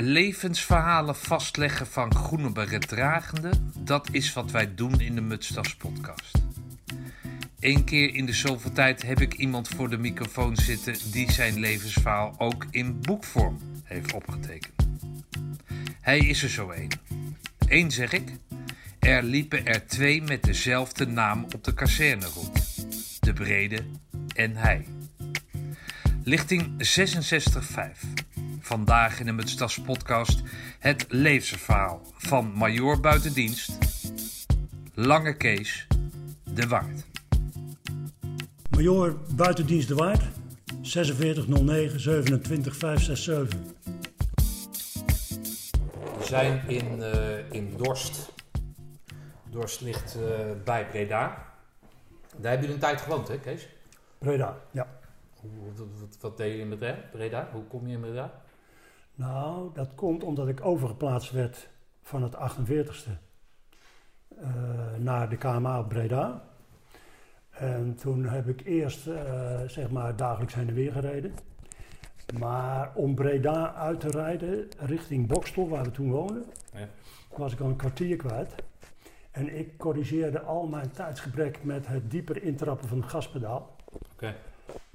Levensverhalen vastleggen van groene beretdragenden, dat is wat wij doen in de Mutstas podcast. Eén keer in de zoveel tijd heb ik iemand voor de microfoon zitten die zijn levensverhaal ook in boekvorm heeft opgetekend. Hij is er zo één. Eén zeg ik, er liepen er twee met dezelfde naam op de kazerne rond. De Brede en hij. Lichting 66.5. Vandaag in de Mutstas podcast het levensverhaal van Major Buitendienst, Lange Kees, de Waard. Major Buitendienst de Waard, 4609 27 567. We zijn in, eh, in Dorst. Dorst ligt eh, bij Breda. Daar hebben jullie een tijd gewoond, hè Kees? Breda, ja. Hoe, wat, wat, wat deed je in Breda? Breda? Hoe kom je in Breda? Nou, dat komt omdat ik overgeplaatst werd van het 48ste eh, naar de KMA op Breda. En toen heb ik eerst eh, zeg maar dagelijks heen en weer gereden. Maar om Breda uit te rijden richting Bokstel, waar we toen woonden, Ja. was ik al een kwartier kwijt. En ik corrigeerde al mijn tijdsgebrek met het dieper intrappen van het gaspedaal. Oké.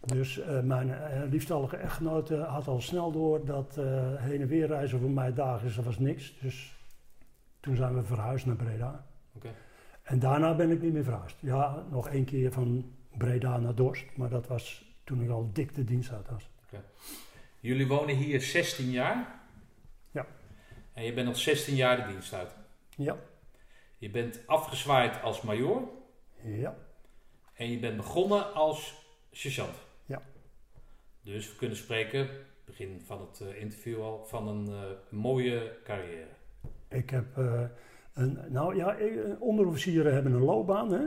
Dus eh, mijn eh, liefstallige echtgenote had al snel door dat eh, heen en weer reizen voor mij dagelijks, dat was niks. Dus toen zijn we verhuisd naar Breda. Oké. En daarna ben ik niet meer verhuisd. Ja, nog één keer van Breda naar Dorst, maar dat was toen ik al dik de dienst uit was. Jullie wonen hier 16 jaar? Ja. En je bent nog 16 jaar de dienst uit. Ja, Je bent afgezwaaid als major ja, en je bent begonnen als sergeant. Ja. Dus we kunnen spreken, begin van het eh, interview al, van een eh, mooie carrière. ik heb eh, een, nou ja, onderofficieren hebben een loopbaan, hè?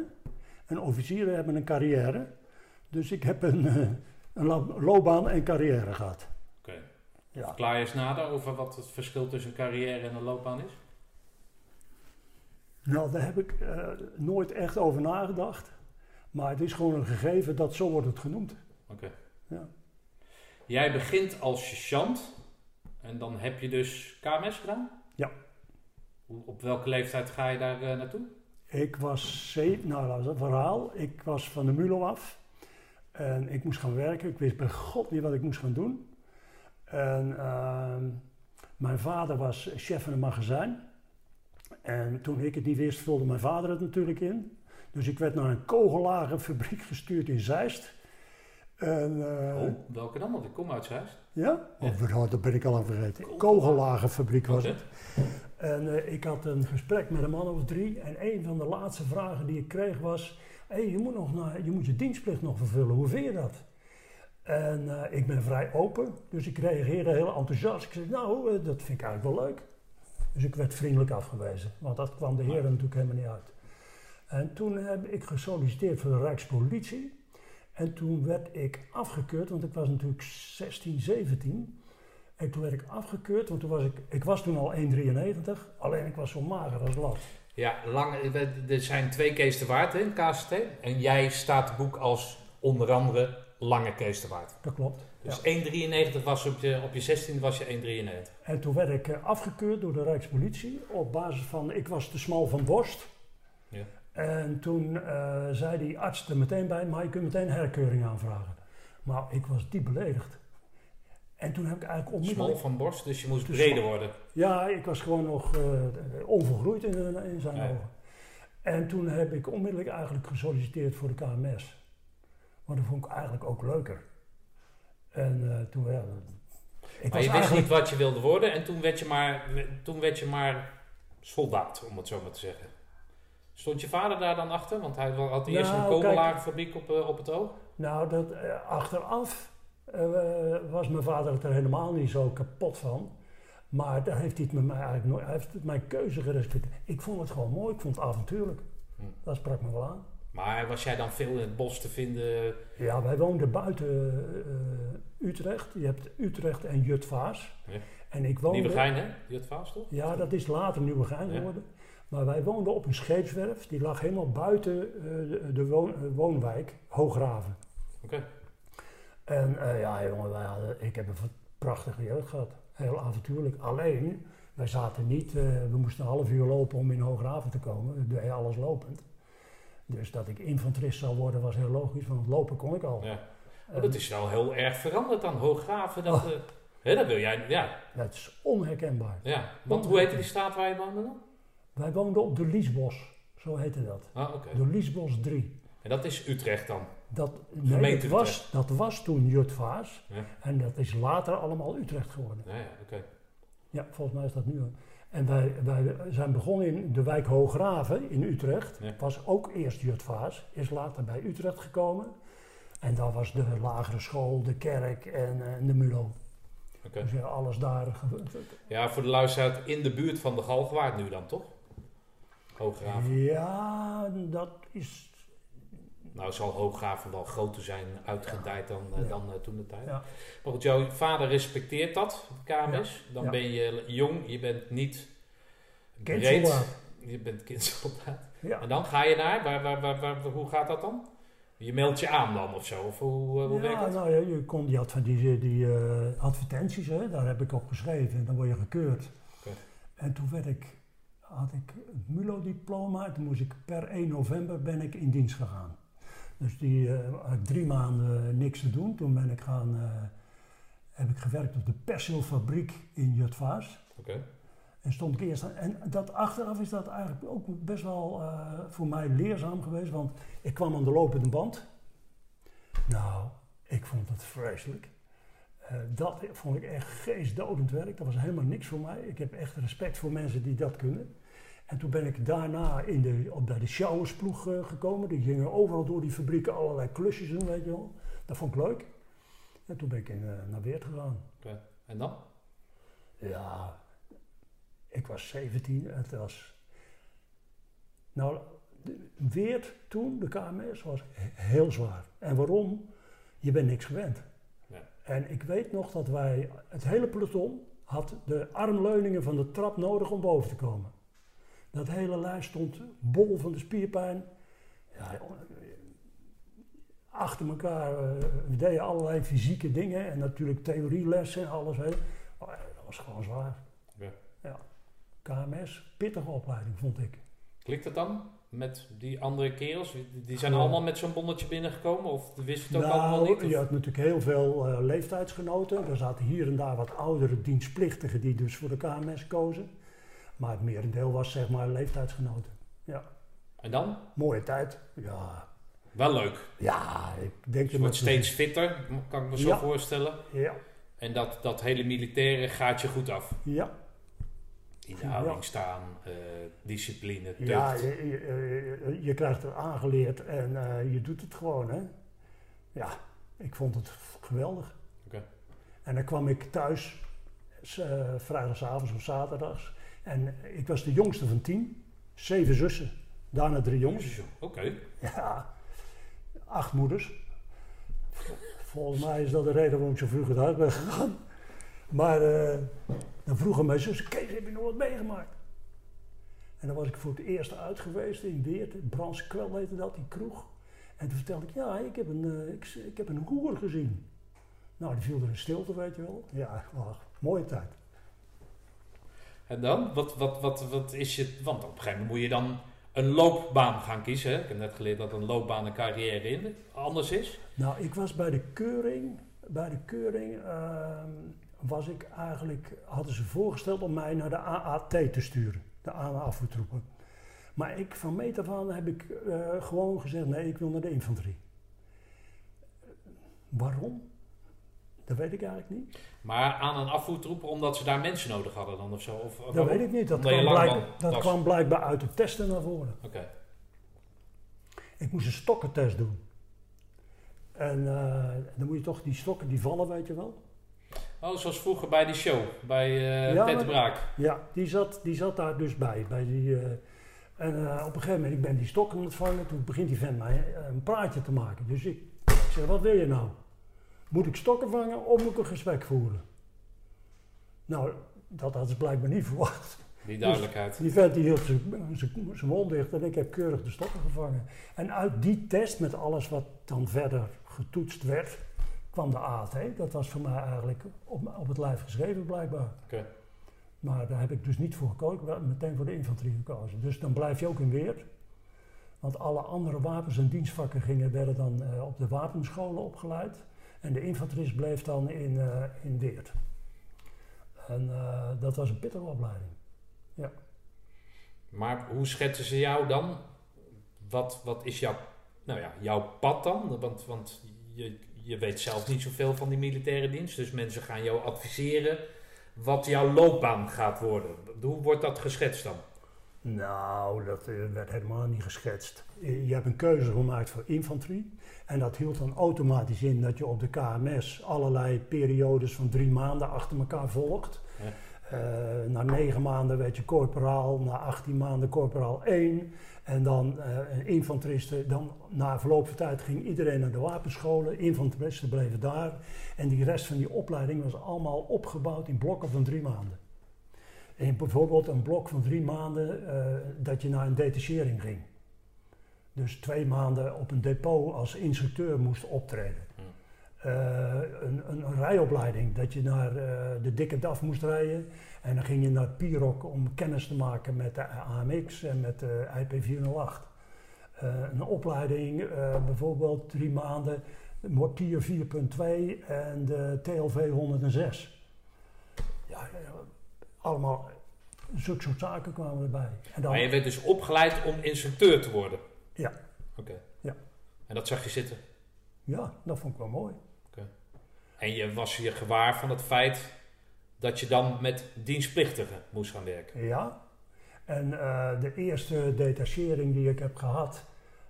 En officieren hebben een carrière. Dus ik heb een, een lo- loopbaan en carrière gehad. Oké. Ja. Verklaar je eens nader over wat het verschil tussen een carrière en een loopbaan is? Nou, daar heb ik nooit echt over nagedacht. Maar het is gewoon een gegeven dat zo wordt het genoemd. Oké. Ja. Jij begint als sergeant en dan heb je dus KMS gedaan? Ja. Op welke leeftijd ga je daar eh, naartoe? Ik was, nou dat is een verhaal. Ik was van de MULO af. En ik moest gaan werken. Ik wist bij God niet wat ik moest gaan doen. En ehm, mijn vader was chef van een magazijn. En toen ik het niet wist, vulde mijn vader het natuurlijk in. Dus ik werd naar een kogellagenfabriek gestuurd in Zeist. En, eh, Oh, welke dan? Want ik kom uit Zeist. Ja? Ja. Oh, dat ben ik al aan vergeten. Kogellagenfabriek was het. En eh, ik had een gesprek met een man of drie. En een van de laatste vragen die ik kreeg was... Hé, je, moet nog naar- je moet je dienstplicht nog vervullen. Hoe vind je dat? En eh, ik ben vrij open. Dus ik reageerde heel enthousiast. Ik zei, nou, dat vind ik eigenlijk wel leuk. Dus ik werd vriendelijk afgewezen. Want dat kwam de heer er natuurlijk helemaal niet uit. En toen heb ik gesolliciteerd voor de Rijkspolitie. En toen werd ik afgekeurd, want ik was natuurlijk 16, 17. En toen werd ik afgekeurd, want toen was ik, ik was toen al 1,93. Alleen ik was zo mager als lat. Ja, lang, er zijn twee Kees de Waard in KCT. En jij staat te boek als onder andere Lange Kees de Waard. Dat klopt. Dus Ja. 1,93 was op je, op je 16 was je 1,93. En toen werd ik eh, afgekeurd door de Rijkspolitie op basis van, ik was te smal van borst. Ja. En toen eh, zei die arts er meteen bij, maar je kunt meteen herkeuring aanvragen. Maar ik was diep beledigd. En toen heb ik eigenlijk onmiddellijk... Smal van borst, dus je moest breder worden. Ja, ik was gewoon nog eh, onvolgroeid in, in zijn Ja. ogen. En toen heb ik onmiddellijk eigenlijk gesolliciteerd voor de KMS. Want dat vond ik eigenlijk ook leuker. En eh, toen, ja, ik Maar je wist niet wat je wilde worden en toen werd je maar, toen werd je maar soldaat, om het zo maar te zeggen. Stond je vader daar dan achter? Want hij had eerst Nou, een kogellagenfabriek op, eh, op het oog. Nou, dat, eh, achteraf eh, was mijn vader het er helemaal niet zo kapot van. Maar daar heeft hij het met mij eigenlijk nooit... Hij heeft mijn keuze gerespecteerd. Ik vond het gewoon mooi, ik vond het avontuurlijk. Hm. Dat sprak me wel aan. Maar was jij dan veel in het bos te vinden? Ja, wij woonden buiten Utrecht. Je hebt Utrecht en Jutvaas. Ja. En ik woonde... Nieuwegein, hè? Vast, toch? Ja, dat is later Nieuwegein Ja. Maar wij woonden op een scheepswerf. Die lag helemaal buiten eh, de, woon- eh, woonwijk, Hoograven. Oké. En eh, ja, jongen, wij hadden, ik heb een prachtige jeugd gehad. heel avontuurlijk. Alleen, wij zaten niet, we moesten een half uur lopen om in Hoograven te komen. Deden alles lopend. Dus dat ik infanterist zou worden was heel logisch, want lopen kon ik al. Ja. Maar dat is wel heel erg veranderd dan, Hooggraven. Dat, eh, hè, dat wil jij, ja. Dat is onherkenbaar. ja. Want hoe heette die straat waar je woonde dan? Wij woonden op de Liesbos, zo heette dat. Ah, oké. De Liesbos 3. En dat is Utrecht dan? Dat, nee, dat, was, dat was toen Jutvaas Ja, en dat is later allemaal Utrecht geworden. ja, ja oké. Ja, volgens mij is dat nu. En wij, wij zijn begonnen in de wijk Hoograven in Utrecht. Ja. Was ook eerst Jutvaas, is later bij Utrecht gekomen. En daar was de lagere school, de kerk en, eh, en de MULO. Oké. Dus ja, alles daar. Ja, voor de luisteraar in de buurt van de Galgenwaard nu dan, toch? Hooggraven. Ja, dat is. Nou zal Hooggraven wel groter zijn uitgedijd dan, eh, Ja. dan eh, toen de tijd. Ja. Maar goed, jouw vader respecteert dat, KMS. Dan ben je jong, je bent niet breed. Kindsoldaat. Je bent kindsoldaat. En dan ga je naar, waar, waar, waar, waar- hoe gaat dat dan? Je meldt je aan dan of zo? Of hoe, eh, hoe werkt ja, dat? nou ja, je, kon, je had van die, die advertenties, hè, daar heb ik op geschreven en dan word je gekeurd. En toen werd ik, had ik het MULO-diploma, toen moest ik per 1 november ben ik in dienst gegaan. Dus die eh, had ik drie maanden niks te doen. Toen ben ik gaan, eh, heb ik gewerkt op de persilfabriek in Jutvaas. Oké. En stond ik eerst aan. En dat achteraf is dat eigenlijk ook best wel eh, voor mij leerzaam geweest. Want ik kwam aan de lopende band. Nou, ik vond het vreselijk. Eh, dat vond ik echt geestdodend werk. Dat was helemaal niks voor mij. Ik heb echt respect voor mensen die dat kunnen. En toen ben ik daarna in de, op, bij de sjouwersploeg eh, gekomen. Die gingen overal door die fabrieken allerlei klusjes doen, weet je wel. Dat vond ik leuk. En toen ben ik in, eh, naar Weert gegaan. En dan? Ja, ik was 17. Het was. Nou, de- Weert toen, de KMS, was he- heel zwaar. En waarom? Je bent niks gewend. Ja. En ik weet nog dat wij, het hele peloton had de armleuningen van de trap nodig om boven te komen. Dat hele lijst stond bol van de spierpijn. Ja, achter elkaar, eh, we deden allerlei fysieke dingen en natuurlijk theorielessen en alles. Je. Oh, dat was gewoon zwaar. Ja. Ja. KMS, pittige opleiding vond ik. Klikt het dan met die andere kerels? Die- zijn Ja. allemaal met zo'n bonnetje binnengekomen? Of wist het ook allemaal Nou, niet? Of- je had natuurlijk heel veel eh, leeftijdsgenoten. Er zaten hier en daar wat oudere dienstplichtigen die dus voor de KMS kozen. Maar het merendeel was zeg maar leeftijdsgenoten. Ja, En dan? mooie tijd. Ja, Wel leuk. ja ik denk Je wordt steeds fitter, kan ik me zo Ja. voorstellen. Ja, En dat, dat hele militaire gaat je goed af. ja. In de Ja. houding staan, eh, discipline, tucht. Ja, je, je, je- krijgt het aangeleerd en eh, je doet het gewoon, hè. Ja, ik vond het geweldig. Oké. En dan kwam ik thuis, s- eh, vrijdagavond of zaterdags. En ik was de jongste van tien, zeven zussen, daarna drie jongens. Oké. Ja, acht moeders. Volgens mij is dat de reden waarom ik zo vroeg het huis ben gegaan. Maar eh, dan vroegen mijn zussen, Kees, heb je nog wat meegemaakt? En dan was ik voor het eerst uit geweest in Weert, Brans Kwel heette dat, die kroeg. En toen vertelde ik, ja, ik heb een, eh, ik, ik heb een hoer gezien. Nou, die viel er in stilte, weet je wel. Ja, mooie tijd. En dan? Wat, wat, wat, wat is je... Want op een gegeven moment moet je dan een loopbaan gaan kiezen. Ik heb net geleerd dat een loopbaan een carrière in anders is. Nou, ik was bij de keuring. Bij de keuring ehm, was ik eigenlijk, hadden ze voorgesteld om mij naar de AAT te sturen, de ANA-afvoertroepen. Maar ik, van meet af aan heb ik eh, gewoon gezegd, nee, ik wil naar de infanterie. Waarom? Dat weet ik eigenlijk niet. Maar aan een afvoertroep omdat ze daar mensen nodig hadden dan of zo? Of, of Dat waarom? weet ik niet. Dat, kwam, lang blijk- dan dat was. kwam blijkbaar uit de testen naar voren. Oké. Ik moest een stokkentest doen. En eh, dan moet je toch die stokken die vallen, weet je wel. Oh, zoals vroeger bij die show. Bij eh Ja, Braak. Ja, die zat, die zat daar dus bij. bij die, eh, en op een gegeven moment, ik ben die stok aan het vangen, toen begint die vent mij een praatje te maken. Dus ik, ik zeg, wat wil je nou? Moet ik stokken vangen of moet ik een gesprek voeren? Nou, dat hadden ze blijkbaar niet verwacht. Die duidelijkheid. Die vent die hield zijn- mond dicht en ik heb keurig de stokken gevangen. En uit die test, met alles wat dan verder getoetst werd, kwam de AT. Dat was voor mij eigenlijk op, op het lijf geschreven blijkbaar. Oké. Maar daar heb ik dus niet voor gekozen, ik heb meteen voor de infanterie gekozen. Dus dan blijf je ook in Weert. Want alle andere wapens en dienstvakken gingen, werden dan eh, op de wapenscholen opgeleid. En de infanterist bleef dan in, eh, in Weert. En eh, dat was een pittige opleiding. Maar hoe schetsen ze jou dan? Wat, wat is jouw, nou ja, jouw pad dan? Want, want je, je weet zelf niet zoveel van die militaire dienst. Dus mensen gaan jou adviseren wat jouw loopbaan gaat worden. Hoe wordt dat geschetst dan? Nou, dat eh, werd helemaal niet geschetst. Je je hebt een keuze gemaakt voor infanterie. En dat hield dan automatisch in dat je op de KMS allerlei periodes van drie maanden achter elkaar volgt. Ja. Eh, na negen maanden werd je corporaal, na 18 maanden corporaal 1. En dan eh, een infanteristen, dan na verloop van tijd ging iedereen naar de wapenscholen. Infanteristen bleven daar. En die rest van die opleiding was allemaal opgebouwd in blokken van drie maanden. En bijvoorbeeld een blok van drie maanden eh, dat je naar een detachering ging. Dus twee maanden op een depot als instructeur moest optreden. Eh, een, een, een rijopleiding, dat je naar eh, de dikke DAF moest rijden. En dan ging je naar Pirok om kennis te maken met de AMX en met de IP408. Eh, een opleiding, bijvoorbeeld drie maanden, Mortier 4.2 en de TLV 106. Ja, ja, allemaal zulke soort zaken kwamen erbij. En dan, Maar je werd dus opgeleid om instructeur te worden? Ja. Oké. Ja. En dat zag je zitten? ja, dat vond ik wel mooi. En je was je gewaar van het feit dat je dan met dienstplichtigen moest gaan werken? Ja. En eh, de eerste detachering die ik heb gehad,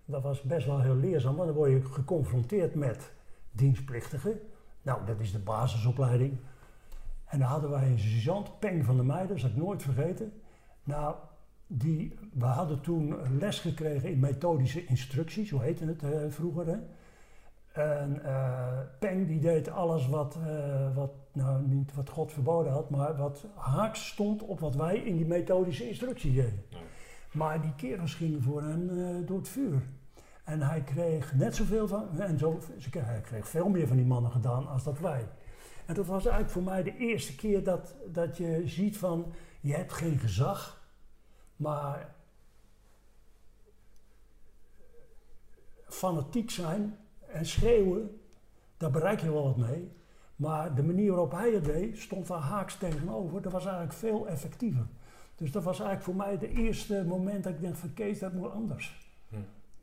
dat was best wel heel leerzaam, want dan word je geconfronteerd met dienstplichtigen. Nou, dat is de basisopleiding. En dan hadden wij een sergeant, Peng van der Meijden, dat zal ik nooit vergeten. Nou, die, we hadden toen les gekregen in methodische instructies, hoe heette het eh, vroeger. Hè? En eh, Peng die deed alles wat, eh, wat, nou niet wat God verboden had, maar wat haaks stond op wat wij in die methodische instructie deden. Maar die kerels gingen voor hem door het vuur. En hij kreeg net zoveel van, en zo, hij kreeg veel meer van die mannen gedaan als dat wij. En dat was eigenlijk voor mij de eerste keer dat, dat je ziet van, je hebt geen gezag, maar fanatiek zijn en schreeuwen, daar bereik je wel wat mee. Maar de manier waarop hij het deed, stond daar haaks tegenover. Dat was eigenlijk veel effectiever. Dus dat was eigenlijk voor mij de eerste moment dat ik denk van Kees, dat moet anders. Hm.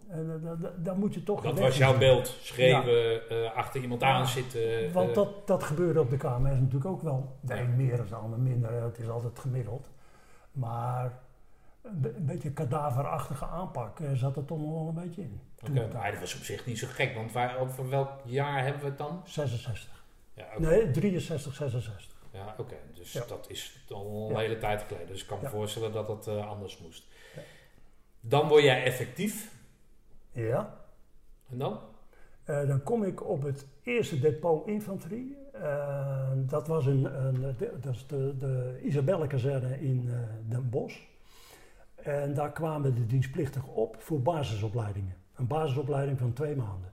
En uh, da- da- daar moet je toch Dat was jouw beeld. Schreeuwen, eh, achter iemand aan zitten. Want eh, dat, dat gebeurde op de KMS natuurlijk ook wel. De een meer dan de ander minder, het is altijd gemiddeld. Maar een, be- een beetje kadaverachtige aanpak eh, zat er toch nog wel een beetje in. Oké, dat was op zich niet zo gek, want waar, over welk jaar hebben we het dan? 66. Ja. Nee, 63, 66. Ja, oké. Dus Ja. dat is al een Ja. hele tijd geleden. Dus ik kan me voorstellen dat dat eh, anders moest. Dan word jij effectief. Ja. En dan? Eh, dan kom ik op het eerste depot infanterie. Dat was een, een, de, dat is de, de Isabelle-kazerne in Den Bosch. En daar kwamen de dienstplichtigen op voor basisopleidingen. Een basisopleiding van twee maanden.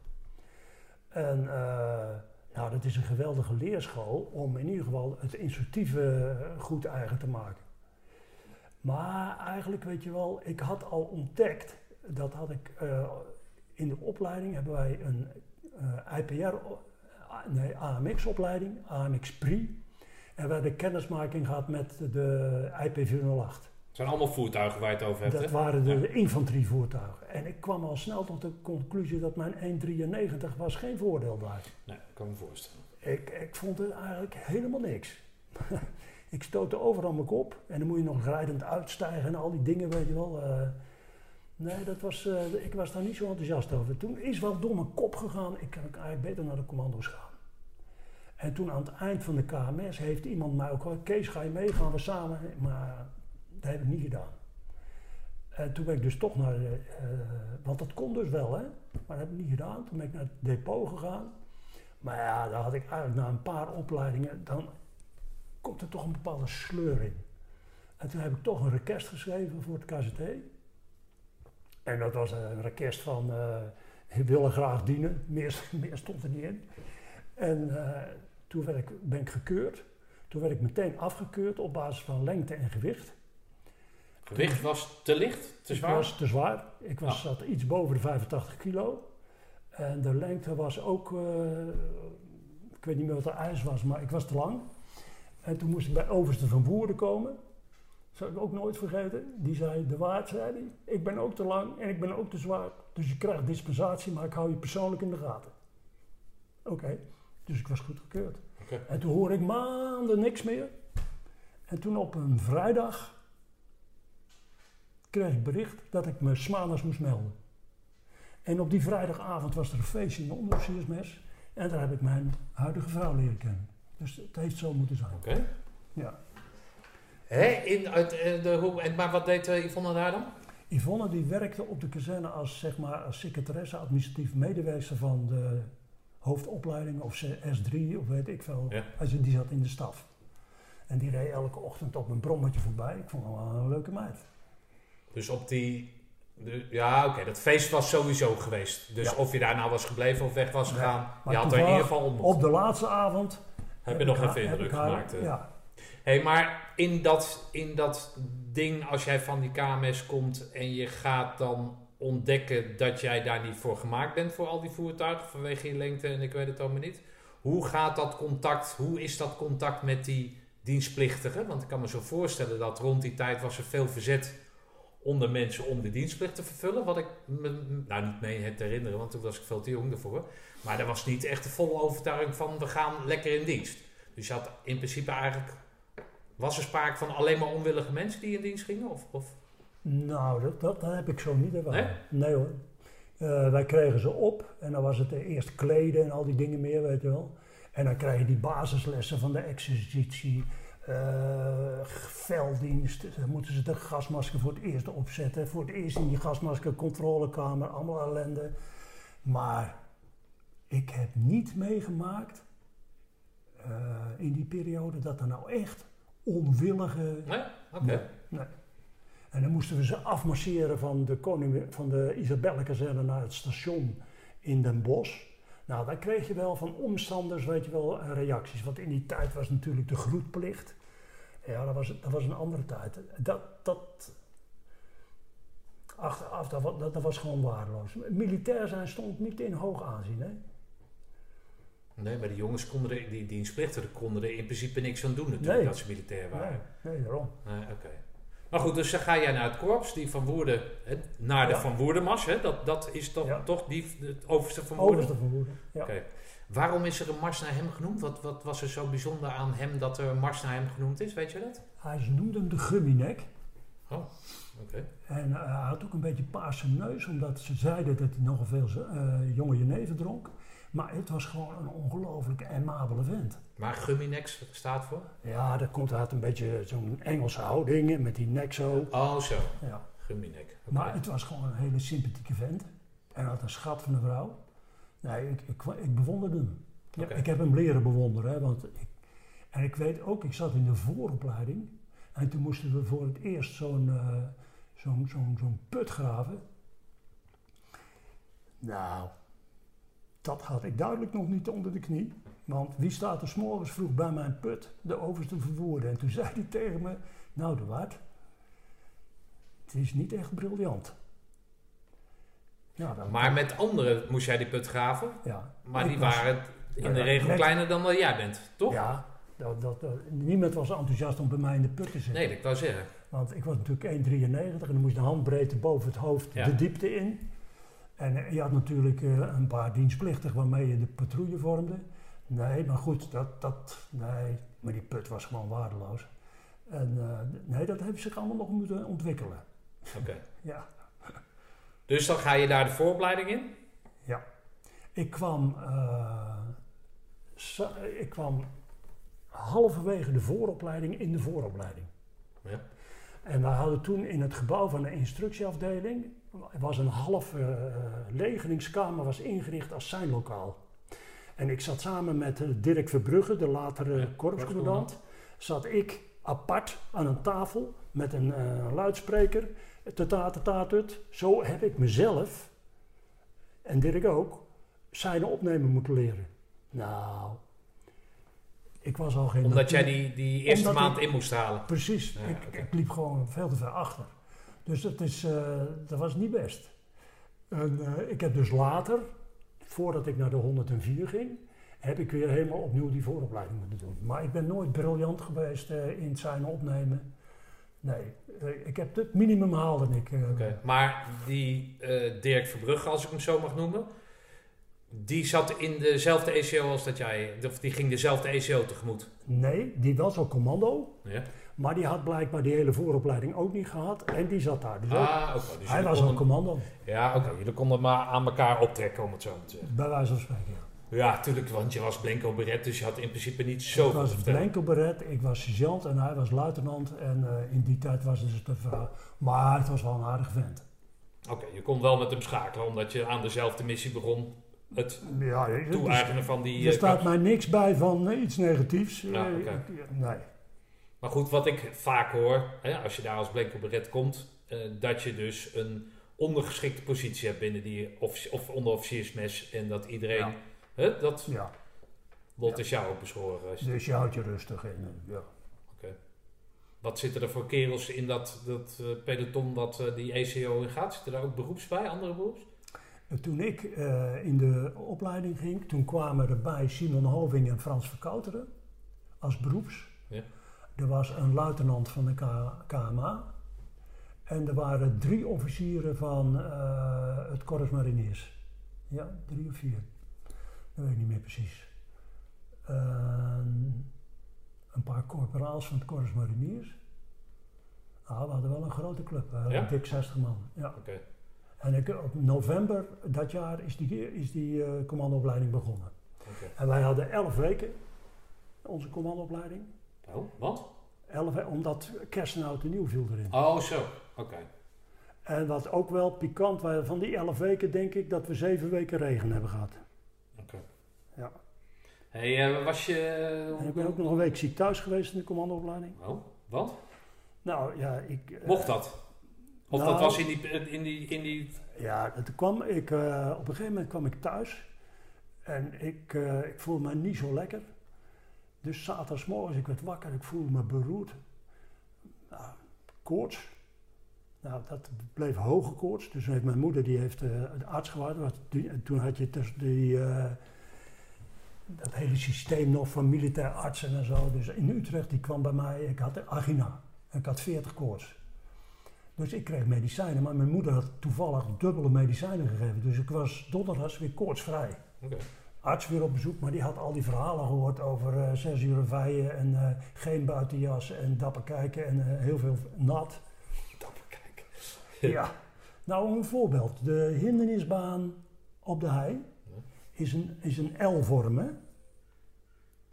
En eh, nou, dat is een geweldige leerschool om in ieder geval het instructieve eh, goed eigen te maken. Maar eigenlijk, weet je wel, ik had al ontdekt, dat had ik eh, in de opleiding hebben wij een IPR, nee, AMX-opleiding, AMX Pri. En we hadden kennismaking gehad met de IP408. Het zijn allemaal voertuigen waar je het over hebt. Dat waren de Ja. infanterievoertuigen. En ik kwam al snel tot de conclusie dat mijn 193 was geen voordeel daar. Nee, ik kan me voorstellen. Ik, ik vond het eigenlijk helemaal niks. ik stootte overal mijn kop en dan moet je nog rijdend uitstijgen en al die dingen, weet je wel. eh. nee, dat was, eh, ik was daar niet zo enthousiast over. Toen is wel door mijn kop gegaan, ik kan eigenlijk beter naar de commando's gaan. En toen aan het eind van de KMS heeft iemand mij ook al, Kees ga je mee, gaan we samen. Maar dat heb ik niet gedaan. En toen ben ik dus toch naar, eh, want dat kon dus wel hè, maar dat heb ik niet gedaan. Toen ben ik naar het depot gegaan. Maar ja, daar had ik eigenlijk na een paar opleidingen, dan komt er toch een bepaalde sleur in. En toen heb ik toch een request geschreven voor het KZT. En dat was een request van, eh ik willen graag dienen, meer, meer stond er niet in. En eh, toen werd ik, ben ik gekeurd. Toen werd ik meteen afgekeurd op basis van lengte en gewicht. Gewicht was te licht, te Ik zwaar? was te zwaar. Ik was, Ah. zat iets boven de 85 kilo. En de lengte was ook, eh, ik weet niet meer wat de ijs was, maar ik was te lang. En toen moest ik bij Overste van Boeren komen. Dat zal ik ook nooit vergeten. Die zei, de waard zei hij, ik ben ook te lang en ik ben ook te zwaar. Dus je krijgt dispensatie, maar ik hou je persoonlijk in de gaten. Oké, dus ik was goedgekeurd. Oké. En toen hoorde ik maanden niks meer. En toen op een vrijdag kreeg ik bericht dat ik me 's maandags moest melden. En op die vrijdagavond was er een feestje in de onderofficiersmes. En daar heb ik mijn huidige vrouw leren kennen. Dus het heeft zo moeten zijn. Oké. Ja. Hè, in, uit, eh, de, hoe, en, maar wat deed uh, Yvonne daar dan? Yvonne die werkte op de kazerne als, zeg maar, als secretaresse, administratief medewerker van de hoofdopleiding of S3 of weet ik veel. Ja. Die zat in de staf. En die reed elke ochtend op een brommetje voorbij. Ik vond haar wel een leuke meid. Dus op die... De, ja, oké, dat feest was sowieso geweest. Dus Ja. of je daar nou was gebleven of weg was gegaan, je had er in ieder geval ontmoet. Op de laatste avond Heb je nog even heb indruk haar- gemaakt? eh? Ja, hey, maar in dat, in dat ding, als jij van die KMS komt en je gaat dan ontdekken dat jij daar niet voor gemaakt bent voor al die voertuigen vanwege je lengte en ik weet het allemaal niet. Hoe gaat dat contact, hoe is dat contact met die dienstplichtigen? Want ik kan me zo voorstellen dat rond die tijd was er veel verzet onder mensen om de dienstplicht te vervullen. Wat ik me nou niet mee heb te herinneren, want toen was ik veel te jong ervoor. Maar er was niet echt de volle overtuiging van we gaan lekker in dienst. Dus je had in principe eigenlijk was er sprake van alleen maar onwillige mensen die in dienst gingen? Of, of? nou, dat, dat, dat heb ik zo niet ervaren. Nee? Nee, hoor. Eh, wij kregen ze op en dan was het eerst kleden en al die dingen meer, weet je wel. En dan krijg je die basislessen van de exercitie, eh, velddienst. Dan moeten ze de gasmasker voor het eerst opzetten. Voor het eerst in die gasmaskercontrolekamer, allemaal ellende. Maar ik heb niet meegemaakt eh, in die periode dat er nou echt onwillige Nee? Oké. Nee, nee. En dan moesten we ze afmarcheren van de, koning, van de Isabelle-kazerne naar het station in Den Bosch. Nou, daar kreeg je wel van omstanders, weet je wel, eh, reacties. Want in die tijd was natuurlijk de groetplicht. Ja, dat was, dat was een andere tijd. Dat, dat, achteraf, dat, dat, dat was gewoon waardeloos. Militair zijn stond niet in hoog aanzien, hè? Nee, maar die jongens konden er, die dienstplichtigen konden er in principe niks aan doen natuurlijk Nee. dat ze militair waren. Nee, nee, daarom. Nee, oké. Maar goed, dus dan ga jij naar het korps, die van Woerden, hè, naar de Ja. Van Woerdenmars, hè? Dat, dat is toch, Ja. toch die, het overste van Woerden? Overste van Woerden, ja. Oké. Waarom is er een mars naar hem genoemd? Wat, wat was er zo bijzonder aan hem dat er een mars naar hem genoemd is? Weet je dat? Hij noemde hem de gumminek. Oh, oké. En eh, hij had ook een beetje paarse neus, omdat ze zeiden dat hij nogal veel eh, jonge jenever dronk. Maar het was gewoon een ongelooflijk aimabele vent. Maar Gumminex staat voor? Ja, dat komt uit een beetje zo'n Engelse houding met die nek zo. Oh, zo. Ja. Gumminek. Maar het was gewoon een hele sympathieke vent. En hij had een schat van een vrouw. Nee, ik, ik, ik bewonderde hem. Ja. Ik heb hem leren bewonderen. Hè, want ik, en ik weet ook, ik zat in de vooropleiding. En toen moesten we voor het eerst zo'n eh, zo'n zo'n zo'n put graven. Nou, dat had ik duidelijk nog niet onder de knie. Want wie staat er s'morgens vroeg bij mijn put? De overste verwoorden. En toen zei hij tegen me, nou de waard, het is niet echt briljant. Ja, dan, Maar met anderen moest jij die put graven. ja, Maar die was- waren in de regel kleiner dan jij bent, toch? Ja, dat, dat, dat- niemand was enthousiast om bij mij in de put te zitten. Nee, dat kan zeggen. Want ik was natuurlijk 1,93 en dan moest je de handbreedte boven het hoofd Ja. de diepte in. En eh, je had natuurlijk eh, een paar dienstplichtig waarmee je de patrouille vormde. Nee, maar goed, dat, dat, nee, maar die put was gewoon waardeloos. En eh, nee, dat heeft zich allemaal nog moeten ontwikkelen. Oké. Ja. Dus dan ga je daar de vooropleiding in? Ik kwam, eh, ik kwam halverwege de vooropleiding in de vooropleiding. Ja. En we hadden toen in het gebouw van de instructieafdeling, was een half eh, legeringskamer was ingericht als zijn lokaal. En ik zat samen met eh, Dirk Verbrugge, de latere Ja, korpscommandant, zat ik apart aan een tafel met een luidspreker, tata tata tut. Zo heb ik mezelf, en Dirk ook, zijn opnemen moeten leren. Nou, ik was al geen... Omdat jij die, die eerste Omdat maand ik- in moest halen. Precies, Ja, ik, ik liep gewoon veel te ver achter. Dus dat, is, eh, dat was niet best. En, eh, ik heb dus later, voordat ik naar de 104 ging, heb ik weer helemaal opnieuw die vooropleiding moeten doen. Maar ik ben nooit briljant geweest eh, in het zijn opnemen. Nee, ik heb het minimum haalde ik. eh. Maar die eh, Dirk Verbrugge, als ik hem zo mag noemen, die zat in dezelfde ECO als dat jij, of die ging dezelfde ECO tegemoet. Nee, die was al commando, Ja. maar die had blijkbaar die hele vooropleiding ook niet gehad. En die zat daar. Dus Ah, oké. Dus hij was al commando, Ja, oké. Jullie konden maar aan elkaar optrekken, om het zo te zeggen. bij wijze van spreken. ja. Ja, tuurlijk, want je was Blenko Beret, dus je had in principe niet Ik zoveel te was blanco beret, ik was sergeant en hij was luitenant. En eh, in die tijd was dus de vrouw. Maar het was wel een aardige vent. Oké, je kon wel met hem schakelen, omdat je aan dezelfde missie begon. Het Ja, toe-eigenen van die... er eh, staat mij niks bij van eh, iets negatiefs. Ja, oké. ik- nee. Maar goed, wat ik vaak hoor, hè, als je daar als Blenko Beret komt, eh, dat je dus een ondergeschikte positie hebt binnen die of onderofficiersmes en dat iedereen... Ja. Hè, dat Ja, lot is jou ook beschoren. dus je houdt je rustig in. Ja. Wat zitten er voor kerels in dat, dat eh, peloton wat eh, die ECO in gaat? Zitten daar ook beroeps bij, andere beroeps? En Toen ik eh, in de opleiding ging, toen kwamen er bij Simon Hoving en Frans Verkouteren als beroeps. Ja. Er was een luitenant van de K- KMA. En er waren drie officieren van eh, het Corps Mariniers. Ja, drie of vier. Dat weet ik niet meer precies. Ehm, een paar corporaals van het Corps Mariniers. Ah, we hadden wel een grote club. Ja? dik 60 man. Ja. En ik, op november dat jaar is die, is die eh, commandoopleiding begonnen. En wij hadden 11 weken, onze commandoopleiding. Oh, wat? 11, we- omdat kerst en oud en nieuw viel erin. Oh, zo. Oké. En wat ook wel pikant was, van die 11 weken denk ik dat we 7 weken regen hebben gehad. Hey, eh, was je... En ik ben ook nog een week ziek thuis geweest in de commandoopleiding. Oh, wat? Nou ja, ik... eh, Mocht dat? Of nou, dat was in die... In die, in die Ja, het kwam, ik, eh, op een gegeven moment kwam ik thuis. En ik, eh, ik voelde me niet zo lekker. Dus zaterdagsmorgens, ik werd wakker, ik voelde me beroerd. Nou, koorts. Nou, dat bleef hoge koorts. Dus heeft mijn moeder die heeft eh, de arts en Toen had je tussen die, eh, dat hele systeem nog van militair artsen en zo. Dus in Utrecht, die kwam bij mij, ik had angina. En ik had 40 koorts. Dus ik kreeg medicijnen, maar mijn moeder had toevallig dubbele medicijnen gegeven. Dus ik was donderdags weer koortsvrij. Arts weer op bezoek, maar die had al die verhalen gehoord over eh, zes uur vijen en eh, geen buitenjas en dapper kijken en eh, heel veel nat. Dapper kijken. ja. Nou, een voorbeeld. De hindernisbaan op de hei is een, is een L-vorm, hè?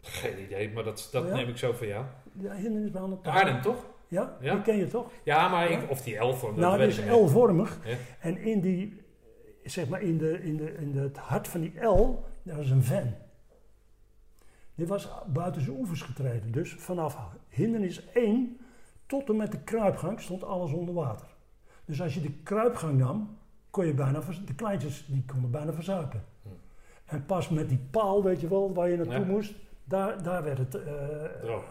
Geen idee, maar dat, dat Oh ja? neem ik zo van jou. De hindernisbaan op de Arnhem, toch? Ja? Ja. Die ken je toch? Ja, maar Ja? ik, of die dat nou, ik is. L-vormig. Ja. En in die, zeg maar, in, de, in, de, in het hart van die L, daar is een ven. Die was buiten zijn oevers getreden. Dus vanaf hindernis 1 tot en met de kruipgang stond alles onder water. Dus als je de kruipgang nam, kon je bijna, de kleintjes die konden bijna verzuipen. En pas met die paal, weet je wel, waar je naartoe Ja. moest, daar, daar werd het eh, Droog.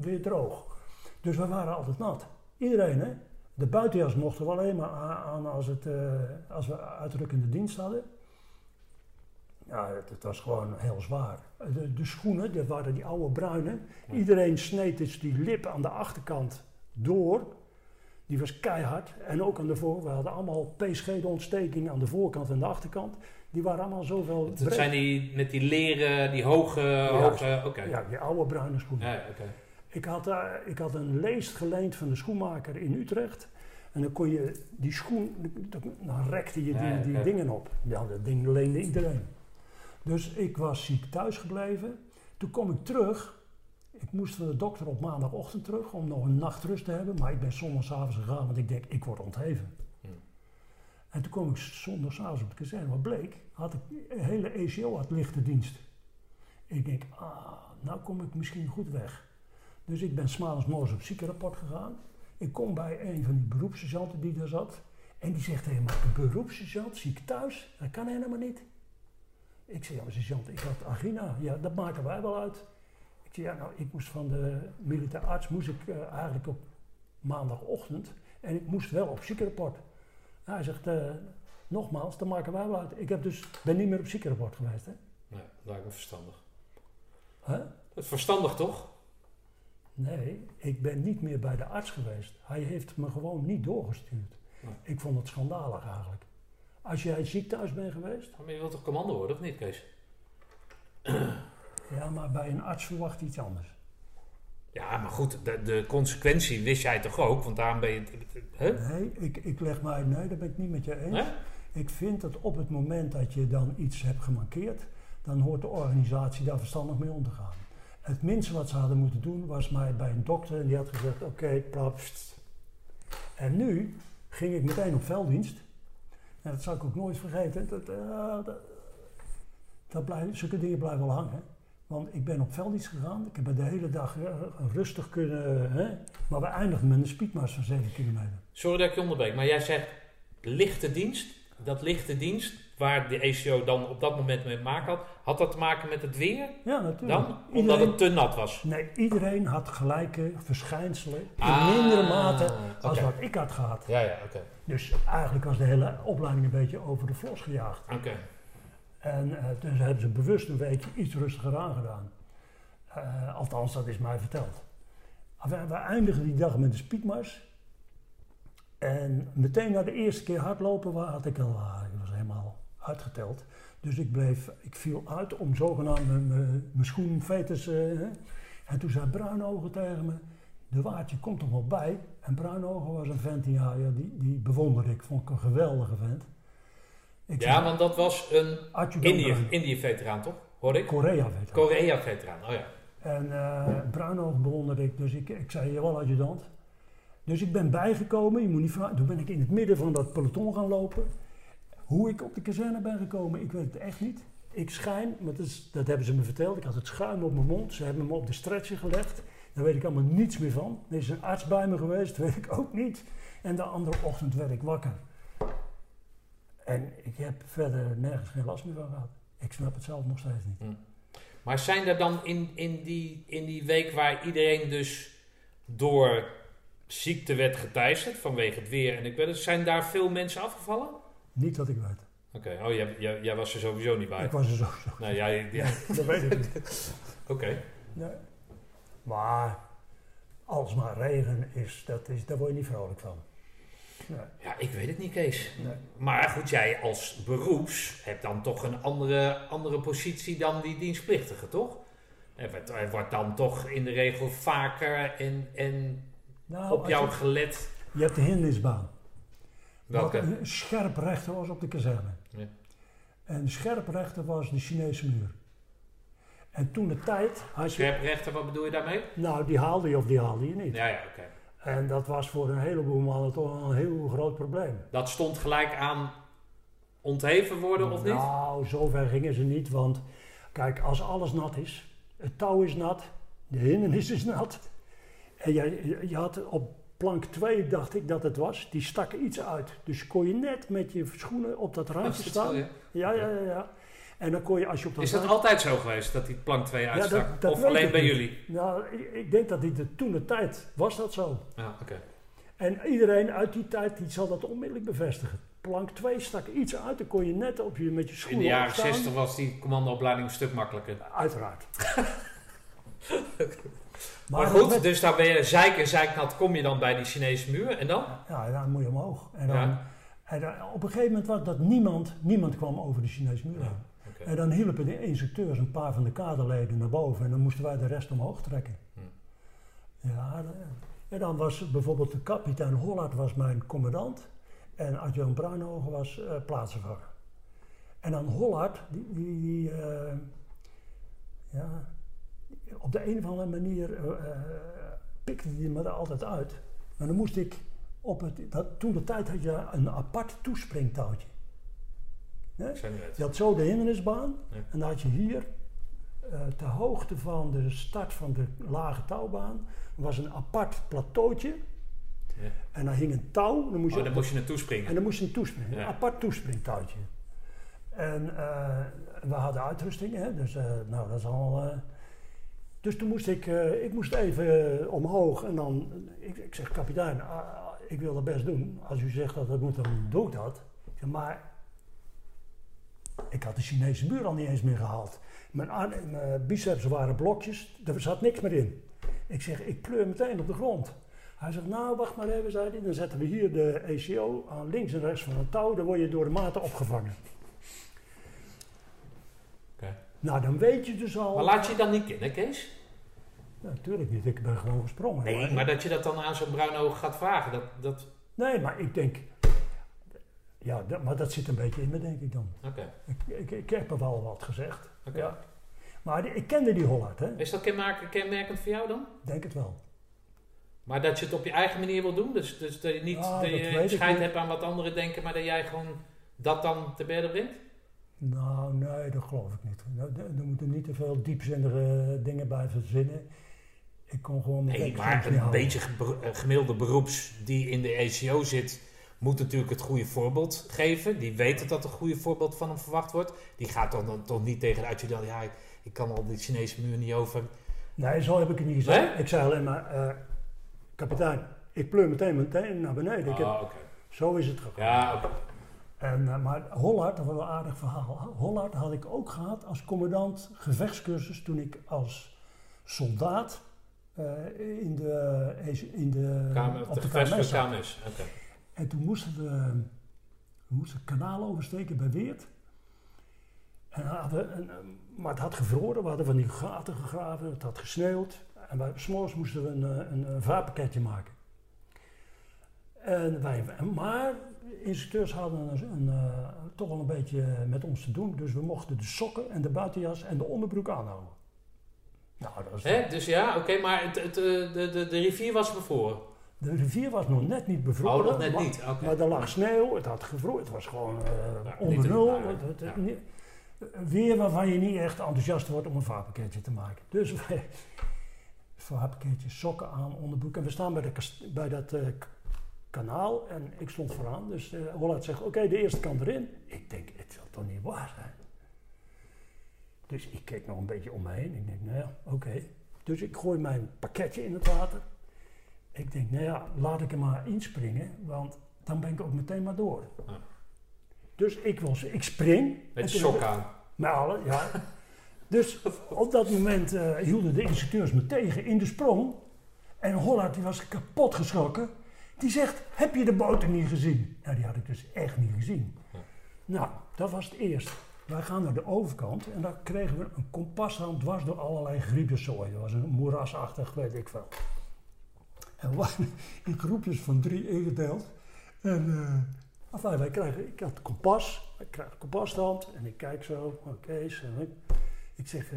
weer droog. Dus we waren altijd nat. Iedereen, hè? De buitenjas mochten we alleen maar aan als, het, eh, als we uitdrukkende dienst hadden. Ja, het, het was gewoon heel zwaar. De, de schoenen, dat waren die oude bruine. Ja. Iedereen sneed dus die lip aan de achterkant door. Die was keihard. En ook aan de voor. We hadden allemaal peeschede-ontsteking aan de voorkant en de achterkant. Die waren allemaal zoveel. Dat zijn die met die leren, die hoge... hoge Oké. Ja, die oude bruine schoenen. Ja, ja. Ik had, daar, ik had een leest geleend van de schoenmaker in Utrecht. En dan kon je die schoen, dan rekte je die, Ja, ja, die dingen op. Ja, dat ding leende iedereen. Dus ik was ziek thuis gebleven. Toen kom ik terug. Ik moest van de dokter op maandagochtend terug om nog een nachtrust te hebben. Maar ik ben zondagsavonds gegaan, want ik denk, ik word ontheven. En toen kom ik zondagsavonds op de kazerne. Wat bleek? Had ik een hele ECO had lichte dienst. Ik denk, ah, nou kom ik misschien goed weg. Dus ik ben s'maandags morgens op ziekenrapport gegaan. Ik kom bij een van die beroepssergeanten die daar zat. En die zegt een beroepssergeant ziek thuis? Dat kan helemaal niet. Ik zei, ja, maar sergeant, ik had angina. Ja, dat maken wij wel uit. Ik zei, ja, nou, ik moest van de militair arts, moest ik eh, eigenlijk op maandagochtend. En ik moest wel op ziekenrapport. Nou, hij zegt, eh, nogmaals, dat maken wij wel uit. Ik heb dus, ben niet meer op ziekenrapport geweest, hè. Nee, lijkt me verstandig. Hè? Dat is verstandig toch? Nee, ik ben niet meer bij de arts geweest. Hij heeft me gewoon niet doorgestuurd. Nee. Ik vond het schandalig eigenlijk. Als jij ziek thuis bent geweest, Maar je wilt toch commando worden, of niet, Kees? ja, maar bij een arts verwacht iets anders. Ja, maar goed, de, de consequentie wist jij toch ook? Want daarom ben je... Hè? Nee, ik, ik leg mij, nee, dat ben ik niet met je eens. Hè? Ik vind dat op het moment dat je dan iets hebt gemarkeerd, dan hoort de organisatie daar verstandig mee om te gaan. Het minste wat ze hadden moeten doen was mij bij een dokter en die had gezegd: Oké, plapst. En nu ging ik meteen op velddienst. En dat zal ik ook nooit vergeten. Dat, eh, dat, dat zulke dingen blijven wel hangen. Want ik ben op velddienst gegaan. Ik heb de hele dag eh, rustig kunnen. Hè? Maar we eindigden met een speedmars van 7 kilometer. Sorry dat ik je onderbreek, maar jij zegt lichte dienst. Dat lichte dienst, waar de ECO dan op dat moment mee te maken had, had dat te maken met het weer Ja, natuurlijk. dan? Omdat Iedereen- het te nat was? Nee, iedereen had gelijke verschijnselen in Ah, mindere mate als wat ik had gehad. Ja, ja, oké. Dus eigenlijk was de hele opleiding een beetje over de vlos gejaagd. Oké. En eh dus hebben ze bewust een weekje iets rustiger aangedaan. Eh, althans, dat is mij verteld. We, we eindigden die dag met de speedmars. En meteen na de eerste keer hardlopen had ik al, ah, ik was helemaal uitgeteld. Dus ik bleef, ik viel uit om zogenaamd mijn- schoenveters. eh, hè. en toen zei Bruinogen tegen me, de waardje komt er wel bij. En Bruinogen was een vent, die, ja, die, die bewonderde ik, vond ik een geweldige vent. Ik Ja, want dat was een. Indië-veteraan, toch? Hoor ik? Korea weet ik. Korea-veteraan, oh ja. En eh Bruinoog bewonderde ik, dus ik, ik zei, jawel adjudant. Dus ik ben bijgekomen, je moet niet vragen, toen ben ik in het midden van dat peloton gaan lopen. Hoe ik op de kazerne ben gekomen, ik weet het echt niet. Ik schijn, maar dat, is, dat hebben ze me verteld, ik had het schuim op mijn mond. Ze hebben me op de stretcher gelegd. Daar weet ik allemaal niets meer van. Er is een arts bij me geweest, weet ik ook niet. En de andere ochtend werd ik wakker. En ik heb verder nergens geen last meer van gehad. Ik snap het zelf nog steeds niet. Maar zijn er dan in, in, die, in die week waar iedereen dus door ziekte werd geteisterd vanwege het weer en ik weet het, zijn daar veel mensen afgevallen? Niet dat ik weet. Oké, oh, jij, jij, jij was er sowieso niet bij. Ik was er sowieso. Nee, jij, ja, Dat weet ik niet. oké. Nee. Maar als maar regen is, dat is, daar word je niet vrolijk van. Nee. Ja, ik weet het niet, Kees. Nee. Maar goed, jij als beroeps hebt dan toch een andere, andere positie dan die dienstplichtige, toch? Er wordt, wordt dan toch in de regel vaker en, en Nou, op jou je, gelet. je hebt de hindernisbaan. Welke? Wat een scherp rechter was op de kazerne. Ja. En scherp rechter was de Chinese muur. En toen de tijd had je... Scherprechter, wat bedoel je daarmee? Nou, die haalde je of die haalde je niet. Ja, ja, oké. En dat was voor een heleboel mannen toch een heel groot probleem. Dat stond gelijk aan ontheven worden of niet? Nou, zover gingen ze niet, want kijk, als alles nat is, het touw is nat, de hindernis is nat. En jij, je had op plank 2, dacht ik dat het was, die stak iets uit. Dus kon je net met je schoenen op dat randje staan. Ja, ja, ja, ja. En dan kon je, als je op dat Is dat altijd zo geweest, dat die plank 2 uitstak? dat- dat of alleen bij niet. jullie? Nou, ik, ik denk dat die de, toen de tijd was dat zo. Ja, oké. En iedereen uit die tijd die zal dat onmiddellijk bevestigen. Plank 2 stak iets uit, dan kon je net op je, met je In schoenen de jaren opstaan. 60 was die commandoopleiding een stuk makkelijker. Uiteraard. Maar, goed, dus daar ben je zeik en zeiknat, kom je dan bij die Chinese muur en dan? Ja, dan moet je omhoog. En dan, Ja. en dan, op een gegeven moment was dat niemand, niemand kwam over de Chinese muur heen. En dan hielpen de instructeurs een paar van de kaderleden naar boven en dan moesten wij de rest omhoog trekken. Hm. Ja, dan- en dan was bijvoorbeeld de kapitein Hollard was mijn commandant en adjudant Bruinhogen was eh plaatsvervanger. En dan Hollard, die, die, die, eh, ja, op de een of andere manier eh, eh, pikte hij me er altijd uit. Maar dan moest ik op het, dat, toen de tijd had je een apart toespringtouwtje. Je had zo de hindernisbaan Ja. en dan had je hier, eh ter hoogte van de start van de lage touwbaan, was een apart plateautje. Ja. En daar hing een touw, dan moest je Oh, op dan moest je naartoe springen. en dan moest je een toespringen, Ja. een apart toespringtouwtje. En eh, we hadden uitrusting, hè, dus eh, nou, dat is al. dus toen moest ik, ik moest even omhoog en dan, ik, ik zeg kapitein, ah, ah, ik wil dat best doen. Als u zegt dat dat moet, dan doe ik dat. Maar ik had de Chinese muur al niet eens meer gehaald. Mijn, arm- mijn biceps waren blokjes, er zat niks meer in. Ik zeg, ik pleur meteen op de grond. Hij zegt, nou wacht maar even, zei hij. Dan zetten we hier de ECO aan links en rechts van het touw, dan word je door de maten opgevangen. Nou, dan weet je dus al... Maar laat je dan niet kennen, Kees? Natuurlijk niet, ik ben gewoon gesprongen. Nee, maar dat je dat dan aan zo'n bruin oog gaat vragen, dat... dat... Nee, maar ik denk... Ja, maar dat zit een beetje in me, denk ik dan. Oké. Ik, ik, ik heb er wel wat gezegd. Oké. Ja. Maar die- ik kende die Hollard, hè. Is dat kenmerk- kenmerkend voor jou dan? Denk het wel. Maar dat je het op je eigen manier wil doen? Dus, dus dat je niet dat je schijt niet. hebt aan wat anderen denken, maar dat jij gewoon dat dan te bedden brengt? Nou, nee, dat geloof ik niet. Er, er- moeten niet te veel diepzinnige dingen bij verzinnen. Ik kon gewoon Nee, maar een houden. beetje eh, gemiddelde beroeps die in de ECO zit, moet natuurlijk het goede voorbeeld geven. Die weet dat dat een goede voorbeeld van hem verwacht wordt. Die gaat dan, dan toch niet tegen de adjudant, ja, ik, ik kan al die Chinese muur niet over. Nee, zo heb ik het niet gezegd. Nee? Ik zei alleen maar, eh, kapitein, ik pleur meteen meteen naar beneden. Heb, oké. zo is het gegaan. Ja. En, eh, maar Hollard, dat was wel een aardig verhaal. Hollard had ik ook gehad als commandant gevechtscursus toen ik als soldaat eh, in de, in de, Kamer, op de de KMS. KMS. En toen moesten we, moesten het kanaal oversteken bij Weert. En hadden een- maar het had gevroren, we hadden van die gaten gegraven, het had gesneeuwd. En s'morgens moesten we een, eh, een, een vaarpakketje maken. En wij, maar instructeurs hadden een, eh, toch wel een beetje met ons te doen. Dus we mochten de sokken en de buitenjas en de onderbroek aanhouden. Nou, Hè? Dus ja, oké, maar het, het, eh, de, de, de rivier was bevroren. De rivier was nog net niet bevroren. Oh, nog net maar- niet. Oké. Maar er lag sneeuw, het had gevroren, het was gewoon eh, onder nul. Het- het- niet- weer waarvan je niet echt enthousiast wordt om een vaarpakketje te maken. Dus wij, vaarpakketje, sokken aan, onderbroek. En we staan bij, de, bij dat eh, kanaal en ik stond vooraan. Dus Hollard zegt, oké, de eerste kant erin. Ik denk, het zal toch niet waar zijn? Dus ik keek nog een beetje om me heen. Ik denk, nou ja, oké. Dus ik gooi mijn pakketje in het water. Ik denk, nou ja, laat ik er maar inspringen, want dan ben ik ook meteen maar door. Ja. Dus ik, was, ik spring. Met je sok aan. Met alle, ja. Dus op dat moment eh, hielden de instructeurs me tegen in de sprong. En Hollard die was kapot geschrokken. Die zegt, heb je de boten niet gezien? Nou, die had ik dus echt niet gezien. Ja. Nou, dat was het eerst. Wij gaan naar de overkant en daar kregen we een kompashand dwars door allerlei griepenzooi. Dat was een moerasachtig, weet ik veel. En waren in groepjes van drie ingedeeld. En eh, enfin, wij krijgen, ik had kompas, ik krijg een kompasstand en ik kijk zo, oké, zeg, eh, ik zeg,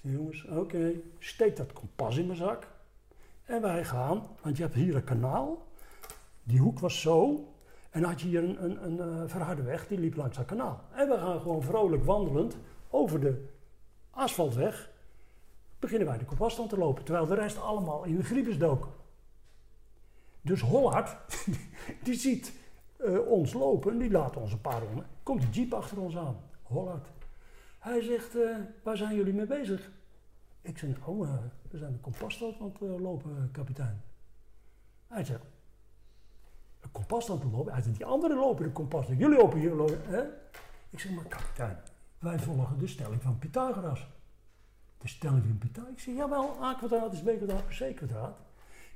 jongens, oké, steek dat kompas in mijn zak. En wij gaan, want je hebt hier een kanaal, die hoek was zo, en dan had je hier een, een, een eh, verharde weg, die liep langs dat kanaal. En we gaan gewoon vrolijk wandelend over de asfaltweg, beginnen wij de kompasstand te lopen, terwijl de rest allemaal in de griepes dook. Dus Hollard, die ziet eh, ons lopen, die laat ons een paar. Komt die jeep achter ons aan, Hollard. Hij zegt, eh, waar zijn jullie mee bezig? Ik zeg, oh, eh, we zijn de kompasstand aan het lopen, kapitein. Hij zegt, een kompasstand te lopen? Hij zegt, die anderen lopen de kompasstand. Jullie lopen hier, lopen, hè? Ik zeg, maar kapitein, wij volgen de stelling van Pythagoras. De stelling van Pythagoras? Ik zeg, jawel, a kwadraat is b kwadraat plus c kwadraat.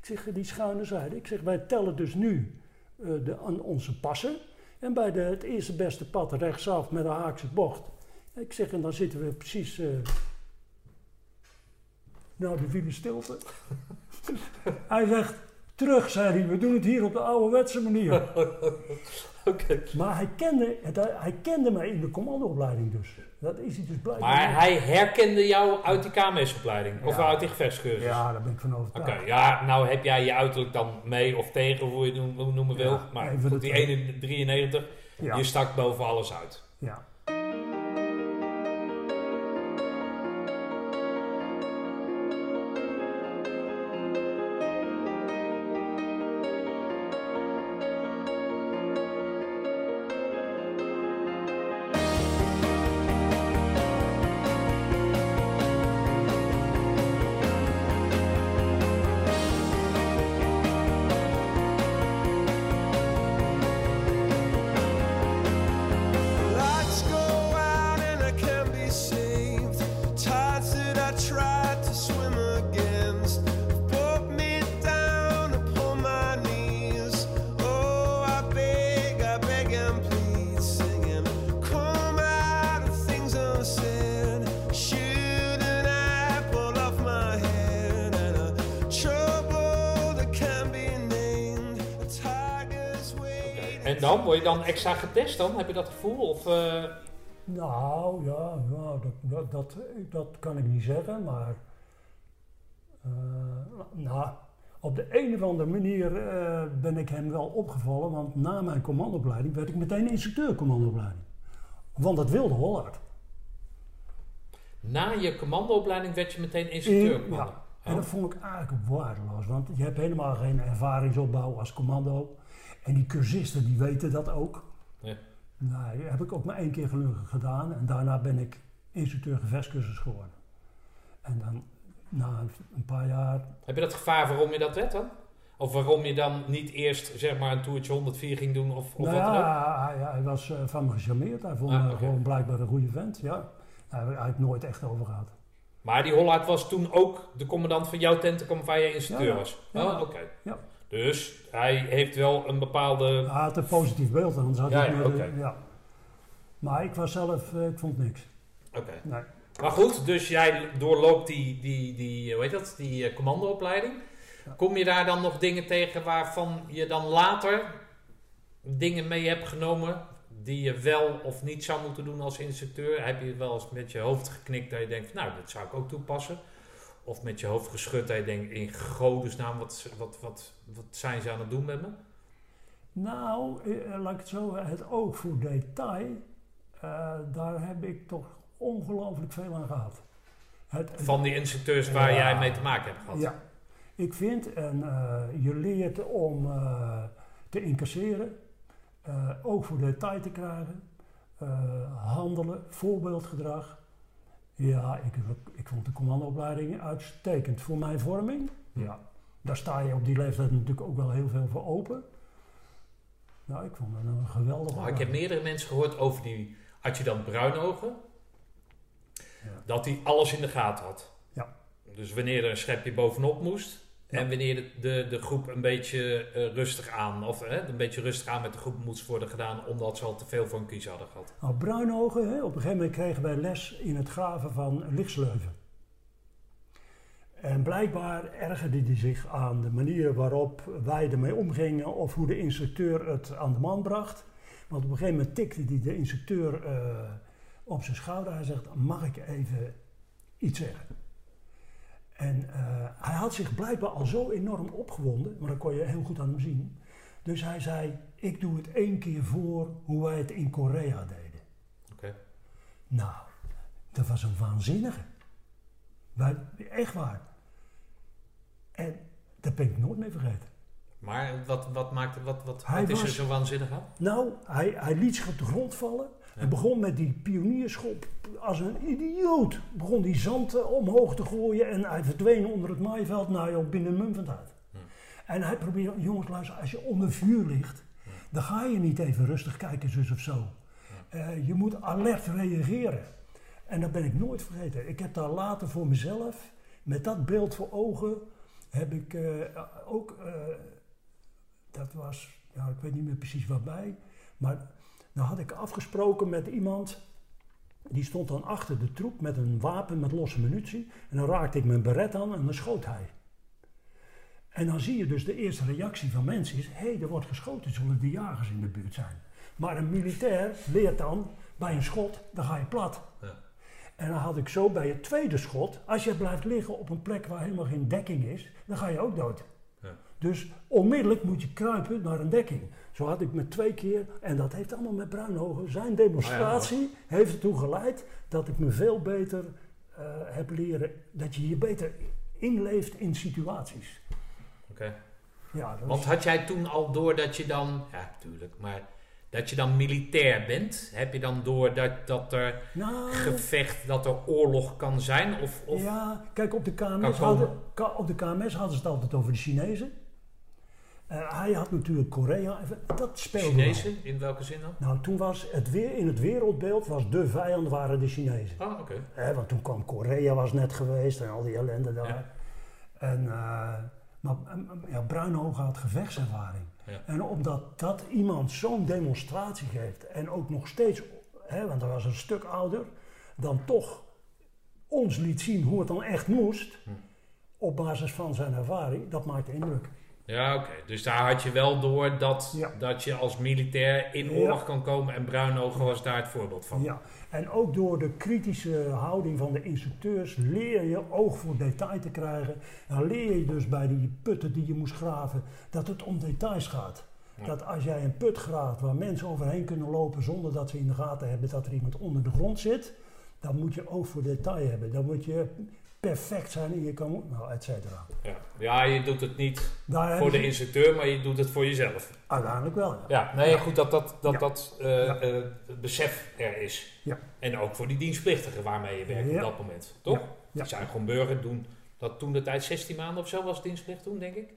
Ik zeg, die schuine zijde. Ik zeg, wij tellen dus nu eh, de, aan onze passen. En bij de, het eerste beste pad rechtsaf met een haakse bocht. Ik zeg, en dan zitten we precies... nou, de viele stilte. hij zegt, terug, zei hij, we doen het hier op de ouderwetse manier. Oké. maar hij kende, het, hij kende mij in de commandoopleiding dus. Dat is hij dus blijkbaar. Maar hij herkende jou uit die KMS-opleiding? Of Ja. uit die gevechtscursus? Ja, daar ben ik van Oké, overtuigd. ja, nou heb jij je uiterlijk dan mee of tegen, hoe je het noem- noemen wil. Ja, maar goed, die 1,93, Ja. je stak boven alles uit. ja. Dan? Extra getest dan? Heb je dat gevoel? Of, eh, Nou, ja, ja dat, dat, dat, dat kan ik niet zeggen, maar... eh, nou, op de een of andere manier eh, ben ik hem wel opgevallen, want na mijn commandoopleiding werd ik meteen instructeur commandoopleiding. Want dat wilde Hollard. na je commandoopleiding werd je meteen instructeur? In- commando? ja. En Oh. dat vond ik eigenlijk waardeloos, want je hebt helemaal geen ervaringsopbouw als commando. En die cursisten die weten dat ook. Ja. Nou, heb ik ook maar één keer gelukkig gedaan en daarna ben ik instructeur gevechtscursus geworden. En dan na een- paar jaar, Heb je dat gevaar waarom je dat werd dan? Of waarom je dan niet eerst zeg maar een toertje 104 ging doen of, of nou wat dan ook? ja, hij, hij was eh, van me gecharmeerd. Hij vond Ah, me gewoon blijkbaar een goede vent. Ja. Daar hebben we nooit echt over gehad. Maar die Hollard was toen ook de commandant van jouw tentenkamp waar jij instructeur Ja, ja. was? Ja. Oh, oké. Ja. Dus hij heeft wel een bepaalde... Hij had een positief beeld, anders had Ja, hij ja, de- ja. Maar ik was zelf, eh, ik vond niks. Oké. Nee. Maar goed, dus jij doorloopt die, die, die, hoe heet dat, die eh, commandoopleiding. Ja. Kom je daar dan nog dingen tegen waarvan je dan later dingen mee hebt genomen die je wel of niet zou moeten doen als instructeur? Heb je wel eens met je hoofd geknikt dat je denkt, nou, dat zou ik ook toepassen? Of met je hoofd geschud dat je denkt, in godesnaam, wat, wat, wat, wat zijn ze aan het doen met me? Nou, eh, laat ik het zo het oog voor detail, eh, daar heb ik toch ongelooflijk veel aan gehad. Het, Van die instructeurs waar jij mee te maken hebt gehad? Ja, ik vind, en eh, je leert om eh, te incasseren, eh oog voor detail te krijgen, eh, handelen, voorbeeldgedrag. Ja, ik, ik vond de commandoopleiding uitstekend voor mijn vorming. Ja, daar sta je op die leeftijd natuurlijk ook wel heel veel voor open. Nou, ik vond het een geweldige Nou, ik heb meerdere mensen gehoord over die adjudant Bruinogen. Ja. Dat hij alles in de gaten had. Ja. Dus wanneer er een schepje bovenop moest. En wanneer de, de, de groep een beetje eh, rustig aan, of een beetje rustig aan met de groep moest worden gedaan, omdat ze al te veel voor een kiezer hadden gehad. Nou, Bruinogen, hè, op een gegeven moment kregen wij les in het graven van lichtsleuven. En blijkbaar ergerde hij zich aan de manier waarop wij ermee omgingen of hoe de instructeur het aan de man bracht. Want op een gegeven moment tikte hij de instructeur eh, op zijn schouder. Hij zegt, mag ik even iets zeggen? En eh, hij had zich blijkbaar al zo enorm opgewonden, maar dat kon je heel goed aan hem zien. Dus hij zei, ik doe het één keer voor hoe wij het in Korea deden. Oké. Nou, dat was een waanzinnige. Wij, echt waar. En dat ben ik nooit meer vergeten. Maar wat, wat, maakte, wat, wat, Hij wat is er zo waanzinnig aan? Nou, hij, hij liet zich op de grond vallen. En begon met die pionierschop als een idioot. Begon die zand eh, omhoog te gooien en hij verdween onder het maaiveld. Nou joh, binnen een mum van tijd. Ja. En hij probeerde, jongens luister, als je onder vuur ligt, dan ga je niet even rustig kijken zus of zo. Eh, je moet alert reageren. En dat ben ik nooit vergeten. Ik heb daar later voor mezelf, met dat beeld voor ogen, heb ik eh, ook, dat was, ja, ik weet niet meer precies waarbij, maar dan had ik afgesproken met iemand, die stond dan achter de troep met een wapen met losse munitie. En dan raakte ik mijn beret aan en dan schoot hij. En dan zie je dus de eerste reactie van mensen is, hé, hey, er wordt geschoten, zullen de jagers in de buurt zijn. Maar een militair leert dan, bij een schot, dan ga je plat. Ja. En dan had ik zo bij het tweede schot, als je blijft liggen op een plek waar helemaal geen dekking is, dan ga je ook dood. Ja. Dus onmiddellijk moet je kruipen naar een dekking. Zo had ik met twee keer, en dat heeft allemaal met Bruinhogen, zijn demonstratie heeft ertoe geleid dat ik me veel beter eh, heb leren, dat je je beter inleeft in situaties. Oké. Ja, Want had jij toen al door dat je dan, ja natuurlijk, maar dat je dan militair bent? Heb je dan door dat, dat er nou, gevecht, dat er oorlog kan zijn? Of, of Ja, kijk, op de, KMS hadden, op de KMS hadden ze het altijd over de Chinezen. Hij had natuurlijk Korea, dat speelde wel. Chinezen? In welke zin dan? Nou, toen was het weer in het wereldbeeld, was de vijand waren de Chinezen. Oh, oké. Want toen kwam Korea was net geweest en al die ellende daar. Ja. En, eh, maar ja, Bruinhogen had gevechtservaring. Ja. En omdat dat iemand zo'n demonstratie geeft en ook nog steeds, hè, want hij was een stuk ouder, dan toch ons liet zien hoe het dan echt moest, Hm. op basis van zijn ervaring, dat maakt indruk. Ja, oké. Dus daar had je wel door dat, Ja. dat je als militair in Ja. oorlog kan komen. En Bruinogen was daar het voorbeeld van. Ja, en ook door de kritische houding van de instructeurs leer je oog voor detail te krijgen. Dan leer je dus bij die putten die je moest graven, dat het om details gaat. Ja. Dat als jij een put graaft waar mensen overheen kunnen lopen zonder dat ze in de gaten hebben dat er iemand onder de grond zit, dan moet je oog voor detail hebben. Dan moet je perfect zijn in je kan, nou, et cetera. Ja. ja, je doet het niet Daar voor de ze- instructeur, maar je doet het voor jezelf. Uiteindelijk wel, ja. Ja, nee, goed dat dat, dat, Ja. dat eh, eh, het besef er is. Ja. En ook voor die dienstplichtigen waarmee je werkt op dat moment. Toch? Die zijn gewoon burger, doen dat toen de tijd 16 maanden of zo was dienstplicht toen, denk ik.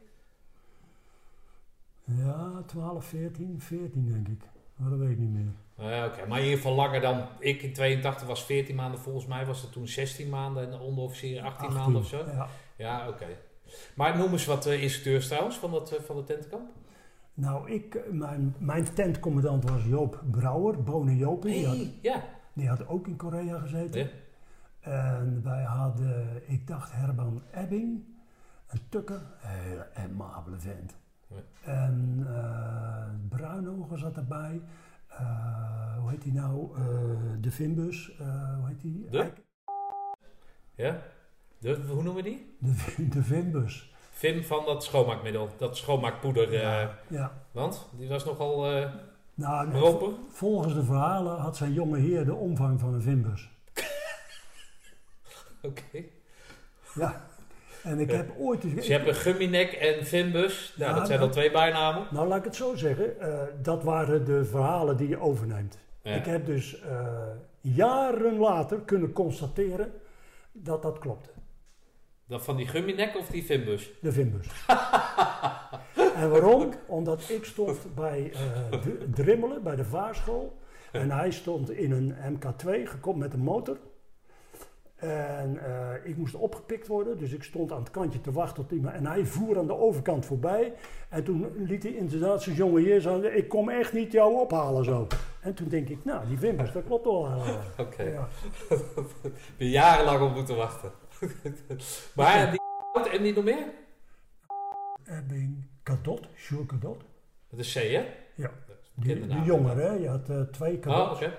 Ja, 12, 14, 14 denk ik. Maar dat weet ik niet meer. Ja, Oké, maar in ieder geval langer dan ik in 82 was 14 maanden. Volgens mij was het toen 16 maanden en de onderofficier 18, maanden of zo. Ja. Ja, oké. Maar noem eens wat eh, instructeurs trouwens van, dat, eh, van de tentenkamp. Nou, ik, eh, mijn, mijn tentcommandant was Joop Brouwer, Bonen. Die, had, Hey, ja. die had ook in Korea gezeten. Ja. En wij hadden, ik dacht Herman Ebbing, een tukker, hele amabele vent. Ja. En Bruinogen zat erbij. Eh, hoe heet die nou? Eh, de Vimbus, eh, hoe heet die? De? Eik- ja. De, hoe noemen we die? De, de Vimbus. Vim van dat schoonmaakmiddel, dat schoonmaakpoeder. ja, ja. want die was nogal Nou, volgens de verhalen had zijn jonge heer de omvang van een Vimbus. Oké. Ja. En ik heb ooit... Dus je hebt een gumminek en Vimbus. Nou, Ja, dat zijn dat- al twee bijnamen. Nou, laat ik het zo zeggen. eh, dat waren de verhalen die je overneemt. Ja. Ik heb dus eh, jaren later kunnen constateren dat dat klopte. Dat van die gumminek of die Vimbus? De Vimbus. en waarom? Omdat ik stond bij D- Drimmelen, bij de vaarschool. En hij stond in een MK2, gekomen met een motor. En eh, ik moest opgepikt worden, dus ik stond aan het kantje te wachten tot iemand. En hij voer aan de overkant voorbij. En toen liet hij inderdaad zijn jonge heer zeggen: Ik kom echt niet jou ophalen zo. En toen denk ik: Nou, die Vimbus, dat klopt wel. eh. Oké. Ja. Heb je jarenlang op moeten wachten. maar die en die nog meer? Ebbing, Kadot, Sjoerd Kadot. Dat is C, hè? Ja. Die, die naam. jongere, hè? je had eh, twee Kadots. Oh, oké.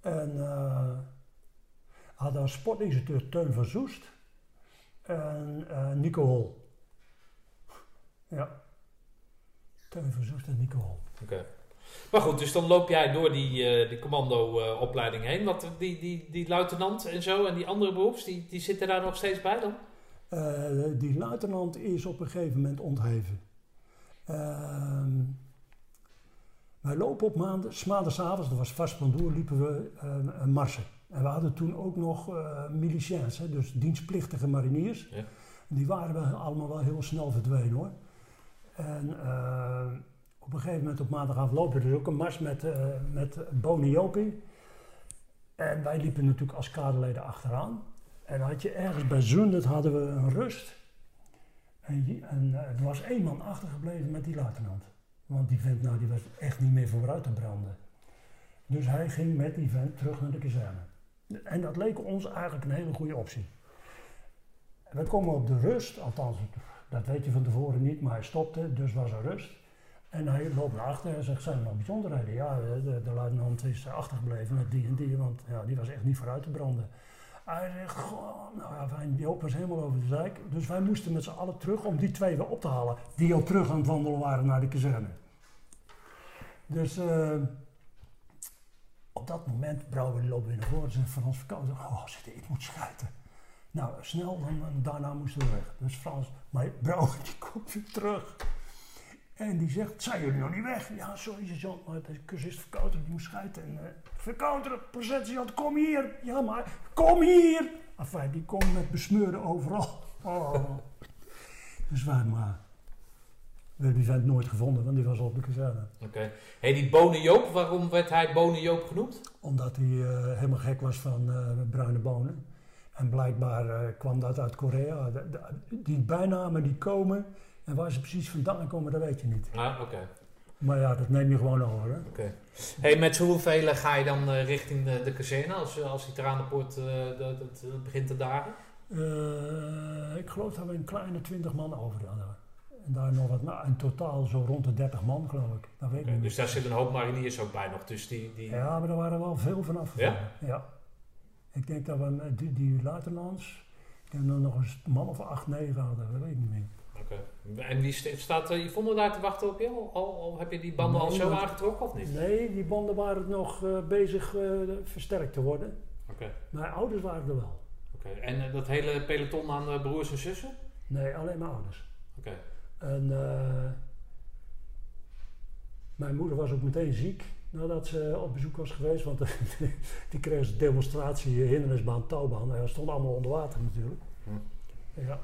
En eh had als sportinstructeur Teun van Zoest en eh, Nico Hol. Ja. Teun van Zoest en Nico Hol. Oké. Maar goed, dus dan loop jij door die, eh, die commando-opleiding heen. Wat, die, die, die luitenant en zo en die andere beroeps, die, die zitten daar nog steeds bij dan? Eh, die luitenant is op een gegeven moment ontheven. Ehm, wij lopen op maanden, maandagavond, dat was vast pandoer, liepen we marsen. En we hadden toen ook nog eh miliciëns, hè, dus dienstplichtige mariniers. Ja. Die waren wel allemaal wel heel snel verdwenen hoor. En eh, op een gegeven moment op maandagavond lopen we dus ook een mars met, eh met Boni Jopie. En wij liepen natuurlijk als kaderleden achteraan. En had je ergens bij Zundert hadden we een rust. En, en er was één man achtergebleven met die luitenant. Want die vent nou, die was echt niet meer vooruit te branden. Dus hij ging met die vent terug naar de kazerne. En dat leek ons eigenlijk een hele goede optie. We komen op de rust, althans, dat weet je van tevoren niet, maar hij stopte, dus was er rust. En hij loopt naar achter en zegt, zijn er nog bijzonderheden? Ja, de, de, luitenant is achtergebleven met die en die, want ja, die was echt niet vooruit te branden. Hij zegt, goh, nou ja, Joop was helemaal over de zijk. Dus wij moesten met z'n allen terug om die twee weer op te halen, die al terug aan het wandelen waren naar de kazerne. Dus eh, op dat moment, Brouwer loopt weer naar voren, zegt Frans Verkouden, oh zit, ik moet schijten. Nou, snel, dan, daarna moesten we weg. Dus Frans, maar Brouwer die komt weer terug. En die zegt, zijn jullie nog niet weg? Ja, sorry sergeant, maar de cursist Verkouter, die moet schijten. En uh, Verkouter, processergeant, kom hier. Ja, maar kom hier. Enfin, die komt met besmeurde overal. Oh. Dus wij maar... We hebben die vent nooit gevonden, want die was op de kazerne. Oké. Hey, die Bonen Joop, waarom werd hij Bonen Joop genoemd? Omdat hij eh, helemaal gek was van eh, bruine bonen. En blijkbaar eh, kwam dat uit Korea. De- de- die bijnamen die komen, en waar ze precies vandaan komen, dat weet je niet. Ah, oké. Maar ja, dat neem je gewoon over. Oké. Hey, met hoeveel ga je dan richting de, de kazerne als, als die tranenpoort dat- dat- dat begint te dagen? Ik geloof dat we een kleine twintig man over hadden. En daar nog wat, nou, in totaal zo rond de 30 man geloof ik. Dat weet ik niet. dus daar zit een hoop mariniers ook bij nog. Dus die, die... Ja, maar er waren wel veel van afgevallen. Ja? Ik denk dat we met die, die luitenants, ik denk dat we nog een man of acht, negen hadden, dat weet ik niet meer. Oké. En die st- staat uh, Yvonne daar te wachten op je? Al, al, heb je die banden al zo aangetrokken of niet? Nee, die banden waren nog eh, bezig eh, versterkt te worden. Oké. Mijn ouders waren er wel. Oké. En eh, dat hele peloton aan eh, broers en zussen? Nee, alleen mijn ouders. En eh, mijn moeder was ook meteen ziek nadat ze op bezoek was geweest. Want die kreeg een demonstratie, hindernisbaan, touwbaan. En dat stond allemaal onder water natuurlijk. Hm. Ja.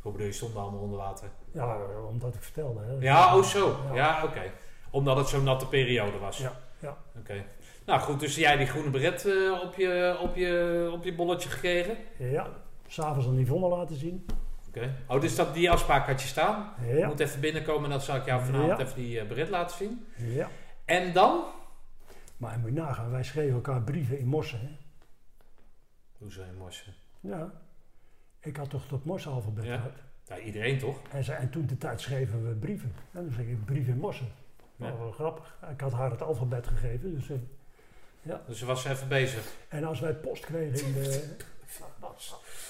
Hoe bedoel je, stonden allemaal onder water? ja, omdat ik vertelde. Hè. Ja, oh zo. Ja. Ja, oké. Omdat het zo'n natte periode was. Ja, ja. Oké. Nou goed, dus jij die groene beret eh, op, je, op, je, op je bolletje gekregen? Ja, s'avonds aan Yvonne laten zien. Oké. Oh, dus dat, die afspraak had je staan? Je Ja, moet even binnenkomen en dan zal ik jou vanavond Ja. even die eh, beret laten zien. ja. En dan? Maar je moet nagaan, wij schreven elkaar brieven in Mossen. Hè. Hoezo in Morsen? Ja. Ik had toch het Morse-alfabet Ja. gehad. Ja, iedereen toch? En, ze, en toen de tijd schreven we brieven. En dan zeg ik brief in Mossen. Ja. Wel grappig. Ik had haar het alfabet gegeven. Dus, eh, Dus ze was even bezig. en als wij post kregen in de,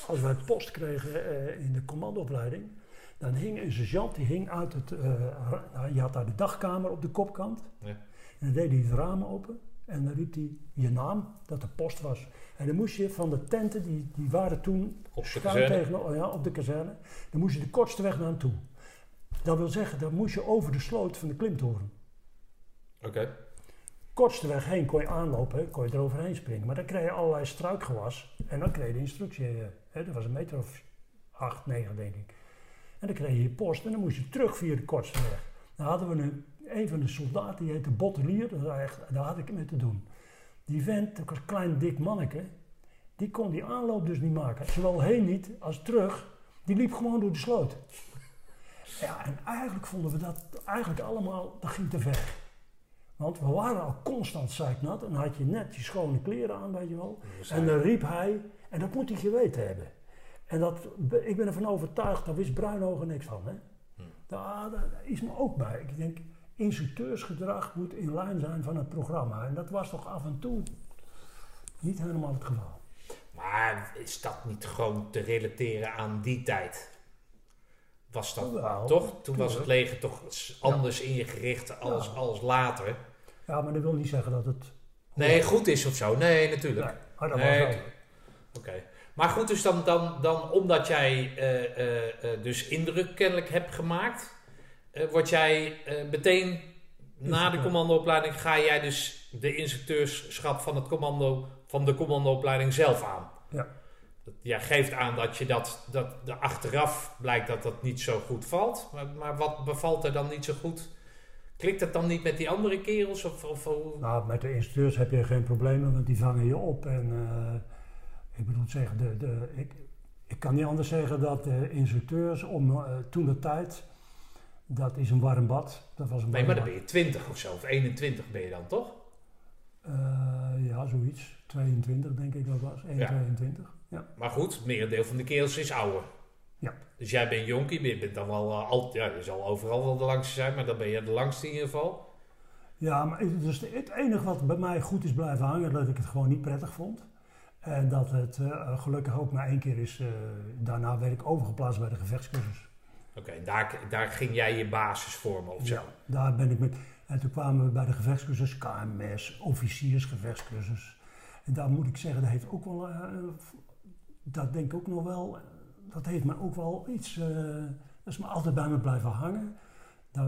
als wij post kregen eh, in de commandoopleiding, dan hing een sergeant, die hing uit het, eh, je had daar de dagkamer op de kopkant. Ja. En dan deed hij het raam open en dan riep hij je naam, dat de post was. En dan moest je van de tenten, die, die waren toen Op de kazerne. oh ja, op de kazerne, dan moest je de kortste weg naar hem toe. Dat wil zeggen, dan moest je over de sloot van de klimtoren. Oké. Kortste weg heen kon je aanlopen, kon je eroverheen springen. Maar dan kreeg je allerlei struikgewas en dan kreeg je de instructie. Hè, dat was een meter of acht, negen denk ik. En dan kreeg je je post en dan moest je terug via de kortste weg. Dan hadden we een, een van de soldaten, die heette Bottelier, daar had ik mee te doen. Die vent, dat was een klein dik manneke, die kon die aanloop dus niet maken. Zowel heen niet als terug. Die liep gewoon door de sloot. Ja, en eigenlijk vonden we dat eigenlijk allemaal, dat ging te ver. Want we waren al constant zeiknat en dan had je net je schone kleren aan, weet je wel. En dan riep hij, en dat moet hij geweten hebben. En dat, ik ben ervan overtuigd, daar wist Bruinhogen niks van. Hè? Hm. Daar, daar is me ook bij. Ik denk, instructeursgedrag moet in lijn zijn van het programma. En dat was toch af en toe niet helemaal het geval. Maar is dat niet gewoon te relateren aan die tijd? Was dat toch? Toen was het leger toch anders ingericht als, Ja. als later. Ja, maar dat wil niet zeggen dat het... Nee, goed is of zo. Nee, natuurlijk. Nee, maar dat Nee, was wel. Oké. Maar goed, dus dan, dan, dan omdat jij eh, eh, eh, dus indruk kennelijk hebt gemaakt, word jij meteen na de commandoopleiding ga jij dus de instructeurschap van het commando van de commandoopleiding zelf aan. Ja. Dat- Jij geeft aan dat je dat, dat de achteraf blijkt dat dat niet zo goed valt. Maar, maar wat bevalt er dan niet zo goed? Klikt het dan niet met die andere kerels? Of, of, Nou, met de instructeurs heb je geen problemen, want die vangen je op. En ik bedoel zeggen, de, de, ik, ik kan niet anders zeggen dat de instructeurs om eh, toen de tijd, dat is een warm bad. Dat was een nee, maar dan ben je 20 of zo, of 21 ben je dan toch? Eh, ja, zoiets. 22 denk ik dat was. 1, Ja. 22. Ja. Maar goed, het merendeel van de kerels is ouder. Ja. Dus jij bent jonkie, maar je bent dan wel eh, al, ja, je zal overal wel de langste zijn, maar dan ben je de langste in ieder geval. Ja, maar het, dus het enige wat bij mij goed is blijven hangen, dat ik het gewoon niet prettig vond. En dat het eh, gelukkig ook maar één keer is, eh, daarna werd ik overgeplaatst bij de gevechtscursus. Oké, daar, daar ging jij je basis vormen of zo. Ja, daar ben ik met. En toen kwamen we bij de gevechtscursus, KMS, officiersgevechtscursus. En daar moet ik zeggen, dat heeft ook wel, eh, dat denk ik ook nog wel, eh, dat heeft me ook wel iets, eh, dat is me altijd bij me blijven hangen. Eh,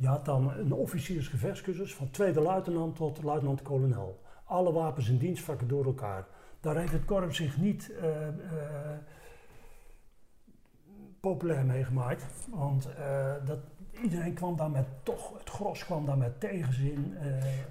je had dan een officiersgevechtscursus van tweede luitenant tot luitenant-kolonel. Alle wapens en dienstvakken door elkaar. Daar heeft het korps zich niet eh, eh, populair mee gemaakt. Want eh, dat, iedereen kwam daar met, toch, het gros kwam daar met tegenzin.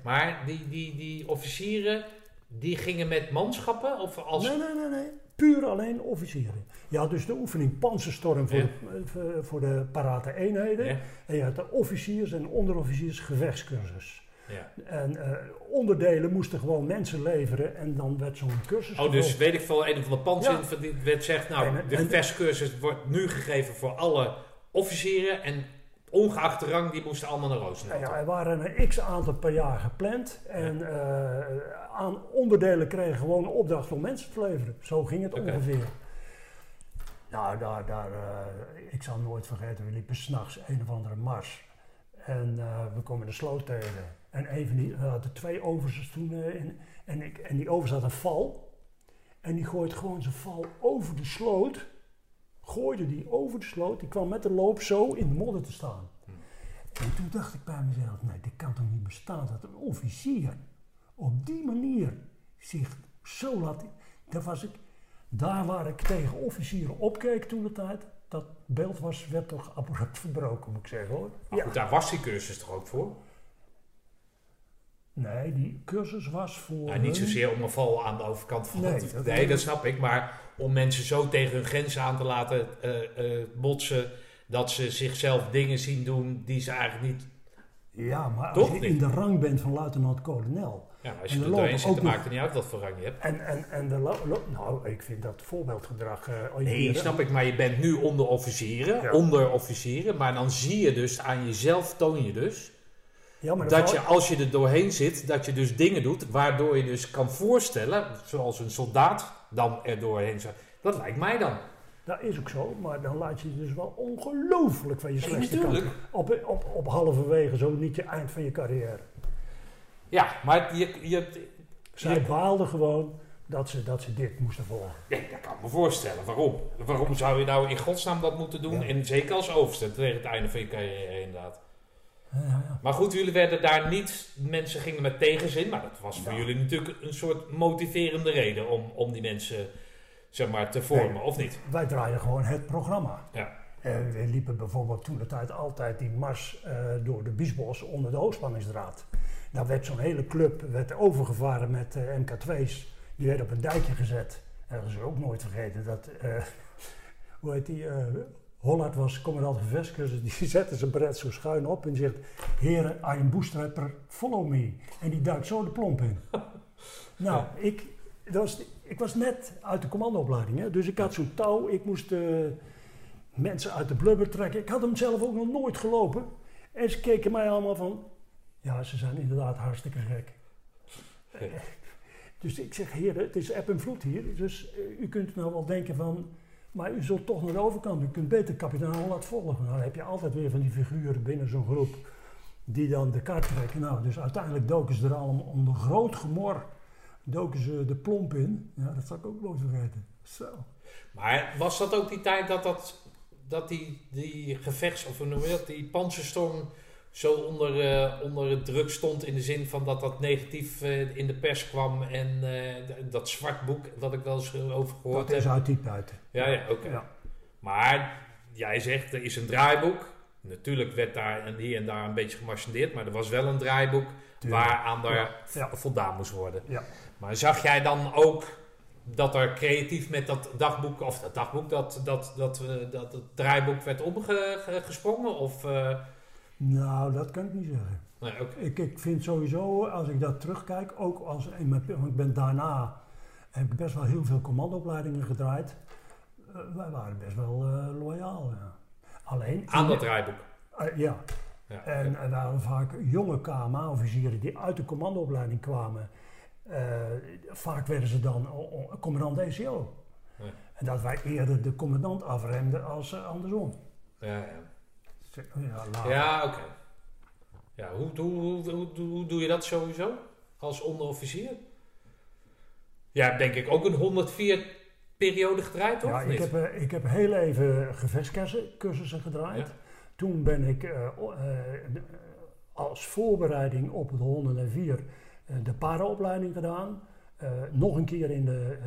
Maar die, die, die officieren, die gingen met manschappen? Of als... Nee, nee, nee, nee. Puur alleen officieren. Je had dus de oefening Panzerstorm voor, Ja. de, voor- voor de parate eenheden. Ja. En je had de officiers- en onderofficiers gevechtscursus. Ja. En eh, onderdelen moesten gewoon mensen leveren en dan werd zo'n cursus Oh, dus weet ik veel, een of andere pand Ja. wet zegt, nou, En- de gevechtscursus wordt nu gegeven voor alle officieren en ongeacht de rang, die moesten allemaal naar Nou Roosendaal. ja, er waren een x aantal per jaar gepland. En eh, aan onderdelen kregen gewoon een opdracht om mensen te leveren. Zo ging het ongeveer. Nou, daar, daar, eh, ik zal nooit vergeten, we liepen s'nachts een of andere mars. En we komen de sloot tegen. En een van die, we hadden twee overs toen. in, en, ik, en die overs had een val. En die gooit gewoon zijn val over de sloot. Gooide die over de sloot. Die kwam met de loop zo in de modder te staan. En toen dacht ik bij mezelf, nee, dit kan toch niet bestaan dat een officier op die manier zich zo laat... Daar, was ik, daar waar ik tegen officieren opkeek toen de tijd, dat beeld was, werd toch abrupt verbroken, moet ik zeggen hoor. Maar Ja. goed, daar was die cursus toch ook voor? Nee, die cursus was voor... Nou, niet zozeer om een val aan de overkant van Nee, dat- Nee, dat snap ik. Maar om mensen zo tegen hun grenzen aan te laten eh, eh, botsen... dat ze zichzelf dingen zien doen die ze eigenlijk niet... Ja, maar Toch als je niet? in de rang bent van luitenant-kolonel... Ja, als je er doorheen zit, dan maakt het niet uit wat voor rang je hebt. En, en, en de nou, ik vind dat voorbeeldgedrag... eh, Nee, snap ik. Maar je bent nu onderofficieren. Ja. Onderofficieren. Maar dan zie je dus aan jezelf, toon je dus... Ja, maar dat je als je er doorheen zit, dat je dus dingen doet... waardoor je dus kan voorstellen, zoals een soldaat dan er doorheen zou... Dat lijkt mij dan. Dat is ook zo, maar dan laat je dus wel ongelooflijk van je kant. natuurlijk. Op, op, op halverwege, zo niet je eind van je carrière. Ja, maar je, je, Zij je- baalden gewoon dat ze, dat ze dit moesten volgen. Nee, dat kan ik me voorstellen. Waarom? Waarom zou je nou in godsnaam dat moeten doen? Ja. En zeker als overste tegen het einde van je carrière inderdaad. Ja. Maar goed, jullie werden daar niet... Mensen gingen met tegenzin, maar dat was voor jullie natuurlijk een soort motiverende reden om, om die mensen zeg maar, te vormen, Nee. of niet? Wij draaien gewoon het programma. Ja. En we liepen bijvoorbeeld toen de tijd altijd die mars eh, door de Biesbos onder de hoogspanningsdraad. Daar werd zo'n hele club werd overgevaren met eh, MK2's. Die werden op een dijkje gezet. En dat is ook nooit vergeten. Dat, eh, hoe heet die? Hollard was commandant gevechtscursus. Die zette zijn beret zo schuin op en zegt... Heren, I am bootstrapper, follow me. En die duikt zo de plomp in. nou, ik, dat was, ik was net uit de commandoopleiding. Hè, dus ik had zo'n touw. Ik moest... eh, mensen uit de blubber trekken. Ik had hem zelf ook nog nooit gelopen. En ze keken mij allemaal van, ja, ze zijn inderdaad hartstikke gek. Ja. Dus ik zeg, heren, het is app en vloed hier. Dus eh, u kunt nou wel denken van, maar u zult toch naar de overkant. U kunt beter kapitein Holland volgen. Dan heb je altijd weer van die figuren binnen zo'n groep die dan de kaart trekken. Nou, dus uiteindelijk doken ze er allemaal onder groot gemor. Doken ze de plomp in. Ja, dat zal ik ook nooit vergeten. Zo. Maar was dat ook die tijd dat, dat, dat die, die gevechts... of hoe noem je dat? Die panzerstorm zo onder, eh, onder druk stond... in de zin van dat dat negatief eh, in de pers kwam... en eh, dat zwart boek dat ik wel eens over gehoord Dat is heb. uit die tijd. Ja, ja, oké. Ja. Maar jij zegt, er is een draaiboek. Natuurlijk werd daar en hier en daar een beetje gemarchandeerd... maar er was wel een draaiboek Tuurlijk. waaraan er Ja, ja. v- voldaan moest worden. Ja. Maar zag jij dan ook dat er creatief met dat dagboek, of dat dagboek, dat, dat, dat, eh, dat het draaiboek werd omgesprongen? Of, Nou, dat kan ik niet zeggen. nee. Ik, ik vind sowieso, als ik dat terugkijk, ook als in mijn, want ik ben daarna, heb ik best wel heel veel commandoopleidingen gedraaid. Eh, wij waren best wel eh, loyaal. Ja. Alleen. Aan dat draaiboek. Eh, ja. Ja, En er waren vaak jonge KMA-officieren die uit de commandoopleiding kwamen. Vaak werden ze dan commandant. Ja. En dat wij eerder de commandant afremden als andersom. ja, ja. Ja, later. ja oké. Ja, hoe, hoe, hoe, hoe, doe je dat sowieso als onderofficier? Ja, denk ik ook een 104 periode gedraaid, toch? Ja, ik heb, eh, ik heb heel even gevechtscursussen gedraaid. Ja. Toen ben ik eh, eh, als voorbereiding op het 104 eh, de paraopleiding gedaan. Nog een keer in de,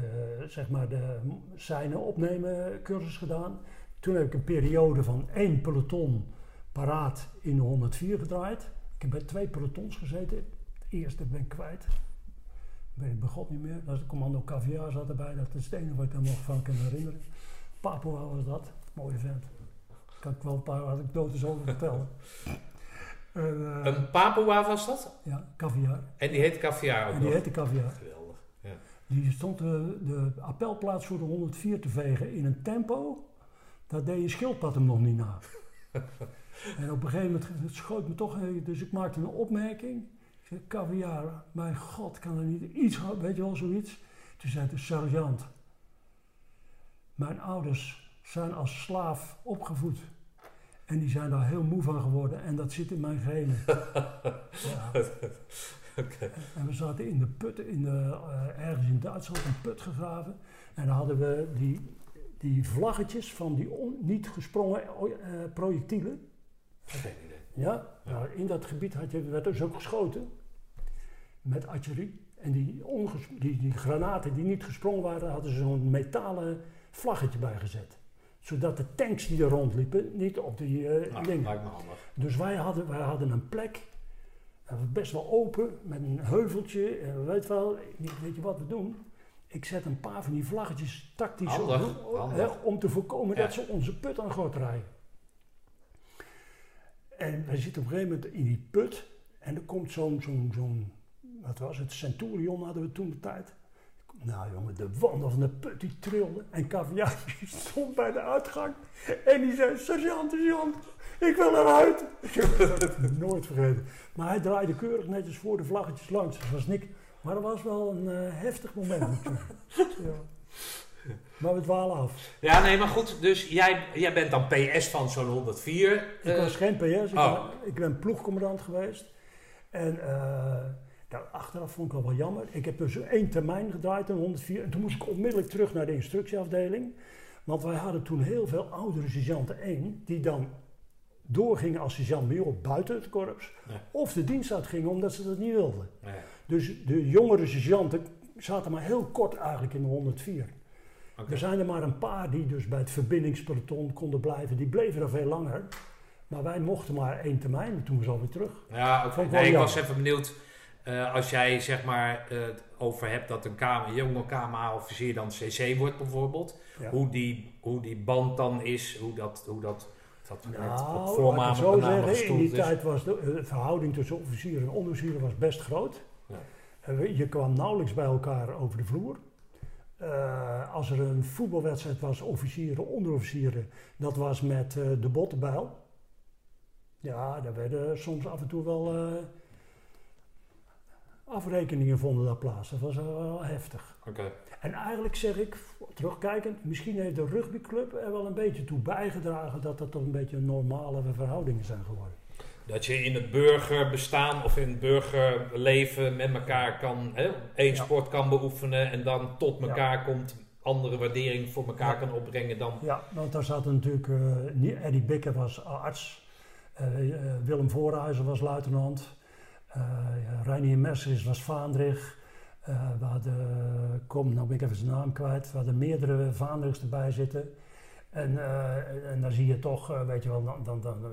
zeg maar de seinen opnemen cursus gedaan. Toen heb ik een periode van één peloton paraat in de 104 gedraaid. Ik heb bij twee pelotons gezeten. Het eerste ben ik kwijt. Weet ik begot niet meer. Dat is de commando Caviar zat erbij. Dat is het enige wat ik er nog van kan herinneren. Papua was dat. Mooie vent. Kan ik wel een paar anekdotes over vertellen. En, eh, Een Papua was dat? ja, caviar. En die heet Caviar ook En die nog. heette caviar. Geweldig. Ja. Die stond de, de appelplaats voor de 104 te vegen in een tempo. Dat deed je schildpad hem nog niet na. en op een gegeven moment het schoot me toch, dus ik maakte een opmerking. Ik zei, caviar, mijn god, kan er niet iets, weet je wel, zoiets. Toen zei de sergeant, mijn ouders zijn als slaaf opgevoed. En die zijn daar heel moe van geworden en dat zit in mijn genen. ja. En we zaten in de put, in de, eh, ergens in Duitsland, een put gegraven. En dan hadden we die, die vlaggetjes van die on- niet gesprongen eh, projectielen. Geen idee. Ja, nou, in dat gebied had je, werd dus ook geschoten met artillerie. En die, die, die granaten die niet gesprongen waren, hadden ze zo'n metalen vlaggetje bij gezet. Zodat de tanks die er rondliepen niet op die eh Nou, dingen. lijkt me handig. Dus wij hadden, wij hadden een plek, was best wel open, met een heuveltje. En weet wel, weet je wat we doen? Ik zet een paar van die vlaggetjes tactisch Handig, op, handig. hè, om te voorkomen Ja. dat ze onze put aan gort rijden. En wij zitten op een gegeven moment in die put en er komt zo'n, zo'n, zo'n wat was het, Centurion hadden we toen de tijd. Nou jongen, de wanden van de put die trilden en Caviar die stond bij de uitgang en die zei, sergeant, sergeant, ik wil eruit. Ik heb dat nooit vergeten. Maar hij draaide keurig netjes voor de vlaggetjes langs, dat was niks. Maar dat was wel een eh, heftig moment ja. Maar we dwalen af. Ja, nee, maar goed. Dus jij, jij bent dan PS van zo'n 104. Ik eh, was geen PS, ik, oh. ben, ik ben ploegcommandant geweest. En eh, nou, achteraf vond ik wel wel jammer. Ik heb dus één termijn gedraaid in 104. En toen moest ik onmiddellijk terug naar de instructieafdeling. Want wij hadden toen heel veel oudere sergeanten 1 die dan doorgingen als sergeant-major buiten het korps. Ja. Of de dienst uitgingen omdat ze dat niet wilden. Dus de jongere sergeanten zaten maar heel kort eigenlijk in de 104. Oké. Er zijn er maar een paar die dus bij het verbindingspeloton konden blijven. Die bleven er veel langer. Maar wij mochten maar één termijn en toen was alweer terug. Ja, wel Nee, ik was even benieuwd. eh, als jij zeg maar eh, het over hebt dat een kamer, jonge KMA-officier dan CC wordt bijvoorbeeld. Ja. Hoe, die, hoe die band dan is, hoe dat, hoe dat, dat Nou, ik zo zeggen, in die is. tijd was de eh, verhouding tussen officieren en onderofficieren was best groot. Ja. Je kwam nauwelijks bij elkaar over de vloer. Eh, als er een voetbalwedstrijd was, officieren, onderofficieren, dat was met eh, de bottenbijl. Ja, daar werden soms af en toe wel eh, afrekeningen vonden daar plaats. Dat was wel heftig. Oké. En eigenlijk zeg ik, terugkijkend, misschien heeft de rugbyclub er wel een beetje toe bijgedragen dat dat toch een beetje normale verhoudingen zijn geworden. Dat je in het burgerbestaan of in het burgerleven met elkaar kan, hè, één Ja. sport kan beoefenen en dan tot Ja. elkaar komt, andere waardering voor elkaar Ja. kan opbrengen dan. Ja, want daar zat natuurlijk, eh, niet- Eddie Bikker was arts, eh, eh, Willem Voorhuizen was luitenant, eh Reinier Messers was Vaandrig. eh we hadden, kom, nou ben ik even zijn naam kwijt, we hadden meerdere Vaandrigs erbij zitten. En, eh, en dan zie je toch, eh, weet je wel, dan, dan, dan, eh,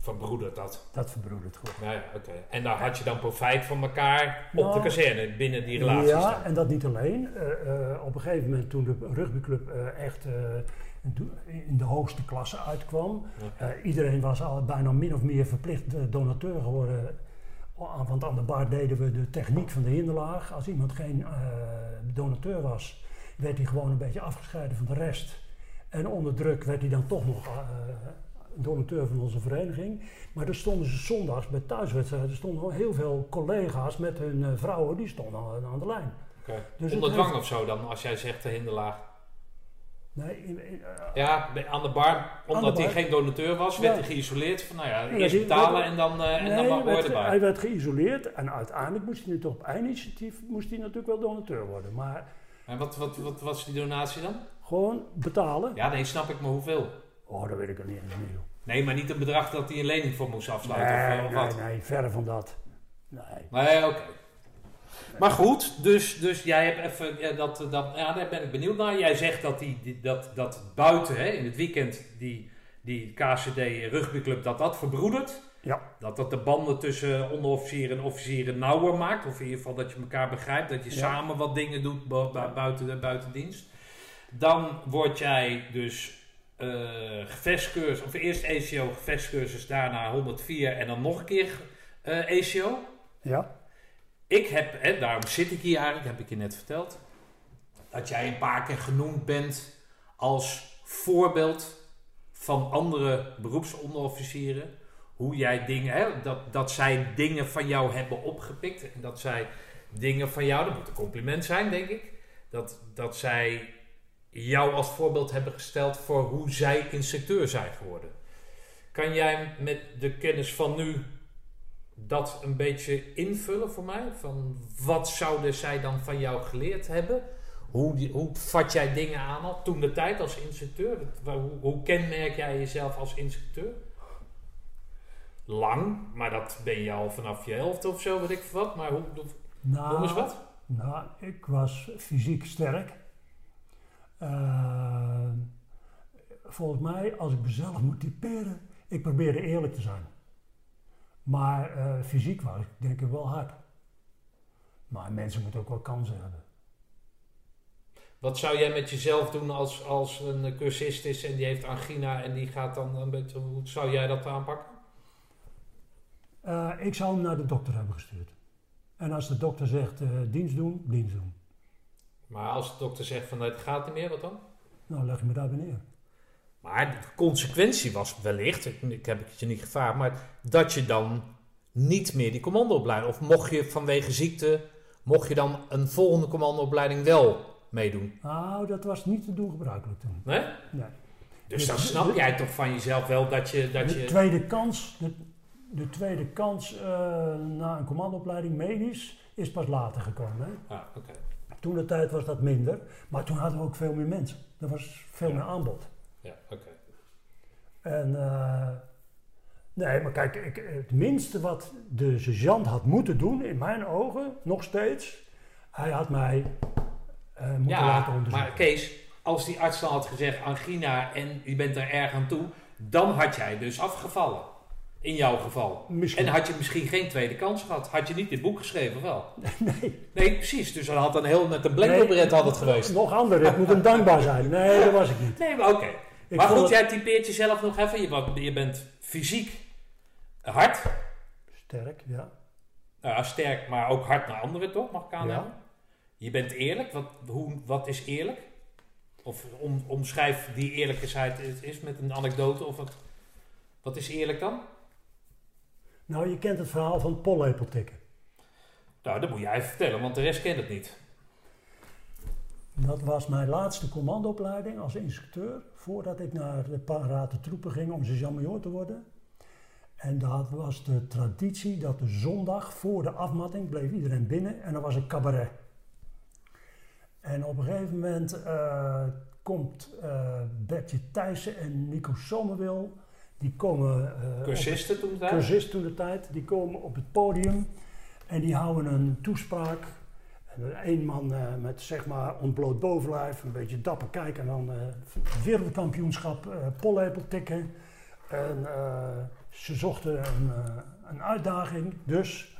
Verbroedert dat. dat verbroedert goed. Nou ja, oké. En daar had je dan profijt van elkaar op Nou, de kazerne binnen die relaties. Ja, dan. en dat niet alleen. Eh, eh, op een gegeven moment toen de rugbyclub eh, echt in de hoogste klasse uitkwam. Iedereen was al bijna min of meer verplicht donateur geworden. Want aan de bar deden we de techniek van de hinderlaag. Als iemand geen donateur was, werd hij gewoon een beetje afgescheiden van de rest. En onder druk werd hij dan toch nog donateur van onze vereniging. Maar er stonden ze zondags bij thuiswedstrijden stonden al heel veel collega's met hun eh, vrouwen, die stonden aan, aan de lijn. Oké. Dus Onder dwang heeft- of zo dan, als jij zegt de hinderlaag. Nee, in- in- eh, Ja, aan de bar, omdat hij geen donateur was, werd Ja. hij geïsoleerd. Van, nou ja, eerst betalen en dan, eh en nee, dan hoor je erbij. hij werd geïsoleerd en uiteindelijk moest hij nu toch op eigen initiatief moest hij natuurlijk wel donateur worden. Maar En wat, wat, wat was die donatie dan? gewoon betalen. Ja, nee, snap ik, maar hoeveel? Oh, dat weet ik er niet eens meer. Nee, maar niet een bedrag dat hij een lening voor moest afsluiten of, Nee, eh, of nee, wat? nee, verre van dat. Nee. Nee, oké. Maar goed, dus, dus jij hebt even, ja, dat, dat, ja, daar ben ik benieuwd naar. Jij zegt dat, die, dat, dat buiten, hè, in het weekend, die, die KCD rugbyclub, dat dat verbroedert. Ja. Dat dat de banden tussen onderofficieren en officieren nauwer maakt. Of in ieder geval dat je elkaar begrijpt, dat je Ja. samen wat dingen doet bu- bu- buiten, de, buiten dienst. Dan word jij dus gevechtscursus, of eerst ACO gevechtscursus, daarna 104 en dan nog een keer eh ACO. Ja, Ik heb, hè, daarom zit ik hier eigenlijk, heb ik je net verteld, dat jij een paar keer genoemd bent als voorbeeld van andere beroepsonderofficieren. Hoe jij dingen, hè, dat, dat zij dingen van jou hebben opgepikt en dat zij dingen van jou, dat moet een compliment zijn, denk ik, dat, dat zij jou als voorbeeld hebben gesteld voor hoe zij instructeur zijn geworden. Kan jij met de kennis van nu dat een beetje invullen voor mij? Van wat zouden zij dan van jou geleerd hebben? Hoe, die- hoe vat jij dingen aan al toen de tijd als instructeur? Hoe, hoe kenmerk jij jezelf als instructeur? Lang, maar dat ben je al vanaf je helft of zo, weet ik wat. Maar hoe, hoe- nou, noem eens wat. Nou, ik was fysiek sterk. Eh, volgens mij, als ik mezelf moet typeren, ik probeerde eerlijk te zijn. Maar eh, fysiek was ik denk ik wel hard. Maar mensen moeten ook wel kansen hebben. Wat zou jij met jezelf doen als, als een cursist is en die heeft angina en die gaat dan een beetje... Hoe zou jij dat aanpakken? Eh, ik zou hem naar de dokter hebben gestuurd. En als de dokter zegt dienst doen, dienst doen. Maar als de dokter zegt van het gaat niet meer, wat dan? Nou, leg je me daarbij neer. Maar de consequentie was wellicht, ik, ik heb het je niet gevraagd, maar dat je dan niet meer die commandoopleiding, of mocht je vanwege ziekte, mocht je dan een volgende commandoopleiding wel meedoen? Nou, dat was niet te doen gebruikelijk toen. Nee? Nee. Dus dan snap de- jij toch van jezelf wel dat je... Dat De je tweede kans, de, de tweede kans eh, na een commandoopleiding medisch is pas later gekomen. Hè? ah, oké. Toen de tijd was dat minder, maar toen hadden we ook veel meer mensen. Er was veel Ja. meer aanbod. Ja, oké. En eh, nee, maar kijk, ik, het minste wat de sergeant had moeten doen, in mijn ogen, nog steeds, hij had mij eh, moeten Ja, laten onderzoeken. maar Kees, als die arts dan had gezegd angina en je bent er erg aan toe, dan had jij dus afgevallen. In jouw geval. Misschien. En had je misschien geen tweede kans gehad. Had je niet dit boek geschreven, wel? nee. Nee, precies. Dus dan had dan heel met een blanco-beret had het geweest. Nog ander, ik moet hem dankbaar zijn. Nee, dat was ik niet. Nee, maar oké. Maar goed, het jij typeert jezelf nog even. Je, je bent fysiek hard. sterk, ja. Nou ja, sterk, maar ook hard naar anderen, toch? Mag ik aannemen? Ja. Je bent eerlijk. Wat, hoe, wat is eerlijk? Of om, omschrijf die eerlijkheid is, is met een anekdote. Of wat, wat is eerlijk dan? Nou, je kent het verhaal van pollepel tikken. Nou, dat moet jij even vertellen, want de rest kent het niet. Dat was mijn laatste commandoopleiding als instructeur, voordat ik naar de paraten troepen ging om sergeant-major te worden. En dat was de traditie dat de zondag voor de afmatting bleef iedereen binnen en dan was een cabaret. En op een gegeven moment eh, komt eh Bertje Thijssen en Nico Sommerwil, die komen... eh, Cursisten toen daar? cursist toen de tijd, die komen op het podium en die houden een toespraak. En één man eh, met zeg maar ontbloot bovenlijf, een beetje dapper kijken en dan eh, wereldkampioenschap eh pollepel tikken. En ze zochten een, een uitdaging, dus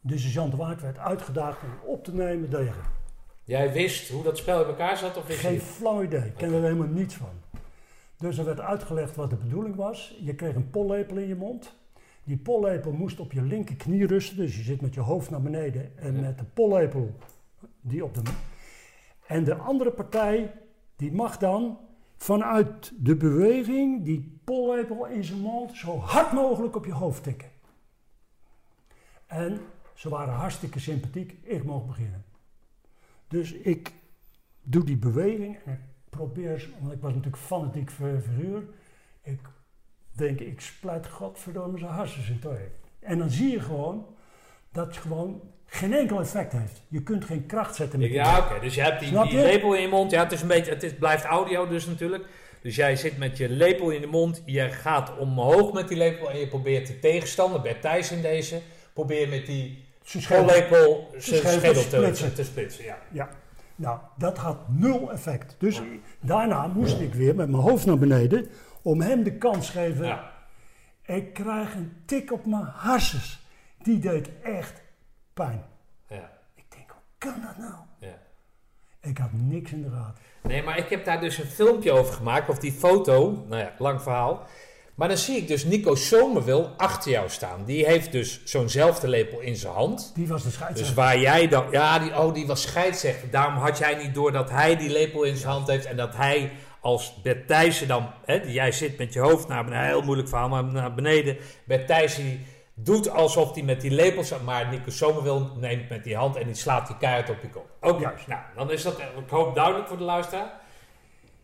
de sergeant de Waard werd uitgedaagd om op te nemen tegen. Jij wist hoe dat spel in elkaar zat? Of wist Geen flauw idee, ik ken er helemaal niets van. Dus er werd uitgelegd wat de bedoeling was. Je kreeg een pollepel in je mond. Die pollepel moest op je linkerknie rusten, dus je zit met je hoofd naar beneden en Ja. met de pollepel die op de. En de andere partij, die mag dan vanuit de beweging die pollepel in zijn mond zo hard mogelijk op je hoofd tikken. En ze waren hartstikke sympathiek, ik mocht beginnen. Dus ik doe die beweging en ik probeer, want ik was natuurlijk fanatiek figuur, ik denk ik splijt godverdomme zijn hartjes in twee. En dan zie je gewoon dat het gewoon geen enkel effect heeft. Je kunt geen kracht zetten met die Ja, oké. Dus je hebt die, Snap die je? lepel in je mond. Ja, het, is een beetje, het is, blijft audio dus natuurlijk. Dus jij zit met je lepel in de mond. Je gaat omhoog met die lepel en je probeert de tegenstander, Bert Thijs in deze, probeer met die pollepel zijn schedel te te splitsen. Ja. Ja, nou, dat had nul effect. Dus daarna moest ik weer met mijn hoofd naar beneden om hem de kans te geven. Ja. Ik krijg een tik op mijn harses. Die deed echt pijn. Ja. Ik denk, hoe kan dat nou? Ja. Ik had niks in de gaten. Nee, maar ik heb daar dus een filmpje over gemaakt, of die foto, nou ja, lang verhaal. Maar dan zie ik dus Nico Zomerwil achter jou staan. Die heeft dus zo'nzelfde lepel in zijn hand. Die was de Dus scheidsrechter. waar jij dan, ja, die, oh, die was scheidsrechter. Daarom had jij niet door dat hij die lepel in zijn hand heeft en dat hij als Bert Thijssen dan, hè, die- jij zit met je hoofd naar beneden, heel moeilijk verhaal, maar naar beneden. Bert Thijssen doet alsof hij met die lepel staat, maar Nico Zomerwil neemt met die hand en die slaat die keihard op je kop. Oké, Juist. nou, dan is dat, ik hoop duidelijk voor de luisteraar.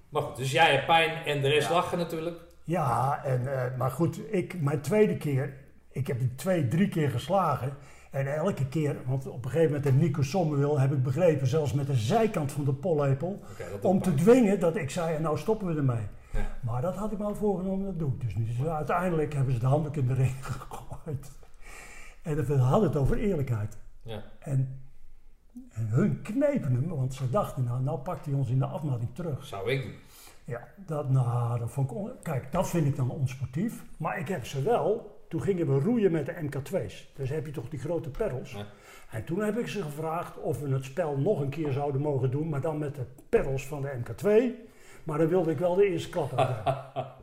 Maar goed, dus jij hebt pijn en de rest Ja. lachen natuurlijk. Ja, en, eh, maar goed, ik, mijn tweede keer, ik heb die twee, drie keer geslagen. En elke keer, want op een gegeven moment heeft Nico Sommerwil, heb ik begrepen, zelfs met de zijkant van de pollepel, om te dwingen dat ik zei, nou stoppen we ermee. Ja. Maar dat had ik me al voorgenomen, dat doe ik dus niet. Dus uiteindelijk hebben ze de handdoek in de ring gegooid. En we hadden het over eerlijkheid. Ja. En, en hun knepen hem, want ze dachten, nou, nou pakt hij ons in de afmating terug. Zou ik doen. Ja, dat, nou, dat vond ik on- Kijk, dat vind ik dan onsportief. Maar ik heb ze wel. Toen gingen we roeien met de MK2's. Dus heb je toch die grote perrels. Ja. En toen heb ik ze gevraagd of we het spel nog een keer zouden mogen doen. Maar dan met de perrels van de MK2. Maar dan wilde ik wel de eerste klap hebben.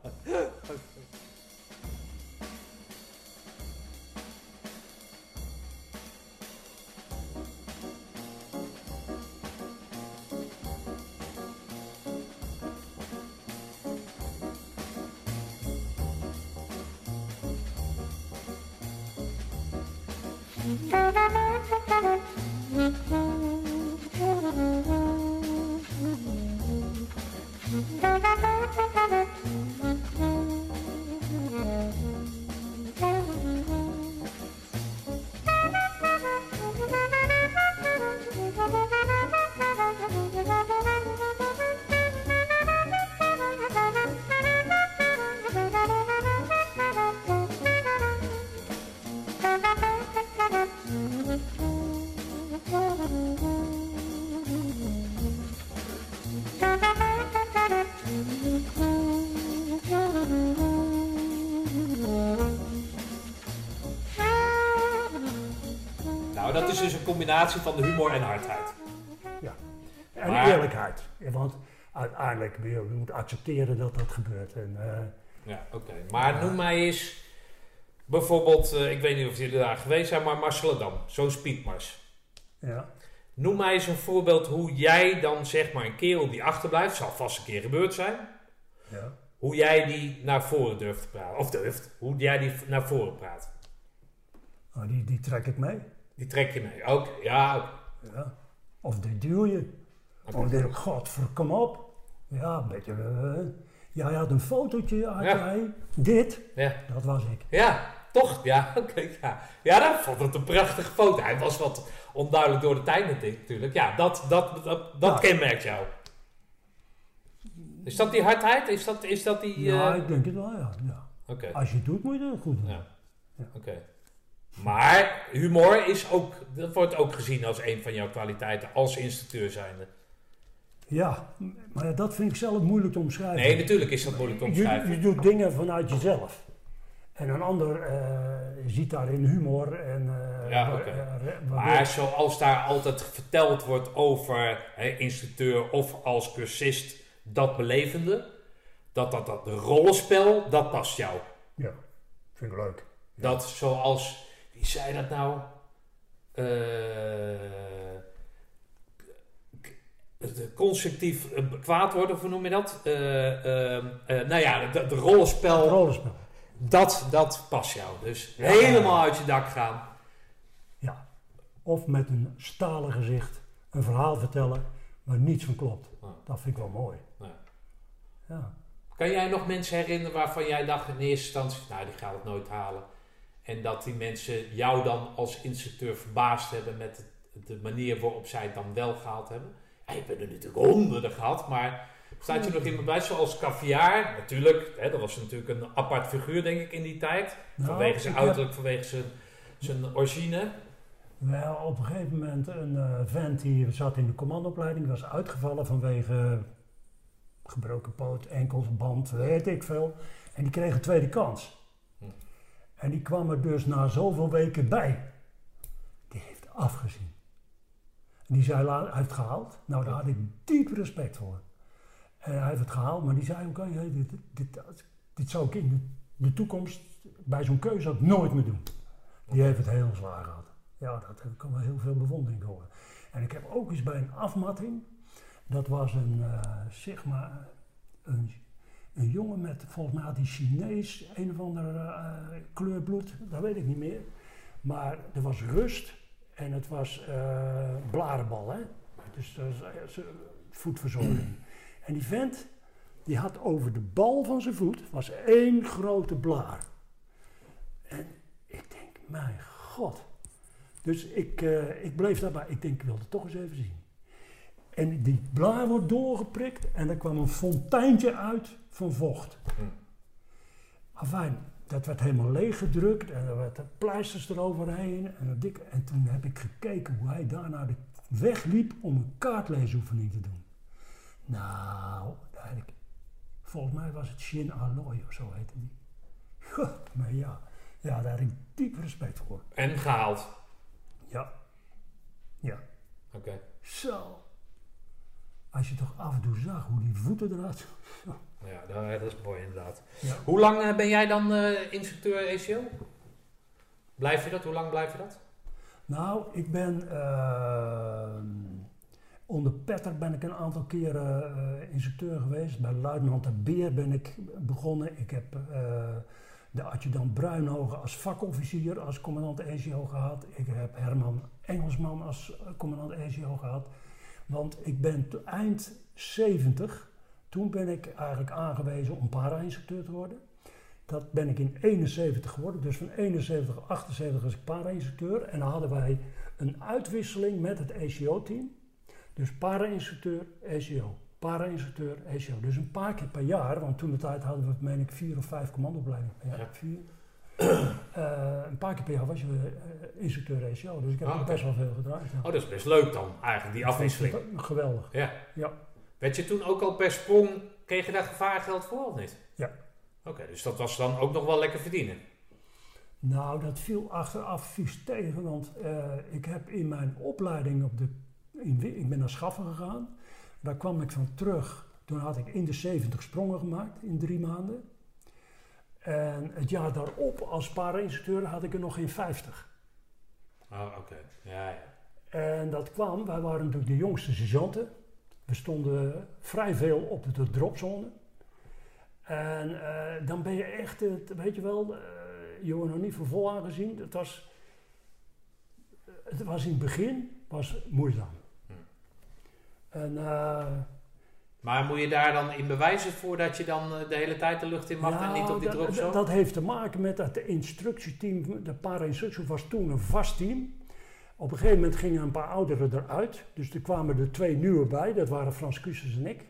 Nou, combinatie van de humor en hardheid. Ja. En Maar- eerlijkheid. Want uiteindelijk, je je moet accepteren dat dat gebeurt. En, eh, Ja, oké. Maar noem mij eens bijvoorbeeld, eh, ik weet niet of jullie daar geweest zijn, maar Marceladam, zo'n speedmars. ja. Noem mij eens een voorbeeld hoe jij dan zeg maar een kerel die achterblijft, zal vast een keer gebeurd zijn, Ja. hoe jij die naar voren durft te praten. Of durft, hoe jij die naar voren praat. Nou, die, die trek ik mee. Die trek je mee. Oké, ja. Ja. Of die duw je. Oh, denk ik, godver, kom op. Ja, een beetje. eh, ja, had een fotootje, had Ja. hij. Dit, Ja. dat was ik. Ja, toch? Ja, oké. ja. ja, dat vond het een prachtige foto. Hij was wat onduidelijk door de tijd natuurlijk. Ja, dat, dat, dat, kenmerkt jou. Is dat die hardheid? Is dat, is dat die... Ja, eh, ik denk het wel, ja. ja. Oké, Als je het doet, moet je het goed doen. ja. Ja. Oké. Maar humor is ook, dat wordt ook gezien als een van jouw kwaliteiten als instructeur zijnde. Ja, maar dat vind ik zelf moeilijk te omschrijven. Nee, natuurlijk is dat moeilijk te omschrijven. je doet dingen vanuit jezelf. En een ander eh, ziet daarin humor en... eh, Ja, oké. eh, Maar zoals daar altijd verteld wordt over hè, instructeur of als cursist, dat belevende, dat dat, dat rollenspel, dat past jou. Ja, vind ik leuk. Dat zoals, wie zei dat nou? De constructief eh, kwaad worden, hoe noem je dat? Eh, nou ja, de, de rollenspel, Het rollenspel. dat, dat past jou. Dus Ja. helemaal uit je dak gaan. Ja. Of met een stalen gezicht een verhaal vertellen waar niets van klopt. Dat vind ik wel mooi. Ja. Ja. Kan jij nog mensen herinneren waarvan jij dacht in eerste instantie, nou die gaat het nooit halen. En dat die mensen jou dan als instructeur verbaasd hebben met het- de manier waarop zij het dan wel gehaald hebben? Ja, je hebt er natuurlijk honderden gehad, maar staat je nog iemand bij, zoals Caviar? Natuurlijk, hè, dat was natuurlijk een apart figuur denk ik in die tijd. Nou, vanwege zijn ik heb uiterlijk, vanwege zijn, zijn origine. wel op een gegeven moment een eh, vent die zat in de commandoopleiding, was uitgevallen vanwege gebroken poot, enkels, band, weet ik veel. En die kreeg een tweede kans. En die kwam er dus na zoveel weken bij. Die heeft afgezien. En die zei, hij heeft gehaald. Nou, daar had ik diep respect voor. En hij heeft het gehaald, maar die zei ook, hey, dit, dit, dit, dit zou ik in de, toekomst bij zo'n keuze ook nooit meer doen. Die heeft het heel zwaar gehad. Ja, dat heb ik wel heel veel bewondering voor. En ik heb ook eens bij een afmatting, dat was een, eh, zeg maar, een, een jongen met, volgens mij hij Chinees, een of andere eh, kleurbloed, dat weet ik niet meer. Maar er was rust en het was eh blarenbal, hè. Dus z- voetverzorging. En die vent, die had over de bal van zijn voet, was één grote blaar. En ik denk, mijn god. Dus ik, eh, ik bleef daarbij. Ik denk, ik wil het toch eens even zien. En die blaar wordt doorgeprikt en er kwam een fonteintje uit van vocht. Hm. Afijn, dat werd helemaal leeggedrukt en er werd pleisters eroverheen. En, een dik, en toen heb ik gekeken hoe hij daarna de weg liep om een kaartleesoefening te doen. Nou, ik, volgens mij was het Shin Alloy of zo heette die. Goh, maar ja, ja, daar heb ik diep respect voor. En gehaald. Ja, ja. Oké. Zo. Als je toch af en toe zag hoe die voeten eruit. Ja, dat, dat is mooi inderdaad. Ja. Hoe lang eh, ben jij dan eh, instructeur ACO? Blijf je dat? Hoe lang blijf je dat? Nou, ik ben ehm, onder Petter ben ik een aantal keren eh, instructeur geweest. Bij luitenant de Beer ben ik begonnen. Ik heb eh, de adjudant Bruinhogen als vakofficier, als commandant ECO gehad. Ik heb Herman Engelsman als eh, commandant ECO gehad. Want ik ben eind 70, toen ben ik eigenlijk aangewezen om para-instructeur te worden. Dat ben ik in 71 geworden. Dus van 71 naar 78 was ik para-instructeur. En dan hadden wij een uitwisseling met het ECO-team. Dus para-instructeur, ECO. Para-instructeur, ECO. Dus een paar keer per jaar, want toen de tijd hadden we, meen ik, vier of vijf commandoopleidingen per jaar. Ja. Vier. Eh, een paar keer per jaar was je eh, instructeur ECO. Dus ik heb Ah, best wel veel gedraaid. ja. Oh, dat is best leuk dan, eigenlijk, die afwisseling. Geweldig. Ja. Ja. Werd je toen ook al per sprong, kreeg je daar gevaargeld voor of niet? Ja. Oké, dus dat was dan ook nog wel lekker verdienen. Nou, dat viel achteraf vies tegen, want eh, ik heb in mijn opleiding op de. In, ik ben naar Schaffen gegaan. Daar kwam ik van terug. Toen had ik in de 70 sprongen gemaakt in drie maanden. En het jaar daarop als para-instructeur had ik er nog geen 50. Oh, oké. Ja, ja. En dat kwam, wij waren natuurlijk de jongste sergeanten. We stonden vrij veel op de dropzone. En eh, dan ben je echt, het, weet je wel, eh, je wordt nog niet voor vol aangezien. Het was, het was in het begin was moeizaam. Hm. En eh, Maar moet je daar dan in bewijzen voor dat je dan de hele tijd de lucht in mag en nou, niet op die dat- drop dat, heeft te maken met dat de instructieteam, de para-instructie was toen een vast team. Op een gegeven moment gingen een paar ouderen eruit. Dus er kwamen er twee nieuwe bij. Dat waren Frans Kussens en ik.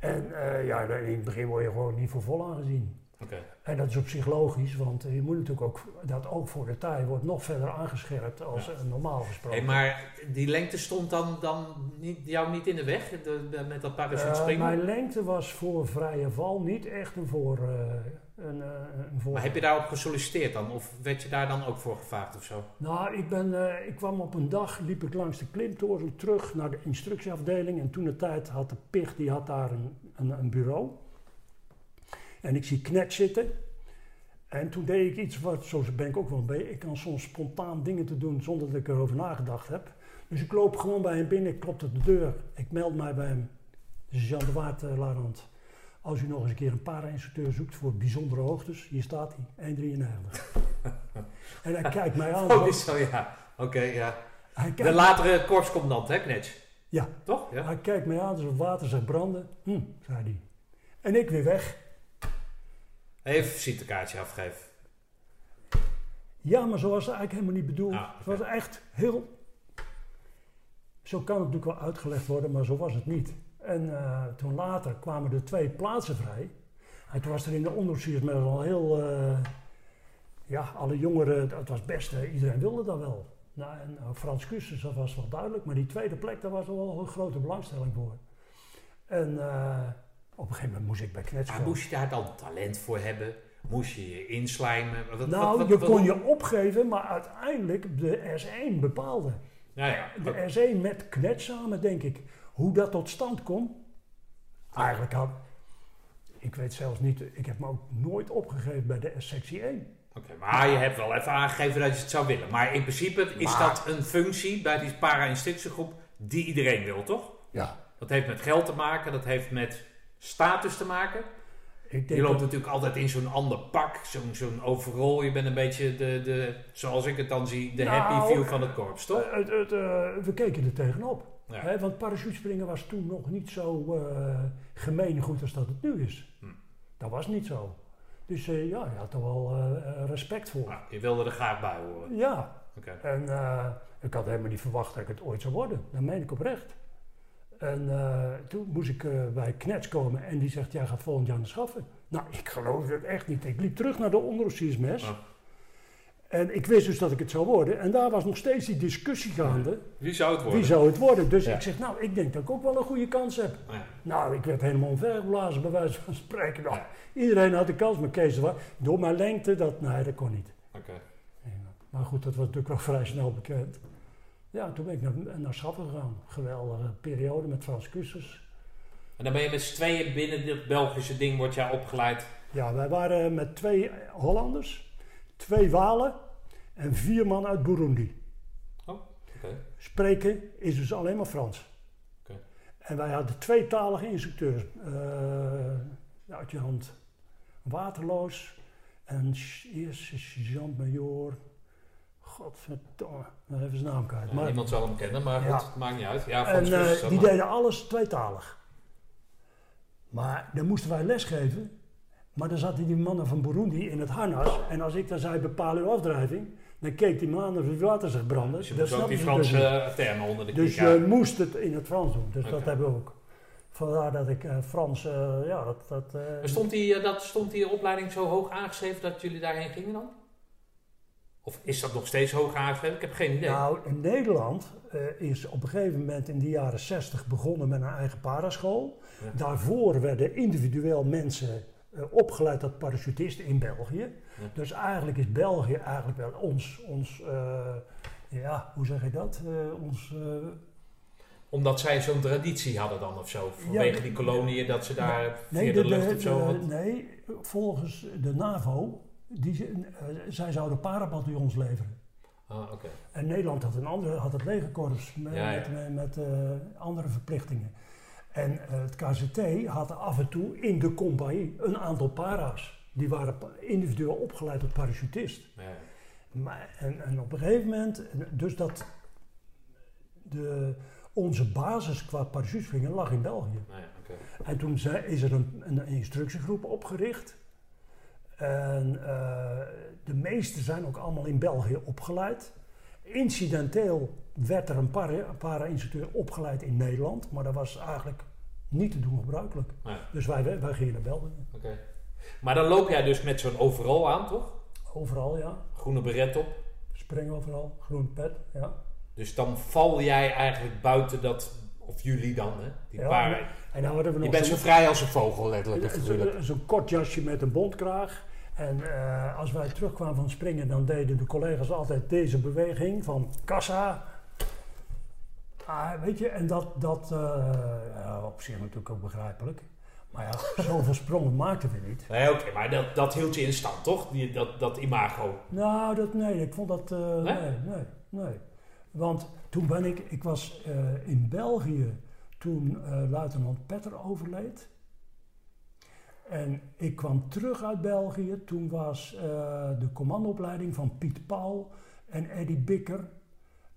En eh, ja, in het begin word je gewoon niet voor vol aangezien. Oké. En dat is op zich logisch, want je moet natuurlijk ook, dat ook voor de tijd wordt nog verder aangescherpt als Ja. eh, normaal gesproken. Hey, maar die lengte stond dan, dan niet, jou niet in de weg de, met dat parachute Eh, springen? mijn lengte was voor vrije val niet echt een voor... eh, een, eh, een voor Maar heb je daarop gesolliciteerd dan? Of werd je daar dan ook voor gevraagd of zo? Nou, ik, ben, eh, ik kwam op een dag, liep ik langs de klimtoren terug naar de instructieafdeling. En toen de tijd had de PIG, die had daar een, een, een bureau. En ik zie Knet zitten. En toen deed ik iets wat, zoals ben ik ook wel beetje, ik kan soms spontaan dingen te doen zonder dat ik erover nagedacht heb. Dus ik loop gewoon bij hem binnen, ik klop op de deur. Ik meld mij bij hem, Jean de Waard, eh, Larand. Als u nog eens een keer een para-instructeur zoekt voor bijzondere hoogtes, hier staat hij, 1,93. en hij kijkt mij aan. Oh, is zo, ja. Oké, ja. Hij De latere korpscommandant, hè, Knetsch? Ja. Toch? Ja. hij kijkt mij aan, dus het water zegt branden. Hm, zei hij. En ik weer weg. Even visitekaartje afgeven. Ja, maar zo was het eigenlijk helemaal niet bedoeld. Ah, Het was echt heel... Zo kan het natuurlijk wel uitgelegd worden, maar zo was het niet. En eh, toen later kwamen er twee plaatsen vrij. En toen was er in de onderzoeksmiddag al heel... eh, ja, alle jongeren, dat was best, eh, iedereen wilde dat wel. Nou, en eh, Frans Kustus, dat was wel duidelijk. Maar die tweede plek, daar was wel een grote belangstelling voor. En op een gegeven moment moest ik bij Knets Maar moest je daar dan talent voor hebben? Moest je je inslijmen? Wat- Nou, wat- wat- je wat- kon je opgeven, maar uiteindelijk de S1 bepaalde. Ja, ja. De S1 met Knet samen, denk ik. Hoe dat tot stand komt, eigenlijk had... Ik weet zelfs niet, ik heb me ook nooit opgegeven bij de S-sectie 1. Oké, maar je hebt wel even aangegeven dat je het zou willen. Maar in principe is Maar- dat een functie bij die para-instructiegroep die iedereen wil, toch? Ja. Dat heeft met geld te maken, dat heeft met status te maken. Ik Je denk loopt dat, natuurlijk altijd in zo'n ander pak, zo'n zo'n overall. Je bent een beetje de, de, zoals ik het dan zie, de Nou, happy view van het korps, toch? eh, het, het, eh, we keken er tegenop. Ja. Hè, want parachutespringen was toen nog niet zo eh gemeengoed als dat het nu is. Hm. Dat was niet zo. Dus ja, je had er wel respect voor. Nou, je wilde er graag bij horen. Ja, en ik had helemaal niet verwacht dat ik het ooit zou worden. Dat meen ik oprecht. En eh, toen moest ik eh, bij Knets komen en die zegt, jij gaat volgend jaar naar Schaffen. Nou, ik geloofde het echt niet. Ik liep terug naar de onderofficiersmes. Oh. En ik wist dus dat ik het zou worden. En daar was nog steeds die discussie gaande. Wie zou het worden? Wie zou het worden? Dus Ja. ik zeg, nou, ik denk dat ik ook wel een goede kans heb. Ja. Nou, ik werd helemaal omvergeblazen, bij wijze van spreken. Nou. Iedereen had de kans, maar Kees was door mijn lengte, dat, nee, dat kon niet. Oké. Ja. Maar goed, dat was natuurlijk wel vrij snel bekend. Ja, toen ben ik naar, naar Schaffen gegaan. Geweldige periode met Frans Kussers. En dan ben je met z'n tweeën binnen dit Belgische ding, word jij opgeleid. Ja, wij waren met twee Hollanders, twee Walen en vier man uit Burundi. Oké. Spreken is dus alleen maar Frans. Oké. En wij hadden tweetalige instructeurs. eh uit je hand Waterloos en sh- eerst sergeant-major. Godverdomme, nou even zijn naam kwijt. Maar, niemand zal hem kennen, maar goed, Ja. het maakt niet uit. Ja, en eh, dan die deden alles tweetalig. Maar dan moesten wij lesgeven. Maar dan zaten die mannen van Burundi in het harnas. En als ik dan zei, bepaal uw afdrijving. Dan keek die man aan of het water zich brandde. Dus je ook die Franse dus eh, termen onder de Dus je moest het in het Frans doen. Dus dat hebben we ook. Vandaar dat ik eh, Frans, eh, ja, dat... dat Stond die, dat, stond die opleiding zo hoog aangeschreven dat jullie daarheen gingen dan? Of is dat nog steeds hoog aangeschreven? Ik heb geen idee. Nou, in Nederland eh, is op een gegeven moment in de jaren 60 begonnen met een eigen paraschool. Ja. Daarvoor werden individueel mensen eh, opgeleid tot parachutisten in België. Ja. Dus eigenlijk is België eigenlijk wel ons, ons eh, ja, hoe zeg je dat? Ons, Omdat zij zo'n traditie hadden dan of zo. Vanwege Ja, die koloniën dat ze daar nee, via de, lucht of zo. de- nee, volgens de NAVO, die, eh, zij zouden parabataljons leveren. Ah, oké. En Nederland had, een andere, had het legerkorps met, Ja, ja. met, met, eh, andere verplichtingen. En eh, het KZT had af en toe in de compagnie een aantal para's. Die waren individueel opgeleid tot parachutist. Ja. Maar, en, en op een gegeven moment, dus dat de, onze basis qua parachutespringen lag in België. En toen zei- is er een, een instructiegroep opgericht. En eh, de meeste zijn ook allemaal in België opgeleid. Incidenteel werd er een para- para-instructeur opgeleid in Nederland, maar dat was eigenlijk niet te doen gebruikelijk. Ja, Dus wij, wij gingen naar België. Maar dan loop jij dus met zo'n overal aan, toch? Overal, ja. Groene beret op. Springen overal, groen pet, ja. Dus dan val jij eigenlijk buiten dat, of jullie dan, hè? Die Ja, paar. En we Je nog bent zo vrij als een vogel, letterlijk zo'n kort jasje met een bondkraag. En eh, als wij terugkwamen van springen, dan deden de collega's altijd deze beweging van kassa. Ah, weet je, en dat, dat eh, ja, op zich natuurlijk ook begrijpelijk. Maar ja, zoveel sprongen maakten we niet. Nee, oké, maar dat, dat hield je in stand, toch? Die, dat, dat imago. Nou, dat, nee, ik vond dat. eh, Nee? nee? nee, nee, Want toen ben ik, ik was in België toen luitenant Petter overleed. En ik kwam terug uit België. Toen was eh, de commandoopleiding van Piet Paul en Eddie Bikker.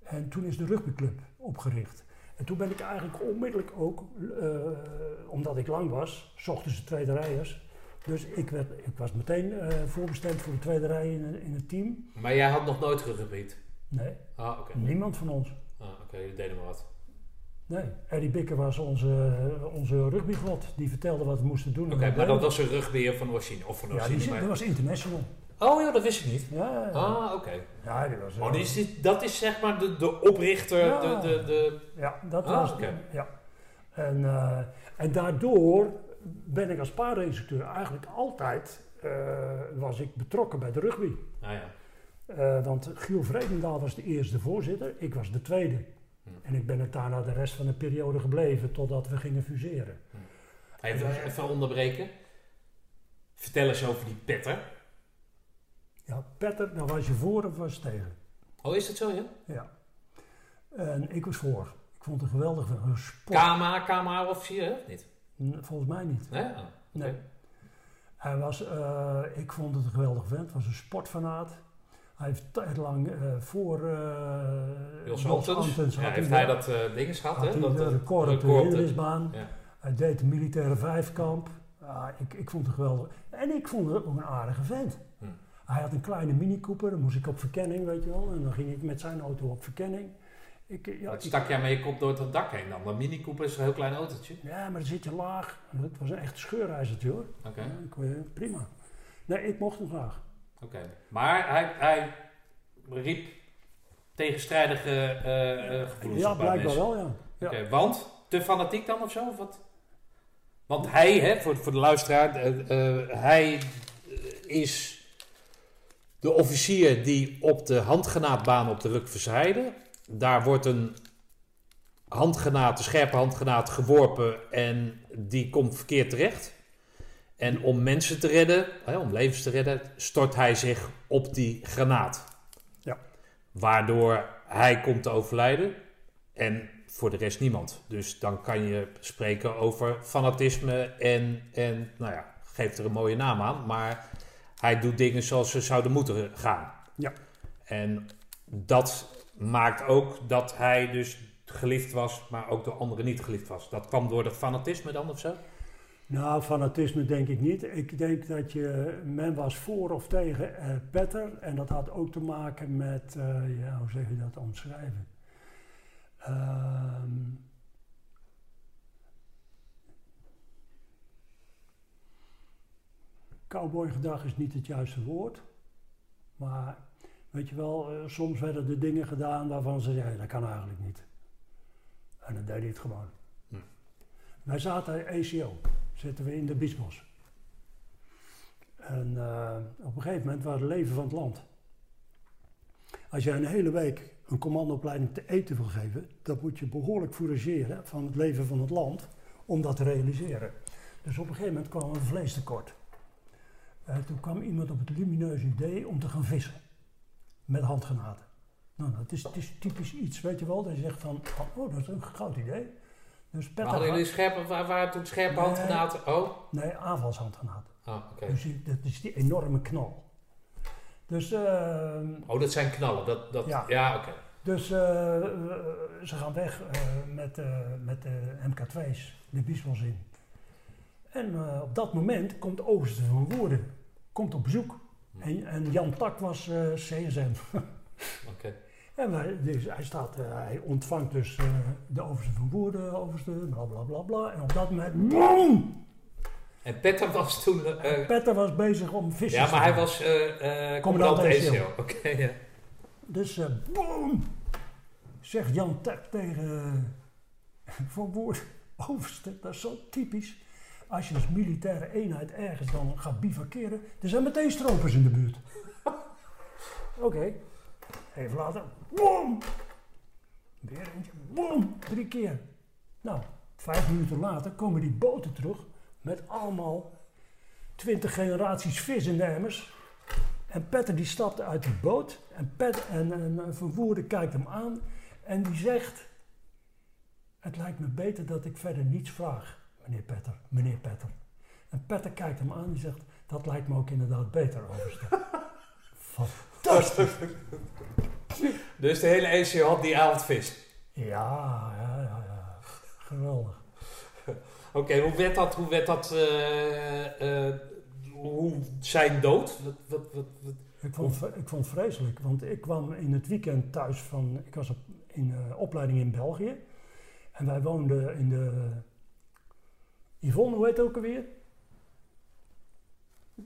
En toen is de rugbyclub opgericht. En toen ben ik eigenlijk onmiddellijk ook, eh, omdat ik lang was, zochten ze tweede rijers. Dus ik, werd, ik was meteen voorbestemd voor de tweede rij in, in het team. Maar jij had nog nooit ruggebied. Nee, Ah, oké. niemand van ons. Ah, oké, jullie deden maar wat. Nee, Eddie Bikker was onze, onze rugbygod. Die vertelde wat we moesten doen. Oké, maar dat was een rugbeer van origine. Of van Ja, die, maar- dat was international. Oh ja, dat wist ik niet. Ja, ja. Ah, oké. ja die was... Oh, eh, die is dit, dat is zeg maar de, de oprichter, Ja. de, de, de... Ja, dat Ah, was oké. Ja. En, eh, en daardoor ben ik als paardeninstructeur eigenlijk altijd eh, was ik betrokken bij de rugby. Nou ja. Eh, want Giel Vredendaal was de eerste voorzitter, ik was de tweede. En ik ben er daarna de rest van de periode gebleven totdat we gingen fuseren. Even, even onderbreken. Vertel eens over die petter. Ja, Petter, daar was je voor of was je tegen? Oh, is dat zo, ja? Ja. En ik was voor. Ik vond het een geweldig een sport. KMA, KMA-officier, hè? Niet? Volgens mij niet. Nee? Oh. Nee. Hij was, eh, ik vond het een geweldig vent, was een sportfanaat. Hij heeft tijdlang eh voor Jos. Antens Ja, heeft hij de- dat eh ding gehad, had hè? Dat, de record op de ja. Hij deed de militaire vijfkamp. Ja, ik, ik vond het geweldig. En ik vond het ook een aardige vent. Hm. Hij had een kleine mini Cooper, dan moest ik op verkenning, weet je wel. En dan ging ik met zijn auto op verkenning. Ik, ja, stak jij met je kop door het dak heen dan? Dat Mini Cooper is een heel klein autootje. ja, maar dan zit je laag. Het was een echte scheurreiziger hoor. Oké, Ja, prima. Nee, ik mocht hem graag. Oké. Maar hij, hij riep tegenstrijdige eh, gevoelens Ja, blijkbaar wel, ja. want? Te fanatiek dan of zo? Of wat? Want hij, hè, voor, voor de luisteraar, eh, hij is de officier die op de handgenaatbaan op de Rukversheide, daar wordt een handgenaat, een scherpe handgenaat geworpen en die komt verkeerd terecht. En om mensen te redden, hè, om levens te redden, stort hij zich op die granaat. Ja. Waardoor hij komt te overlijden en voor de rest niemand. Dus dan kan je spreken over fanatisme en, en nou ja, geeft er een mooie naam aan. Maar hij doet dingen zoals ze zouden moeten gaan. Ja. En dat maakt ook dat hij dus geliefd was, maar ook door anderen niet geliefd was. Dat kwam door dat fanatisme dan of zo? Nou, fanatisme denk ik niet. Ik denk dat je, men was voor of tegen eh, Petter. En dat had ook te maken met, eh, ja, hoe zeg je dat omschrijven? Ehm Cowboygedrag is niet het juiste woord. Maar weet je wel, eh, soms werden er dingen gedaan waarvan ze zeiden, dat kan eigenlijk niet. En dan deed hij het gewoon. Wij zaten ACO, zitten we in de Biesbos. En eh, op een gegeven moment was het leven van het land. Als jij een hele week een commandoopleiding te eten wil geven, dan moet je behoorlijk fourageren van het leven van het land om dat te realiseren. Dus op een gegeven moment kwam een vleestekort. Eh, toen kwam iemand op het lumineuze idee om te gaan vissen met handgranaten. Nou, dat is, typisch iets, weet je wel, dat je zegt van, oh, dat is een goud idee. Dus Maar hadden jullie scherpe, waar, waar toen scherpe Nee. handgranaten? Oh, Nee, aanvalshandgranaten. ah, oké. Dus die- dat is die enorme knal. Dus, ehm, Oh, dat zijn knallen. Dat, dat, ja, Ja. oké. dus eh, ze gaan weg eh, met, eh, met de MK2's, de Biesbos in. En eh, op dat moment komt Oosten van Woerden, komt op bezoek. En, en Jan Tak was eh, CSM. En wij, dus hij, staat, eh, hij ontvangt dus eh, de overste van Woerden, overste, bla bla bla bla. En op dat moment, BOOM! En Petter was toen... eh, Petter was bezig om vissen ja, maar hij was eh Commandant. Oké, ja. Dus boom! Zegt Jan Tak tegen Van Woord, overste, dat is zo typisch. Als je als militaire eenheid ergens dan gaat bivakeren, er zijn meteen stropers in de buurt. Oké, even later, boom! Weer eentje, boom! Drie keer. Nou, vijf minuten later komen die boten terug met allemaal twintig generaties vis in de emmers. En Petter die stapte uit die boot en, Pet, en, en Van Woerden kijkt hem aan en die zegt... Het lijkt me beter dat ik verder niets vraag, meneer Petter, meneer Petter. En Petter kijkt hem aan en die zegt, dat lijkt me ook inderdaad beter, overste. Fantastisch. Dus de hele ACO had die avond vis. Ja, ja, ja, ja. Geweldig. Oké, hoe werd dat? Hoe werd dat? eh, eh, hoe zijn dood? Wat, wat, wat, wat- Ik vond, het- ik vond het vreselijk, want ik kwam in het weekend thuis van... Ik was op, in eh, opleiding in België. En wij woonden in de... Yvonne, hoe heet het ook alweer?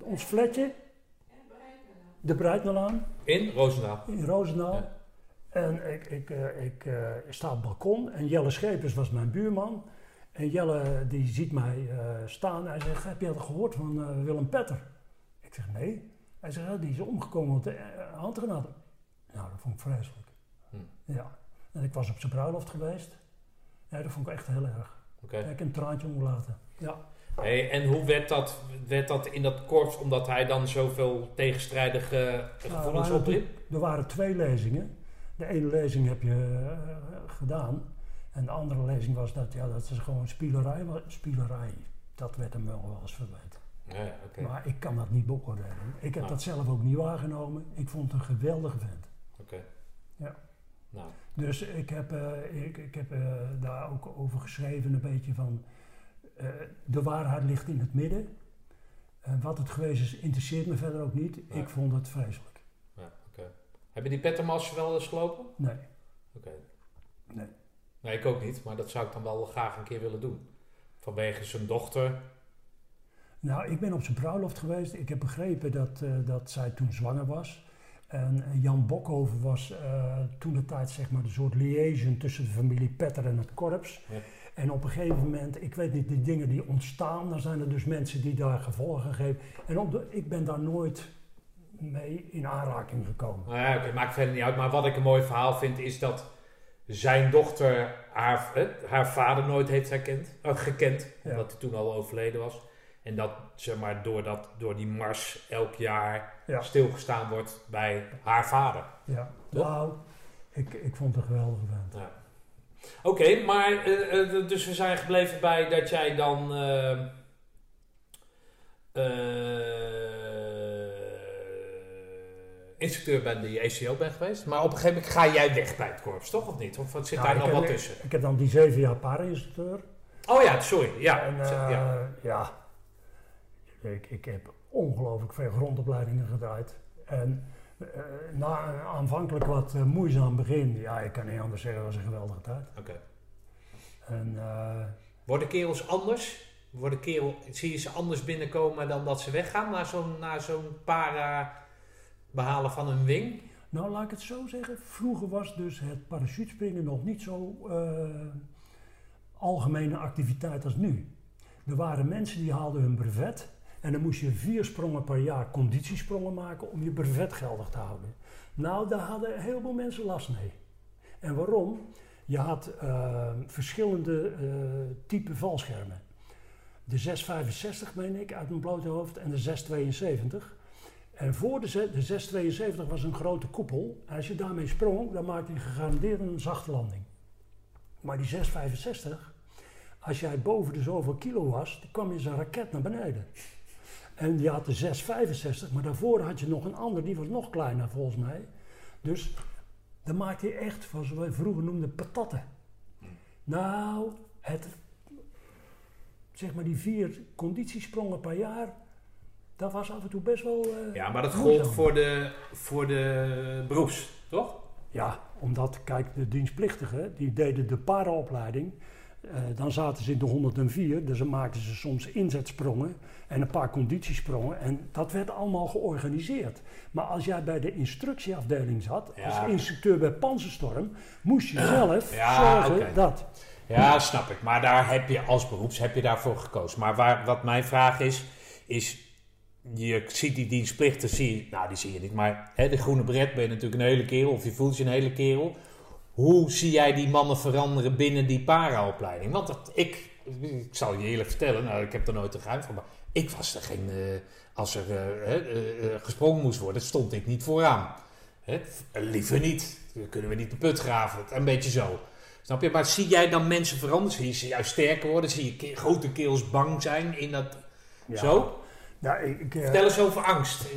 Ons flatje. De Breitnerlaan In Roosendaal. in Roosendaal. Ja. En ik, ik, eh, ik, eh, sta op het balkon en Jelle Schepers was mijn buurman. En Jelle die ziet mij eh, staan en hij zegt, heb je dat gehoord van Willem Petter? Ik zeg, nee. Hij zegt, ja, die is omgekomen op de handgranaat. Nou, dat vond ik vreselijk. Hm. Ja. En ik was op zijn bruiloft geweest. Ja, dat vond ik echt heel erg. Oké. Ik heb een traantje omgelaten. Ja. Hey, en hoe werd dat, werd dat in dat korps, omdat hij dan zoveel tegenstrijdige Nou, gevoelens opriep? er waren twee lezingen. De ene lezing heb je eh, gedaan. En de andere lezing was dat, ja, dat is gewoon spielerij. Spielerij, dat werd hem wel eens verweten. Ja. Maar ik kan dat niet beoordelen. Ik heb Ah. dat zelf ook niet waargenomen. Ik vond het een geweldige vent. Oké. Ja. Nou, Dus ik heb, eh, ik, ik heb eh, daar ook over geschreven, een beetje van. Eh, de waarheid ligt in het midden. En wat het geweest is, interesseert me verder ook niet. Ik vond het vreselijk. ja, oké. Heb je die Pettermas wel eens gelopen? Nee. Oké. Nee. Nee, ik ook niet, maar dat zou ik dan wel graag een keer willen doen. Vanwege zijn dochter. Nou, ik ben op zijn bruiloft geweest. Ik heb begrepen dat, eh, dat zij toen zwanger was. En Jan Bokhoven was eh, toen de tijd zeg maar de soort liaison tussen de familie Petter en het korps. Ja. En op een gegeven moment, ik weet niet, die dingen die ontstaan, dan zijn er dus mensen die daar gevolgen geven. En op de, ik ben daar nooit mee in aanraking gekomen. Nou ja, oké, maakt verder niet uit. Maar wat ik een mooi verhaal vind, is dat zijn dochter haar, haar vader nooit heeft herkend, eh, gekend. Ja. Omdat hij toen al overleden was. En dat, zeg maar, door, dat, door die mars elk jaar Ja. stilgestaan wordt bij haar vader. Ja. Nou, ik, ik vond het een geweldige vent. Ja. Oké, maar eh, dus we zijn gebleven bij dat jij dan eh, instructeur bij de ECO bent geweest. Maar op een gegeven moment ga jij weg bij het korps, toch? Of niet? Of wat zit Nou, daar nog wat tussen? Ik heb dan die zeven jaar para-instructeur. Oh ja, sorry. Ja, En ja. ja, Ik, ik heb ongelooflijk veel grondopleidingen gedraaid. En na een aanvankelijk wat eh, moeizaam begin, ja, ik kan niet anders zeggen, het was een geweldige tijd. Oké. En eh, Worden kerels anders? Worden kerel, zie je ze anders binnenkomen dan dat ze weggaan na zo'n, zo'n para behalen van een wing? nou, laat ik het zo zeggen, vroeger was dus het parachutespringen nog niet zo eh, algemene activiteit als nu. Er waren mensen die haalden hun brevet en dan moest je vier sprongen per jaar conditiesprongen maken om je brevet geldig te houden. Nou, daar hadden heel veel mensen last mee. En waarom? Je had eh, verschillende eh type valschermen. De 665 meen ik uit mijn blote hoofd en de 672. En voor de, ze- de 672 was een grote koepel. En als je daarmee sprong, dan maakte je gegarandeerd een zachte landing. Maar die 665, als jij boven de zoveel kilo was, dan kwam je een raket naar beneden. En je had de 665, maar daarvoor had je nog een ander, die was nog kleiner volgens mij. Dus dan maakte je echt, zoals wij vroeger noemden, patatten. Nou, het, zeg maar die vier conditiesprongen per jaar, dat was af en toe best wel... eh, Ja, maar dat gold voor de, voor de beroeps, toch? Ja, omdat, kijk, de dienstplichtigen, die deden de paraopleiding. Eh, dan zaten ze in de 104, dus dan maakten ze soms inzetsprongen en een paar conditiesprongen. En dat werd allemaal georganiseerd. Maar als jij bij de instructieafdeling zat, Ja. als instructeur bij Panzerstorm, moest je zelf Ja, zorgen dat. Ja, snap ik. Maar daar heb je als beroeps heb je daarvoor gekozen. Maar waar, wat mijn vraag is, is je ziet die dienstplichten, zie je, nou die zie je niet, maar hè, de groene bret ben je natuurlijk een hele kerel, of je voelt je een hele kerel. Hoe zie jij die mannen veranderen binnen die paraopleiding? Want dat, ik, ik zal je eerlijk vertellen, nou ik heb er nooit een geheim van, maar ik was er geen, eh, als er eh, eh, gesprongen moest worden, stond ik niet vooraan. Hè, liever niet, dan kunnen we niet de put graven, een beetje zo. Snap je? Maar zie jij dan mensen veranderen? Zie je ze juist sterker worden? Zie je ke- grote kerels bang zijn in dat... Ja. Zo? Ja, ik, eh, Vertel eens over angst.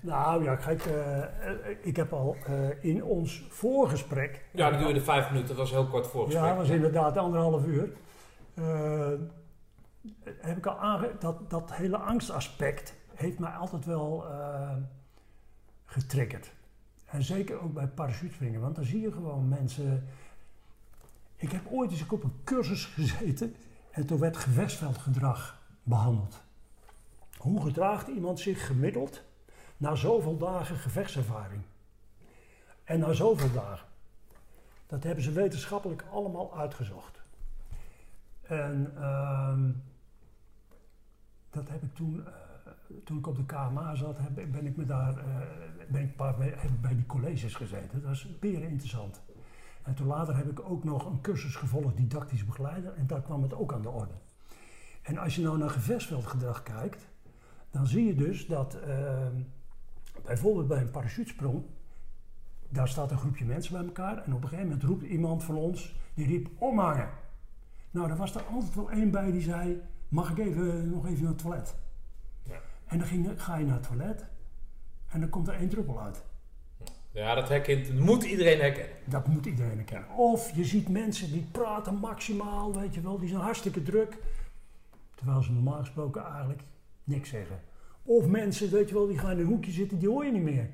Nou ja, kijk, eh, eh, ik heb al in ons voorgesprek. Ja, dat duurde vijf minuten. Dat was heel kort voorgesprek. Ja, dat was inderdaad anderhalf uur. Heb ik al aange... Dat, dat hele angstaspect heeft mij altijd wel getriggerd. En zeker ook bij parachutespringen, want dan zie je gewoon mensen... Ik heb ooit eens op een cursus gezeten en toen werd gewestveldgedrag behandeld. Hoe gedraagt iemand zich gemiddeld na zoveel dagen gevechtservaring? En na zoveel dagen. Dat hebben ze wetenschappelijk allemaal uitgezocht. En ehm, dat heb ik toen eh, toen ik op de KMA zat, ben ik me daar een paar, heb bij die colleges gezeten. Dat was beren interessant. En toen later heb ik ook nog een cursus gevolgd, didactisch begeleider, en daar kwam het ook aan de orde. En als je nou naar gevesveldgedrag kijkt, dan zie je dus dat ehm, bijvoorbeeld bij een parachutesprong, daar staat een groepje mensen bij elkaar en op een gegeven moment roept iemand van ons, die riep omhangen. Nou, er was er altijd wel één bij die zei, mag ik even, nog even naar het toilet? Ja. En dan ging, ga je naar het toilet en dan komt er één druppel uit. Ja, dat herkent, moet iedereen herkennen. Dat moet iedereen herkennen. Of je ziet mensen die praten maximaal, weet je wel, die zijn hartstikke druk. Terwijl ze normaal gesproken eigenlijk niks zeggen. Of mensen, weet je wel, die gaan in een hoekje zitten, die hoor je niet meer.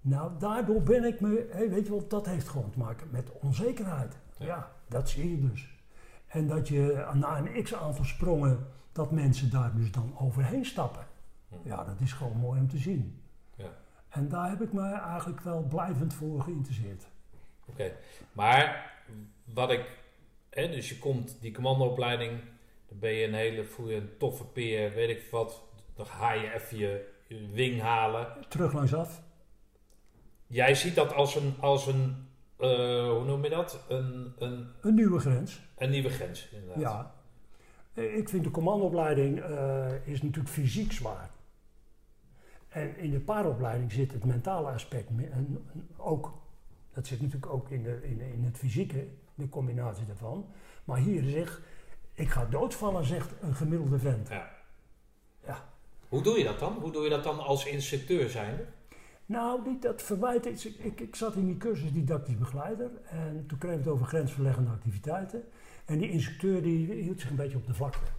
Nou, daardoor ben ik me, weet je wel, dat heeft gewoon te maken met onzekerheid. Ja, dat zie je dus. En dat je na een x aantal sprongen, dat mensen daar dus dan overheen stappen. Ja, dat is gewoon mooi om te zien. Ja. En daar heb ik me eigenlijk wel blijvend voor geïnteresseerd. Oké, maar wat ik, hè, dus je komt die commandoopleiding, dan ben je een hele, voel je een toffe peer, weet ik wat, dan ga je even je, wing halen. Terug langsaf. Jij ziet dat als een, als een eh, hoe noem je dat? Een, een, Een nieuwe grens. een nieuwe grens, inderdaad. Ja. Eh, Ik vind de commandoopleiding eh, is natuurlijk fysiek zwaar. En in de paaropleiding zit het mentale aspect en ook. Dat zit natuurlijk ook in, de, in, in het fysieke, de combinatie daarvan. Maar hier zegt, ik ga doodvallen, zegt een gemiddelde vent. Ja. Ja. Hoe doe je dat dan? Hoe doe je dat dan als instructeur zijnde? Nou, niet dat verwijt. Ik, ik, ik zat in die cursus didactisch begeleider en toen kreeg ik het over grensverleggende activiteiten. En die instructeur die hield zich een beetje op de vlakte.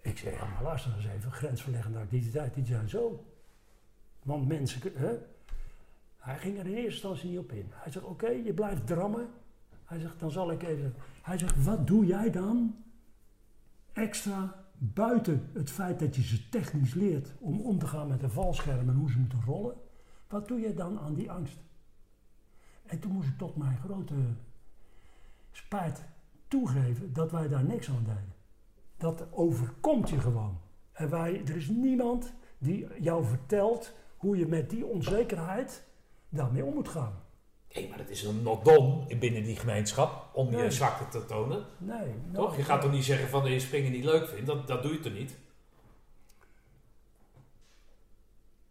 Ik zei, ja maar luister eens even, grensverleggende activiteiten, die zijn zo. Want mensen, hè? Hij ging er in eerste instantie niet op in. Hij zegt, oké, je blijft drammen. Hij zegt, dan zal ik even... Hij zegt, wat doe jij dan extra buiten het feit dat je ze technisch leert om om te gaan met een valscherm en hoe ze moeten rollen, wat doe je dan aan die angst? En toen moest ik tot mijn grote spijt toegeven dat wij daar niks aan deden. Dat overkomt je gewoon. En wij, er is niemand die jou vertelt hoe je met die onzekerheid daarmee om moet gaan. Nee, maar dat is een not done binnen die gemeenschap om je zwakte te tonen. Nee. nou, Toch? Je gaat toch niet zeggen van je springen niet leuk vindt? Dat, dat doe je toch niet?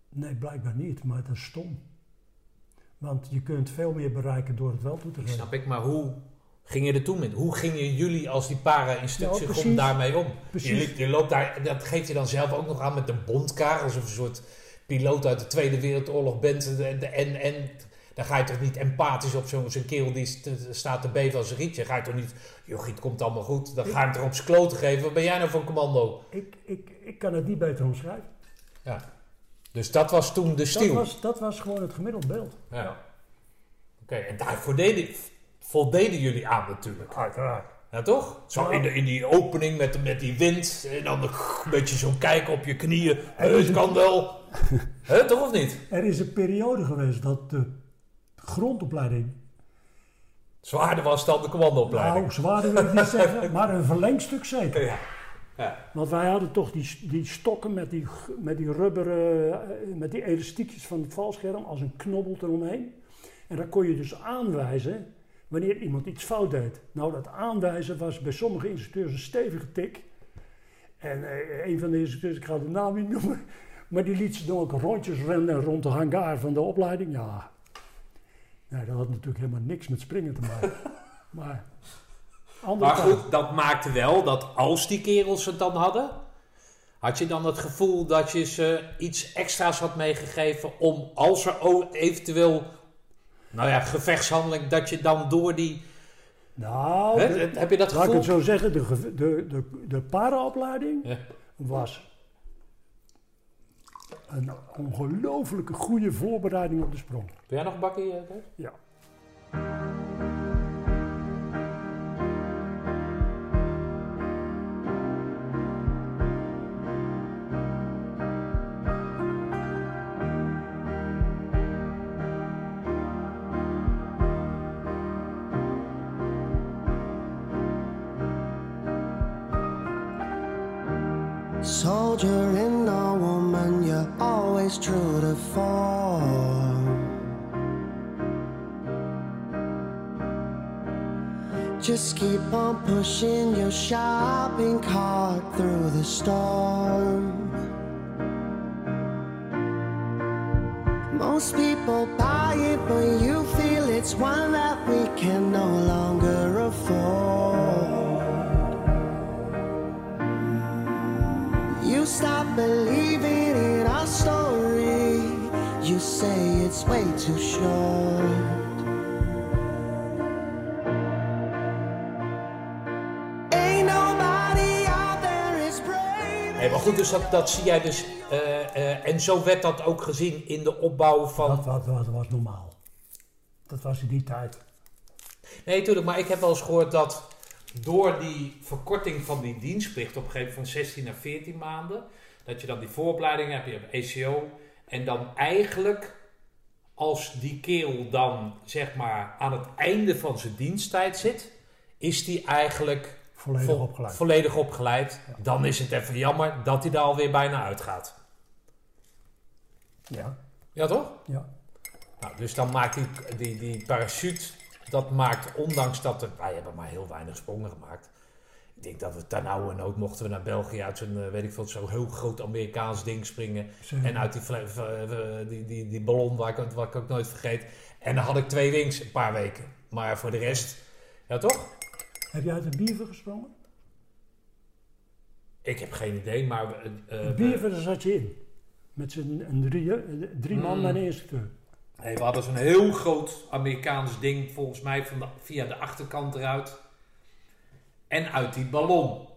Nee, blijkbaar niet, maar dat is stom. Want je kunt veel meer bereiken door het wel toe te geven. snap ik, maar hoe ging je er toen mee? Hoe gingen jullie als die para-instructie Nou, om precies. daarmee om? Precies. Je, je loopt daar, dat geeft je dan zelf ook nog aan met de bondkaart, alsof je een soort piloot uit de Tweede Wereldoorlog bent. En, en, en dan ga je toch niet empathisch op zo'n zo'n kerel die st- staat te beven als een rietje. Ga je toch niet, joh, het komt allemaal goed. Dan ga je hem toch op zijn kloten geven. Wat ben jij nou voor een commando? Ik, ik, ik kan het niet beter omschrijven. Ja. Dus dat was toen de Dat stiel. was, dat was gewoon het gemiddeld beeld. Ja. Oké, en daar voldeden, voldeden jullie aan natuurlijk. Uiteraard. Ja, toch? Zo in, de, in die opening met, met die wind. En dan een beetje zo kijken op je knieën. Het kan wel. Hè, toch of niet? Er is een periode geweest dat de grondopleiding, Zwaarder was dan de commandoopleiding. nou zwaarder wil ik niet zeggen, maar een verlengstuk zeker. ja. ja. Want wij hadden toch die, die stokken met die, met die rubberen, eh, met die elastiekjes van het valscherm als een knobbel eromheen. En dan kon je dus aanwijzen wanneer iemand iets fout deed. Nou, dat aanwijzen was bij sommige instructeurs een stevige tik. En eh, een van de instructeurs, ik ga de naam niet noemen, maar die liet ze dan ook rondjes rennen rond de hangar van de opleiding. Ja, nee, dat had natuurlijk helemaal niks met springen te maken. maar, Maar kant. goed, dat maakte wel dat als die kerels het dan hadden... Had je dan het gevoel dat je ze iets extra's had meegegeven om als er eventueel, nou ja, gevechtshandeling, dat je dan door die. Nou, Hè, de- heb je dat Laat ik gevoel? het zo zeggen, de, de, de, de paraopleiding Ja. was een ongelooflijke goede voorbereiding op de sprong. Wil jij nog een bakje, eh, Kees? Ja. soldier in the. Always true to form. Just keep on pushing your shopping cart through the storm. Most people buy it, but you feel it's one that we can no longer afford. You stop believing way too short. Ain't nobody out there is brave. Nee, maar goed, dus dat, dat zie jij dus. eh, eh, en zo werd dat ook gezien in de opbouw van. Dat, was- dat was normaal. Dat was in die tijd. Nee, natuurlijk, maar ik heb wel eens gehoord dat door die verkorting van die dienstplicht op een gegeven moment van 16 naar 14 maanden, dat je dan die vooropleiding hebt, je hebt ECO, en dan eigenlijk als die kerel dan zeg maar aan het einde van zijn diensttijd zit, is die eigenlijk Volledig vo- opgeleid. volledig opgeleid. Dan is het even jammer dat hij daar alweer bijna uitgaat. Ja, Ja, toch? ja. Nou, dus dan maakt die, die, die parachute, dat maakt, ondanks dat er, wij hebben maar heel weinig sprongen gemaakt. Ik denk dat we ten oude nood mochten we naar België uit zo'n, eh, weet ik veel, zo'n heel groot Amerikaans ding springen. En uit die, eh, die, die, die ballon, waar ik, wat ik ook nooit vergeet. En dan had ik twee wings een paar weken. Maar voor de rest, ja toch? Heb jij uit de biever gesprongen? Ik heb geen idee, maar... eh, de biever, daar zat je in. Met z'n een drieën, eh, drie man Mm. en een instructeur. Nee, we hadden zo'n heel groot Amerikaans ding, volgens mij van de- via de achterkant eruit. En uit die ballon.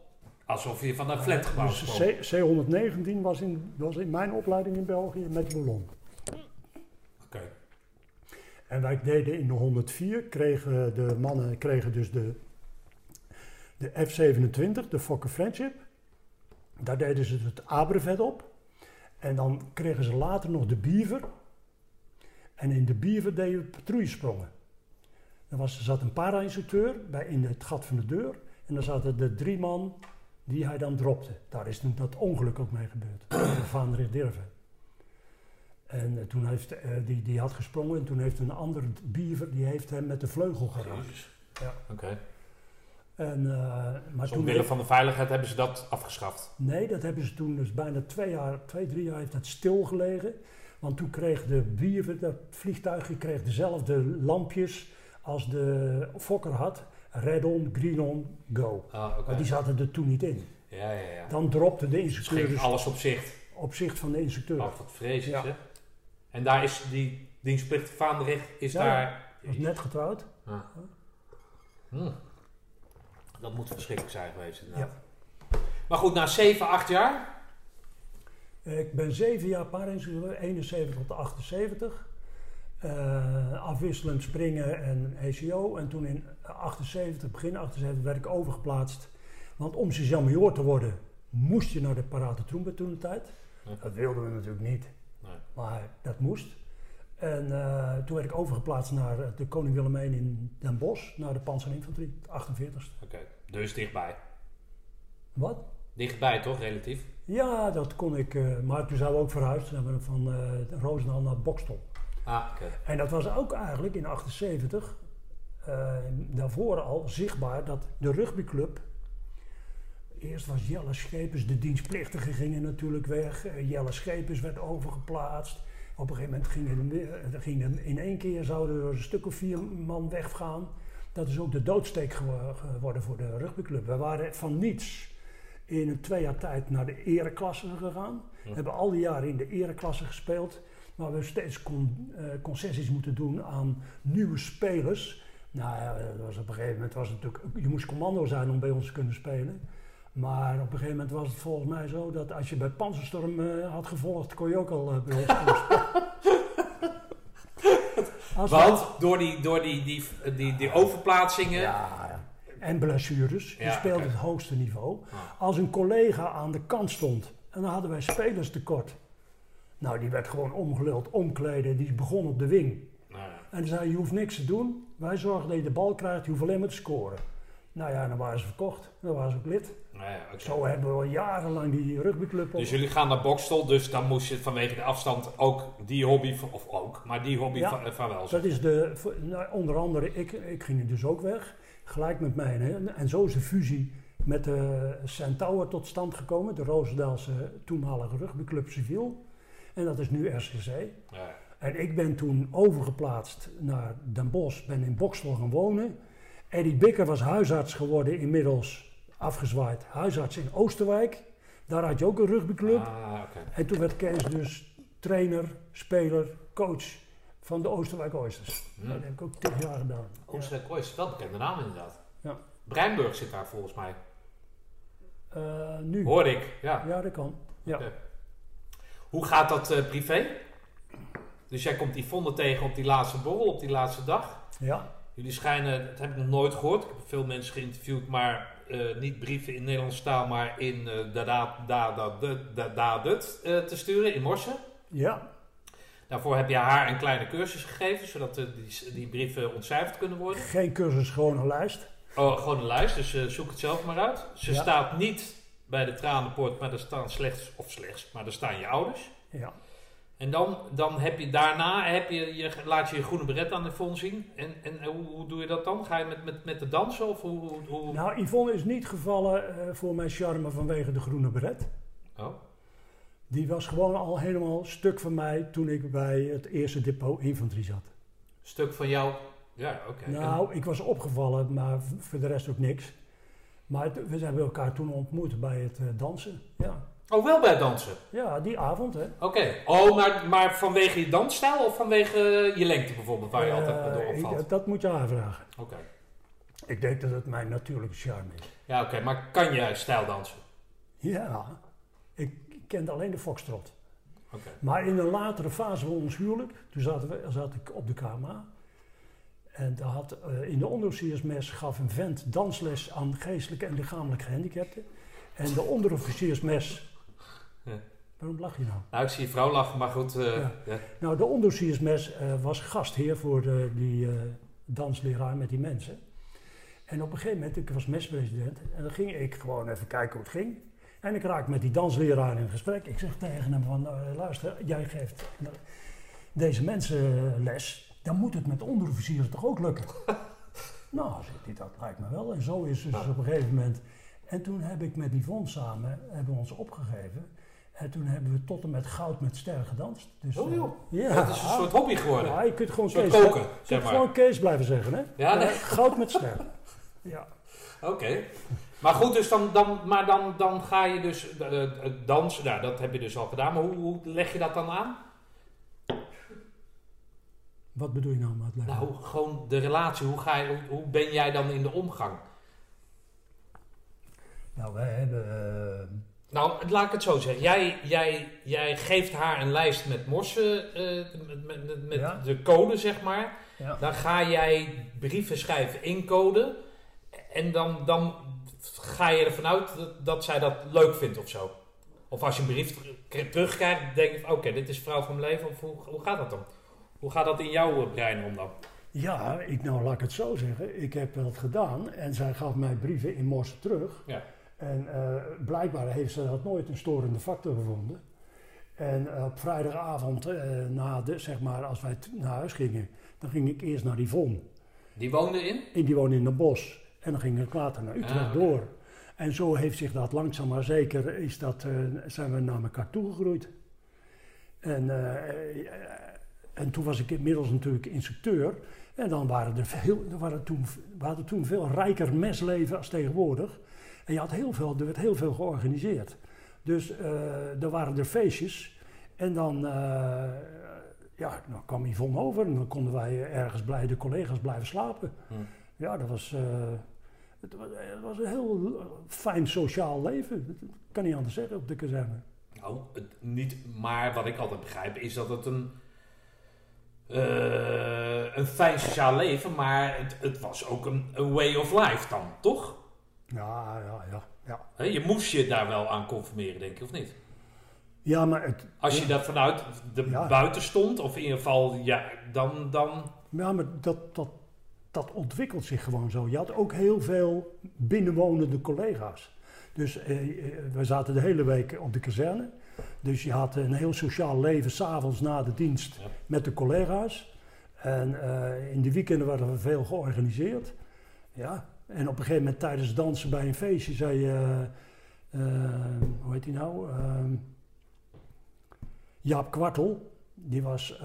Alsof je van een flatgebouw Dus sprong. C, C119 was in, was in mijn opleiding in België met ballon. Oké. En wij deden in de 104, kregen de mannen kregen dus de, de F27, de Fokker Friendship. Daar deden ze het Abrevet op. En dan kregen ze later nog de Beaver. En in de Beaver deden we patrouillesprongen. Er, was, er zat een para-instructeur bij in het gat van de deur. En dan zaten de drie man die hij dan dropte. Daar is toen dat ongeluk ook mee gebeurd. De Vaandrig Dirven. En eh, toen heeft eh, die, die had gesprongen en toen heeft een andere biever die heeft hem met de vleugel geraakt. Ja. Oké. En, eh, maar Dus toen omwille van de veiligheid hebben ze dat afgeschaft. Nee, dat hebben ze toen dus bijna twee jaar, twee, drie jaar heeft dat stilgelegen. Want toen kreeg de biever, dat vliegtuigje kreeg dezelfde lampjes als de Fokker had. Red on, green on, go. Ah, oké. Maar die zaten er toen niet in. Ja, ja, ja. Dan dropte de Dus instructeur ging dus alles op zicht. op zicht van de instructeur. Oh, wat vreselijk, Ja. hè? En daar is die dienstplicht Vaandrig, is Ja, daar... was net getrouwd. Ah. Hm. Dat moet verschrikkelijk zijn geweest, inderdaad. Maar goed, na 7, 8 jaar... Ik ben zeven jaar para-instructeur, 71 tot 78. Eh, afwisselend springen en ECO. En toen in 78, begin 78, werd ik overgeplaatst. Want om sergeant-major te worden, moest je naar de parate troempe toen de tijd. Ja. Dat wilden we natuurlijk niet, Nee. maar dat moest. En eh, toen werd ik overgeplaatst naar eh, de Koning Willem I in Den Bosch, naar de panzerinfanterie, de 48ste. Oké, dus dichtbij. Wat? Dichtbij, toch, relatief? Ja, dat kon ik, maar toen zijn we ook verhuisd. Toen zijn we van eh Roosendaal naar Bokstol. Ah. En dat was ook eigenlijk in 78, eh, daarvoor al zichtbaar dat de rugbyclub. Eerst was Jelle Schepers, de dienstplichtige gingen natuurlijk weg. Eh, Jelle Schepers werd overgeplaatst. Op een gegeven moment gingen, er- er gingen in één keer zouden er een stuk of vier man weggaan. Dat is ook de doodsteek gewo- geworden voor de rugbyclub. We waren van niets in een twee jaar tijd naar de ereklasse gegaan. Ja. Hebben al die jaren in de ereklasse gespeeld. Maar we steeds con- eh, concessies moeten doen aan nieuwe spelers. Nou ja, dat was op een gegeven moment was het natuurlijk, je moest commando zijn om bij ons te kunnen spelen. Maar op een gegeven moment was het volgens mij zo dat als je bij Panzerstorm eh, had gevolgd, kon je ook al eh, bij ons spelen. Want door die, door die, die, die, die overplaatsingen... Ja, ja. En blessures. Je Ja, speelde het hoogste niveau. Ah. Als een collega aan de kant stond en dan hadden wij spelerstekort. Nou, die werd gewoon omgeluld, omkleden. Die begon op de wing. Nou ja. En dan zei je, hoeft niks te doen. Wij zorgen dat je de bal krijgt, je hoeft alleen maar te scoren. Nou ja, dan waren ze verkocht. Dan waren ze ook lid. Nou ja. Zo hebben we al jarenlang die rugbyclub op. Dus jullie gaan naar Bokstel, dus dan moest je vanwege de afstand ook die hobby, of ook, maar die hobby Ja. van, eh, van wel Dat is de, nou, onder andere, ik, ik ging dus ook weg, gelijk met mij. Hè. En zo is de fusie met de Centaur tot stand gekomen, de Roosendaalse toenmalige rugbyclub Civiel. En dat is nu RCC. Ja. En ik ben toen overgeplaatst naar Den Bosch, ben in Bokstel gaan wonen. Eddie Bikker was huisarts geworden, inmiddels afgezwaaid. Huisarts in Oosterwijk. Daar had je ook een rugbyclub. Ah. En toen werd Kees dus trainer, speler, coach van de Oosterwijk Oysters. Hm. Dat heb ik ook tien jaar gedaan. Oostenrijk Oost, wel bekende naam inderdaad. Ja. Breinburg zit daar volgens mij. Eh, nu. Hoor ik, ja. Ja, dat kan. Ja. Hoe gaat dat eh, privé? Dus jij komt Yvonne tegen op die laatste borrel, op die laatste dag. ja. Jullie schijnen, dat heb ik nog nooit gehoord. Ik heb veel mensen geïnterviewd, maar eh, niet brieven in Nederlands taal, maar in eh da da te sturen in Morse. Ja. Daarvoor heb je haar een kleine cursus gegeven, zodat die, die brieven ontcijferd kunnen worden. Geen cursus, gewoon een lijst. Oh, gewoon een lijst, dus zoek het zelf maar uit. Ze Ja. staat niet bij de tranenpoort, maar er staan slechts, of slechts, maar er staan je ouders. Ja. En dan, dan heb je daarna, heb je, je, laat je je groene beret aan de fond zien. En, en hoe, hoe doe je dat dan? Ga je met, met, met de dansen of hoe... hoe, hoe- Nou, Yvonne is niet gevallen eh, voor mijn charme vanwege de groene beret. Oh, Die was gewoon al helemaal stuk van mij toen ik bij het eerste depot infanterie zat. stuk van jou... Ja, oké. Nou, ik was opgevallen, maar voor de rest ook niks. Maar we hebben elkaar toen ontmoet bij het eh, dansen. Ja. Oh, wel bij het dansen? ja, die avond hè. Oké. Oh, maar, maar vanwege je dansstijl of vanwege je lengte bijvoorbeeld, waar je altijd Eh, door ik- opvalt? dat moet je haar vragen. Oké. Ik denk dat het mijn natuurlijke charme is. Ja, oké. Maar kan jij stijl dansen? Ja, ik kende alleen de foxtrot. Oké. Maar in een latere fase van ons huwelijk, toen zaten we, zat ik op de KMA. En daar had, eh, in de onderofficiersmes gaf een vent dansles aan geestelijke en lichamelijke gehandicapten. En de onderofficiersmes... Ja. Waarom lach je nou? Nou, ik zie je vrouw lachen, maar goed. eh, Ja. ja. Nou, de onderofficiersmes eh, was gastheer voor de, die dansleraar met die mensen. En op een gegeven moment, ik was mespresident, en dan ging ik gewoon even kijken hoe het ging. En ik raak met die dansleraar in gesprek. Ik zeg tegen hem van, luister, jij geeft deze mensen les, dan moet het met onderofficieren toch ook lukken? nou, hij, dat lijkt me wel. En zo is dus op een gegeven moment... En toen heb ik met Yvonne samen, hebben we ons opgegeven. En toen hebben we tot en met goud met sterren gedanst. Dus, Oh eh, joh, ja. dat is een soort hobby geworden. Ja, je kunt gewoon Kees, koken, je zeg kunt maar. gewoon Kees blijven zeggen, hè? Ja, nee. Eh, goud met ster. ja. Oké. Maar goed, dus dan, dan, maar dan, dan ga je dus eh, eh, dansen, nou, dat heb je dus al gedaan. Maar hoe, hoe leg je dat dan aan? Wat bedoel je nou met leggen? Nou, gewoon de relatie. Hoe, ga je, hoe, ben jij dan in de omgang? Nou, wij hebben... eh, Nou, laat ik het zo zeggen. Jij, jij, jij geeft haar een lijst met morsen, eh, met, met, met- Ja. de code, zeg maar. ja. Dan ga jij brieven schrijven in code. En dan, dan ga je ervan uit dat, dat zij dat leuk vindt of zo. Of als je een brief ter- terugkrijgt, denk je van, oké, dit is vrouw van mijn leven. Of hoe, hoe gaat dat dan? Hoe gaat dat in jouw eh, brein om dan? Ja, ik, nou laat ik het zo zeggen. Ik heb dat gedaan en zij gaf mij brieven in morse terug. Ja. En eh, blijkbaar heeft ze dat nooit een storende factor gevonden. En eh, op vrijdagavond, eh, na de, zeg maar, als wij naar huis gingen, dan ging ik eerst naar Yvonne. Die woonde in? En die woonde in Den Bosch. En dan ging ik later naar Utrecht Ah, oké. door. En zo heeft zich dat langzaam maar zeker, is dat, eh, zijn we naar elkaar toegegroeid. En, en toen was ik inmiddels natuurlijk instructeur. En dan waren er veel, er waren toen, we hadden toen veel rijker mesleven als tegenwoordig. En je had heel veel, er werd heel veel georganiseerd. Dus eh er waren er feestjes. En dan, eh, ja, dan kwam Yvonne over en dan konden wij ergens blij, de collega's blijven slapen. Hm. Ja, dat was, eh, het, was, het was een heel fijn sociaal leven. Dat kan niet anders zeggen op de kazerne. Nou, het, niet, maar wat ik altijd begrijp is dat het een, eh, een fijn sociaal leven, maar het, het was ook een, een way of life dan, toch? Ja, ja, ja. Ja, je moest je daar wel aan conformeren, denk ik, of niet? ja maar, het, Als je dat vanuit de Ja. buiten stond, of in ieder geval, ja, dan, dan ja, maar dat, dat, dat ontwikkelt zich gewoon zo. Je had ook heel veel binnenwonende collega's. Dus eh, eh, we zaten de hele week op de kazerne. Dus je had een heel sociaal leven s'avonds na de dienst Ja. met de collega's. En eh, in de weekenden werden we veel georganiseerd. Ja. En op een gegeven moment tijdens het dansen bij een feestje zei eh, eh, hoe heet hij nou? Ehm, Jaap Kwartel. Die, was,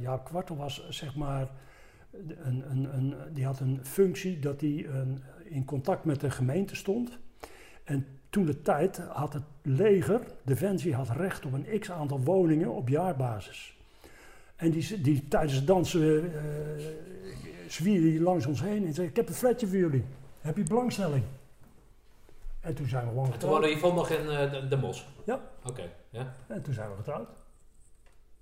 Jaap Kwartel was zeg maar, een, een, een, die had een functie dat hij in contact met de gemeente stond. En toen de tijd had het leger, Defensie, had recht op een x aantal woningen op jaarbasis. En die, die tijdens het dansen eh zwierde hij langs ons heen en zei: Ik heb een flatje voor jullie. Heb je belangstelling? En toen zijn we gewoon En toen getrouwd. woonde Yvonne nog in eh, de, de Mos? Ja. Oké, ja. En toen zijn we getrouwd.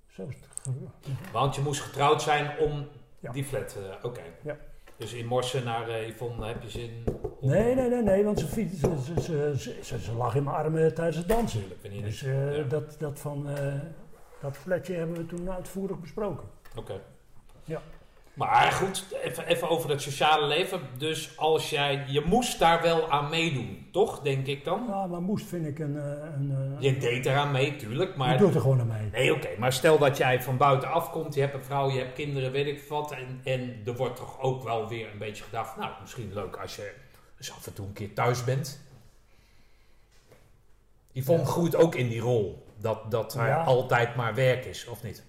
Zo is het gebeurd. Want je moest getrouwd zijn om Ja. die flat, eh, oké. Ja. Dus in Morsen naar eh, Yvonne heb je zin om... Nee, nee, nee, nee, want ze, fiets- ze, ze, ze, ze, ze- ze lag in mijn armen tijdens het dansen. Natuurlijk, Dus eh, Ja. dat, dat van eh, dat flatje hebben we toen uitvoerig besproken. Oké. Maar goed, even, even over het sociale leven. Dus als jij, je moest daar wel aan meedoen, toch? Denk ik dan. Ja, maar moest vind ik een... eh, een, eh, Je deed eraan mee, tuurlijk. je Maar doet er gewoon aan mee. Nee, oké, maar stel dat jij van buiten afkomt, je hebt een vrouw, je hebt kinderen, weet ik wat. En, en er wordt toch ook wel weer een beetje gedacht, nou, misschien leuk als je eens af en toe een keer thuis bent. Yvonne Ja. groeit ook in die rol, dat, dat Ja. altijd maar werk is, of niet?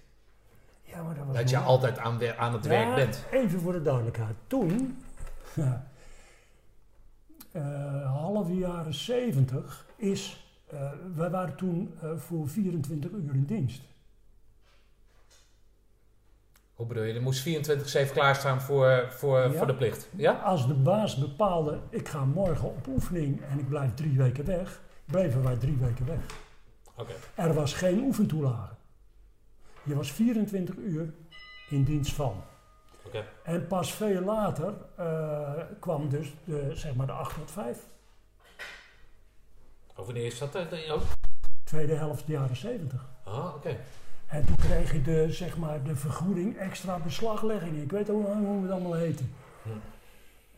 Ja, maar dat was Dat je altijd aan, aan het Ja, werk bent. Even voor de duidelijkheid. Toen, eh half jaren 70, is... eh, wij waren toen eh, voor 24 uur in dienst. Hoe bedoel je? Er moest 24-7 klaarstaan voor, voor, Ja. voor de plicht. Ja? Als de baas bepaalde, ik ga morgen op oefening en ik blijf drie weken weg, bleven wij drie weken weg. Oké. Er was geen oefentoelage. Je was 24 uur in dienst van. Oké. En pas veel later eh, kwam dus de, zeg maar de 8 tot 5. Oh, wanneer is dat? eh, ook? Tweede helft jaren 70. Ah, oké. En toen kreeg je de, zeg maar, de vergoeding extra beslaglegging. Ik weet ook nog hoe het allemaal heette. Hm.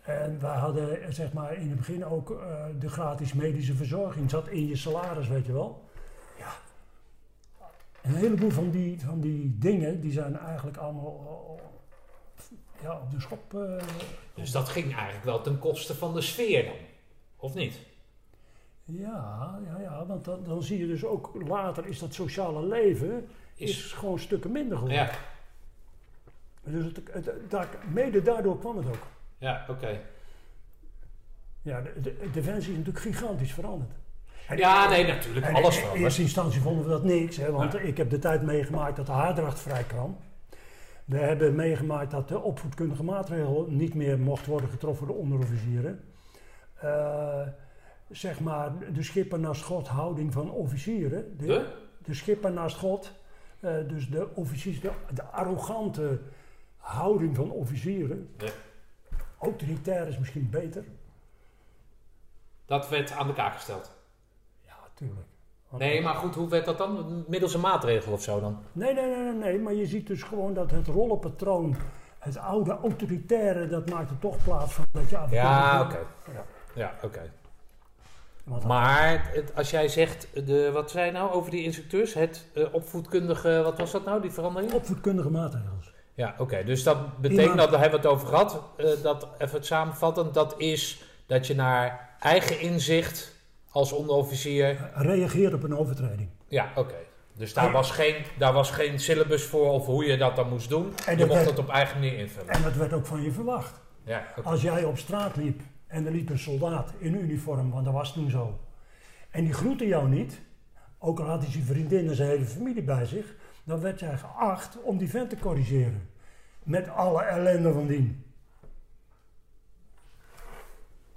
En wij hadden eh, zeg maar, in het begin ook eh, de gratis medische verzorging. Zat in je salaris, weet je wel. Een heleboel van die, van die dingen die zijn eigenlijk allemaal eh, ja, op de schop. eh, Dus dat ging eigenlijk wel ten koste van de sfeer dan, of niet? ja, ja, ja, want dan, dan zie je dus ook later is dat sociale leven is, Is, gewoon stukken minder geworden. ja, Dus het, het, daar, mede daardoor kwam het ook. ja oké. Ja, de, de, de Defensie is natuurlijk gigantisch veranderd. Ja, nee, natuurlijk. en Alles in van. eerste instantie vonden we dat niks, hè, want Ja. ik heb de tijd meegemaakt dat de haardracht vrij kwam. We hebben meegemaakt dat de opvoedkundige maatregel niet meer mocht worden getroffen door onderofficieren. Eh, zeg maar de schipper naast God houding van officieren. De, De? de schipper naast God, eh, dus de officiers, de, de arrogante houding van officieren. Ja. Autoritair is misschien beter. Dat werd aan de kaak gesteld. Tuurlijk. Nee, maar goed, hoe werd dat dan? Middels een maatregel of zo dan? Nee, nee, nee, nee, nee, maar je ziet dus gewoon dat het rollenpatroon, het oude autoritaire, dat maakt er toch plaats van dat je af en toe- Ja, oké. Ja. Ja, oké. Maar het- als jij zegt, de, wat zei je nou over die instructeurs? Het eh, opvoedkundige, wat was dat nou, die verandering? Opvoedkundige maatregels. Ja, oké. Dus dat betekent Iemand- dat, daar hebben we het over gehad, eh, dat, even het samenvatten, dat is dat je naar eigen inzicht als onderofficier... Reageer op een overtreding. Ja, oké. Dus daar Ja. was, geen, daar was geen syllabus voor of hoe je dat dan moest doen. En je dat mocht werd- het op eigen manier invullen. En dat werd ook van je verwacht. Ja, oké. Als jij op straat liep en er liep een soldaat in uniform, want dat was toen zo. En die groette jou niet, ook al had hij zijn vriendin en zijn hele familie bij zich, dan werd jij geacht om die vent te corrigeren. Met alle ellende van dien.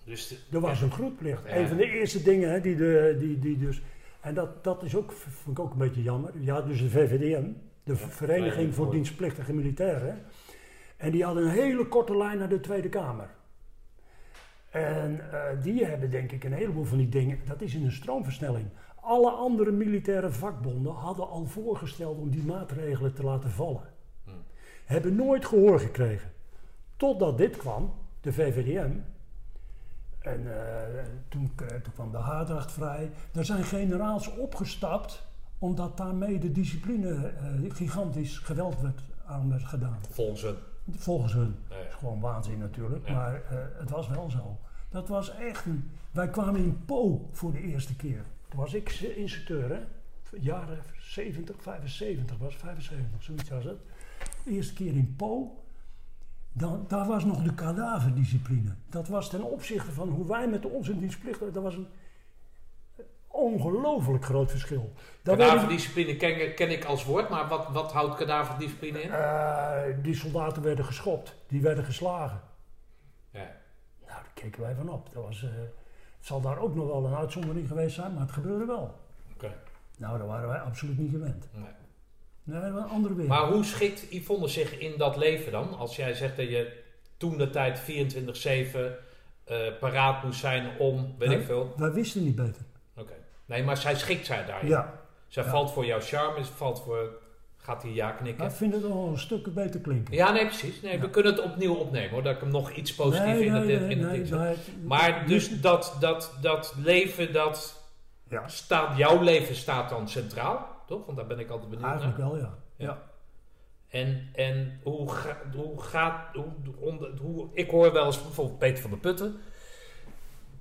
Dus de- Er was een groetplicht. Ja. Een van de eerste dingen hè, die, de, die, die dus. En dat, dat is ook, vond ik ook een beetje jammer. Had dus de VVDM, de Vereniging Vereniging voor voor- Dienstplichtige Militairen. En die hadden een hele korte lijn naar de Tweede Kamer. En eh, die hebben denk ik een heleboel van die dingen. Dat is in een stroomversnelling. Alle andere militaire vakbonden hadden al voorgesteld om die maatregelen te laten vallen. Hmm. Hebben nooit gehoor gekregen. totdat dit kwam, de VVDM. En eh, toen, eh, toen kwam de haardracht vrij. Er zijn generaals opgestapt omdat daarmee de discipline eh, gigantisch geweld werd, aan werd gedaan. Volgens hun. Volgens hun. Dat is gewoon waanzin natuurlijk, maar het was wel zo. Dat was echt een... Wij kwamen in Po voor de eerste keer. Toen was ik instructeur, hè. Jaren 70, 75 was 75, zoiets was het. De eerste keer in Po. Dan, daar was nog de kadaverdiscipline. Dat was ten opzichte van hoe wij met onze dienstplichten... Dat was een ongelooflijk groot verschil. Werden- Kadaverdiscipline ken, ken ik als woord, maar wat, wat houdt kadaverdiscipline in? Eh, die soldaten werden geschopt, die werden geslagen. Ja. Nou, daar keken wij van op. Dat was, eh, het zal daar ook nog wel een uitzondering geweest zijn, maar het gebeurde wel. Oké. Nou, daar waren wij absoluut niet gewend. Nee. Nee, een andere wereld. Maar hoe schikt Yvonne zich in dat leven dan? Als jij zegt dat je toen de tijd 24-7 eh, paraat moest zijn om, weet Nee. ik veel. Wij wisten niet beter. Oké. Nee, maar zij schikt zij daarin. Ja, Zij Ja. valt voor jouw charme, valt voor... Gaat hij ja knikken? ik vind het wel een stuk beter klinken. Ja, nee, precies. Nee, We kunnen het opnieuw opnemen hoor. Dat ik hem nog iets positiever nee, in het, nee, in het ding zet. nee, Maar dus dat, dat, dat leven, dat Ja, staat, jouw leven staat dan centraal, toch? Want daar ben ik altijd benieuwd eigenlijk naar. wel, ja. Ja. En, en hoe, ga, hoe gaat... Hoe, onder, hoe, ik hoor wel eens bijvoorbeeld Peter van der Putten.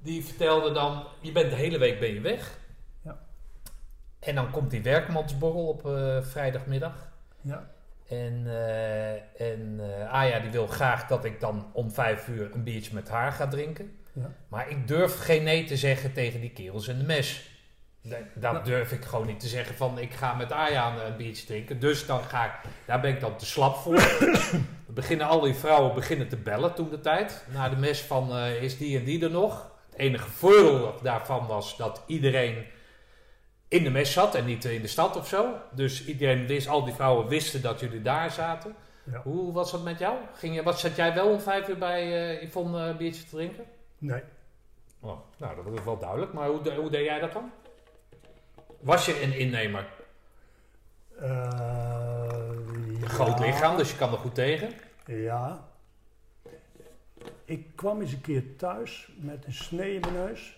Die vertelde dan, je bent de hele week ben je weg. Ja. En dan komt die werkmansborrel op eh, vrijdagmiddag. ja. En, eh en Aya die wil graag dat ik dan om vijf uur een biertje met haar ga drinken. Ja. Maar ik durf geen nee te zeggen tegen die kerels in de mes. Dat, dat Ja. durf ik gewoon niet te zeggen van ik ga met Aya een biertje drinken. Dus dan ga ik, daar ben ik dan te slap voor. Dan beginnen al die vrouwen beginnen te bellen toen de tijd. Naar de mes van eh, is die en die er nog. Het enige voordeel daarvan was dat iedereen in de mes zat en niet in de stad of zo. Dus iedereen wist, al die vrouwen wisten dat jullie daar zaten. Ja. Hoe was dat met jou? Ging je, wat zat jij wel om vijf uur bij eh Yvonne eh, een biertje te drinken? Nee. Oh, nou, dat is wel duidelijk. Maar hoe, hoe deed jij dat dan? Was je een innemer? Een groot lichaam, dus je kan er goed tegen. Ja. Ik kwam eens een keer thuis met een snee in mijn neus.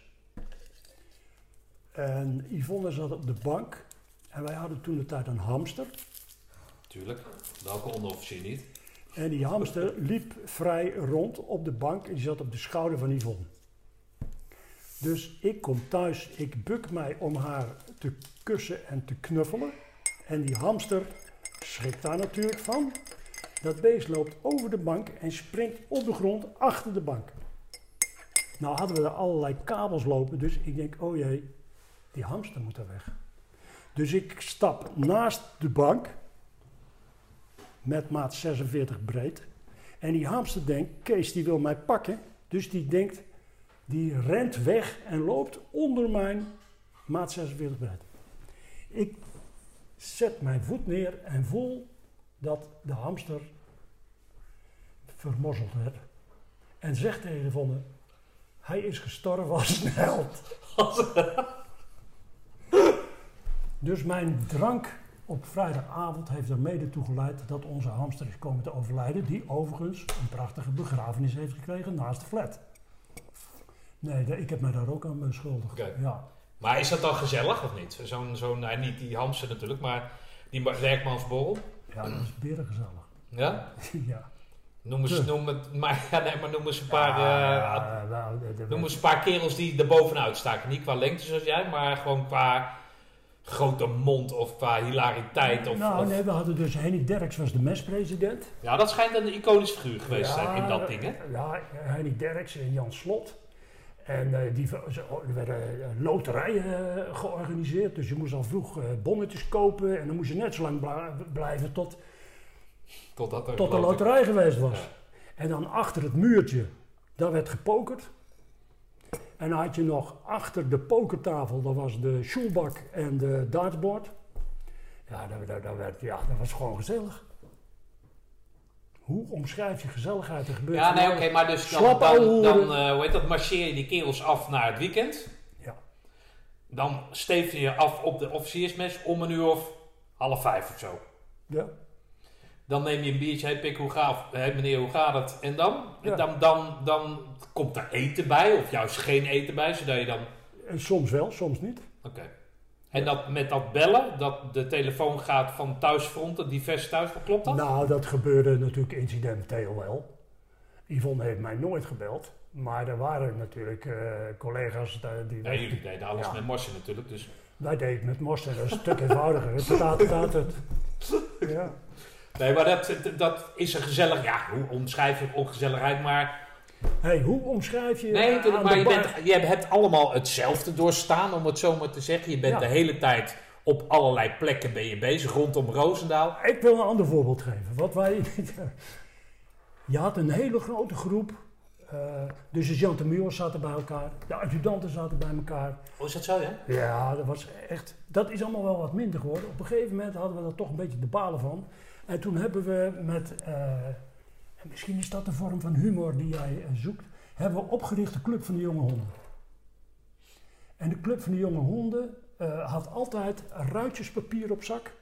En Yvonne zat op de bank. En wij hadden toen de tijd een hamster. Tuurlijk. Welke onderofficier niet? En die hamster liep vrij rond op de bank en die zat op de schouder van Yvonne. Dus ik kom thuis, ik buk mij om haar te kussen en te knuffelen. En die hamster schrikt daar natuurlijk van. Dat beest loopt over de bank en springt op de grond achter de bank. Nou hadden we er allerlei kabels lopen, dus ik denk, oh jee, die hamster moet er weg. Dus ik stap naast de bank met maat 46 breed. En die hamster denkt, Kees die wil mij pakken. Dus die denkt, die rent weg en loopt onder mijn maat 46 breed. Ik zet mijn voet neer en voel dat de hamster vermorzeld werd. En zegt tegen Yvonne, hij is gestorven als een held. dus mijn drank op vrijdagavond heeft er mede toe geleid dat onze hamster is komen te overlijden, die overigens een prachtige begrafenis heeft gekregen naast de flat. Nee, de- ik heb mij daar ook aan beschuldigd. Ja. Maar is dat dan gezellig of niet? Zo'n, zo'n nou, niet die hamster natuurlijk, maar die werkmansborrel. ja, dat is berengezellig. Ja? ja. Noem eens, Te. noem het, maar, ja, nee, maar noem eens een paar... eh, nou, Noem eens een paar kerels die er bovenuit staken. Niet qua lengte zoals jij, maar gewoon qua grote mond of qua hilariteit. Of, nou, of- nee, we hadden dus Henny Derks was de mespresident. Ja, dat schijnt een iconische figuur geweest te zijn in dat ding, hè? Ja, Henny Derks en Jan Slot. En eh, die, er werden eh, loterijen eh, georganiseerd. Dus je moest al vroeg bonnetjes kopen. En dan moest je net zo lang blijven tot, Totdat er tot de loterij geweest was. Ja. En dan achter het muurtje, daar werd gepokerd. En dan had je nog achter de pokertafel, dat was de schoelbak en de dartboard. Ja, dat, dat, dat werd, ja, dat was gewoon gezellig. Hoe omschrijf je gezelligheid? Er gebeurt Ja, nee, oké, maar dus dan, dan, eh, hoe heet dat, marcheer je die kerels af naar het weekend. Ja. Dan steven je af op de officiersmes om een uur of half vijf of zo. Ja. Dan neem je een biertje, hey pik, hoe gaat hey meneer, hoe gaat het? En dan? Ja. En dan, dan, dan komt er eten bij, of juist geen eten bij, zodat je dan... En soms wel, soms niet. Oké. En dat, met dat bellen, dat de telefoon gaat van thuisfronten, diverse thuisfronten, klopt dat? Nou, dat gebeurde natuurlijk incidenteel wel. Yvonne heeft mij nooit gebeld. Maar er waren natuurlijk eh, collega's die... Nee, jullie deden alles Ja. met morsen natuurlijk, dus... Wij deden met mos en dat is een stuk eenvoudiger. Het staat, staat het. Ja. Nee, maar dat, dat is een gezellig... Ja, hoe omschrijf je ongezelligheid, maar... Hey, hoe omschrijf je... Nee, natuurlijk, de maar je, bent, je hebt allemaal hetzelfde doorstaan, om het zo maar te zeggen. Je bent Ja. de hele tijd op allerlei plekken ben je bezig, rondom Roosendaal. Ik wil een ander voorbeeld geven. Wat wij... je had een hele grote groep. eh, de sergeanten zaten bij elkaar. De adjudanten zaten bij elkaar. Oh, is dat zo, ja? Ja, dat was echt. Dat is allemaal wel wat minder geworden. Op een gegeven moment hadden we er toch een beetje de balen van. En toen hebben we met. eh, en misschien is dat de vorm van humor die jij eh, zoekt. Hebben we opgericht de Club van de Jonge Honden. En de Club van de Jonge Honden eh, had altijd ruitjespapier op zak.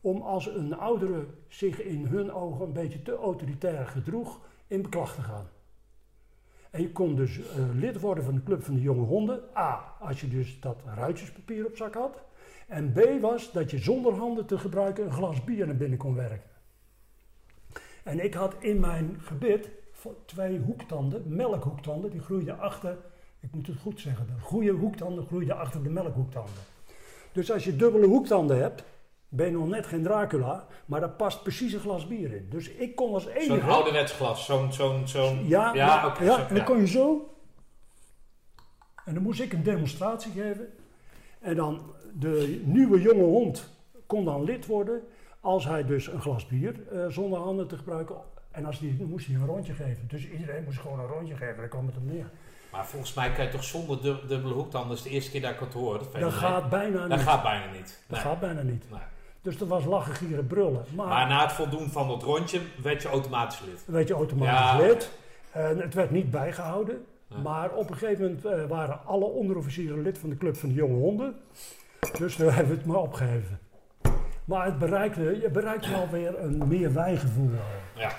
Om als een oudere zich in hun ogen een beetje te autoritair gedroeg, in beklag te gaan. En je kon dus eh, lid worden van de Club van de Jonge Honden. A, als je dus dat ruitjespapier op zak had. En B was dat je zonder handen te gebruiken een glas bier naar binnen kon werken. En ik had in mijn gebit twee hoektanden, melkhoektanden, die groeiden achter, ik moet het goed zeggen, de goede hoektanden groeiden achter de melkhoektanden. Dus als je dubbele hoektanden hebt, ben je nog net geen Dracula, maar daar past precies een glas bier in. Dus ik kon als enige... Zo'n ouderwets glas, zo'n... zo'n zo'n Ja, ja, ja zo- en dan ja. kon je zo. En dan moest ik een demonstratie geven. En dan de nieuwe jonge hond kon dan lid worden als hij dus een glas bier eh, zonder handen te gebruiken. En als die, dan moest hij een rondje geven. Dus iedereen moest gewoon een rondje geven. Daar kwam het op neer. Maar volgens mij kan je toch zonder dub- dubbele hoektanden, dat is de eerste keer dat ik het hoor. Dat, gaat bijna dat niet. gaat bijna niet. Dat Nee. gaat bijna niet. Nee. Dus dat was lachen, gieren, brullen. Maar, Maar na het voldoen van dat rondje werd je automatisch lid. weet je, automatisch Ja. lid. En het werd niet bijgehouden. Ja. Maar op een gegeven moment eh, waren alle onderofficieren lid van de Club van de Jonge Honden. Dus we hebben het maar opgeheven. Maar het bereikte, je bereikt wel weer een meer wijgevoel. Ja.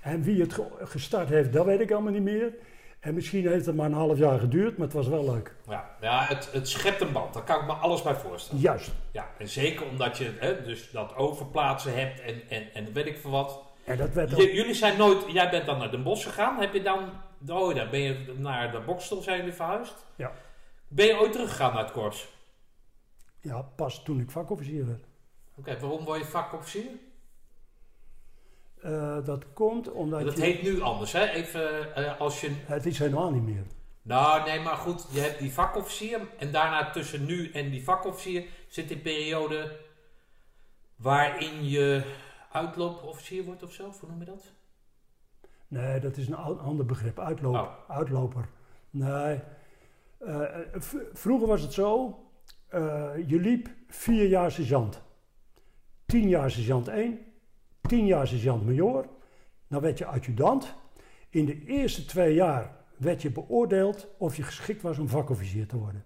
En wie het ge- gestart heeft, dat weet ik allemaal niet meer. En misschien heeft het maar een half jaar geduurd, maar het was wel leuk. Ja, ja het, het schept een band. Daar kan ik me alles bij voorstellen. Juist. Ja, en zeker omdat je hè, dus dat overplaatsen hebt en, en, en weet ik veel wat. En dat werd J- jullie zijn nooit, jij bent dan naar Den Bosch gegaan. Heb je dan, oh ja, ben je naar de Bokstel zijn jullie verhuisd? Ja. Ben je ooit teruggegaan naar het korps? ja, pas toen ik vakofficier werd. Oké, waarom word je vakofficier? Eh, dat komt omdat Dat je... heet nu anders, hè? Even eh, als je... Het is helemaal niet meer. Nou, nee, maar goed, je hebt die vakofficier en daarna tussen nu en die vakofficier zit een periode waarin je uitloopofficier wordt of zo, hoe noem je dat? Nee, dat is een ander begrip. Uitloop, Oh. Uitloper. Nee. Eh, vroeger was het zo. je liep vier jaar sergeant. Tien jaar sergeant 1. Tien jaar sergeant major. Dan werd je adjudant. In de eerste twee jaar werd je beoordeeld of je geschikt was om vakofficier te worden.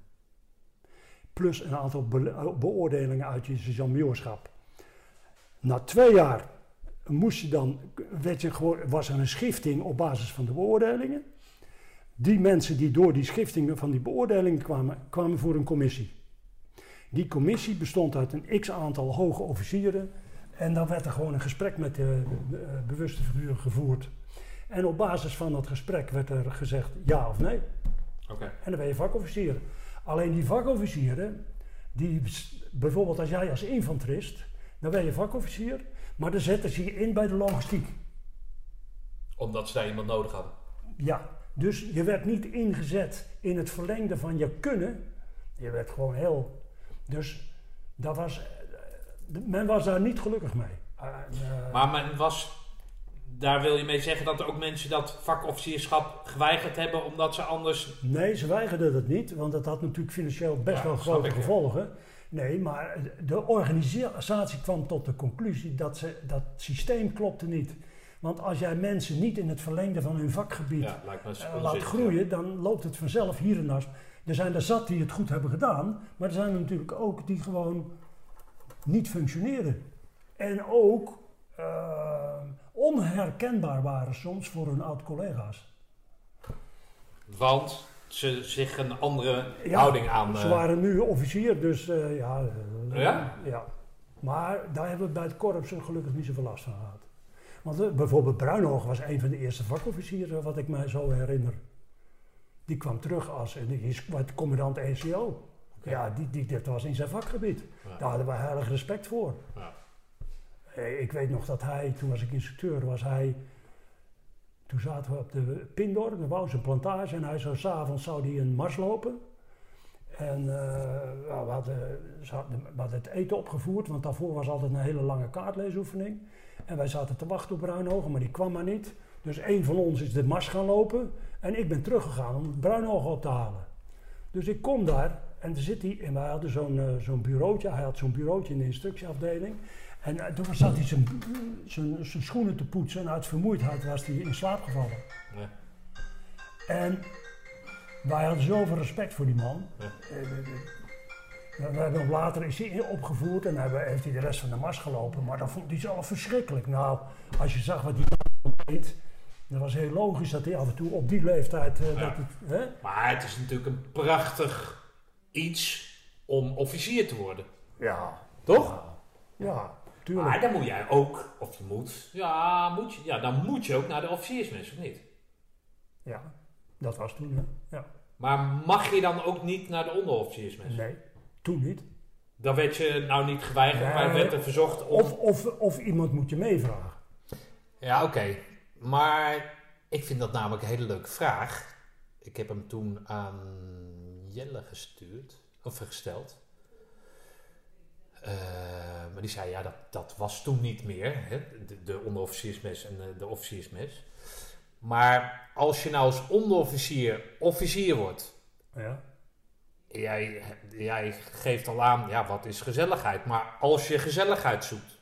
Plus een aantal be- beoordelingen uit je sergeant-majorschap. Na twee jaar moest je dan, werd je was er een schifting op basis van de beoordelingen. Die mensen die door die schiftingen van die beoordelingen kwamen, kwamen voor een commissie. Die commissie bestond uit een x aantal hoge officieren. En dan werd er gewoon een gesprek met de, eh, bewuste figuur gevoerd. En op basis van dat gesprek werd er gezegd ja of nee. En dan ben je vakofficier. Alleen die vakofficieren, die, bijvoorbeeld als jij als infanterist, dan ben je vakofficier, maar dan zetten ze je in bij de logistiek. Omdat ze daar iemand nodig hadden. Ja, dus je werd niet ingezet in het verlengde van je kunnen. Je werd gewoon heel. Dus dat was, eh, men was daar niet gelukkig mee. Eh, eh, Maar men was, daar wil je mee zeggen dat er ook mensen dat vakofficierschap geweigerd hebben omdat ze anders... Nee, ze weigerden dat niet, want dat had natuurlijk financieel best Ja, wel grote ja. gevolgen. Nee, maar de organisatie kwam tot de conclusie dat ze, dat systeem klopte niet. Want als jij mensen niet in het verlengde van hun vakgebied Ja, eh, laat groeien, dan loopt het vanzelf hier en daar. Er zijn er zat die het goed hebben gedaan, maar er zijn er natuurlijk ook die gewoon niet functioneren. En ook, eh, onherkenbaar waren soms voor hun oud-collega's. Want ze zich een andere Ja, houding aan... Ze eh, waren nu officier, dus eh, ja, Ja? ja. Maar daar hebben we bij het korps gelukkig niet zoveel last van gehad. Want bijvoorbeeld Bruinhoog was een van de eerste vakofficieren, wat ik mij zo herinner. Die kwam terug als en die is wat commandant ECO. Ja, die, die, dit was in zijn vakgebied. Ja. Daar hadden we heilig respect voor. Ja. Eh, Ik weet nog dat hij, toen was ik instructeur, was hij. Toen zaten we op de Pindor, er was een plantage en hij zou s'avonds zou die een mars lopen. En ja, we, hadden, we het eten opgevoerd, want daarvoor was altijd een hele lange kaartleesoefening. En wij zaten te wachten op Bruinhogen, maar die kwam maar niet. Dus een van ons is de mars gaan lopen en ik ben teruggegaan om Bruinhogen op te halen. Dus ik kom daar en er zit hij, en wij hadden zo'n eh, zo'n bureautje, hij had zo'n bureautje in de instructieafdeling. En eh, toen zat hij zijn, zijn, zijn schoenen te poetsen en uit vermoeidheid was hij in slaap gevallen. Ja. En wij hadden zoveel respect voor die man. Ja. Eh, We hebben later is hij opgevoerd en hebben, heeft hij de rest van de mars gelopen. Maar dat vond hij zelf verschrikkelijk. Nou, als je zag wat hij deed, dan was heel logisch dat hij af en toe op die leeftijd. eh, Ja. dat het, hè? Maar het is natuurlijk een prachtig iets om officier te worden. Ja. Toch? Ja, ja tuurlijk. Maar dan moet jij ook, of je moet, ja, moet je, ja, dan moet je ook naar de officiersmes, of niet? Ja, dat was toen. Hè? Ja. Maar mag je dan ook niet naar de onderofficiersmes? Nee, toen niet. Dan werd je nou niet geweigerd, Nee. maar werd er verzocht om... Of, of, of iemand moet je meevragen. Ja, oké. Maar ik vind dat namelijk een hele leuke vraag. Ik heb hem toen aan Jelle gestuurd, of gesteld. Eh, maar die zei, ja, dat, dat was toen niet meer, hè? De, de onderofficiersmes en de, de officiersmes. Maar als je nou als onderofficier officier wordt, Ja. jij, jij geeft al aan, ja, wat is gezelligheid? Maar als je gezelligheid zoekt,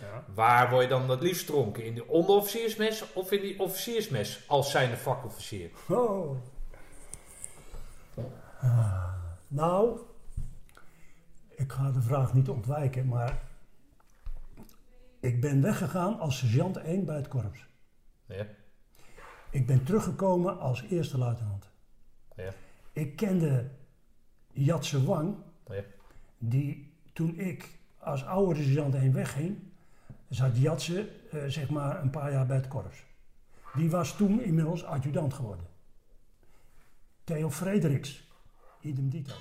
ja. Waar word je dan het liefst dronken? In de onderofficiersmes of in die officiersmes als zijnde vakofficier? Oh. Ah, nou, ik ga de vraag niet ontwijken, maar ik ben weggegaan als sergeant 1 bij het korps. Ja. Ik ben teruggekomen als eerste luitenant. Ja. Ik kende Jatse Wang, Ja. die toen ik als oude sergeant 1 wegging, zat Jatse eh, zeg maar een paar jaar bij het korps. Die was toen inmiddels adjudant geworden. Theo Frederiks, idem dito.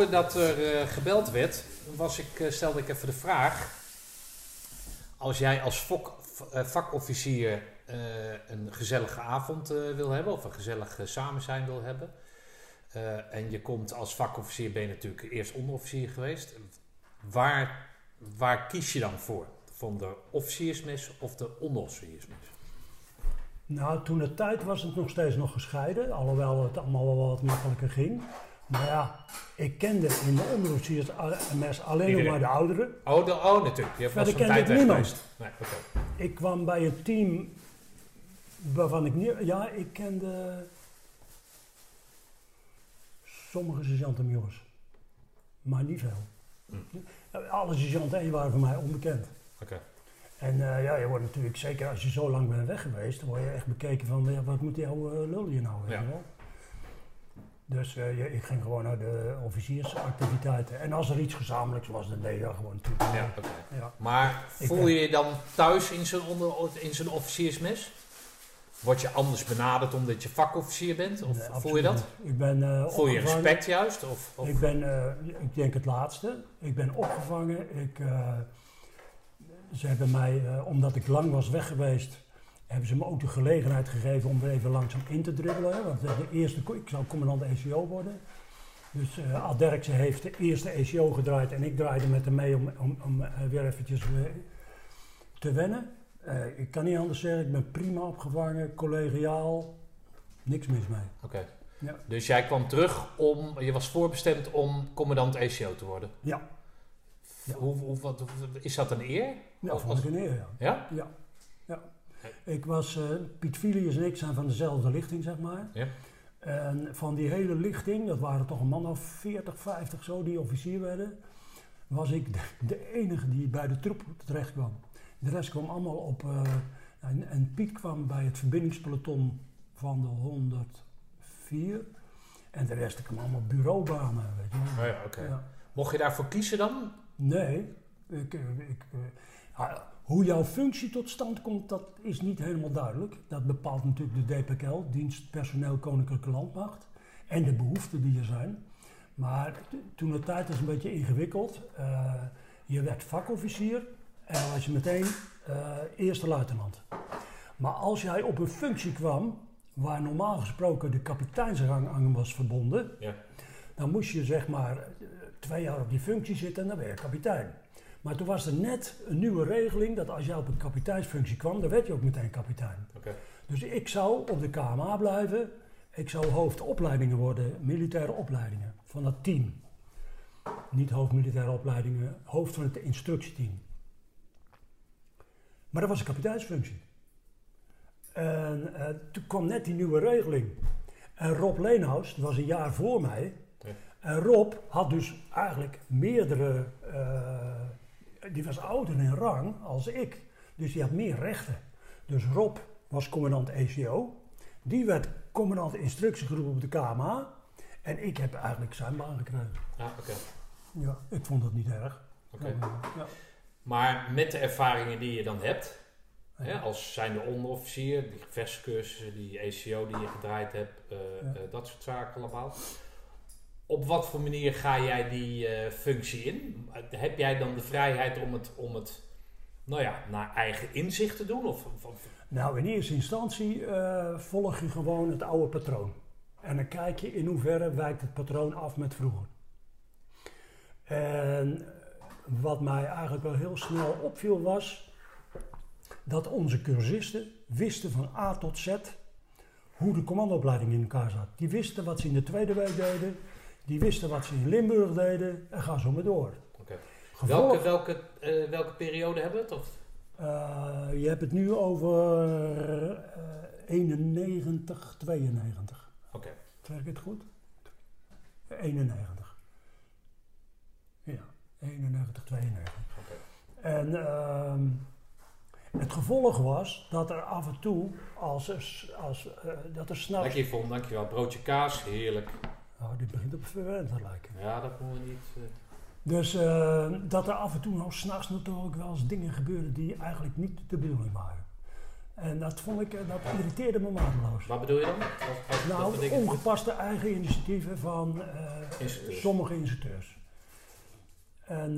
Voordat er eh, gebeld werd, was ik, eh, stelde ik even de vraag. Als jij als vok- v- eh, vakofficier een gezellige avond wil hebben, of een gezellig samen zijn wil hebben. en je komt als vakofficier, ben je natuurlijk eerst onderofficier geweest. Waar, waar kies je dan voor? Van de officiersmes of de onderofficiersmes? Nou, toen het tijd was het nog steeds nog gescheiden, alhoewel het allemaal wel wat makkelijker ging. Maar ja, ik kende in de onderofficiersmes alleen nog maar de ouderen. Oh, de, oh natuurlijk. Je Verder kende tijd ik niemand. geweest. Nee. Ik kwam bij een team waarvan ik niet... Ja, ik kende sommige sergeanten-jongens, maar niet veel. Alle sergeanten 1 waren voor mij onbekend. Oké. En eh, ja, je wordt natuurlijk, zeker als je zo lang bent weg geweest, dan word je echt bekeken van, ja, wat moet jouw uh, lul hier nou? Ja. wel? Dus eh, je- ik ging gewoon naar de officiersactiviteiten. En als er iets gezamenlijks was, dan deed je dat gewoon natuurlijk. Ja. Maar voel ben- je je dan thuis in zo'n, in zo'n officiersmes? Word je anders benaderd omdat je vakofficier bent? Of Nee, voel je dat? Ik ben eh, Voel je respect juist? Of, of- Ik ben, eh, ik denk het laatste. Ik ben opgevangen. Ik, eh, ze hebben mij, eh, omdat ik lang was weg geweest, hebben ze me ook de gelegenheid gegeven om er even langzaam in te dribbelen. hè. Want de eerste, ik zou commandant ECO worden. Dus eh Ad Derksen heeft de eerste ECO gedraaid en ik draaide met hem mee om, om, om eh, weer eventjes eh, te wennen. Eh, ik kan niet anders zeggen, ik ben prima opgevangen, collegiaal, niks mis mee. Oké. Ja. Dus jij kwam terug om, je was voorbestemd om commandant ECO te worden. Ja, Ja. Hoe, hoe, wat, is dat een eer? ja Of vond ik een eer. Ja? Ja, ja. Ik was, eh, Piet Filius en ik zijn van dezelfde lichting, zeg maar. Ja. En van die hele lichting, dat waren toch een man of 40, 50 zo, die officier werden, was ik de, de enige die bij de troep terecht kwam. De rest kwam allemaal op, eh, en, en Piet kwam bij het verbindingspeloton van de 104. En de rest kwam allemaal bureaubanen, weet je. Oh ja. Mocht je daarvoor kiezen dan? Nee, ik, eh, ik, ah, hoe jouw functie tot stand komt, dat is niet helemaal duidelijk. Dat bepaalt natuurlijk de DPKL, Dienst Personeel Koninklijke Landmacht, en de behoeften die er zijn. Maar toen de tijd was een beetje ingewikkeld. Eh, je werd vakofficier en dan was je meteen eh, eerste luitenant. Maar als jij op een functie kwam waar normaal gesproken de kapiteinsrang aan was verbonden, Ja. dan moest je zeg maar twee jaar op die functie zitten en dan ben je kapitein. Maar toen was er net een nieuwe regeling dat als jij op een kapiteinsfunctie kwam, dan werd je ook meteen kapitein. Dus ik zou op de KMA blijven. Ik zou hoofdopleidingen worden, militaire opleidingen van dat team. Niet hoofdmilitaire opleidingen, hoofd van het instructieteam. Maar dat was een kapiteinsfunctie. En eh, toen kwam net die nieuwe regeling. En Rob Leenhaus, dat was een jaar voor mij. Ja. En Rob had dus eigenlijk meerdere. eh, die was ouder in rang als ik. Dus die had meer rechten. Dus Rob was commandant ECO. Die werd commandant instructiegroep op de KMA. En ik heb eigenlijk zijn baan gekregen. Ja, oké. Ja, ik vond dat niet erg. Oké. Ja. Maar met de ervaringen die je dan hebt, Ja. hè, als zijnde onderofficier, die gevechtscursussen, die ECO die je gedraaid hebt, eh, Ja. eh, dat soort zaken allemaal. Op wat voor manier ga jij die eh, functie in? Heb jij dan de vrijheid om het, om het nou ja, naar eigen inzicht te doen? Of, Nou, in eerste instantie eh, volg je gewoon het oude patroon. En dan kijk je in hoeverre wijkt het patroon af met vroeger. En wat mij eigenlijk wel heel snel opviel was dat onze cursisten wisten van A tot Z hoe de commandoopleiding in elkaar zat. Die wisten wat ze in de tweede week deden, die wisten wat ze in Limburg deden en ga zo maar door. Gevolg- welke, welke, eh, welke periode hebben we het? Of? Eh, je hebt het nu over eh 91, 92. Oké. Zeg ik het goed? 91. Ja, 91, 92. Oké. En ehm, het gevolg was dat er af en toe, als als, eh, dat er s'nachts... Lekker Yvonne, dankjewel. Broodje kaas, heerlijk. Nou, dit begint op verwend te lijken. Ja, dat moeten we niet... eh, Dus eh, dat er af en toe nou s'nachts natuurlijk wel eens dingen gebeurden die eigenlijk niet de bedoeling waren. En dat vond ik, eh, dat irriteerde me mateloos. Wat bedoel je dan? Wat Nou, ongepaste eigen initiatieven van Instructeurs. sommige instructeurs. En,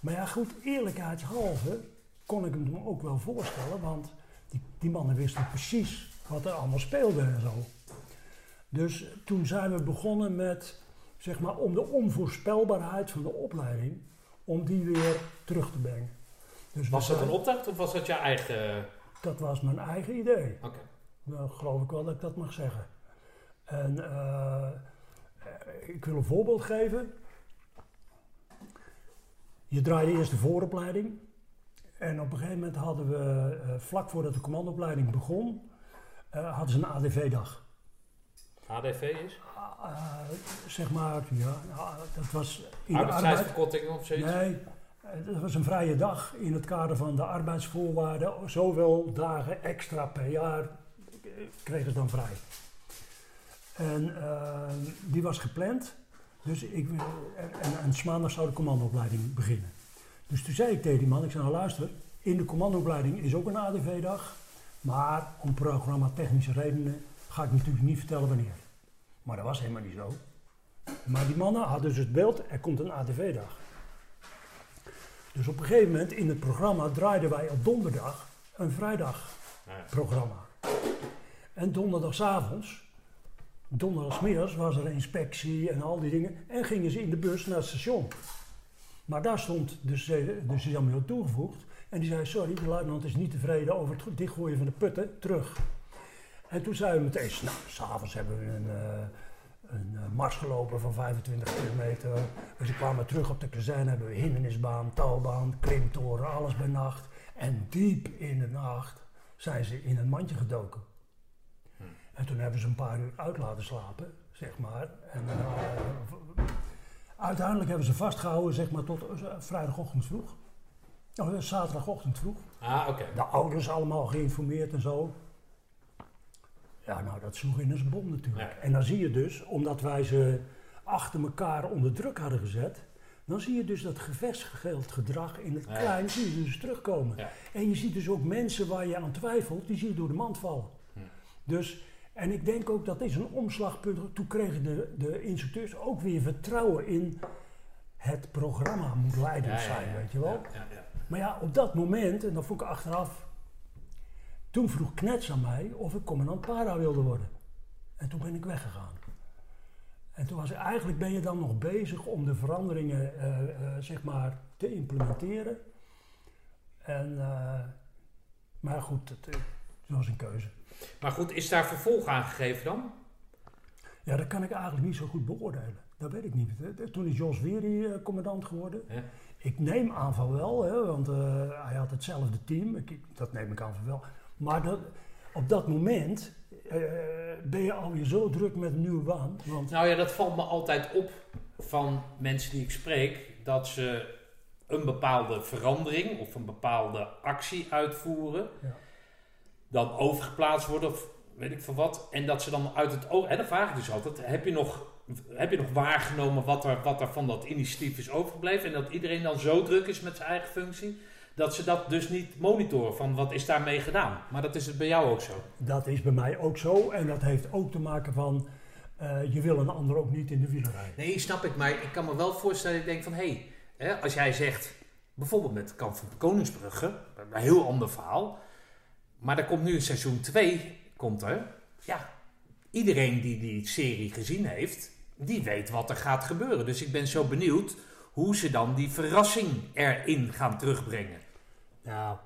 maar ja, goed, eerlijkheidshalve kon ik hem ook wel voorstellen, want die, die mannen wisten precies wat er allemaal speelde en zo. Dus toen zijn we begonnen met, zeg maar, om de onvoorspelbaarheid van de opleiding, om die weer terug te brengen. Dus Was dat zijn- een opdracht of was dat je eigen... Dat was mijn eigen idee. Oké. Nou, geloof ik wel dat ik dat mag zeggen. En eh, ik wil een voorbeeld geven. Je draaide eerst de vooropleiding. En op een gegeven moment hadden we, eh, vlak voordat de commandoopleiding begon, eh, hadden ze een ADV-dag. ADV is? Ah, zeg maar, ja, dat was in de arbeid. Arbeidstijdsverkorting of zoiets? Nee, eh, dat was een vrije dag in het kader van de arbeidsvoorwaarden. Zoveel dagen extra per jaar eh, kregen ze dan vrij. En eh, die was gepland. Dus ik, en, en, maandag zou de commandoopleiding beginnen. Dus toen zei ik tegen die man, ik zei nou luister, in de commandoopleiding is ook een ADV-dag. Maar om programma technische redenen ga ik natuurlijk niet vertellen wanneer. Maar dat was helemaal niet zo. Maar die mannen hadden dus het beeld, er komt een ATV-dag. Dus op een gegeven moment in het programma draaiden wij op donderdag een vrijdagprogramma. En donderdagavonds, donderdagsmiddags was er inspectie en al die dingen. En gingen ze in de bus naar het station. Maar daar stond de Samuel toegevoegd. En die zei, sorry, de luitenant is niet tevreden over het dichtgooien van de putten, terug. En toen zeiden we meteen, nou, s'avonds hebben we een, eh, een eh, mars gelopen van 25 kilometer. Dus ik kwamen terug op de kazerne, hebben we hindernisbaan, touwbaan, klimtoren, alles bij nacht. En diep in de nacht zijn ze in een mandje gedoken. En toen hebben ze een paar uur uit laten slapen, zeg maar. En eh, uiteindelijk hebben ze vastgehouden, zeg maar, tot vrijdagochtend vroeg. Oh, zaterdagochtend vroeg. Ah, oké. De ouders allemaal geïnformeerd en zo. Ja, nou, dat sloeg in als een bom natuurlijk. Ja. En dan zie je dus, omdat wij ze achter elkaar onder druk hadden gezet, dan zie je dus dat gevestigd gedrag in het Ja. klein, zie je dus terugkomen. Ja. En je ziet dus ook mensen waar je aan twijfelt, die zie je door de mand vallen. Hm. Dus, en ik denk ook dat is een omslagpunt. Toen kregen de, de instructeurs ook weer vertrouwen in het programma moet leidend zijn, weet je wel. Ja, ja, ja. Maar ja, op dat moment, en dat vond ik achteraf, toen vroeg Knets aan mij of ik commandant para wilde worden. En toen ben ik weggegaan. En toen was ik, eigenlijk ben je dan nog bezig om de veranderingen, eh, eh, zeg maar, te implementeren. En, eh, maar goed, het, het was een keuze. Maar goed, is daar vervolg aan gegeven dan? Ja, dat kan ik eigenlijk niet zo goed beoordelen. Dat weet ik niet. Toen is Jos Wery eh, commandant geworden. Ja. Ik neem aan van wel, hè, want hij had hetzelfde team. Ik- dat neem ik aan van wel. Maar dat, op dat moment eh, ben je alweer zo druk met een nieuwe baan. Want Nou ja, dat valt me altijd op van mensen die ik spreek, dat ze een bepaalde verandering of een bepaalde actie uitvoeren, Ja. dan overgeplaatst worden of weet ik veel wat, en dat ze dan uit het oog, en dan vraag ik dus altijd, heb je nog, heb je nog waargenomen wat er, wat er van dat initiatief is overgebleven en dat iedereen dan zo druk is met zijn eigen functie, dat ze dat dus niet monitoren van wat is daarmee gedaan. Maar dat is het bij jou ook zo. dat is bij mij ook zo. En dat heeft ook te maken van, eh, je wil een ander ook niet in de wielen rijden. Nee, snap ik. Maar ik kan me wel voorstellen, ik denk van... hé, hè, als jij zegt, bijvoorbeeld met Kamp van Koningsbrugge... een heel ander verhaal... maar er komt nu een seizoen 2, komt er... ja, iedereen die die serie gezien heeft... die weet wat er gaat gebeuren. Dus ik ben zo benieuwd hoe ze dan die verrassing erin gaan terugbrengen. Nou,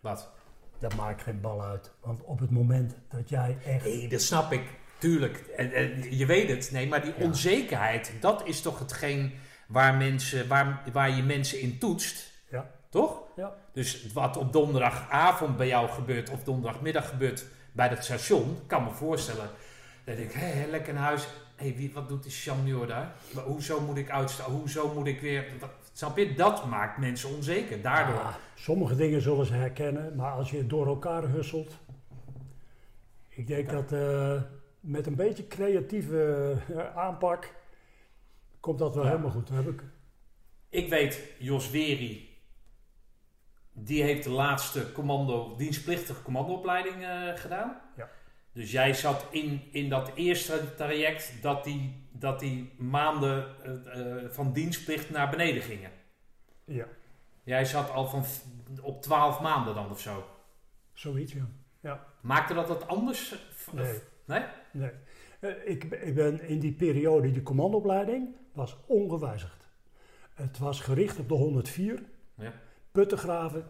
Wat? dat maakt geen bal uit. Want op het moment dat jij echt... Nee, dat snap ik. Tuurlijk. En, en je weet het. Nee, maar die Ja. onzekerheid... dat is toch hetgeen waar, mensen, waar, waar je mensen in toetst... Ja, Toch? ja. Dus wat op donderdagavond bij jou gebeurt of donderdagmiddag gebeurt bij het station, kan me voorstellen. Dan denk ik, hé, hé, lekker naar huis. Hé, wie, wat doet die Chamnior daar? Maar Hoezo moet ik uitstaan? Hoezo moet ik weer... Wat, snap je? Dat maakt mensen onzeker. Daardoor. Ah, sommige dingen zullen ze herkennen, maar als je door elkaar husselt. Ik denk dat eh, met een beetje creatieve eh, aanpak komt dat wel Ja. helemaal goed. Heb ik, Ik weet, Jos Weri, die heeft de laatste commando, dienstplichtige commandoopleiding eh, gedaan. Ja. Dus jij zat in, in dat eerste traject dat die, dat die maanden eh, eh, van dienstplicht naar beneden gingen. ja, Jij zat al van op 12 maanden dan of zo. zoiets ja. Maakte dat wat anders? Nee. Nee? Nee. Eh, ik, ik ben in die periode, die commandoopleiding, was ongewijzigd. Het was gericht op de 104. Ja. Putten graven,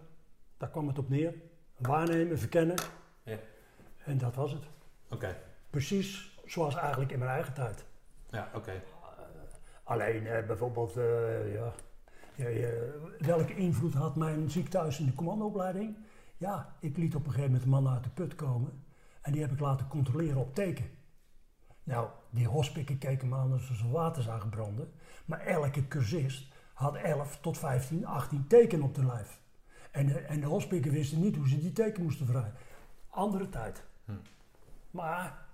daar kwam het op neer. Waarnemen, verkennen. Ja. En dat was het. Precies zoals eigenlijk in mijn eigen tijd. Ja, oké. Alleen eh, bijvoorbeeld, eh, ja, welke invloed had mijn ziekthuis in de commandoopleiding? Ja, ik liet op een gegeven moment een man uit de put komen en die heb ik laten controleren op teken. Nou, die hospikken keken me aan alsof ze water zagen branden, maar elke cursist had 11 tot 15, 18 teken op de lijf. En de, en de hospikken wisten niet hoe ze die teken moesten vrijen. Andere tijd. Hm. Maar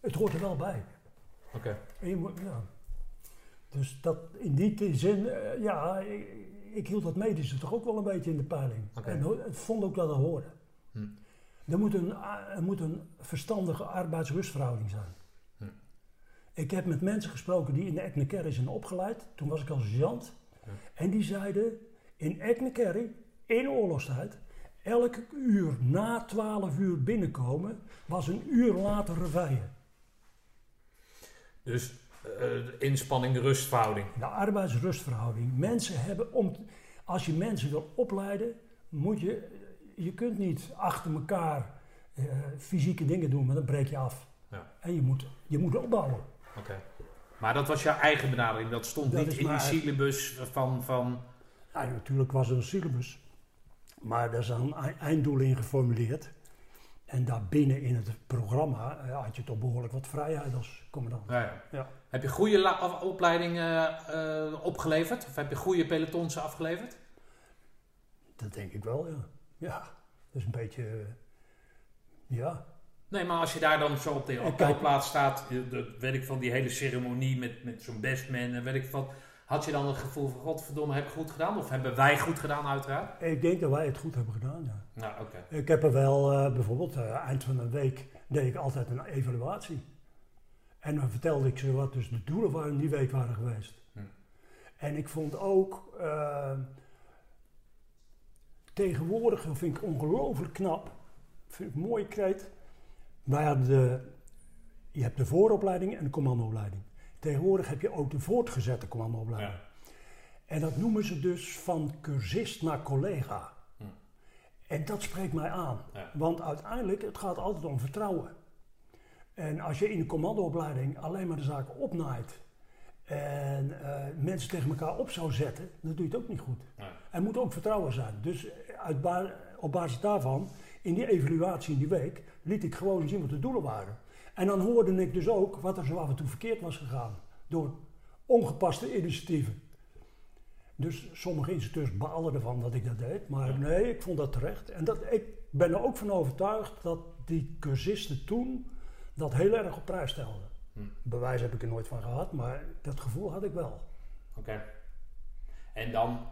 het hoort er wel bij. Oké. Ja. Dus dat in die zin, eh, ja, ik, ik hield dat medische toch ook wel een beetje in de peiling. Oké. En ik vond ook dat het hoorde. Hm. Er moet een, er moet een verstandige arbeidsrustverhouding zijn. Hm. Ik heb met mensen gesproken die in de zijn opgeleid. Toen was ik al sergeant. Ja. En die zeiden, in Eknekerry, in oorlogstijd, elk uur na 12 uur binnenkomen, was een uur later reveille. Dus eh, inspanning, rustverhouding. De arbeidsrustverhouding. Mensen hebben om. Als je mensen wil opleiden, moet je. Je kunt niet achter elkaar eh, fysieke dingen doen, maar dan breek je af. Ja. En je moet, je moet opbouwen. Oké. Maar dat was jouw eigen benadering. Dat stond Dat niet in die syllabus van... van Ja, natuurlijk was er een syllabus, maar er zijn ei- einddoelen in geformuleerd. En daarbinnen in het programma eh, had je toch behoorlijk wat vrijheid als commandant. ja, ja. Ja. Heb je goede opleidingen eh, opgeleverd? Of heb je goede pelotons afgeleverd? Dat denk ik wel, ja. Ja, dat is een beetje. eh, ja. Nee, maar als je daar dan zo op de appelplaats staat, de, weet ik van die hele ceremonie met, met zo'n bestman en weet ik wat, had je dan het gevoel van godverdomme, heb ik goed gedaan? Of hebben wij goed gedaan uiteraard? Ik denk dat wij het goed hebben gedaan, ja. Nou, oké. Ik heb er wel, eh, bijvoorbeeld, eh, eind van de week deed ik altijd een evaluatie. En dan vertelde ik ze wat dus de doelen waren die week waren geweest. Hm. En ik vond ook, eh, tegenwoordig, dat vind ik ongelooflijk knap, vind ik een mooie kreet. Wij hadden de, je hebt de vooropleiding en de commandoopleiding. Tegenwoordig heb je ook de voortgezette commandoopleiding. Ja. En dat noemen ze dus van cursist naar collega. Hm. En dat spreekt mij aan. Ja. Want uiteindelijk, het gaat altijd om vertrouwen. En als je in de commandoopleiding alleen maar de zaken opnaait en eh, mensen tegen elkaar op zou zetten, dan doe je het ook niet goed. Ja. Er moet ook vertrouwen zijn. Dus uit ba- op basis daarvan, in die evaluatie in die week, liet ik gewoon zien wat de doelen waren. En dan hoorde ik dus ook wat er zo af en toe verkeerd was gegaan. Door ongepaste initiatieven. Dus sommige instructeurs baalden ervan dat ik dat deed. Maar nee, ik vond dat terecht. En dat, ik ben er ook van overtuigd dat die cursisten toen dat heel erg op prijs stelden. Hm. Bewijs heb ik er nooit van gehad, maar dat gevoel had ik wel. Oké. En dan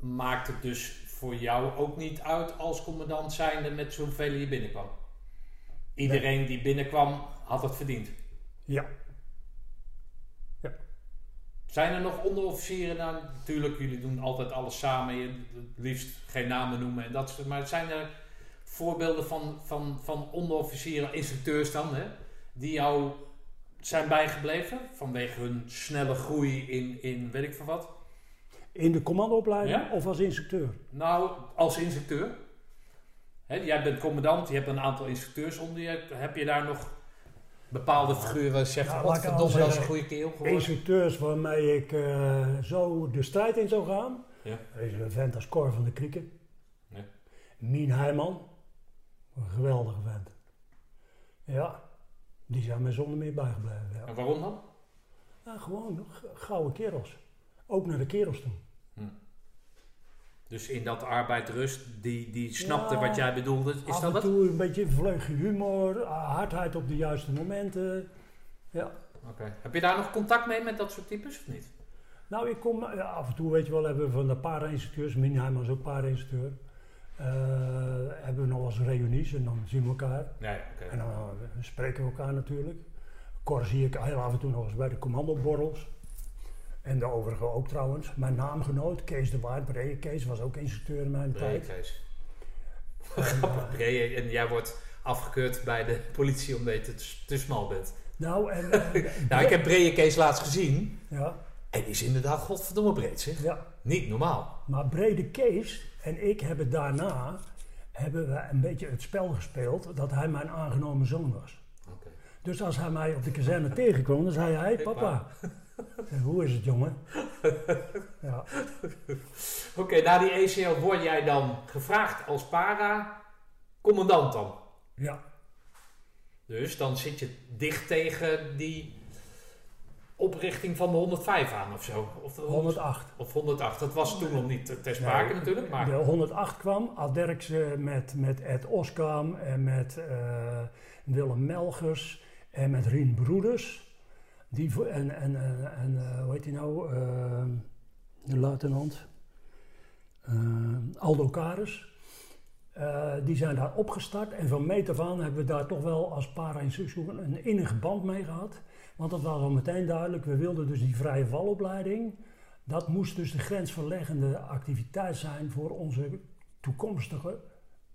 maakt het dus voor jou ook niet uit als commandant zijnde met zoveel je binnenkwam? Iedereen die binnenkwam had het verdiend. Ja, Zijn er nog onderofficieren? Nou, natuurlijk, jullie doen altijd alles samen. Je het liefst geen namen noemen en dat soort. Maar zijn er voorbeelden van, van, van onderofficieren, instructeurs dan, hè, die jou zijn bijgebleven vanwege hun snelle groei in, in weet ik veel wat? in de commandoopleiding Ja? of als instructeur? Nou, als instructeur. Jij bent commandant, je hebt een aantal instructeurs onder je. Heb je daar nog bepaalde figuren zegt, Ja, ja, laat ik godverdomme, anders dat is een goede keel geworden? Instructeurs waarmee ik eh, zo de strijd in zou gaan. Ja. Er is een vent als Cor van de Krieken. Ja. Mien Heijman. Een geweldige vent. Ja, die zijn mij zonder meer bijgebleven. Ja. En waarom dan? Gewoon gouden kerels. Ook naar de kerels toe. Dus in dat arbeid rust, die, die snapte Ja. wat jij bedoelde. Is Af dat en het? toe een beetje vleugje humor, hardheid op de juiste momenten. Ja. Oké. Heb je daar nog contact mee met dat soort types of niet? Nou, ik kom ja, af en toe, weet je wel, hebben we van de para-instructeurs, Mien Heijman is ook para-instructeur. eh, hebben we nog wel eens reunies en dan zien we elkaar. Ja, ja oké. En dan eh, spreken we elkaar natuurlijk. Cor zie ik heel af en toe nog eens bij de commandoborrels. En de overigen ook trouwens. Mijn naamgenoot, Kees de Waard, Breed. Kees was ook instructeur in mijn Bree, tijd. Kees. En, Grappig, eh, Bree, en jij wordt afgekeurd bij de politie omdat je te, te smal bent. nou, en... eh, Nou, ik heb Bree Kees laatst gezien. ja, En die is inderdaad godverdomme breed, zeg. ja, Niet normaal. maar Brede Kees en ik hebben daarna hebben we een beetje het spel gespeeld dat hij mijn aangenomen zoon was. Oké. Dus als hij mij op de kazerne tegenkwam, dan zei hij, Hey, papa. Hoe is het, jongen? Ja. Oké, na die ECL word jij dan gevraagd als para-commandant dan. ja. Dus dan zit je dicht tegen die oprichting van de 105 aan of zo. Of, de 108. Of 108. Dat was toen nog niet ter sprake Nee, natuurlijk. Maar De 108 kwam, Ad Derksen met, met Ed Oskam en met eh, Willem Melgers en met Rien Broeders. Die, en en, en, en eh, hoe heet die nou? Eh, de luitenant. Eh, Aldo Karis. Eh, die zijn daar opgestart en van meet af aan hebben we daar toch wel als para een innige band mee gehad. Want dat was al meteen duidelijk, we wilden dus die vrije valopleiding. Dat moest dus de grensverleggende activiteit zijn voor onze toekomstige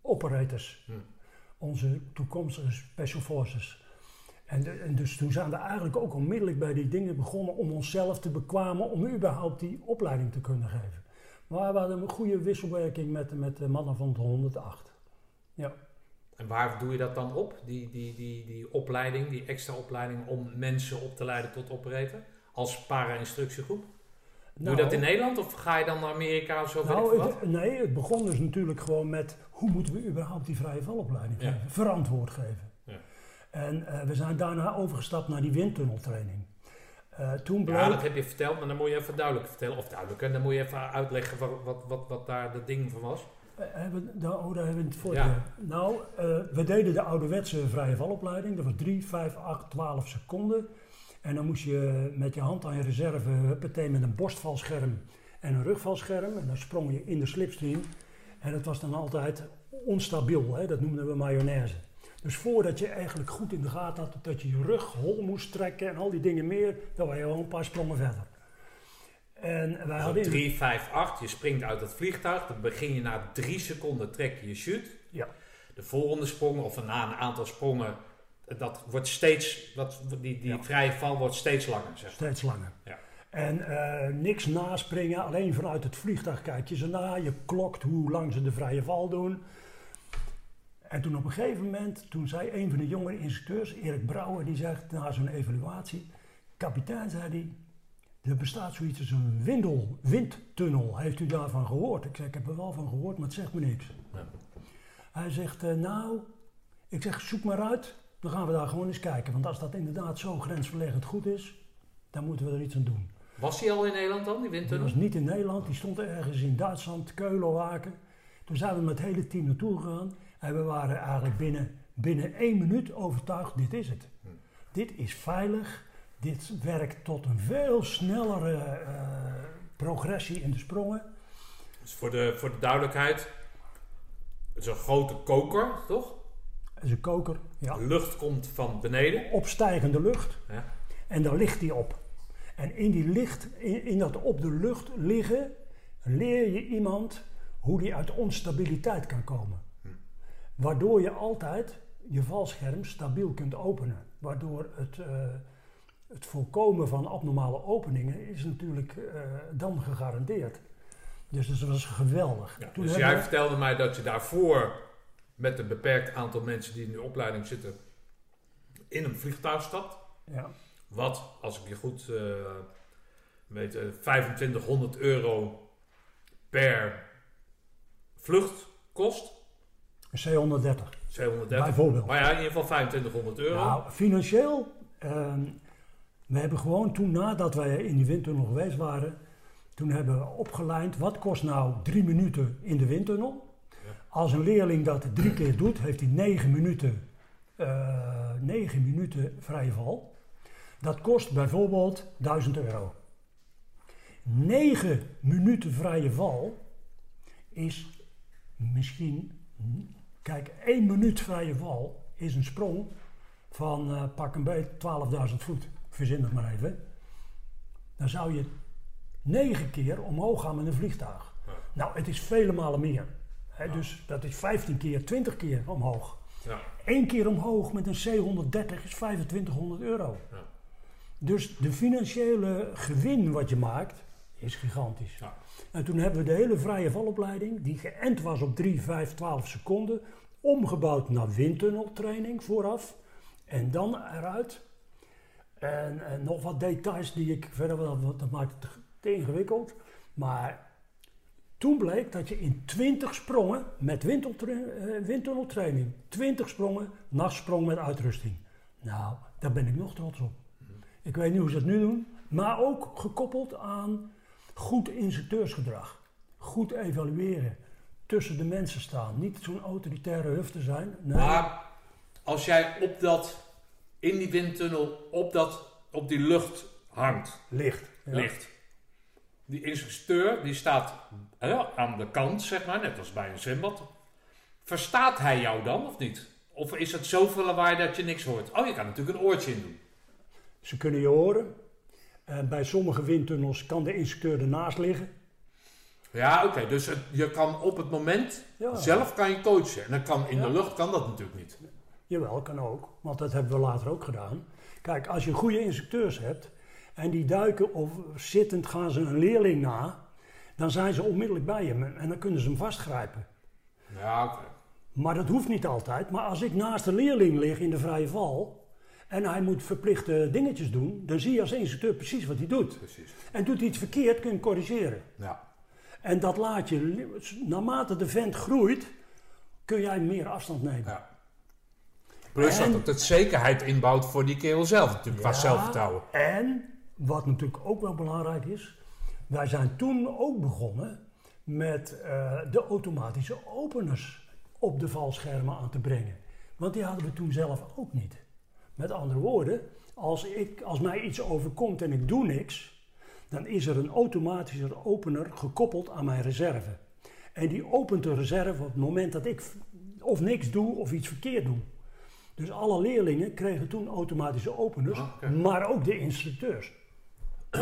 operators. Hm. Onze toekomstige special forces. En, de- en dus toen zijn we eigenlijk ook onmiddellijk bij die dingen begonnen om onszelf te bekwamen om überhaupt die opleiding te kunnen geven. Maar we hadden een goede wisselwerking met, met de mannen van het 108. Ja. En waar doe je dat dan op? Die, die, die, die opleiding, die extra opleiding om mensen op te leiden tot operator? Als para-instructiegroep? Doe je dat in Nederland of ga je dan naar Amerika of zo? Nou, het, nee, het begon dus natuurlijk gewoon met hoe moeten we überhaupt die vrije valopleiding Ja. geven, verantwoord geven. En eh, we zijn daarna overgestapt naar die windtunneltraining. Eh, toen bleek, Ja, dat heb je verteld, maar dan moet je even duidelijk vertellen. Of duidelijk, hè? dan moet je even uitleggen wat, wat, wat, wat daar de ding van was. Eh, hebben, daar, oh, daar hebben we het voor. Ja. Nou, we deden de ouderwetse vrije valopleiding. Dat was 3, 5, 8, 12 seconden. En dan moest je met je hand aan je reserve, huppatee, met een borstvalscherm en een rugvalscherm. En dan sprong je in de slipstream. En dat was dan altijd onstabiel, hè? dat noemden we mayonaise. Dus voordat je eigenlijk goed in de gaten had dat je je rug hol moest trekken en al die dingen meer, dan was je wel een paar sprongen verder. En wij hadden in- 3, 5, 8. Je springt uit het vliegtuig. Dan begin je na 3 seconden trek je je chute. Ja. De volgende sprong, of na een aantal sprongen, dat wordt steeds, dat, die, die Ja. vrije val wordt steeds langer. Zeg. maar. Steeds langer. Ja. En eh, niks naspringen, alleen vanuit het vliegtuig kijk je ze na. Je klokt hoe lang ze de vrije val doen. En toen op een gegeven moment, toen zei een van de jongere instructeurs, Erik Brouwer, die zegt na zo'n evaluatie, kapitein zei hij, er bestaat zoiets als een windel, windtunnel. Heeft u daarvan gehoord? Ik zeg, ik heb er wel van gehoord, maar het zegt me niks. Ja. Hij zegt, eh, nou, ik zeg, zoek maar uit, dan gaan we daar gewoon eens kijken. Want als dat inderdaad zo grensverleggend goed is, dan moeten we er iets aan doen. Was hij al in Nederland dan, die Die windtunnel? was niet in Nederland, die stond ergens in Duitsland, Keulen, Waken. Toen zijn we met het hele team naartoe gegaan en we waren eigenlijk binnen, binnen één minuut overtuigd, dit is het. Hm. Dit is veilig, dit werkt tot een veel snellere eh, progressie in de sprongen. Dus voor de, voor de duidelijkheid, het is een grote koker, toch? Het is een koker, ja. Lucht komt van beneden. opstijgende lucht Ja. en daar ligt die op. En in die licht, in, in dat op de lucht liggen, leer je iemand hoe die uit onstabiliteit kan komen. Waardoor je altijd je valscherm stabiel kunt openen. Waardoor het, eh, het voorkomen van abnormale openingen is natuurlijk eh, dan gegarandeerd. Dus dat was geweldig. Ja, Toen dus jij we- vertelde mij dat je daarvoor met een beperkt aantal mensen die in de opleiding zitten in een vliegtuig stapt. ja, Wat, als ik je goed eh, weet, eh, 2500 euro per vlucht kost. Een C-130 730. bijvoorbeeld. Maar ja, in ieder geval 2500 euro. Nou, financieel, ehm, we hebben gewoon toen nadat wij in die windtunnel geweest waren, toen hebben we opgelijnd wat kost nou drie minuten in de windtunnel. Als een leerling dat drie keer doet, heeft hij negen minuten, eh, negen minuten vrije val. Dat kost bijvoorbeeld 1000 euro. 9 minuten vrije val is misschien, kijk, 1 minuut vrije val is een sprong van eh, pak een beet 12.000 voet. Verzin het maar even. Dan zou je 9 keer omhoog gaan met een vliegtuig. Ja. Nou, het is vele malen meer. Dus dat is 15 keer, 20 keer omhoog. Ja. Eén keer omhoog met een C130 is 2500 euro. Ja. Dus de financiële gewin wat je maakt is gigantisch. Ja. En toen hebben we de hele vrije valopleiding, die geënt was op 3, 5, 12 seconden, omgebouwd naar windtunneltraining vooraf. En dan eruit. En, nog wat details die ik verder want dat maakt het te, ingewikkeld. Maar toen bleek dat je in 20 sprongen met eh, windtunneltraining, 20 sprongen, nachtsprong met uitrusting. Nou, daar ben ik nog trots op. Ik weet niet hoe ze het nu doen, maar ook gekoppeld aan goed instructeursgedrag. Goed evalueren, tussen de mensen staan. Niet zo'n autoritaire huf te zijn. Nee. Maar als jij op dat, in die windtunnel, op, dat, op die lucht hangt, licht. Ja. ligt. Die instructeur die staat hè, aan de kant, zeg maar, net als bij een zwembad. Verstaat hij jou dan of niet? Of is het zoveel lawaai dat je niks hoort? Oh, je kan natuurlijk een oortje in doen. Ze kunnen je horen. En bij sommige windtunnels kan de instructeur ernaast liggen. Ja, oké. dus het- je kan op het moment Ja. zelf kan je coachen. En dan kan in Ja. de lucht kan dat natuurlijk niet. Jawel, kan ook. Want dat hebben we later ook gedaan. Kijk, als je goede instructeurs hebt en die duiken of zittend gaan ze een leerling na, dan zijn ze onmiddellijk bij hem en dan kunnen ze hem vastgrijpen. Ja, oké. Maar dat hoeft niet altijd. Maar als ik naast de leerling lig in de vrije val en hij moet verplichte dingetjes doen, dan zie je als instructeur precies wat hij doet. Precies. En doet hij iets verkeerd, kun je hem corrigeren. Ja. En dat laat je, naarmate de vent groeit, kun jij meer afstand nemen. ja. Plus En- dat het zekerheid inbouwt voor die kerel zelf natuurlijk, qua Ja, zelfvertrouwen. En wat natuurlijk ook wel belangrijk is, wij zijn toen ook begonnen met eh, de automatische openers op de valschermen aan te brengen. Want die hadden we toen zelf ook niet. Met andere woorden, als, ik, als mij iets overkomt en ik doe niks, dan is er een automatische opener gekoppeld aan mijn reserve. En die opent de reserve op het moment dat ik of niks doe of iets verkeerd doe. Dus alle leerlingen kregen toen automatische openers, Ah, maar ook de instructeurs.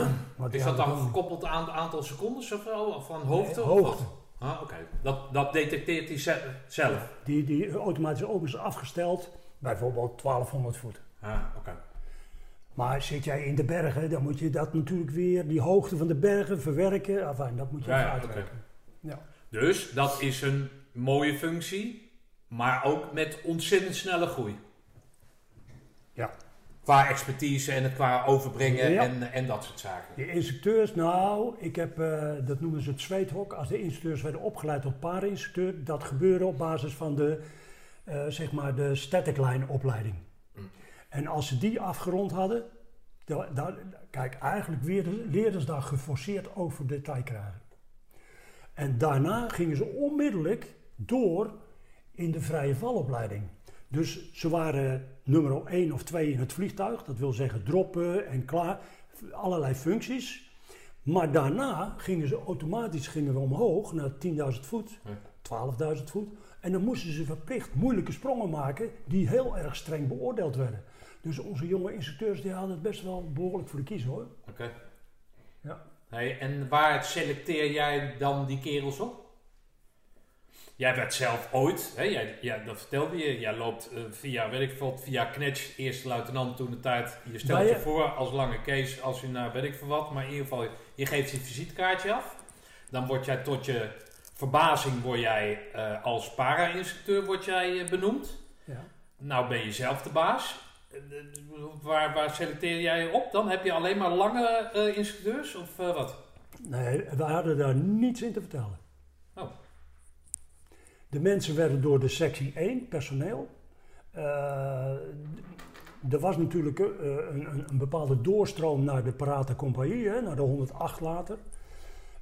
Is dat dan gekoppeld aan het aantal secondes of zo? Van hoogte? Nee, hoogte. Ah, oké. Dat, dat detecteert hij ze- zelf? Die, die automatische openers is afgesteld, bijvoorbeeld 1200 voet. Ah, oké. Maar zit jij in de bergen, dan moet je dat natuurlijk weer, die hoogte van de bergen verwerken. Enfin, dat moet je Ja, ja. Ja. Dus dat is een mooie functie, maar ook met ontzettend snelle groei. ja. Qua expertise en het qua overbrengen Ja. en, en dat soort zaken. De instructeurs, nou, ik heb, eh, dat noemen ze het zweethok. Als de instructeurs werden opgeleid tot paardeninstructeur, dat gebeurde op basis van de, eh, zeg maar, de static line opleiding. En als ze die afgerond hadden, kijk, eigenlijk leerden, leerden ze daar geforceerd over detail krijgen. En daarna gingen ze onmiddellijk door in de vrije valopleiding. Dus ze waren nummer 1 of 2 in het vliegtuig, dat wil zeggen droppen en klaar, allerlei functies. Maar daarna gingen ze automatisch gingen we omhoog naar 10.000 voet, Ja. 12.000 voet. En dan moesten ze verplicht moeilijke sprongen maken die heel erg streng beoordeeld werden. Dus onze jonge instructeurs die hadden het best wel behoorlijk voor de kiezer hoor. Oké. Ja. Hey, en waar selecteer jij dan die kerels op? Jij werd zelf ooit, hè, jij, ja, dat vertelde je, jij loopt eh, via, weet ik via Knetsch, eerste luitenant toen de tijd. Je stelt je je- voor als lange Kees, als je naar weet ik veel wat, maar in ieder geval, je geeft je visitekaartje af. Dan word jij tot je verbazing, word jij eh, als para-instructeur word jij, eh, benoemd. Ja. Nou ben je zelf de baas. Waar, waar selecteer jij op dan? Heb je alleen maar lange eh, instructeurs of eh, wat? Nee, we hadden daar niets in te vertellen. Oh. De mensen werden door de sectie 1, personeel. eh, er was natuurlijk een, een, een bepaalde doorstroom naar de Parate Compagnie, hè, naar de 108 later.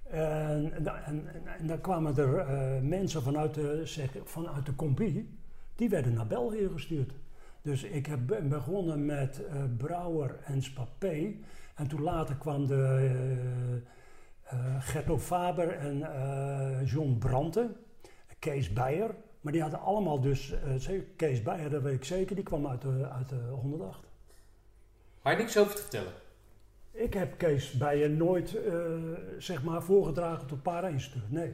En, en, en, en daar kwamen er mensen vanuit de, zeg, vanuit de compagnie, die werden naar België gestuurd. Dus ik heb, ben begonnen met eh, Brouwer en Spapé. En toen later kwam de Gerto Faber en John Branten, Kees Beijer. Maar die hadden allemaal dus, Kees Beijer, dat weet ik zeker, die kwam uit de, uit de 108. Waar je niks over te vertellen. Ik heb Kees Beijer nooit, zeg maar, voorgedragen tot para-instructeur. Nee,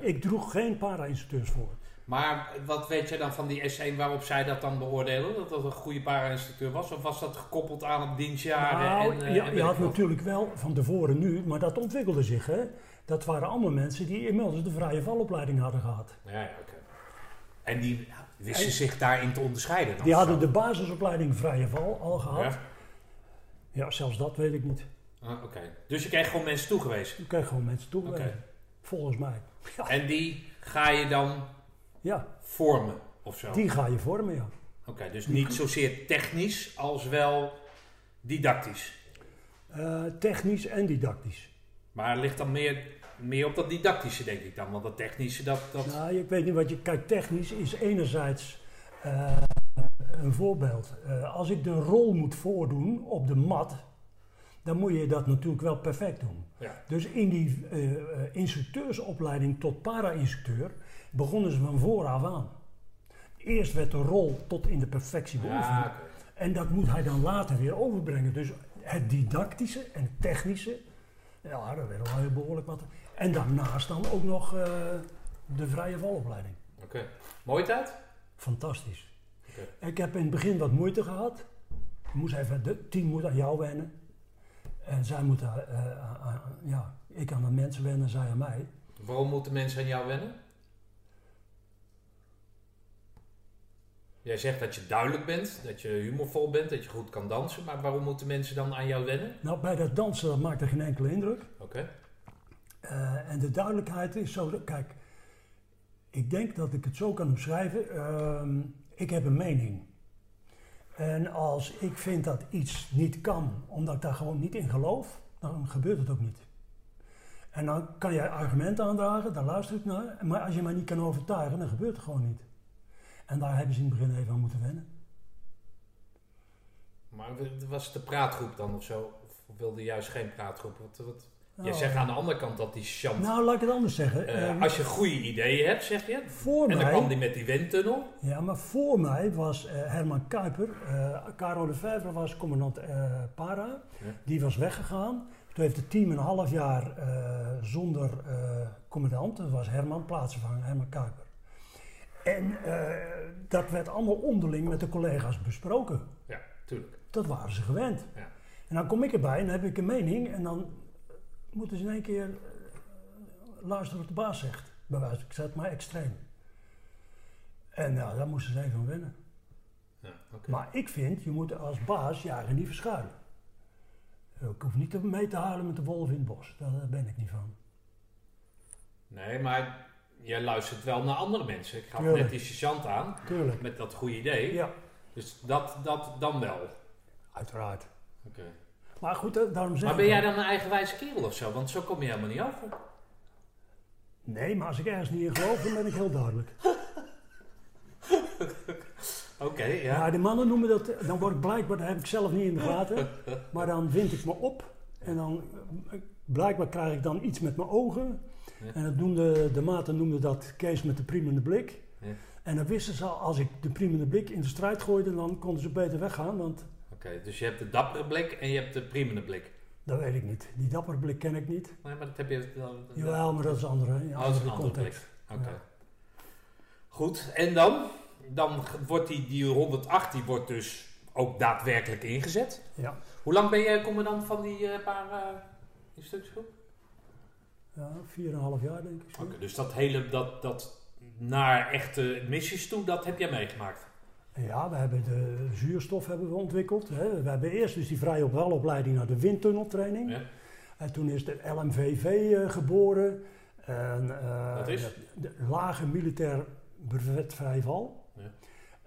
ik droeg geen para-instructeurs voor. Maar wat weet jij dan van die S1 waarop zij dat dan beoordelen? Dat dat een goede para-instructeur was? Of was dat gekoppeld aan het dienstjaren? Nou, en, eh, je, en je had wat? natuurlijk wel van tevoren nu, maar dat ontwikkelde zich. Hè? Dat waren allemaal mensen die inmiddels de vrije valopleiding hadden gehad. Ja, ja, oké. En die wisten En- zich daarin te onderscheiden dan? Die hadden zo? de basisopleiding vrije val al gehad. Ja? Ja, zelfs dat weet ik niet. Ah, oké. Dus je kreeg gewoon mensen toegewezen. Ik kreeg gewoon mensen toe. Oké. Volgens mij. Ja, En die ga je dan ja, vormen of zo? die ga je vormen, ja. Oké, dus niet zozeer technisch als wel didactisch. Eh, technisch en didactisch. Maar het ligt dan meer, meer op dat didactische, denk ik dan. Want dat technische, dat... dat... Nou, ik weet niet wat je... Kijk, technisch is enerzijds eh, een voorbeeld. Eh, als ik de rol moet voordoen op de mat, dan moet je dat natuurlijk wel perfect doen. Ja. Dus in die instructeursopleiding tot para-instructeur begonnen ze van vooraf aan. Eerst werd de rol tot in de perfectie beoefend. Ja. En dat moet hij dan later weer overbrengen. Dus het didactische en technische, ja, dat werd wel heel behoorlijk wat. En daarnaast dan ook nog eh, de vrije valopleiding. Oké. Mooie tijd? Fantastisch. Oké. Ik heb in het begin wat moeite gehad. Ik moest even, het team moet aan jou wennen. En zij moeten, eh, aan- ja, ik aan de mensen wennen, zij aan mij. Waarom moeten mensen aan jou wennen? Jij zegt dat je duidelijk bent, dat je humorvol bent, dat je goed kan dansen, maar waarom moeten mensen dan aan jou wennen? Nou, bij dat dansen dat maakte geen enkele indruk. Oké. Eh, en de duidelijkheid is zo, dat- kijk, ik denk dat ik het zo kan omschrijven. Ehm, ik heb een mening. En als ik vind dat iets niet kan, omdat ik daar gewoon niet in geloof, dan gebeurt het ook niet. En dan kan jij argumenten aandragen, daar luister ik naar. Maar als je mij niet kan overtuigen, dan gebeurt het gewoon niet. En daar hebben ze in het begin even aan moeten wennen. Maar was het de praatgroep dan of zo? Of wilde juist geen praatgroep? Wat, wat? Jij Nou, zegt aan de andere kant dat die chant... Nou, laat ik het anders zeggen. eh, Ehm, als je goede ideeën hebt, zeg je. voor En dan kwam die met die windtunnel. Ja, maar voor mij was eh, Herman Kuiper, eh Caro de Vijver was commandant eh, Para, die was weggegaan. Toen heeft het team een half jaar eh, zonder eh, commandant, dat was Herman, plaatsvervanger Herman Kuiper. En eh, dat werd allemaal onderling met de collega's besproken. Ja, tuurlijk. Dat waren ze gewend. Ja. En dan kom ik erbij en dan heb ik een mening en dan moeten ze in één keer eh, luisteren wat de baas zegt. Bij wijze, ik zet maar extreem. En ja, daar moesten ze even aan wennen. Ja, oké. Maar ik vind, je moet als baas je eigen niet verschuilen. Ik hoef niet mee te halen met de wolf in het bos. Daar ben ik niet van. Nee, maar jij luistert wel naar andere mensen. Ik Tuurlijk. net die sergeant aan, Tuurlijk. met dat goede idee. Ja, Dus dat, dat dan wel. uiteraard. Oké. Maar goed, daarom zeg Maar ben jij dan een eigenwijze kerel of zo? Want zo kom je helemaal niet over. Nee, maar als ik ergens niet in geloof, dan ben ik heel duidelijk. Oké, Ja. ja. de mannen noemen dat, dan word ik blijkbaar, dat heb ik zelf niet in de gaten, maar dan wind ik me op en dan, eh, blijkbaar krijg ik dan iets met mijn ogen. Ja. En dat noemde, de maten noemden dat Kees met de priemende blik. Ja. En dan wisten ze al, als ik de priemende blik in de strijd gooide, dan konden ze beter weggaan, want Oké, dus je hebt de dappere blik en je hebt de priemende blik. dat weet ik niet. Die dappere blik ken ik niet. Nee, maar dat heb je dan... Jawel, maar dat is andere, Oh, dat is een andere andere context. blik. Oké. Ja. Goed, en dan? Dan wordt die, die 108 die wordt dus ook daadwerkelijk ingezet. Ja, Hoe lang ben je commandant van die eh, paar uh, instructiegroep? Ja, 4,5 jaar denk ik. Oké, dus dat hele, dat, dat naar echte missies toe, dat heb jij meegemaakt? Ja, we hebben de zuurstof hebben we ontwikkeld. Hè. We hebben eerst dus die vrije opopleiding naar de windtunneltraining. Ja. En toen is de LMVV eh, geboren. En, eh, Wat is? De, de lage militair brevet.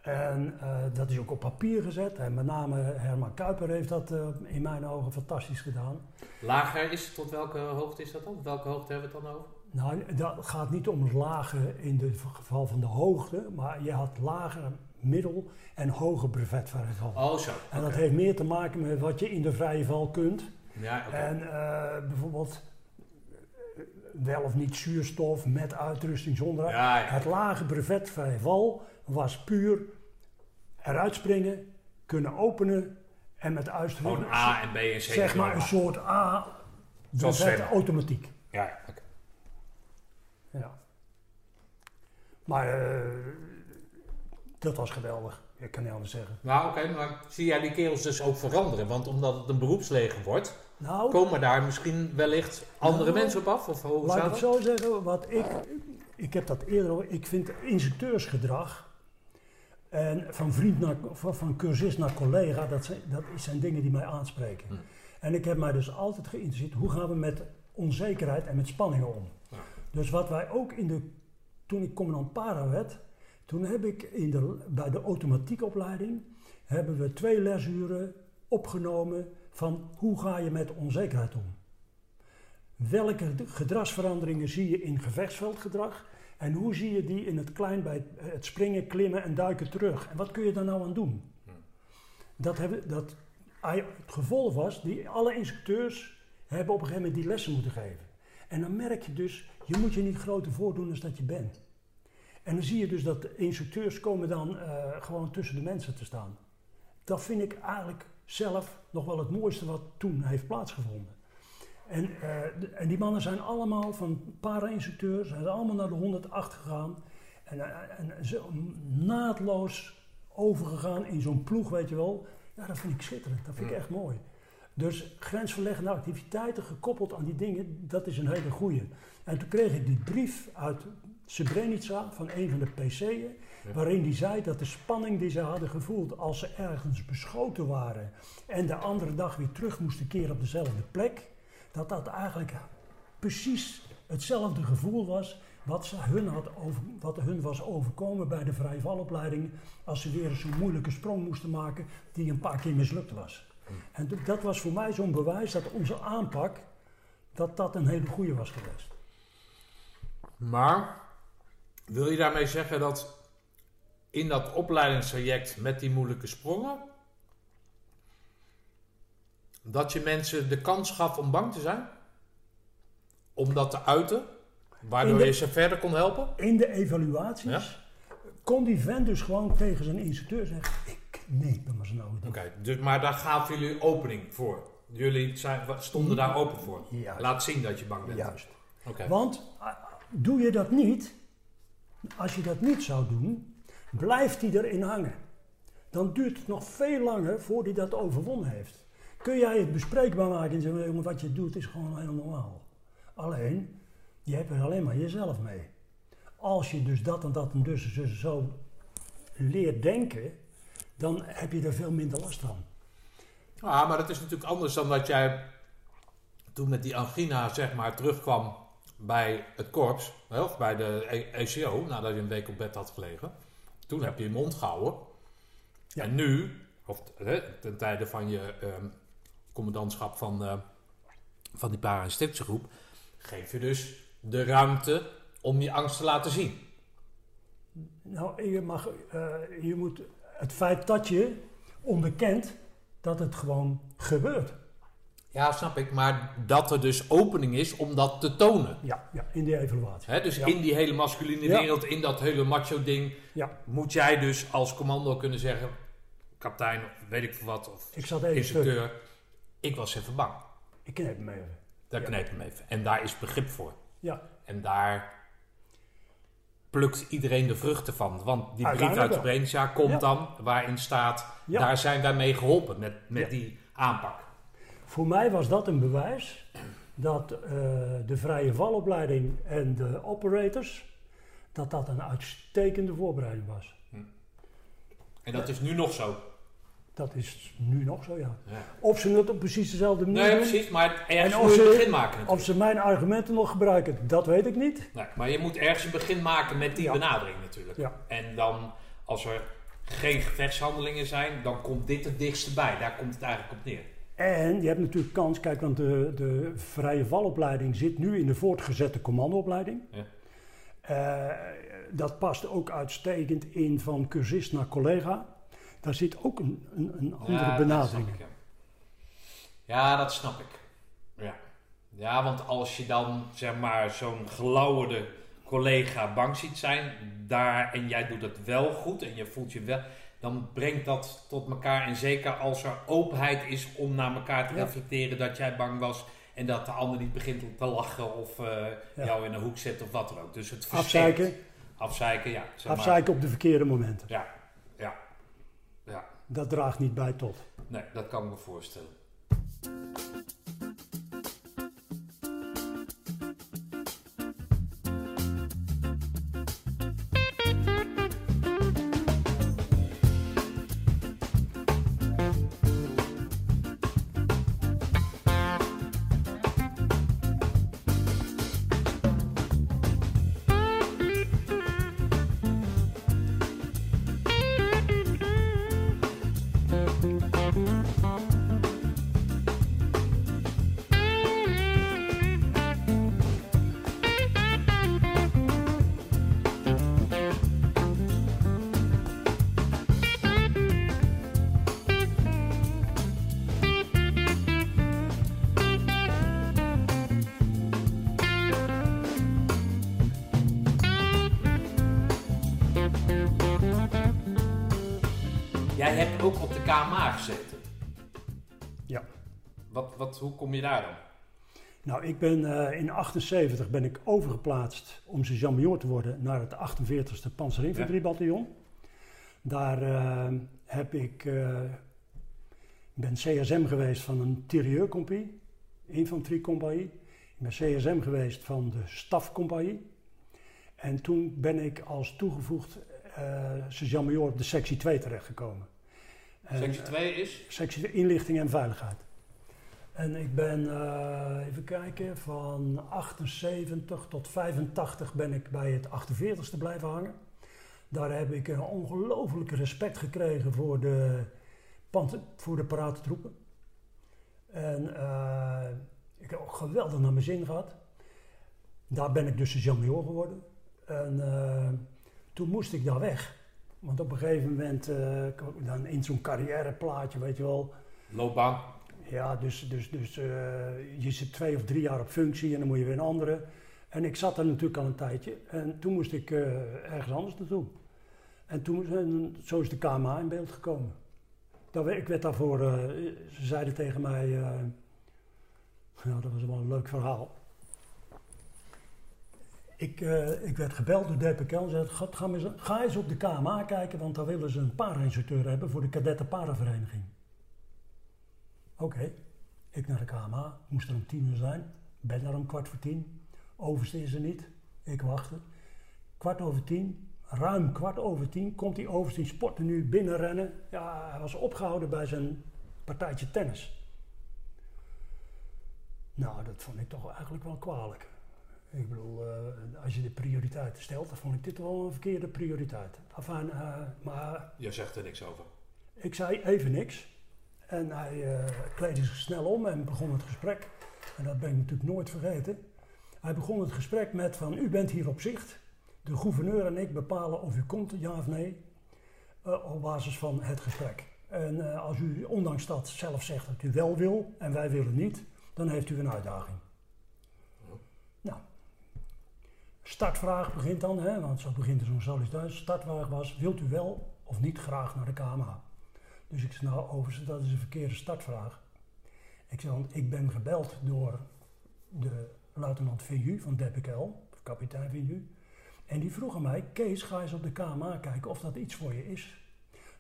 En eh, dat is ook op papier gezet. En met name Herman Kuiper heeft dat eh, in mijn ogen fantastisch gedaan. Lager is, tot welke hoogte is dat dan? Welke hoogte hebben we het dan over? Nou, dat gaat niet om het lage in het geval van de hoogte, maar je had lage, middel en hoge brevetvrijval. Oh, zo. En dat heeft meer te maken met wat je in de vrije val kunt. Ja. En eh, bijvoorbeeld wel of niet zuurstof met uitrusting zonder. Ja, ja. Het lage brevetvrije val was puur eruit springen, kunnen openen en met uitrusting. Gewoon A en B en C. Zeg maar een soort A zwemmen. automatiek. Ja, ja, oké. Ja. Maar eh, dat was geweldig. Ik kan niet anders zeggen. Nou, oké, maar zie jij die kerels dus ook veranderen? Want omdat het een beroepsleger wordt, Nou, komen daar misschien wellicht andere Nou, mensen op af? Of hoe laat ik zou het dat? zo zeggen. Wat ik, ik heb dat eerder al. Ik vind instructeursgedrag. En van vriend naar, van, van cursist naar collega, dat zijn, dat zijn dingen die mij aanspreken. Hm. En ik heb mij dus altijd geïnteresseerd, hoe gaan we met onzekerheid en met spanningen om? Ja. Dus wat wij ook in de, toen ik commandant para werd, toen heb ik in de, bij de automatiekopleiding, hebben we twee lesuren opgenomen van hoe ga je met onzekerheid om? Welke gedragsveranderingen zie je in gevechtsveldgedrag? En hoe zie je die in het klein bij het- springen, klimmen en duiken terug? En wat kun je daar nou aan doen? Hm. Dat hebben, dat, het gevolg was, die, alle instructeurs hebben op een gegeven moment die lessen moeten geven. En dan merk je dus, je moet je niet groter voordoen dan dat je bent. En dan zie je dus dat de instructeurs komen dan eh, gewoon tussen de mensen te staan. Dat vind ik eigenlijk zelf nog wel het mooiste wat toen heeft plaatsgevonden. En, eh, en die mannen zijn allemaal van para-instructeurs, zijn ze allemaal naar de 108 gegaan. En, eh, en zo naadloos overgegaan in zo'n ploeg, weet je wel. Ja, dat vind ik schitterend. Dat vind ik echt mooi. Dus grensverleggende activiteiten gekoppeld aan die dingen, dat is een hele goeie. En toen kreeg ik die brief uit Srebrenica van een van de PC'en, waarin die zei dat de spanning die ze hadden gevoeld als ze ergens beschoten waren en de andere dag weer terug moesten keren op dezelfde plek, dat dat eigenlijk precies hetzelfde gevoel was wat, ze hun, had over, wat hun was overkomen bij de vrije valopleiding als ze weer zo'n moeilijke sprong moesten maken die een paar keer mislukt was. En d- dat was voor mij zo'n bewijs dat onze aanpak, dat dat een hele goede was geweest. Maar wil je daarmee zeggen dat in dat opleidingstraject met die moeilijke sprongen, dat je mensen de kans gaf om bang te zijn? Om dat te uiten? Waardoor de- je ze verder kon helpen? In de evaluaties kon die vent dus gewoon tegen zijn instructeur zeggen, ik neem me maar zo nou Oké, dus, maar daar gaven jullie opening voor. Jullie zijn, stonden daar open voor. Juist. Laat zien dat je bang bent. Juist. Want doe je dat niet, als je dat niet zou doen, blijft hij erin hangen. Dan duurt het nog veel langer voordat hij dat overwonnen heeft. Kun jij het bespreekbaar maken en zeggen, jongen, wat je doet is gewoon heel normaal. Alleen, je hebt er alleen maar jezelf mee. Als je dus dat en dat en dus zo leert denken, dan heb je er veel minder last van. Ah, maar dat is natuurlijk anders dan dat jij toen met die angina zeg maar terugkwam bij het korps, of bij de E- ECO, nadat je een week op bed had gelegen. Toen heb je je mond gehouden. Ja. En nu, of ten tijde van je ehm, commandantschap van, eh, van die para- en stichtgroep, geef je dus de ruimte om je angst te laten zien. Nou, je, mag, eh, je moet het feit dat je onderkent dat het gewoon gebeurt. Ja, snap ik, maar dat er dus opening is om dat te tonen. Ja, ja in die evaluatie. Hè, dus Ja. in die hele masculine Ja. wereld, in dat hele macho ding, moet jij dus als commando kunnen zeggen, kapitein, of weet ik veel wat, of ik zat even stuk. Ik was even bang. Ik knijp hem even. Daar Ja. kneep hem even. En daar is begrip voor. Ja, En daar plukt iedereen de vruchten van. Want die brief uit. Srebrenica komt Ja. dan waarin staat, Ja. daar zijn wij mee geholpen met, met die aanpak. voor mij was dat een bewijs dat eh, de vrije valopleiding en de operators, dat dat een uitstekende voorbereiding was. En dat is nu nog zo. Dat is nu nog zo, ja. Ja. Of ze het op precies dezelfde manier Nee, precies, maar ergens En moet je een begin maken. of ze mijn argumenten nog gebruiken, dat weet ik niet. Nee, maar je moet ergens een begin maken met die Ja. benadering natuurlijk. Ja. En dan, als er geen gevechtshandelingen zijn, dan komt dit het dichtste bij. Daar komt het eigenlijk op neer. En je hebt natuurlijk kans, kijk, want de, de vrije valopleiding zit nu in de voortgezette commandoopleiding. Ja. Eh, dat past ook uitstekend in van cursist naar collega. Daar zit ook een, een, een andere Ja, benadering in. ja. ja, dat snap ik. Ja. ja, want als je dan zeg maar zo'n gelauwerde collega bang ziet zijn, daar, en jij doet het wel goed en je voelt je wel, dan brengt dat tot elkaar. En zeker als er openheid is om naar elkaar te Ja. reflecteren dat jij bang was en dat de ander niet begint te lachen of eh, Ja. jou in een hoek zet of wat dan ook. Dus het. Afzeiken, Afzeiken, ja. Zeg maar. afzeiken op de verkeerde momenten. Ja. Dat draagt niet bij tot. Nee, dat kan ik me voorstellen. Hoe kom je daar dan? Nou, ik ben eh, in 78 ben ik overgeplaatst om sergeant-major te worden naar het 48e Panzerinfanteriebataljon. Daar eh, heb ik, eh, ben CSM geweest van een tirailleurcompagnie, infanteriecompagnie. Ik ben CSM geweest van de stafcompagnie. En toen ben ik als toegevoegd sergeant-major op de sectie 2 terechtgekomen. En, Sectie 2 is? sectie inlichting en veiligheid. En ik ben, eh, even kijken, van 78 tot 85 ben ik bij het 48ste blijven hangen. Daar heb ik een ongelooflijk respect gekregen voor de, voor de. En eh, ik heb ook geweldig naar mijn zin gehad. Daar ben ik dus sergeant-major geworden. En eh, toen moest ik daar weg. Want op een gegeven moment, dan in zo'n carrièreplaatje, weet je wel, Loopbaan. Ja, dus, dus, dus eh, je zit twee of drie jaar op functie en dan moet je weer een andere. En ik zat er natuurlijk al een tijdje en toen moest ik eh, ergens anders naartoe. En toen en zo is de KMA in beeld gekomen. Dat, ik werd daarvoor, eh, ze zeiden tegen mij, eh, ja, dat was wel een leuk verhaal. Ik, eh, ik werd gebeld door DPK en zei, ga, ga, eens, op de KMA kijken, want daar willen ze een para-instructeur hebben voor de kadetten Oké, ik naar de KMA, moest er om tien uur zijn, ben daar om kwart voor tien. Overste is er niet, ik wachtte. Kwart over tien, ruim kwart over tien, komt die overste in sporten nu binnenrennen. Ja, hij was opgehouden bij zijn partijtje tennis. Nou, dat vond ik toch eigenlijk wel kwalijk. Ik bedoel, eh, als je de prioriteiten stelt, dan vond ik dit wel een verkeerde prioriteit. Enfin, eh, maar Je zegt er niks over. ik zei even niks. En hij eh, kleedde zich snel om en begon het gesprek. En dat ben ik natuurlijk nooit vergeten. Hij begon het gesprek met van, u bent hier op zicht. De gouverneur en ik bepalen of u komt, ja of nee, eh, op basis van het gesprek. En eh, als u ondanks dat zelf zegt dat u wel wil en wij willen niet, dan heeft u een uitdaging. Nou, startvraag begint dan, hè, want zo begint er zo'n sollicitatie. Startvraag was, wilt u wel of niet graag naar de KMA? Dus ik zei, nou overigens, dat is een verkeerde startvraag. Ik zei, want ik ben gebeld door de luitenant Vinju van of kapitein Vinju. En die vroeg aan mij, Kees, ga eens op de KMA kijken of dat iets voor je is.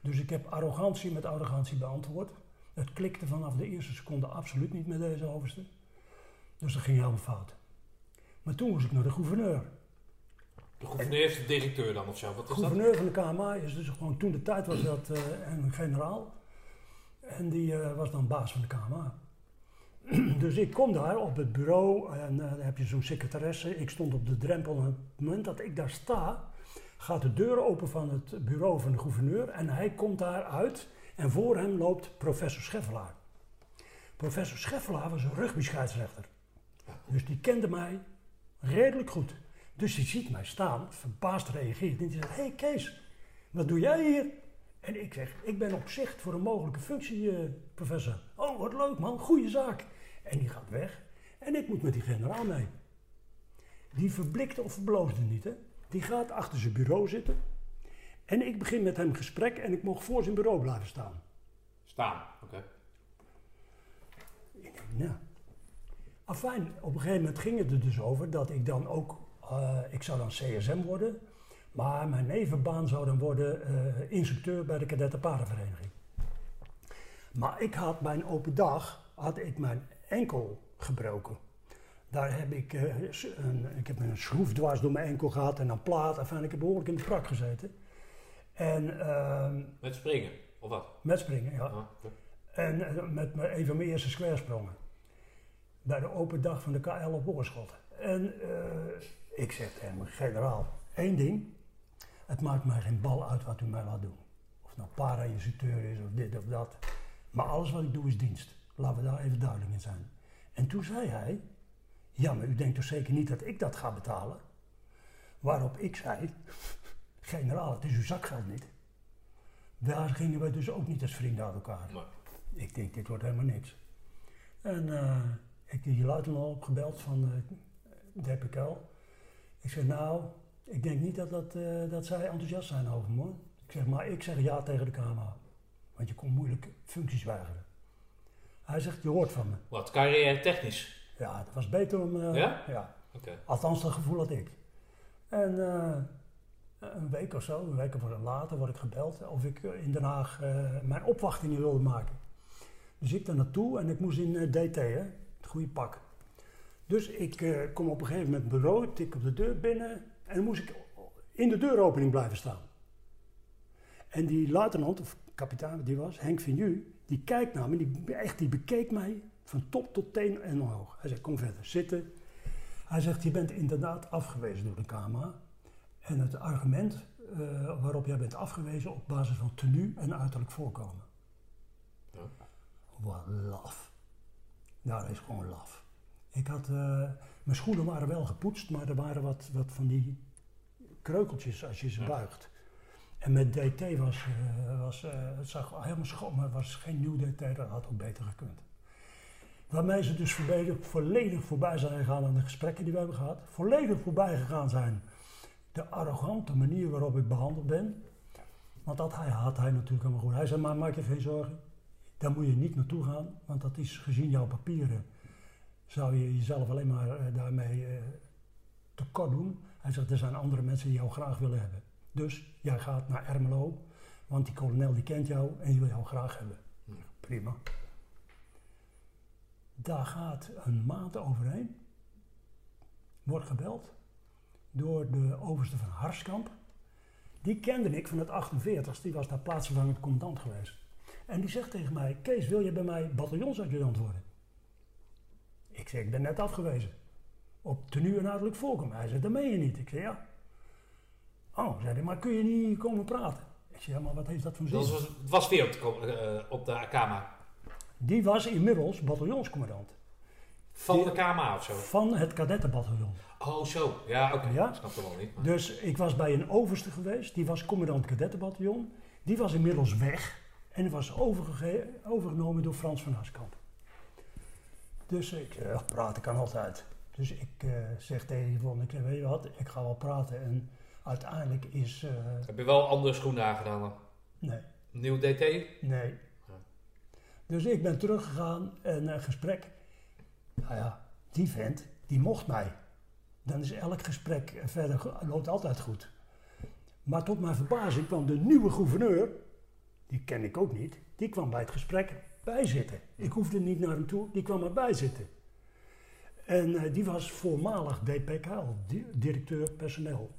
Dus ik heb arrogantie met arrogantie beantwoord. Het klikte vanaf de eerste seconde absoluut niet met deze overste. Dus dat ging helemaal fout. Maar toen moest ik naar de gouverneur. De gouverneur is de directeur dan of zo. Wat De is dat? gouverneur van de KMA is dus gewoon toen de tijd was dat eh, een generaal. En die eh, was dan baas van de KMA. dus ik kom daar op het bureau en eh, dan heb je zo'n secretaresse. Ik stond op de drempel en op het moment dat ik daar sta, gaat de deur open van het bureau van de gouverneur en hij komt daar uit en voor hem loopt professor Scheffelaar. Professor Scheffelaar was een rugby-scheidsrechter. Dus die kende mij redelijk goed. Dus die ziet mij staan, verbaasd reageert en die zegt, hey Kees, wat doe jij hier? En ik zeg, ik ben op zicht voor een mogelijke functie, eh, professor. Oh, wat leuk man, goede zaak. En die gaat weg en ik moet met die generaal mee. Die verblikte of verbloosde niet, hè. Die gaat achter zijn bureau zitten. En ik begin met hem gesprek en ik mocht voor zijn bureau blijven staan. Staan. Oké. Ik denk, nou. Afijn, op een gegeven moment ging het er dus over dat ik dan ook, ik zou dan CSM worden, maar mijn nevenbaan zou dan worden eh, instructeur bij de kadetten paardenvereniging. Maar ik had mijn open dag, had ik mijn enkel gebroken. Daar heb ik, eh, een, ik heb een schroef dwars door mijn enkel gehad en een plaat. Enfin, ik heb behoorlijk in de prak gezeten. En ehm, Met springen. Of wat? met springen, ja. Ah. En eh, met een van mijn eerste square sprongen. Bij de open dag van de KL op Oorschot. En eh, ik zeg tegen hem, generaal, één ding. Het maakt mij geen bal uit wat u mij laat doen. Of het nou para-instructeur is of dit of dat. Maar alles wat ik doe is dienst. Laten we daar even duidelijk in zijn. En toen zei hij, ja maar u denkt toch zeker niet dat ik dat ga betalen? Waarop ik zei, generaal het is uw zakgeld niet. Daar gingen we dus ook niet als vrienden uit elkaar. Maar, Ik denk, dit wordt helemaal niks. En eh, ik die luitenant opgebeld van uh, DPKL. Ik zeg, nou, ik denk niet dat, dat, eh, dat zij enthousiast zijn over me. hoor. Ik zeg, maar ik zeg ja tegen de KMA. want je kon moeilijk functies weigeren. Hij zegt, je hoort van me. Wat, carrière technisch? Ja, dat was beter om... eh, Ja? ja. Althans, dat gevoel had ik. En eh, een week of zo, een week of later, word ik gebeld of ik in Den Haag mijn opwachtingen wilde maken. Dus ik daar naartoe en ik moest in DT, hè, het goede pak. Dus ik eh, kom op een gegeven moment bureau, tik op de deur binnen en dan moest ik in de deuropening blijven staan. En die luitenant, of kapitein die was, Henk Vignu, die kijkt naar me, die, echt, die bekeek mij van top tot teen en omhoog. Hij zegt, kom verder, zitten. Hij zegt, je bent inderdaad afgewezen door de KMA. En het argument eh, waarop jij bent afgewezen op basis van tenue en uiterlijk voorkomen. Ja. Wat laf. Nou, dat is gewoon laf. Ik had, eh, mijn schoenen waren wel gepoetst, maar er waren wat, wat van die kreukeltjes als je ze Ja. buigt. En met DT was, eh, was eh, het zag helemaal schoon, maar het was geen nieuw DT, dat had ook beter gekund. Waarmee ze dus volledig, volledig voorbij zijn gegaan aan de gesprekken die we hebben gehad. Volledig voorbij gegaan zijn de arrogante manier waarop ik behandeld ben. Want dat hij, had hij natuurlijk helemaal goed. Hij zei, maar maak je geen zorgen. Daar moet je niet naartoe gaan, want dat is gezien jouw papieren. Zou je jezelf alleen maar eh, daarmee eh, tekort doen. Hij zegt, er zijn andere mensen die jou graag willen hebben. Dus jij gaat naar Ermelo, want die kolonel die kent jou en die wil jou graag hebben. Ja. Prima. Daar gaat een maand overheen. Wordt gebeld door de overste van Harskamp. Die kende ik van het 48 die was daar plaatsvervangend commandant geweest. En die zegt tegen mij, Kees, wil je bij mij bataljonsadjudant worden? Ik zeg, ik ben net afgewezen. Op tenue en uiterlijk voorkomen. Hij zegt, dat meen je niet. Ik zeg, ja. Oh, zei hij, maar kun je niet komen praten? Ik zeg, ja, maar wat heeft dat voor zin? Dat was, het was weer op de, eh, op de. Die was inmiddels bataljonscommandant Van de KMA of zo? van het kadettenbataljon. Oh, zo. Ja, oké. Ja? Ik snap het wel niet. maar- Dus ik was bij een overste geweest, die was commandant kadettenbataljon. Die was inmiddels weg en was overgenomen door Frans van Haskamp. Dus ik zeg, ja, praten kan altijd. Dus ik eh, zeg tegen Yvonne, ik zeg, weet je wat, ik ga wel praten. En uiteindelijk is, eh, Heb je wel andere schoenen aangedaan dan? nee, Nieuw DT? nee. Ja. Dus ik ben teruggegaan en een gesprek. Nou ja, die vent, die mocht mij. Dan is elk gesprek verder, loopt altijd goed. Maar tot mijn verbazing kwam de nieuwe gouverneur, die ken ik ook niet, die kwam bij het gesprek bijzitten. Ik hoefde niet naar hem toe, die kwam erbij zitten. En eh, die was voormalig DPKL, di- directeur personeel.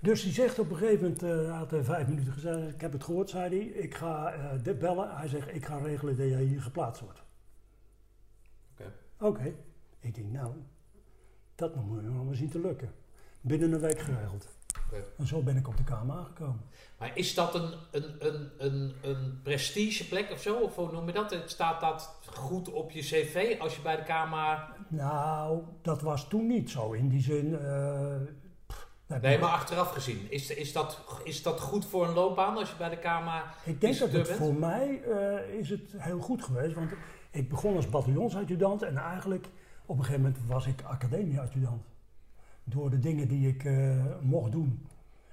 Dus die zegt op een gegeven moment, eh, hij had er vijf minuten gezegd, ik heb het gehoord, zei hij, ik ga eh, dit bellen. Hij zegt, ik ga regelen dat jij hier geplaatst wordt. Oké. Oké. Ik denk, nou, dat moet je nog maar zien te lukken. Binnen een week geregeld. En zo ben ik op de Kamer aangekomen. Maar is dat een, een, een, een, een prestigeplek of zo? Of hoe noem je dat? Staat dat goed op je cv als je bij de KMA... Nou, dat was toen niet zo. In die zin. eh, pff, Nee, maar achteraf gezien. Is, is, dat, is dat goed voor een loopbaan als je bij de KMA... Ik denk dat het bent? voor mij eh, is het heel goed geweest. Want ik begon als bataljonsadjudant en eigenlijk op een gegeven moment was ik academieadjudant. Door de dingen die ik eh, mocht doen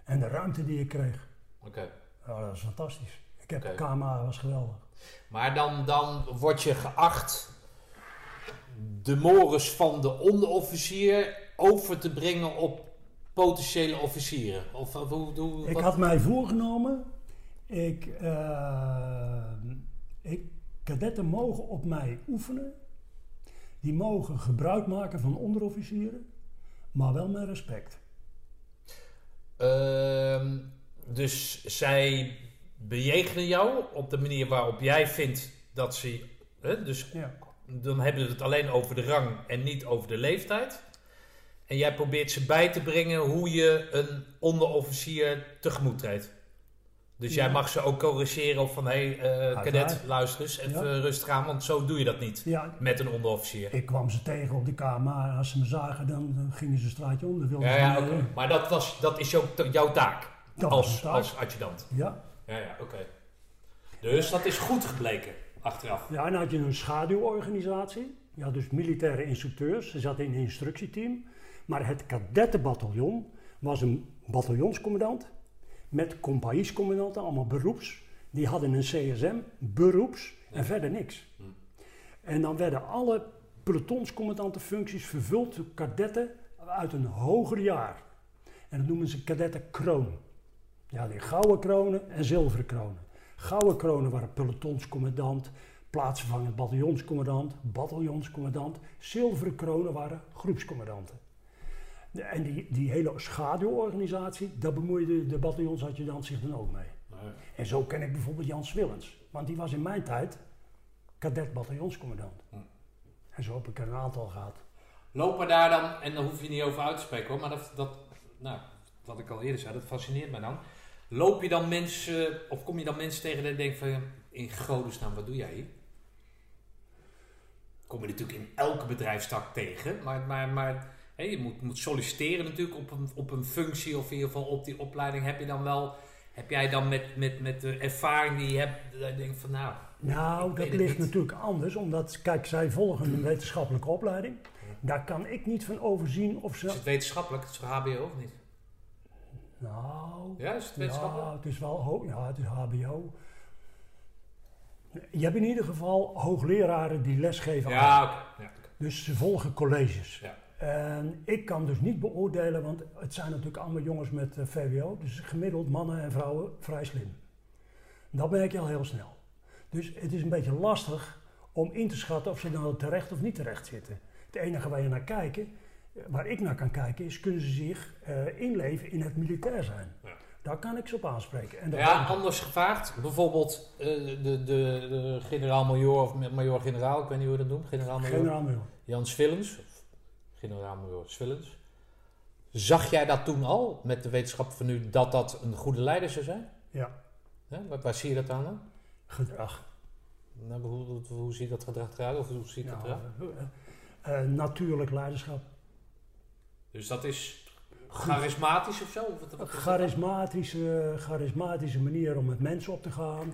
en de ruimte die ik kreeg. Oké. Ja, dat was fantastisch. Ik heb Oké. KMA was geweldig. Maar dan, dan word je geacht de mores van de onderofficier over te brengen op potentiële officieren. Of of hoe... hoe Ik had mij voorgenomen, ik, eh, ik, kadetten mogen op mij oefenen. Die mogen gebruik maken van onderofficieren, maar wel met respect. Ehm, dus zij bejegenen jou op de manier waarop jij vindt dat ze... Hè, dus Ja. dan hebben we het alleen over de rang en niet over de leeftijd. En jij probeert ze bij te brengen hoe je een onderofficier tegemoet treedt. Dus jij Ja. mag ze ook corrigeren of van hé, hey, eh, kadet, luister eens, even Ja. rustig aan, want zo doe je dat niet ja, met een onderofficier. ik kwam ze tegen op de kamer en als ze me zagen, dan, gingen ze een straatje om. Ja, ja, oké. Maar dat, was, dat is jouw, jouw taak Dat als, taak. als adjudant. Ja, Ja, ja, oké. Dus dat is goed gebleken, achteraf. ja, en dan had je een schaduworganisatie. Had dus militaire instructeurs, ze zaten in een instructieteam. Maar het kadettenbataljon was een bataljonscommandant met compagniescommandanten, allemaal beroeps. Die hadden een CSM, beroeps en verder niks. Hm. En dan werden alle pelotonscommandantenfuncties vervuld door kadetten uit een hoger jaar. En dat noemen ze kadettenkroon. Ja, die gouden kronen en zilveren kronen. Gouden kronen waren pelotonscommandant, plaatsvervangend bataljonscommandant, bataljonscommandant. Zilveren kronen waren groepscommandanten. En die, die hele schaduworganisatie, daar bemoeide de bataljonsadjudant zich dan ook mee. En zo ken ik bijvoorbeeld Jans Willens. Want die was in mijn tijd kadet bataljonscommandant. Hm. En zo heb ik er een aantal gehad. Lopen daar dan, en daar hoef je niet over uit te spreken hoor, maar dat, dat nou, wat ik al eerder zei, dat fascineert mij dan. Loop je dan mensen, of kom je dan mensen tegen die denken van, in godesnaam, wat doe jij hier? Kom je natuurlijk in elke bedrijfstak tegen, maar, maar, maar hè, je moet, moet solliciteren natuurlijk op een, op een functie of in ieder geval op die opleiding. Heb je dan wel, heb jij dan met, met, met de ervaring die je hebt, dat je denkt van nou, Nou, dat ligt niet. natuurlijk anders, omdat, kijk, zij volgen een wetenschappelijke opleiding. Daar kan ik niet van overzien of is ze. het wetenschappelijk, het is HBO of niet? Nou, Ja, is het wetenschappelijk? ja, het is wel ja, het is HBO. Je hebt in ieder geval hoogleraren die lesgeven. Ja, oké. Dus ze volgen colleges. Ja. En ik kan dus niet beoordelen, want het zijn natuurlijk allemaal jongens met eh, VWO, dus gemiddeld mannen en vrouwen vrij slim. Dat merk je al heel snel. Dus het is een beetje lastig om in te schatten of ze nou terecht of niet terecht zitten. Het enige waar je naar kijken, eh, waar ik naar kan kijken, is kunnen ze zich eh, inleven in het militair zijn. Ja. Daar kan ik ze op aanspreken. En Ja, anders gevraagd. Bijvoorbeeld de, de, de generaal-major of major-generaal, ik weet niet hoe je dat noemt. Generaal-major Generaal-major. Jan Svillens. Generaal-major Svillens. Zag jij dat toen al, met de wetenschap van nu, dat dat een goede leider zou zijn? Ja, Ja, waar, waar zie je dat aan dan? gedrag. Nou, hoe, hoe, hoe ziet dat gedrag eruit? Of hoe ziet dat Nou, eruit? eh, eh, natuurlijk leiderschap. Dus dat is charismatisch of zo? Wat- charismatische, charismatische manier om met mensen op te gaan.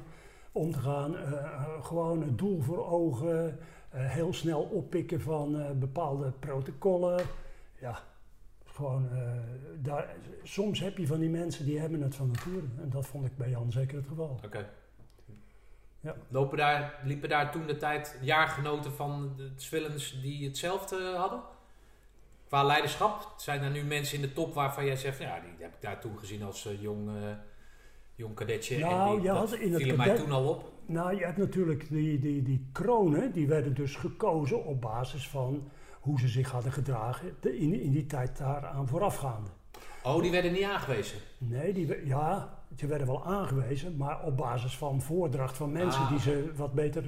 Om te gaan, eh, eh, gewoon het doel voor ogen, eh, heel snel oppikken van eh, bepaalde protocollen. Ja, gewoon, eh, daar, soms heb je van die mensen die hebben het van nature. En dat vond ik bij Jan zeker het geval. Oké. Ja. Lopen daar, liepen daar toen de tijd jaargenoten van de Swillens die hetzelfde hadden? Qua leiderschap? Zijn er nu mensen in de top waarvan jij zegt, ja, die heb ik daar toen gezien als eh, jong, eh, jong kadetje. Nou, en die, dat had in het vielen mij kadet- toen al op. Nou, je hebt natuurlijk die, die, die kronen, die werden dus gekozen op basis van hoe ze zich hadden gedragen in, in die tijd daaraan voorafgaande. Oh, die werden niet aangewezen. Nee, die, ja, ze werden wel aangewezen, maar op basis van voordracht van mensen Ah, die ze wat beter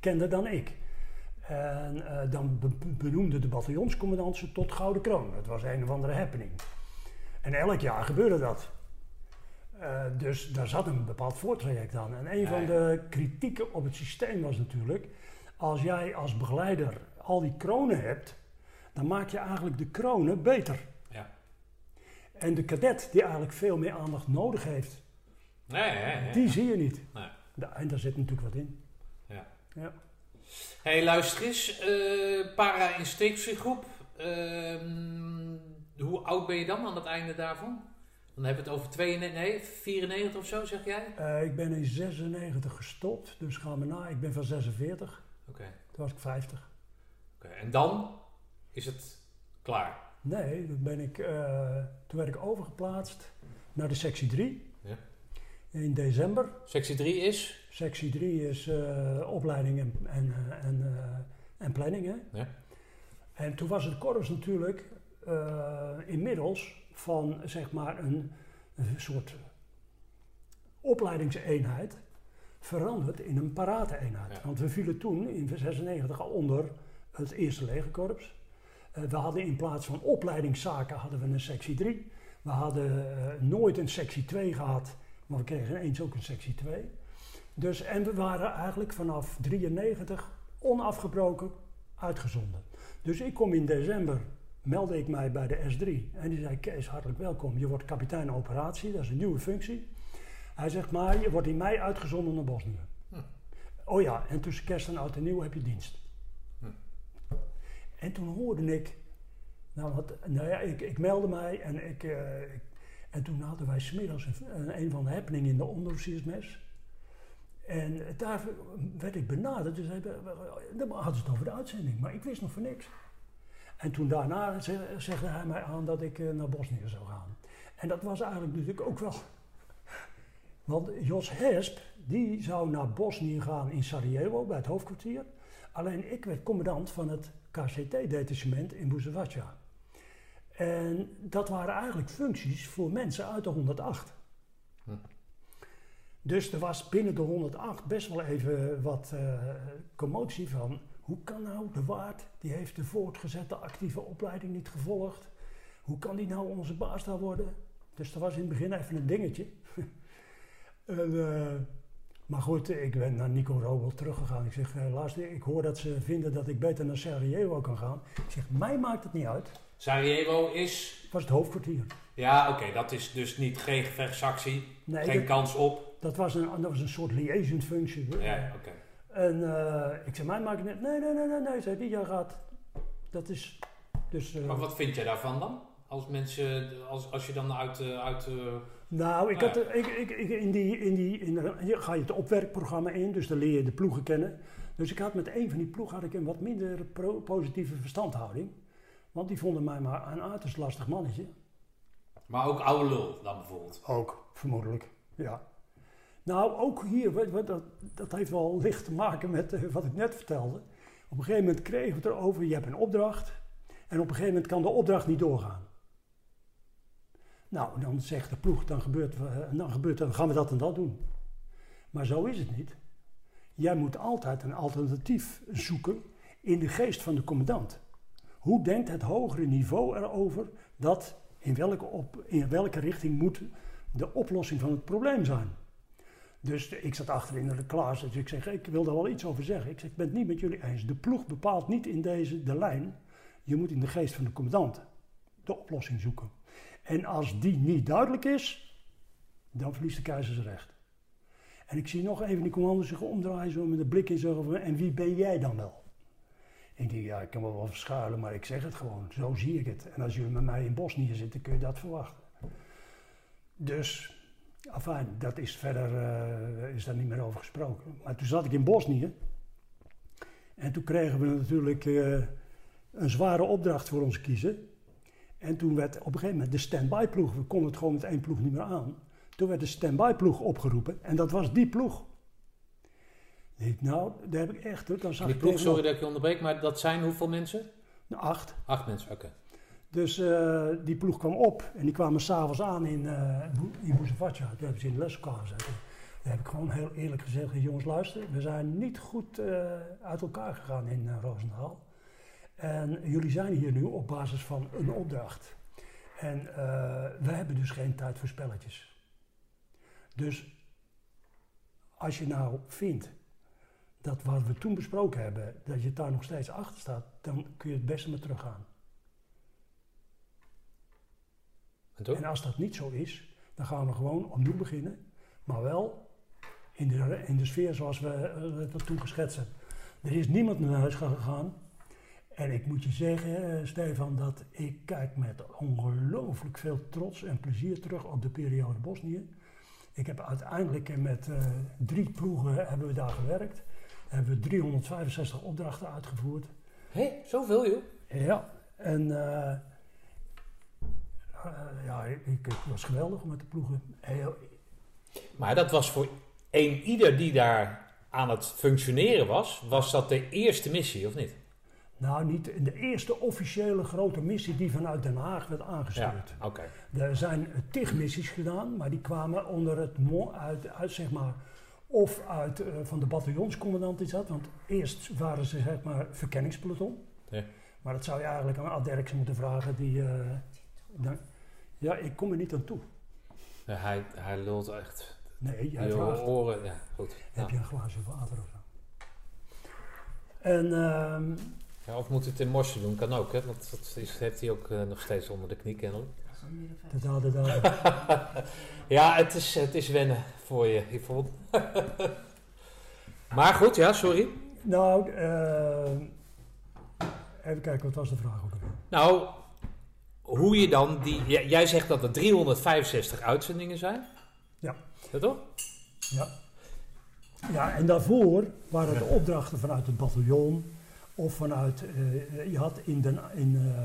kenden dan ik. En eh, dan be- benoemde de bataljonscommandant ze tot Gouden Kroon. Dat was een of andere happening. En elk jaar gebeurde dat. Eh, dus daar zat een bepaald voortraject aan. En een van de kritieken op het systeem was natuurlijk... als jij als begeleider al die kronen hebt... dan maak je eigenlijk de kronen beter. Ja. En de kadet die eigenlijk veel meer aandacht nodig heeft, Nee, die zie je niet. Nee. Da- En daar zit natuurlijk wat in. Ja. Ja. hey, luister eens. eh Para-instructiegroep. Ehm, hoe oud ben je dan aan het einde daarvan? Dan hebben we het over 92, nee, 94 of zo, zeg jij? Eh, ik ben in 96 gestopt, dus ga maar na. Ik ben van 46, Oké. toen was ik 50. Oké, En dan is het klaar. Nee, toen, ben ik, eh, toen werd ik overgeplaatst naar de sectie 3 Ja. in december. Sectie 3 is? Sectie 3 is eh, opleiding en, en, en, en planning. Hè? Ja. En toen was het korps natuurlijk inmiddels van zeg maar een, een soort opleidingseenheid veranderd in een parate-eenheid. Ja. Want we vielen toen in 96 al onder het eerste legerkorps. Eh, we hadden in plaats van opleidingszaken hadden we een sectie 3. We hadden eh, nooit een sectie 2 gehad, maar we kregen eens ook een sectie 2. Dus, en we waren eigenlijk vanaf 93 onafgebroken uitgezonden. Dus ik kom in december, meldde ik mij bij de S3. En die zei, Kees, hartelijk welkom. Je wordt kapitein operatie, dat is een nieuwe functie. Hij zegt, maar je wordt in mei uitgezonden naar Bosnië. Hm. Oh ja, en tussen kerst en oud en nieuw heb je dienst. Hm. En toen hoorde ik, nou, wat, nou ja, ik, ik meldde mij en, ik, eh, ik- en toen hadden wij smiddags een, een, van de happeningen in de onderofficiersmes. En daar werd ik benaderd, dus dan hadden ze het over de uitzending, maar ik wist nog van niks. En toen daarna ze- zegde hij mij aan dat ik eh, naar Bosnië zou gaan. En dat was eigenlijk natuurlijk ook wel. Want Jos Hesp, die zou naar Bosnië gaan in Sarajevo, bij het hoofdkwartier. Alleen ik werd commandant van het KCT-detachement in Buzevaca. En dat waren eigenlijk functies voor mensen uit de 108. Hm. Dus er was binnen de 108 best wel even wat eh, commotie van... hoe kan nou de waard, die heeft de voortgezette actieve opleiding niet gevolgd... hoe kan die nou onze baas daar worden? Dus dat was in het begin even een dingetje. en, eh, maar goed, ik ben naar Nico Robel teruggegaan. Ik zeg, eh, luister, ik hoor dat ze vinden dat ik beter naar Sarajevo kan gaan. Ik zeg, mij maakt het niet uit. Sarajevo is... Het was het hoofdkwartier. Ja, oké, dat is dus niet geen gevechtsactie. Nee, geen dat, kans op. dat, was een, dat was een soort liaison-functie. Ja, ja, oké. En eh, ik zei, mij maakt niet... Nee, nee, nee, nee, nee, zei die, jij gaat... Dat is... Dus, eh, Maar wat vind jij daarvan dan? Als mensen, als, als je dan uit, eh, uit Nou, ik Ja. had, ik, ik, ik, in die, in die, in de, ga je het opwerkprogramma in, dus dan leer je de ploegen kennen. Dus ik had met een van die ploegen had ik een wat minder pro- positieve verstandhouding. Want die vonden mij maar een uiterst lastig mannetje. Maar ook oude lul dan bijvoorbeeld. Ook, vermoedelijk, ja. Nou, ook hier, dat, dat heeft wel licht te maken met eh, wat ik net vertelde. Op een gegeven moment kregen we het erover, je hebt een opdracht. En op een gegeven moment kan de opdracht niet doorgaan. Nou, dan zegt de ploeg, dan gebeurt, eh, dan gebeurt dan gaan we dat en dat doen. Maar zo is het niet. Jij moet altijd een alternatief zoeken in de geest van de commandant. Hoe denkt het hogere niveau erover dat in welke, op, in welke richting moet de oplossing van het probleem zijn? Dus ik zat achter in de klas, dus ik zeg, ik wil daar wel iets over zeggen. Ik zeg, ik ben het niet met jullie eens. De ploeg bepaalt niet in deze de lijn. Je moet in de geest van de commandant de oplossing zoeken. En als die niet duidelijk is, dan verliest de keizer zijn recht. En ik zie nog even die commando zich omdraaien, zo met een blik in van, en wie ben jij dan wel? Ik denk, ja, ik kan me wel verschuilen, maar ik zeg het gewoon. Zo zie ik het. En als jullie met mij in Bosnië zitten, kun je dat verwachten. Dus, afijn, dat is verder, eh, is daar niet meer over gesproken. Maar toen zat ik in Bosnië. En toen kregen we natuurlijk eh, een zware opdracht voor ons kiezen. En toen werd op een gegeven moment de stand-by ploeg, we konden het gewoon met één ploeg niet meer aan. Toen werd de stand-by ploeg opgeroepen en dat was die ploeg. Ik nou, daar heb ik echt, hoor, dan zag Die ploeg, sorry dat ik je onderbreek, maar dat zijn hoeveel mensen? Nou, acht. Acht mensen, oké. Dus eh, die ploeg kwam op en die kwamen s'avonds aan in, Bo- in. Toen hebben ze in de leslokal gezeten. Daar heb ik gewoon heel eerlijk gezegd, jongens luister, we zijn niet goed eh, uit elkaar gegaan in eh, Roosendaal. En jullie zijn hier nu op basis van een opdracht. En we hebben dus geen tijd voor spelletjes. Dus als je nou vindt dat wat we toen besproken hebben, dat je daar nog steeds achter staat, dan kun je het beste maar teruggaan. En toen? En als dat niet zo is, dan gaan we gewoon opnieuw beginnen. Maar wel in de, in de sfeer zoals we eh, dat toen geschetst hebben. Er is niemand naar huis gegaan. En ik moet je zeggen, eh, Stefan, dat ik kijk met ongelooflijk veel trots en plezier terug op de periode Bosnië. Ik heb uiteindelijk met eh, drie ploegen hebben we daar gewerkt. Hebben we 365 opdrachten uitgevoerd. Hé, zoveel joh. Ja, en ja, ik, ik- het was geweldig om met de ploegen. Heel, Maar dat was voor een ieder die daar aan het functioneren was, was dat de eerste missie, of niet? nou, niet de eerste officiële grote missie die vanuit Den Haag werd Ja, aangestuurd. oké. Er zijn eh, tig missies gedaan, maar die kwamen onder het uit, uit zeg maar, of uit eh, van de bataljonscommandant die zat, want eerst waren ze zeg maar verkenningspeloton. Ja. Maar dat zou je eigenlijk aan Ad Derksen moeten vragen. Die, eh, dan- ja, ik kom er niet aan toe. Ja, hij, hij lult echt. Nee, jij Je vraagt. oren, ja, goed. Heb Ja. je een glaasje water of zo? En ehm, Ja, of moet het in morsen doen, kan ook, hè? Want dat is, heeft hij ook eh, nog steeds onder de knie kennelijk. Ja, het is, het is wennen voor je, Yvonne. maar goed, ja, sorry. nou, ehm, even kijken, wat was de vraag ook alweer? Nou, hoe je dan die... j- Jij zegt dat er 365 uitzendingen zijn. Ja. Ja, toch? Ja, Ja, en daarvoor waren de opdrachten vanuit het bataljon of vanuit, eh, je had in, den, in, eh,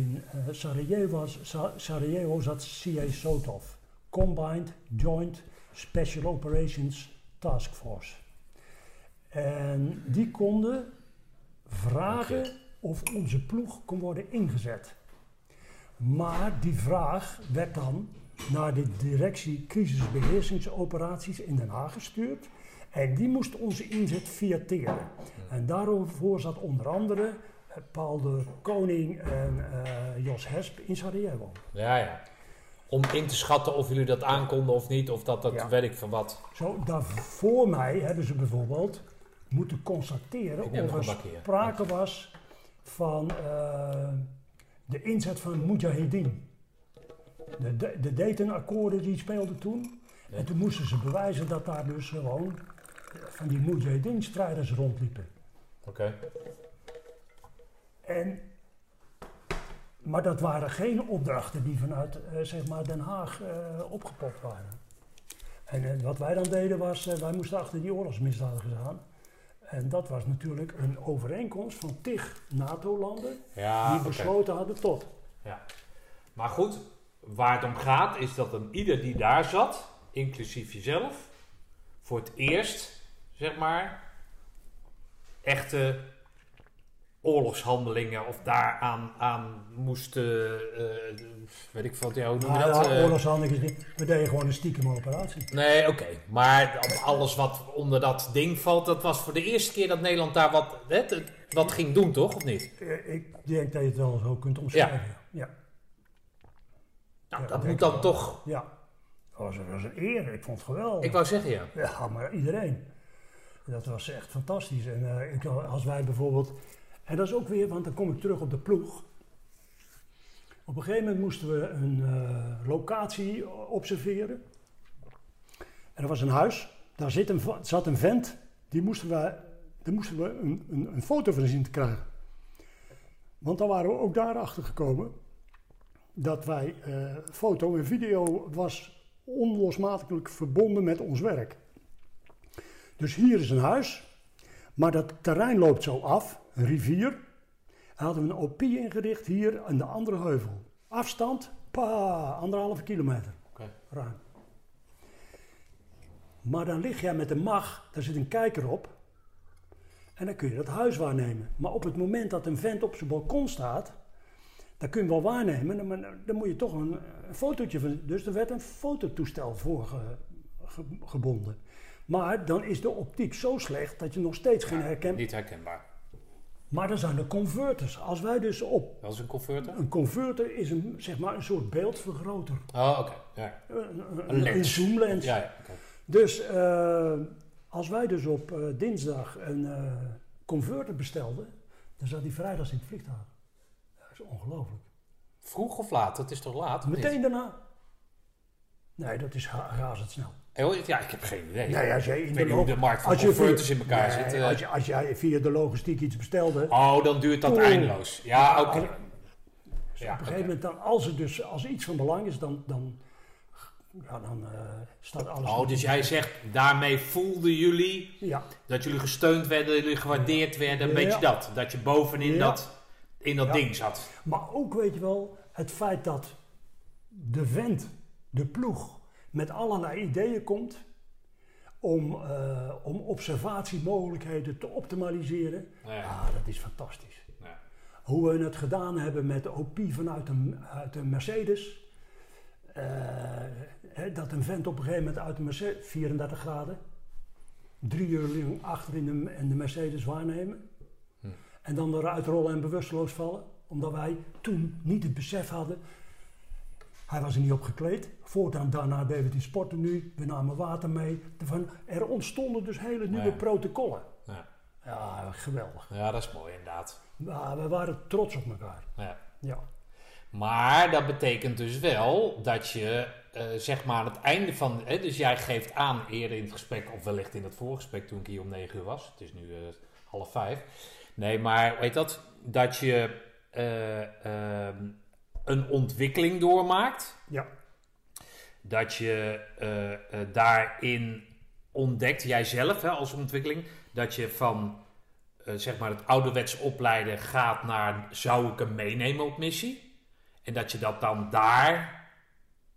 in eh, Sarajevo, Sa- Sarajevo zat CA SOTOF, Combined Joint Special Operations Task Force. En die konden vragen of onze ploeg kon worden ingezet. Maar die vraag werd dan naar de directie crisisbeheersingsoperaties in Den Haag gestuurd. En die moest onze inzet fiateren. En daarvoor zat onder andere eh, Paul de Koning en eh, Jos Hesp in Sarajevo. Ja, ja. Om in te schatten of jullie dat aankonden of niet, of dat dat Ja. ik van wat. Zo, daar voor mij hebben ze bijvoorbeeld moeten constateren of er sprake was van eh, de inzet van Mujahideen. De, de, de Dayton-akkoorden die speelden toen. Ja. En toen moesten ze bewijzen dat daar dus gewoon eh, van die Mujahideen-strijders rondliepen. Oké. En, maar dat waren geen opdrachten die vanuit eh, zeg maar Den Haag opgepopt waren. En wat wij dan deden was, wij moesten achter die oorlogsmisdadigers aan. En dat was natuurlijk een overeenkomst van tig NATO-landen Ja, die besloten hadden tot. Ja. Maar goed, waar het om gaat is dat een ieder die daar zat, inclusief jezelf, voor het eerst, zeg maar, echte oorlogshandelingen of daaraan aan moesten, eh, weet ik ja, hoe noem je Nou, dat? ja, Eh, oorlogshandelingen, niet- we deden gewoon een stiekem operatie. Nee, oké. Maar alles wat onder dat ding valt, dat was voor de eerste keer dat Nederland daar wat, hè, wat ging doen, toch? Of niet? Eh, Ik denk dat je het wel zo kunt omschrijven. Ja, Nou, Ja, dat denk moet dan wel. toch... ja. Dat was, dat was een eer, ik vond het geweldig. Ik wou zeggen, ja. Ja, maar iedereen. Dat was echt fantastisch. En ik, als wij bijvoorbeeld. En dat is ook weer, want dan kom ik terug op de ploeg. Op een gegeven moment moesten we een eh, locatie observeren. En dat was een huis. Daar zit een, zat een vent. Die moesten we, daar moesten we een, een, een foto van zien te krijgen. Want dan waren we ook daarachter gekomen. Dat wij eh, foto en video was onlosmakelijk verbonden met ons werk. Dus hier is een huis, maar dat terrein loopt zo af, rivier. En hadden we een OP ingericht hier aan de andere heuvel. Afstand, pa, anderhalve kilometer. Oké. Ruim. Maar dan lig jij met de mag, daar zit een kijker op. En dan kun je dat huis waarnemen. Maar op het moment dat een vent op zijn balkon staat, dan kun je wel waarnemen. Maar dan moet je toch een, een fotootje van. Dus er werd een fototoestel voor ge- ge- gebonden. Maar dan is de optiek zo slecht dat je nog steeds geen herkent. Niet herkenbaar. Maar dan zijn er converters. Als wij dus op. Is een converter? Een converter is een, zeg maar een soort beeldvergroter. Oh, oké. Ja. Een, een, Een lens. een zoomlens. Ja. Dus eh, als wij dus op eh, dinsdag een eh, converter bestelden, dan zat die vrijdags in het vliegtuig. Dat is ongelooflijk. Vroeg of laat? Dat is toch laat? Meteen daarna. Nee, dat is razendsnel. Ja, ik heb geen idee. Nee, als jij in ik weet niet lo- hoe de markt van je converters in elkaar Nee, zit. eh. Als, je, als jij via de logistiek iets bestelde. Oh, dan duurt dat eindeloos. Ja, oké. Ja, op een gegeven moment, dan, als, het dus, als iets van belang is, dan, dan, ja, dan eh, staat alles. Oh, dus jij zegt, daarmee voelden jullie Ja, dat jullie gesteund werden, jullie gewaardeerd werden, een beetje dat. Dat je bovenin dat, in dat ding zat. maar ook weet je wel, het feit dat de vent, de ploeg, met allerlei ideeën komt om, eh, om observatiemogelijkheden te optimaliseren. Ja. Ah, dat is fantastisch. Ja. Hoe we het gedaan hebben met de OP vanuit een, uit een Mercedes. Eh, dat een vent op een gegeven moment uit een Mercedes, 34 graden, drie uur lang achter in de, in de Mercedes waarnemen. Hm. En dan eruit rollen en bewusteloos vallen. Omdat wij toen niet het besef hadden. Hij was er niet op gekleed. Voortaan daarna deden we het in sportmenu. We namen water mee. Er ontstonden dus hele nieuwe Ja. protocollen. Ja. Ja, geweldig. ja, dat is mooi inderdaad. Ja, we waren trots op elkaar. Ja. Ja. Maar dat betekent dus wel dat je, eh, zeg maar, aan het einde van. Hè, dus jij geeft aan eerder in het gesprek, of wellicht in het voorgesprek toen ik hier om 9 uur was. Het is nu eh, half vijf. Nee, maar weet dat? Dat je eh, ehm, een ontwikkeling doormaakt. Ja. Dat je eh, eh, daarin ontdekt, jijzelf hè, als ontwikkeling, dat je van eh, zeg maar het ouderwets opleiden gaat naar zou ik hem meenemen op missie? En dat je dat dan daar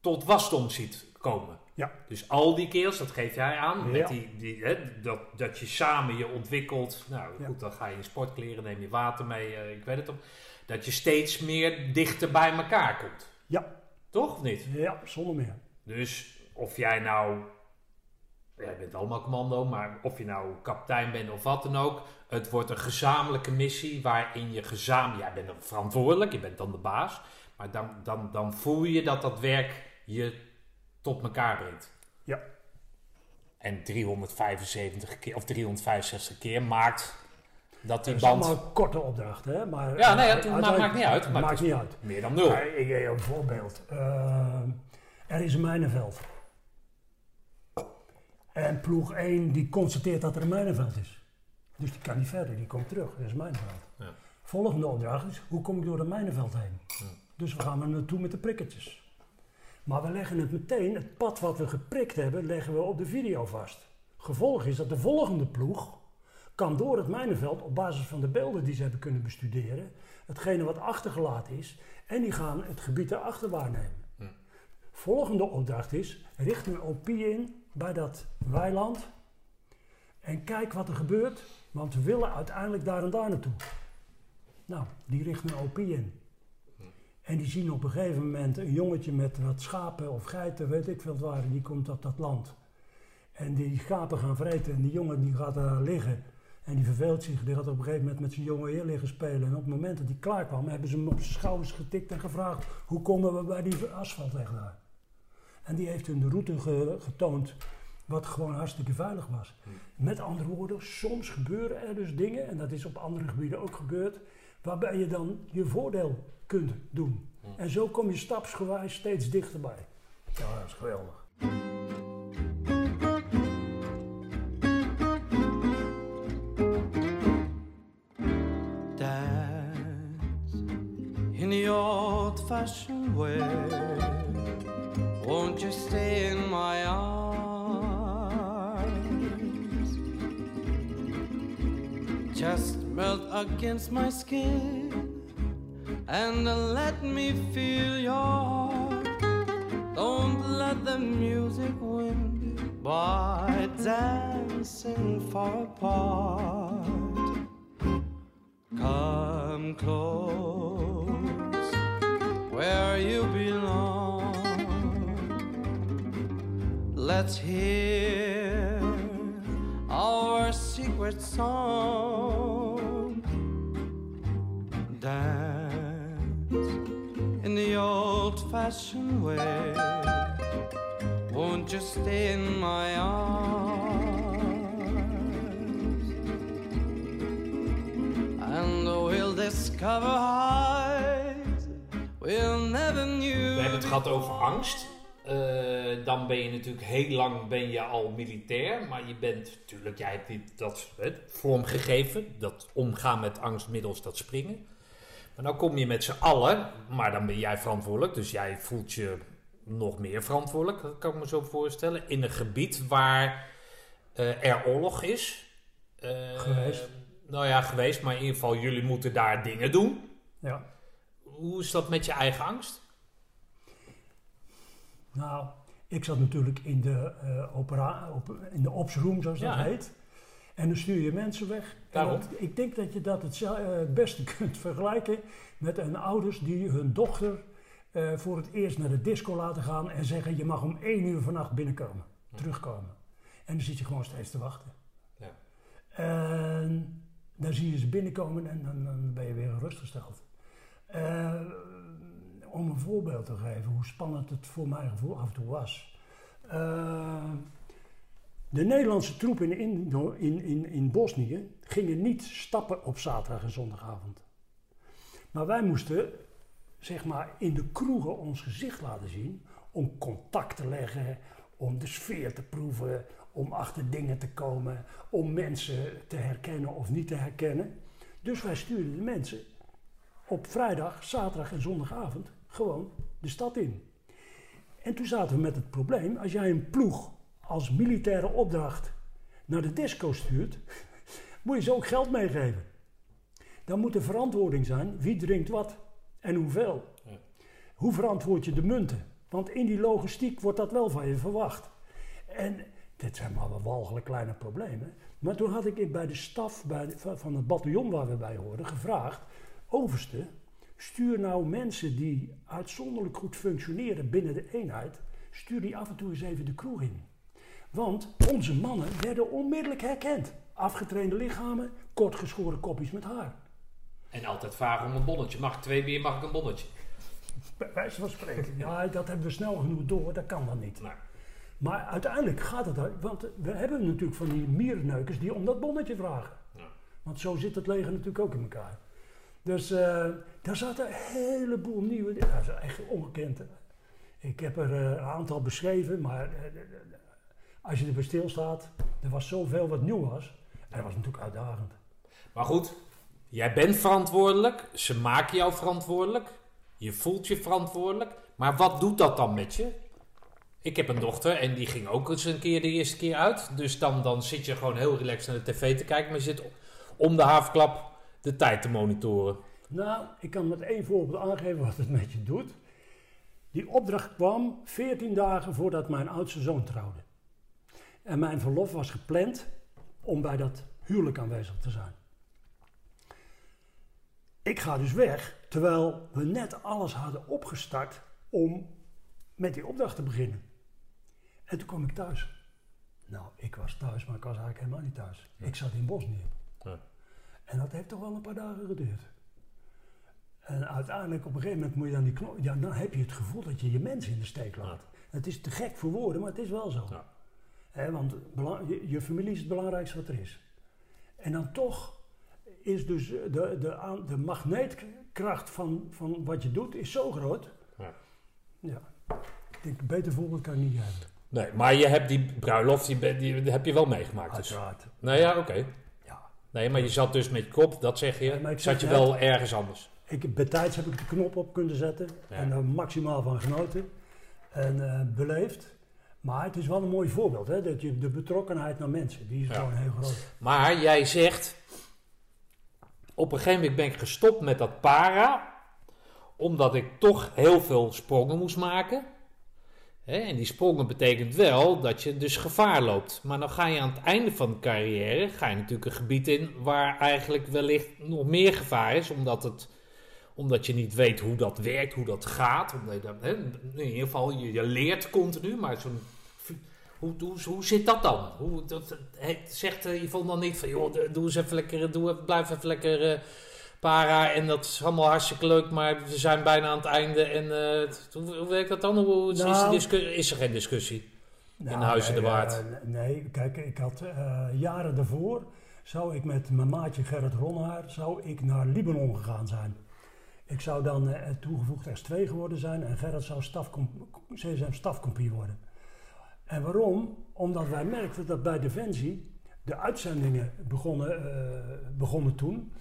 tot wasdom ziet komen. Ja. Dus al die keels, dat geef jij aan, Ja. met die, die, hè, dat, dat je samen je ontwikkelt. Nou Ja. goed, dan ga je in sportkleren, neem je water mee, ik weet het om. Dat je steeds meer dichter bij elkaar komt. Ja, Toch of niet? ja, zonder meer. Dus of jij nou, ja, je bent allemaal commando, maar of je nou kapitein bent of wat dan ook, het wordt een gezamenlijke missie waarin je gezamenlijk, jij bent dan verantwoordelijk, je bent dan de baas, maar dan, dan, dan voel je dat dat werk je tot elkaar brengt. Ja. En 375 keer of 365 keer maakt dat die is band allemaal korte opdrachten, hè? Maar, Ja, nee, het uiteindelijk- maakt- maakt niet uit, maar maakt niet uit. meer dan nul. Maar ik geef je een voorbeeld. Eh, er is een mijnenveld. En ploeg 1 die constateert dat er een mijnenveld is. Dus die kan niet verder, die komt terug. Er is een mijnenveld. Ja. Volgende opdracht is, hoe kom ik door dat mijnenveld heen? Ja. Dus we gaan er naartoe met de prikketjes. Maar we leggen het meteen, het pad wat we geprikt hebben, leggen we op de video vast. Gevolg is dat de volgende ploeg kan door het mijnenveld op basis van de beelden die ze hebben kunnen bestuderen, hetgene wat achtergelaten is, en die gaan het gebied erachter waarnemen. Hm. Volgende opdracht is, richt een OP in bij dat weiland en kijk wat er gebeurt, want we willen uiteindelijk daar en daar naartoe. Nou, die richt een OP in. En die zien op een gegeven moment een jongetje met wat schapen of geiten, weet ik veel wat waren, die komt op dat land. En die schapen gaan vreten en die jongen die gaat daar liggen. En die verveelt zich, die gaat op een gegeven moment met zijn jonge heer liggen spelen. En op het moment dat hij klaar kwam, hebben ze hem op zijn schouders getikt en gevraagd: hoe komen we bij die asfaltweg daar? En die heeft hun de route ge- getoond, wat gewoon hartstikke veilig was. Met andere woorden, soms gebeuren er dus dingen, en dat is op andere gebieden ook gebeurd, waarbij je dan je voordeel kunt doen. En zo kom je stapsgewijs steeds dichterbij. Ja, dat is geweldig. Old fashioned way. Won't you stay in my arms? Just melt against my skin and let me feel your heart. Don't let the music win by dancing far apart. Come close where you belong. Let's hear our secret song. Dance in the old fashioned way. Won't you stay in my arms? And we'll discover heights we'll never knew. We hebben het gehad over angst. Eh, dan ben je natuurlijk heel lang ben je al militair. Maar je bent natuurlijk, jij hebt die, dat hè, vormgegeven. Dat omgaan met angst middels dat springen. Maar dan kom je met z'n allen. Maar dan ben jij verantwoordelijk. Dus jij voelt je nog meer verantwoordelijk. Dat kan ik me zo voorstellen. In een gebied waar eh, er oorlog is. Eh, Geweest. Nou ja, geweest. Maar in ieder geval, jullie moeten daar dingen doen. Ja. Hoe is dat met je eigen angst? Nou, ik zat natuurlijk in de, eh opera, op, in de ops room, zoals Ja. dat heet. En dan stuur je mensen weg. En Daarom. dat- ik denk dat je dat het eh, het beste kunt vergelijken met een ouders die hun dochter eh, voor het eerst naar de disco laten gaan en zeggen: Je mag om één uur vannacht binnenkomen, terugkomen. En dan zit je gewoon steeds te wachten. Ja. En dan zie je ze binnenkomen en dan, dan ben je weer gerustgesteld. Eh, om een voorbeeld te geven hoe spannend het voor mijn gevoel af en toe was. Eh, de Nederlandse troepen in, in, in, in Bosnië gingen niet stappen op zaterdag en zondagavond. Maar wij moesten, zeg maar, in de kroegen ons gezicht laten zien om contact te leggen, om de sfeer te proeven, om achter dingen te komen, om mensen te herkennen of niet te herkennen. Dus wij stuurden de mensen op vrijdag, zaterdag en zondagavond gewoon de stad in. En toen zaten we met het probleem, als jij een ploeg als militaire opdracht naar de disco stuurt, moet je ze ook geld meegeven. Dan moet er verantwoording zijn wie drinkt wat en hoeveel. Ja. Hoe verantwoord je de munten? Want in die logistiek wordt dat wel van je verwacht. En dit zijn maar wel walgelijk kleine problemen. Maar toen had ik bij de staf bij de- van- van het bataljon waar we bij hoorden gevraagd: Overste, stuur nou mensen die uitzonderlijk goed functioneren binnen de eenheid, stuur die af en toe eens even de kroeg in. Want onze mannen werden onmiddellijk herkend. Afgetrainde lichamen, kortgeschoren kopjes met haar. En altijd vragen om een bonnetje. Mag ik twee bier, mag ik een bonnetje? Bij wijze van spreken. Ja, dat hebben we snel genoeg door, dat kan dan niet. Maar uiteindelijk gaat het uit, want we hebben natuurlijk van die mierenneukers die om dat bonnetje vragen. Ja. Want zo zit het leger natuurlijk ook in elkaar. Dus eh, daar zaten een heleboel nieuwe dingen. Dat is echt ongekend. Ik heb er eh, een aantal beschreven, maar eh, als je erbij stilstaat, er was zoveel wat nieuw was. En dat was natuurlijk uitdagend. Maar goed, jij bent verantwoordelijk. Ze maken jou verantwoordelijk. Je voelt je verantwoordelijk. Maar wat doet dat dan met je? Ik heb een dochter en die ging ook eens een keer de eerste keer uit. Dus dan, dan zit je gewoon heel relaxed naar de tv te kijken. Maar je zit om de havenklap de tijd te monitoren. Nou, ik kan met één voorbeeld aangeven wat het met je doet. Die opdracht kwam 14 dagen voordat mijn oudste zoon trouwde. En mijn verlof was gepland om bij dat huwelijk aanwezig te zijn. Ik ga dus weg, terwijl we net alles hadden opgestart om met die opdracht te beginnen. En toen kwam ik thuis. Nou, ik was thuis, maar ik was eigenlijk helemaal niet thuis. Ik zat in Bosnië. Ja. En dat heeft toch wel een paar dagen geduurd. En uiteindelijk op een gegeven moment moet je dan die knop... Ja, dan heb je het gevoel dat je je mensen in de steek laat. Het is te gek voor woorden, maar het is wel zo. Ja. Want je, je familie is het belangrijkste wat er is. En dan toch is dus de, de, de magneetkracht van, van wat je doet is zo groot. Ja. Ja. Ik denk, een beter voorbeeld kan ik niet hebben. Nee, maar je hebt die bruiloft, die, heb je wel meegemaakt. Dus. Uiteraard. Nou ja, oké. Nee, maar je zat dus met je kop, dat zeg je. Ja, zat je net- wel ergens anders. Ik, bij tijds heb ik de knop op kunnen zetten Ja. en er maximaal van genoten en eh, beleefd. Maar het is wel een mooi voorbeeld, hè? dat je de betrokkenheid naar mensen, die is Ja. gewoon heel groot. Maar jij zegt, op een gegeven moment ben ik gestopt met dat para, omdat ik toch heel veel sprongen moest maken. En die sprongen betekent wel dat je dus gevaar loopt. Maar dan ga je aan het einde van de carrière, ga je natuurlijk een gebied in waar eigenlijk wellicht nog meer gevaar is, omdat het omdat je niet weet hoe dat werkt, hoe dat gaat. Omdat je in ieder geval, je, je leert continu, maar zo'n hoe, hoe, hoe zit dat dan? Hoe, dat, zegt Yvonne dan niet van, joh, doe eens even lekker, doe, blijf even lekker eh, para en dat is allemaal hartstikke leuk, maar we zijn bijna aan het einde en eh, hoe, hoe werkt dat dan? Hoe, is, Nou. is er geen discussie? Nou, Huizen de Waard. eh, nee, kijk, ik had eh, jaren daarvoor, zou ik met mijn maatje Gerrit Ronhaar, zou ik naar Libanon gegaan zijn. Ik zou dan toegevoegd S2 geworden zijn en Gerrit zou CSM stafkompie worden. En waarom? Omdat wij merkten dat bij Defensie de uitzendingen begonnen, begonnen toen.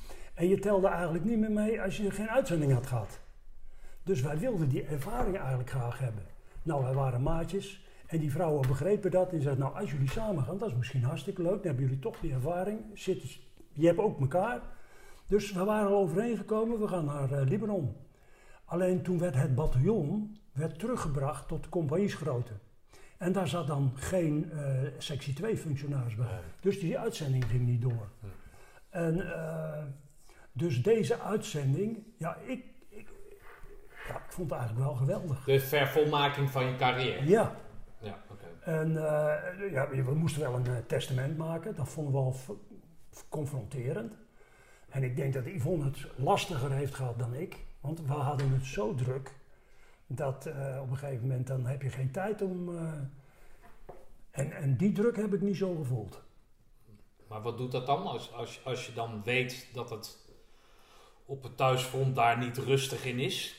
En je telde eigenlijk niet meer mee als je geen uitzending had gehad. Dus wij wilden die ervaring eigenlijk graag hebben. Nou, wij waren maatjes en die vrouwen begrepen dat. En zeiden, nou, als jullie samen gaan, dat is misschien hartstikke leuk. Dan hebben jullie toch die ervaring. Zit, je hebt ook elkaar. Dus we waren al overeengekomen, we gaan naar eh, Libanon. Alleen toen werd het bataljon werd teruggebracht tot de compagniesgrootte. En daar zat dan geen eh, sectie 2 functionaris bij. Dus die uitzending ging niet door. En eh, dus deze uitzending, ja ik, ik, ja, ik vond het eigenlijk wel geweldig. De vervolmaking van je carrière. Ja, Ja, oké. en eh, ja, we moesten wel een eh, testament maken. Dat vonden we wel v- confronterend. En ik denk dat Yvonne het lastiger heeft gehad dan ik. Want we hadden het zo druk dat eh, op een gegeven moment dan heb je geen tijd om. en, en die druk heb ik niet zo gevoeld. Maar wat doet dat dan als, als, als je dan weet dat het op het thuisfront daar niet rustig in is?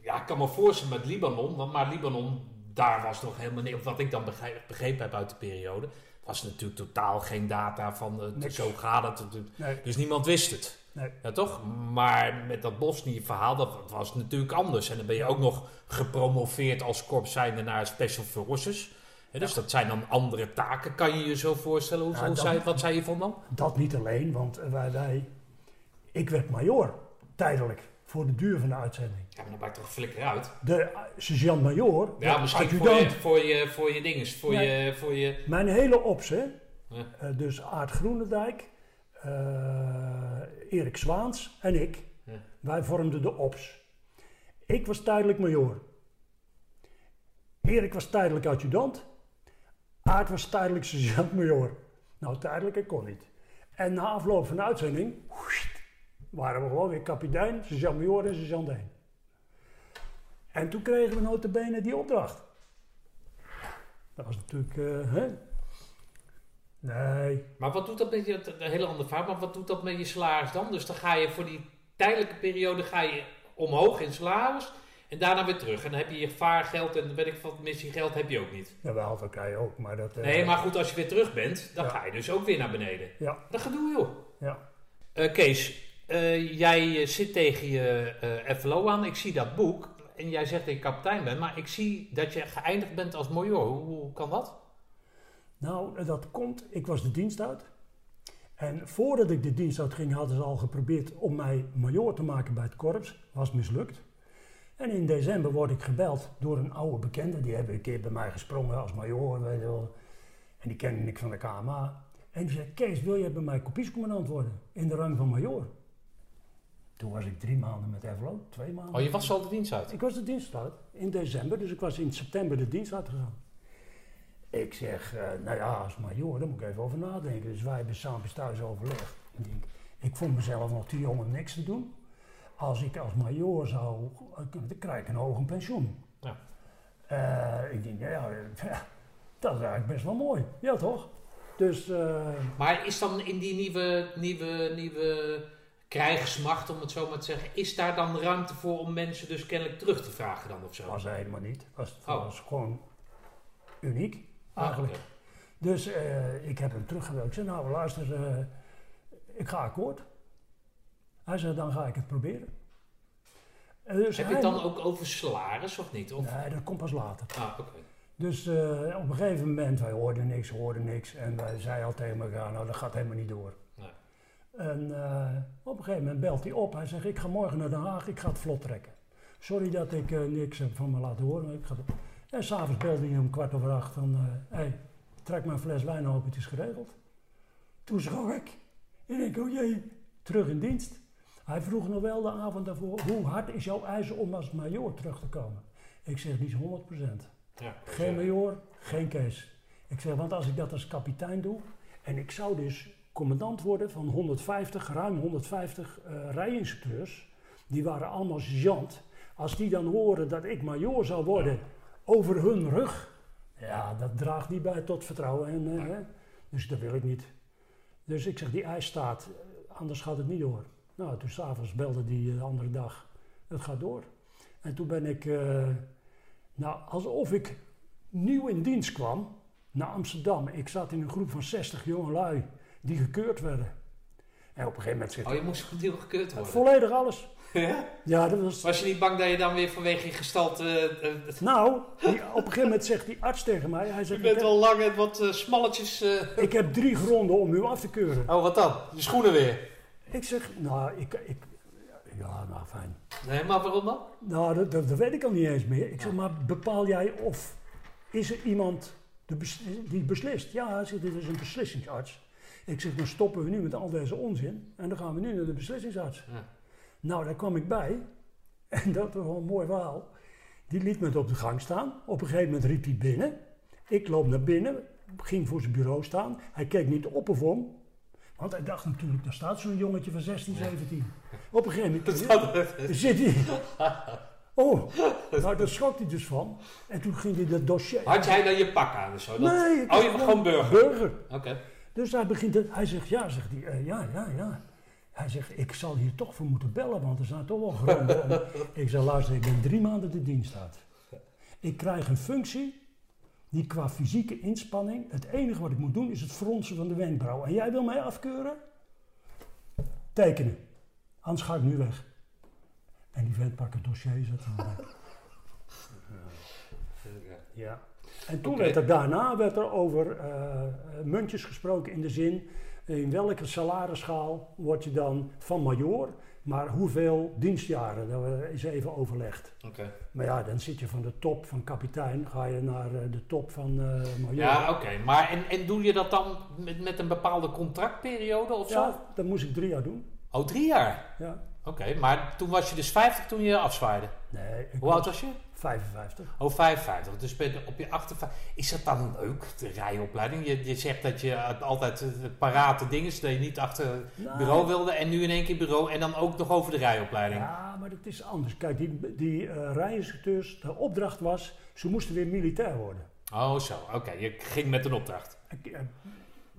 Ja, ik kan me voorstellen met Libanon, want maar Libanon, daar was nog helemaal niet, wat ik dan begrepen, heb uit de periode, was natuurlijk totaal geen data van Niks. zo gaat het. Nee, Dus niemand wist het. nee. Ja, toch? Maar met dat Bosnië-verhaal, dat was natuurlijk anders. En dan ben je ook nog gepromoveerd als korpszijnde naar Special Forces. Dus dat zijn dan andere taken, kan je je zo voorstellen? Hoe, hoe dat- wat zei je van dan? Dat niet alleen, want wij, wij, ik werd major, tijdelijk, voor de duur van de uitzending. Ja, maar dan maakt toch flikker uit? De uh, sergeant-major, Ja, de misschien voor je, voor je, voor je dinges, voor Nee. je, voor je... mijn hele ops, hè, Ja. eh, dus Aart Groenendijk, eh, Erik Zwaans en ik, Ja. wij vormden de ops. Ik was tijdelijk major. Erik was tijdelijk adjudant. Aart was tijdelijk sergeant-major. Nou, tijdelijk, ik kon niet. En na afloop van de uitzending waren we gewoon weer kapitein, sergeant-major en sergeant 1. En toen kregen we notabene die opdracht. Dat was natuurlijk, eh, hè? Nee, Maar wat doet dat met je, een hele andere vraag, maar wat doet dat met je salaris dan? Dus dan ga je voor die tijdelijke periode ga je omhoog in salaris en daarna weer terug. En dan heb je je vaargeld en weet ik wat, missiegeld heb je ook niet. jawel, dat kan je ook, maar dat... eh, Nee, maar goed, als je weer terug bent, dan Ja. ga je dus ook weer naar beneden. Ja, Dat gedoe joh. ja. Eh, Kees, eh, jij eh, zit tegen je eh FLO aan. Ik zie dat boek. En jij zegt dat je kapitein bent. Maar ik zie dat je geëindigd bent als major. Hoe, kan dat? Nou, dat komt, ik was de dienst uit. En voordat ik de dienst uit ging, hadden ze al geprobeerd om mij major te maken bij het korps. Was mislukt. En in december word ik gebeld door een oude bekende. Die hebben een keer bij mij gesprongen als major, weet je wel. En die kende ik van de KMA. En die zei, Kees, wil jij bij mij kopiescommandant worden? In de rang van major. Toen was ik drie maanden met FLO, twee maanden. Oh, je was al de dienst uit. Ik was de dienst uit in december, dus ik was in september de dienst uitgegaan. Ik zeg, eh, nou ja, als major, daar moet ik even over nadenken. Dus wij hebben samen thuis overlegd. Ik, denk, ik vond mezelf nog te jong om niks te doen. Als ik als major zou, eh, dan krijg ik een hoger pensioen. Ja. Eh, ik denk, ja, ja, dat is eigenlijk best wel mooi. Ja, toch? Dus, Maar is dan in die nieuwe, nieuwe, nieuwe krijgersmacht, om het zo maar te zeggen, is daar dan ruimte voor om mensen dus kennelijk terug te vragen dan of zo? was hij helemaal niet. Was, Oh. was gewoon uniek, Ah, eigenlijk. Dus eh, ik heb hem teruggebeld. Ik zei, nou luister, eh, ik ga akkoord. Hij zei, dan ga ik het proberen. En dus Heb je het dan ook over salaris of niet? Of? Nee, dat komt pas later. Ah, oké. Dus eh, op een gegeven moment, wij hoorden niks, hoorden niks. En wij zeiden al tegen elkaar, nou dat gaat helemaal niet door. En eh, op een gegeven moment belt hij op. Hij zegt, ik ga morgen naar Den Haag, ik ga het vlot trekken. Sorry dat ik eh, niks heb van me laten horen. Ik ga. En s'avonds belde hij om kwart over acht van, hé, hey, trek maar een fles wijn open, het is geregeld. Toen schrok ik. En ik denk, oh jee, terug in dienst. Hij vroeg nog wel de avond daarvoor, hoe hard is jouw eisen om als major terug te komen? Ik zeg, is 100%. Ja, dus, Geen eh, major, geen Kees. Ik zeg, want als ik dat als kapitein doe, en ik zou dus commandant worden van 150, ruim 150 eh rijinstructeurs, die waren allemaal sergeant. Als die dan horen dat ik major zou worden over hun rug, ja, dat draagt niet bij tot vertrouwen. En, eh. Dus dat wil ik niet. Dus ik zeg, die eis staat, eh, anders gaat het niet door. Nou, toen s'avonds belde die eh, de andere dag, het gaat door. En toen ben ik, eh, nou, alsof ik nieuw in dienst kwam naar Amsterdam. Ik zat in een groep van 60 jongelui die gekeurd werden. En op een gegeven moment zegt Oh, je moest opnieuw gekeurd worden. volledig alles. Ja? Ja, dat was... Was je niet bang dat je dan weer vanwege je gestalte... eh, eh, Nou, die- op een gegeven moment zegt die arts tegen mij, hij je zegt, bent heb, wel lang en wat eh, smalletjes... ik heb drie gronden om u af te keuren. Oh, wat dan? Je schoenen weer? Ik zeg, nou, ik, ik ja, nou fijn. Nee, maar waarom dan? Nou, dat, dat, dat weet ik al niet eens meer. Ik zeg, maar bepaal jij of is er iemand de bes- die beslist? Ja, hij zegt, dit is een beslissingsarts. Ik zeg, dan stoppen we nu met al deze onzin en dan gaan we nu naar de beslissingsarts. Ja. Nou, daar kwam ik bij en dat was wel een mooi verhaal. Die liet me op de gang staan. Op een gegeven moment riep hij binnen. Ik loop naar binnen, ging voor zijn bureau staan. Hij keek niet op of om. Want hij dacht natuurlijk, daar staat zo'n jongetje van 16, 17. Op een gegeven moment zit hij. Oh, nou daar schrok hij dus van. En toen ging hij dat dossier. Had jij dan je pak aan of zo? Dat- Nee, Oh, je gewoon burger? burger. Oké. Dus hij begint, het- hij zegt ja, zegt hij, eh, ja, ja, ja. Hij zegt, ik zal hier toch voor moeten bellen, want er zijn toch wel gronden. om. ik zeg, luister, ik ben drie maanden de dienst uit. Ik krijg een functie die qua fysieke inspanning, het enige wat ik moet doen is het fronsen van de wenkbrauw. En jij wil mij afkeuren? Tekenen. Anders ga ik nu weg. En die vent pakt het dossier, zet hem weg. Ja. En toen werd er daarna werd er over eh, muntjes gesproken in de zin, in welke salarisschaal word je dan van major, maar hoeveel dienstjaren, dat is even overlegd. Oké. Maar ja, dan zit je van de top van kapitein, ga je naar eh, de top van eh major. Ja, oké. Maar en, en doe je dat dan met, met een bepaalde contractperiode of zo? Ja, dat moest ik drie jaar doen. Oh, drie jaar. Ja. Oké, maar toen was je dus 50 toen je afzwaaide. Nee, Hoe oud was je? 55. Oh, 55. Dus ben op je 58. Is dat dan leuk, de rijopleiding? Je, je zegt dat je altijd eh, parate dingen, dat je niet achter het Nou, bureau wilde en nu in één keer bureau en dan ook nog over de rijopleiding. Ja, maar dat is anders. Kijk, die, die eh rijinstructeurs, de opdracht was, ze moesten weer militair worden. Oh, zo. Oké, je ging met een opdracht. Eh,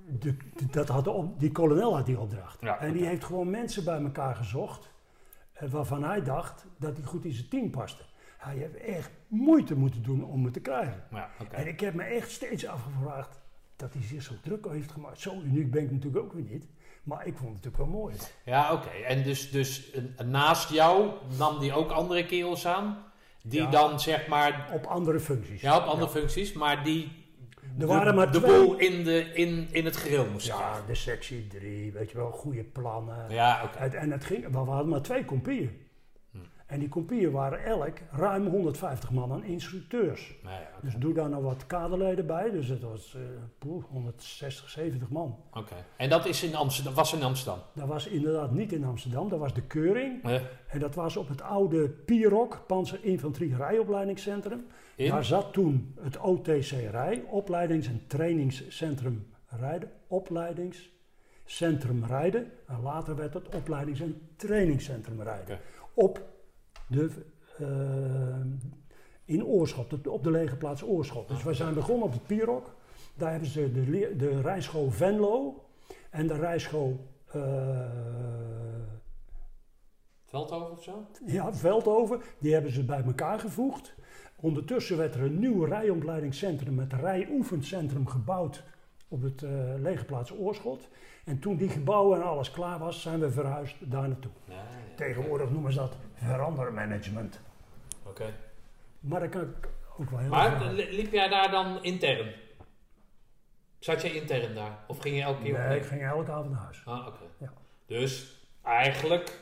de- de- dat had de op- die kolonel had die opdracht. Ja, en die heeft gewoon mensen bij elkaar gezocht waarvan hij dacht dat hij goed in zijn team paste. Hij heeft echt moeite moeten doen om het te krijgen. Ja. En ik heb me echt steeds afgevraagd dat hij zich zo druk heeft gemaakt. Zo uniek ben ik natuurlijk ook weer niet. Maar ik vond het natuurlijk wel mooi. Ja, oké. En dus, dus naast jou nam die ook andere kerels aan, die Ja. dan zeg maar, Op andere functies. ja, op andere functies, maar die Er waren maar de twee. boel in, de, in, in het gereel moesten Ja, krijgen. de sectie 3, weet je wel, goede plannen. Ja, oké. En het ging, maar we hadden maar twee kompieën. En die kompieën waren elk ruim 150 man aan instructeurs. Nou. Dus doe daar nog wat kaderleden bij, dus het was eh, poeh, 160, 70 man. Oké. En dat is in Amsterdam, was in Amsterdam. Dat was inderdaad niet in Amsterdam, dat was de Keuring. Eh, En dat was op het oude PIROC, Panzerinfanterie Rijopleidingscentrum. in? Daar zat toen het OTC Rij, Opleidings- en Trainingscentrum Rijden. Opleidingscentrum Rijden. En later werd het Opleidings- en Trainingscentrum Rijden. Op de, eh, in Oorschot, op de, op de lege plaats Oorschot. Dus wij zijn begonnen op het PIROC. Daar hebben ze de, de rijschool Venlo en de rijschool eh, Veldhoven of zo? ja, Veldhoven, die hebben ze bij elkaar gevoegd. Ondertussen werd er een nieuw rijopleidingscentrum met rijoefencentrum gebouwd op het eh lege plaats Oorschot. En toen die gebouwen en alles klaar was, zijn we verhuisd daar naartoe. Ja, ja. Tegenwoordig noemen ze dat verandermanagement. Oké. Maar dat kan ik ook wel heel Maar liep jij daar dan intern? Zat jij intern daar? Of ging je elke keer Nee, op ik ging elke avond naar huis. Ah, oké. Ja. Dus eigenlijk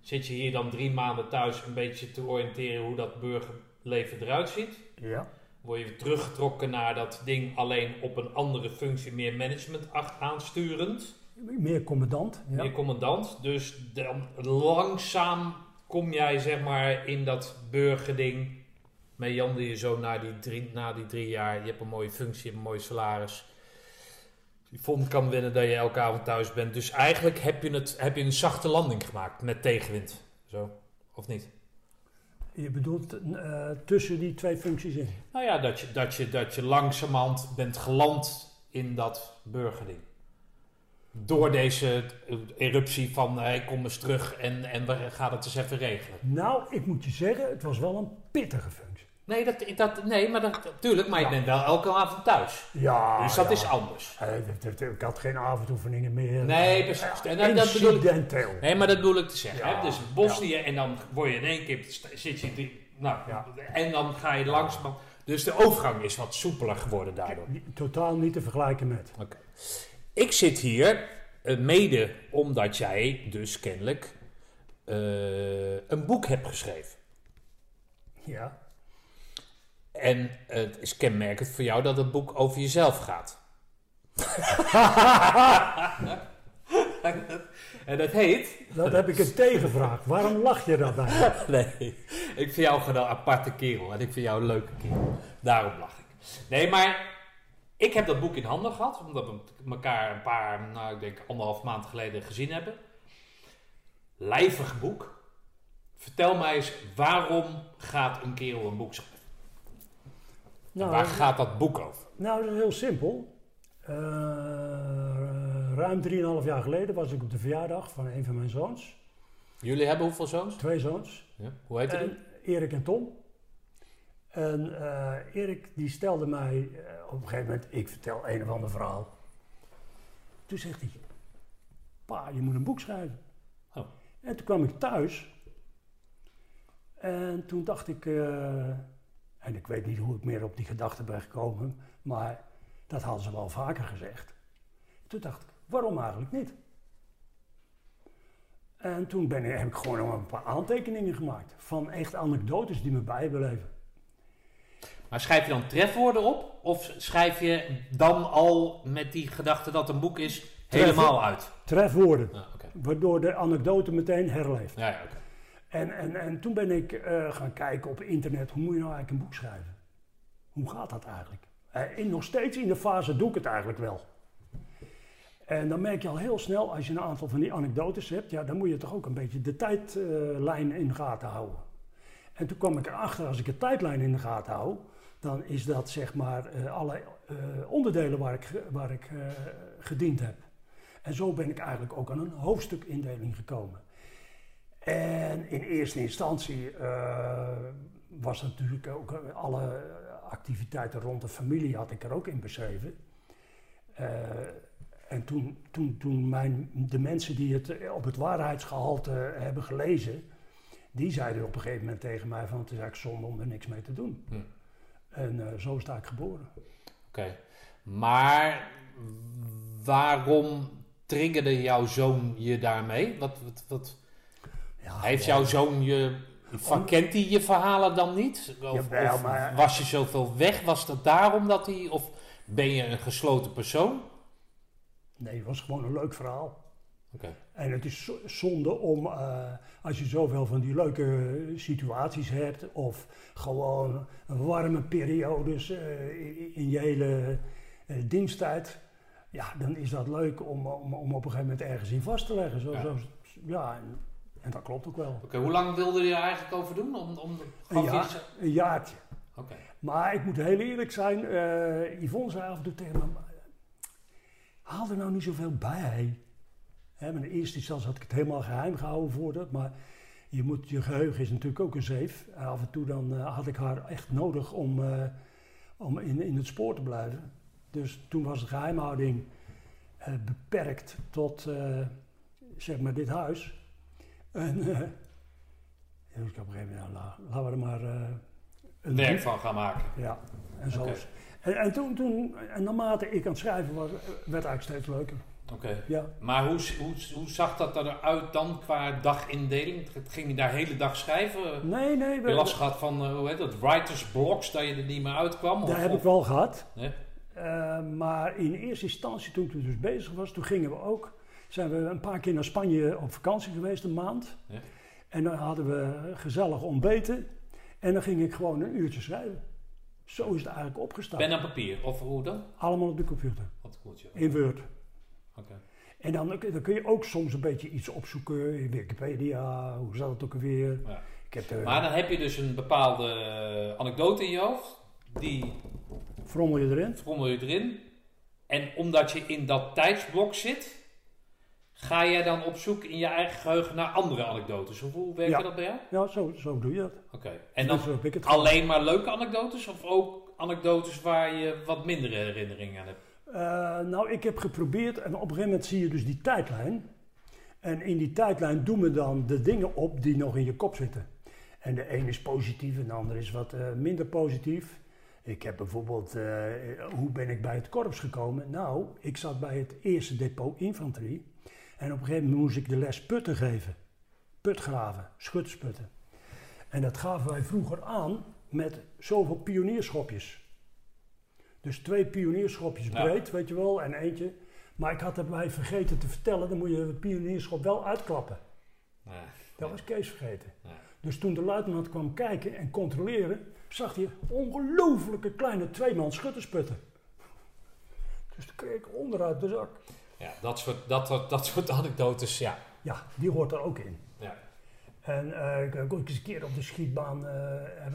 zit je hier dan drie maanden thuis een beetje te oriënteren hoe dat burgerleven eruit ziet. Ja. Word je teruggetrokken naar dat ding alleen op een andere functie, meer management aansturend, Meer commandant. Ja. meer commandant. Dus dan langzaam kom jij zeg maar in dat burgerding. Meander je zo na die, drie, na die drie jaar. Je hebt een mooie functie, je hebt een mooi salaris. Je vond kan winnen dat je elke avond thuis bent. Dus eigenlijk heb je, het, heb je een zachte landing gemaakt met tegenwind. Zo, of niet? Je bedoelt eh, tussen die twee functies in. Nou ja, dat je, dat je, dat je langzamerhand bent geland in dat burgerding. Door deze eruptie van hij kom eens terug en, en we gaan het eens even regelen. Nou, ik moet je zeggen, het was wel een pittige functie. Nee, dat, dat, nee maar dat, natuurlijk, maar je bent wel elke avond thuis. Ja, dus dat ja. is anders. Ik had geen avondoefeningen meer. Nee, precies. En dat- dat bedoel ik-. Nee, maar dat bedoel ik te zeggen. Ja, hè? Dus Bosnië en dan word je in één keer, zit je, die, nou, Ja. en dan ga je langzaam. Dus de overgang is wat soepeler geworden daardoor. Totaal niet te vergelijken met. Oké. Ik zit hier eh, mede omdat jij dus kennelijk eh, een boek hebt geschreven. Ja. En het is kenmerkend voor jou dat het boek over jezelf gaat. en dat heet. Dat heb ik een tegenvraag. Waarom lach je daarbij? Nee, ik vind jou gewoon een aparte kerel en ik vind jou een leuke kerel. Daarom lach ik. Nee, maar ik heb dat boek in handen gehad, omdat we elkaar een paar, nou ik denk anderhalf maand geleden gezien hebben. Lijvig boek. Vertel mij eens, waarom gaat een kerel een boek schrijven? Nou, Waar gaat dat boek over? nou, dat is heel simpel. Eh, ruim 3,5 jaar geleden was ik op de verjaardag van een van mijn zoons. Jullie hebben hoeveel zoons? Twee zoons. Ja. Hoe heet die? Erik en Tom. En eh, Erik die stelde mij eh, op een gegeven moment, ik vertel een of ander verhaal. Toen zegt hij, pa, je moet een boek schrijven. Oh. En toen kwam ik thuis. En toen dacht ik, eh, En ik weet niet hoe ik meer op die gedachte ben gekomen, maar dat hadden ze wel vaker gezegd. Toen dacht ik, waarom eigenlijk niet? En toen ben ik, heb ik gewoon nog een paar aantekeningen gemaakt van echt anekdotes die me bijbeleven. Maar schrijf je dan trefwoorden op? Of schrijf je dan al met die gedachte dat een boek is helemaal uit? Trefwoorden, oké. waardoor de anekdote meteen herleeft. Ja, ja. En, en, en toen ben ik eh, gaan kijken op internet, hoe moet je nou eigenlijk een boek schrijven? Hoe gaat dat eigenlijk? Eh, in, nog steeds in de fase doe ik het eigenlijk wel. En dan merk je al heel snel, als je een aantal van die anekdotes hebt, ja, dan moet je toch ook een beetje de tijdlijn in de gaten houden. En toen kwam ik erachter, als ik de tijdlijn in de gaten hou, dan is dat zeg maar eh, alle onderdelen waar ik, waar ik gediend heb. En zo ben ik eigenlijk ook aan een hoofdstukindeling gekomen. En in eerste instantie eh, was natuurlijk ook eh, alle activiteiten rond de familie had ik er ook in beschreven. Eh, en toen, toen, toen mijn, de mensen die het op het waarheidsgehalte hebben gelezen, die zeiden op een gegeven moment tegen mij van het is eigenlijk zonde om er niks mee te doen. Hm. En zo sta ik geboren. Oké. Maar waarom triggerde jouw zoon je daarmee? Wat, wat, wat, heeft jouw zoon je... Van, kent hij je verhalen dan niet? Of, Jawel, of maar- was je zoveel weg? Was dat daarom dat hij... Of ben je een gesloten persoon? Nee, het was gewoon een leuk verhaal. Oké. En het is zo- zonde om, eh, als je zoveel van die leuke situaties hebt, of gewoon warme periodes eh, in, in je hele eh, diensttijd, ja, dan is dat leuk om, om, om op een gegeven moment ergens in vast te leggen. Zo, Ja. zo, ja, en, dat klopt ook wel. Oké, hoe lang wilde je er eigenlijk over doen? Om, om, Een, jaar, een jaartje. Oké. Maar ik moet heel eerlijk zijn, eh Yvonne zei af en toe tegen me, haal er nou niet zoveel bij. Hè, in eerste instantie had ik het helemaal geheim gehouden voor dat, maar je, moet, je geheugen is natuurlijk ook een zeef. En af en toe dan eh, had ik haar echt nodig om, eh, om in, in het spoor te blijven. Dus toen was de geheimhouding eh, beperkt tot zeg maar dit huis. En eh, dus ik op een gegeven moment, nou, la- laten we er maar eh, een Werk van gaan maken. ja, en zo. En, en toen, toen, en naarmate ik aan het schrijven was, werd het eigenlijk steeds leuker. Oké. Ja. Maar hoe, hoe, hoe zag dat eruit dan qua dagindeling? Ging je daar hele dag schrijven? Nee, nee, Heb je last gehad van, eh, hoe heet dat, writer's blocks, dat je er niet meer uitkwam? dat Of- heb of- ik wel gehad. Nee? Eh, maar in eerste instantie, toen ik dus bezig was, toen gingen we ook, zijn we een paar keer naar Spanje op vakantie geweest, een maand. Ja. En dan hadden we gezellig ontbeten. En dan ging ik gewoon een uurtje schrijven. Zo is het eigenlijk opgestart. Pen en papier, of hoe dan? Allemaal op de computer, goed, joh. in Word. Oké. En dan, dan kun je ook soms een beetje iets opzoeken in Wikipedia, hoe zat het ook alweer. Ja. Ik heb de, Maar dan heb je dus een bepaalde eh, anekdote in je hoofd. Die frommel je erin. frommel je erin. En omdat je in dat tijdsblok zit, ga jij dan op zoek in je eigen geheugen naar andere anekdotes. Hoe, hoe werkt Ja. dat bij jou? Ja, zo, zo doe je dat. Oké. En dan het gedaan. alleen maar leuke anekdotes of ook anekdotes waar je wat mindere herinneringen aan hebt? Eh, nou, ik heb geprobeerd en op een gegeven moment zie je dus die tijdlijn. En in die tijdlijn doen we dan de dingen op die nog in je kop zitten. En de een is positief en de ander is wat eh, minder positief. Ik heb bijvoorbeeld, eh, hoe ben ik bij het korps gekomen? Nou, ik zat bij het eerste depot infanterie. En op een gegeven moment moest ik de les putten geven. Putgraven, schuttersputten. En dat gaven wij vroeger aan met zoveel pionierschopjes. Dus twee pionierschopjes Ja. breed, weet je wel, en eentje. Maar ik had erbij vergeten te vertellen, dan moet je het pionierschop wel uitklappen. Nee. Dat was Kees vergeten. Dus toen de luitenant kwam kijken en controleren, zag hij ongelooflijke kleine tweeman schuttersputten. Dus toen kreeg ik onderuit de zak. Ja, dat soort, dat, soort- dat soort anekdotes, ja. Ja, die hoort er ook in. ja. En eh, ik heb ook eens een keer op de schietbaan eh,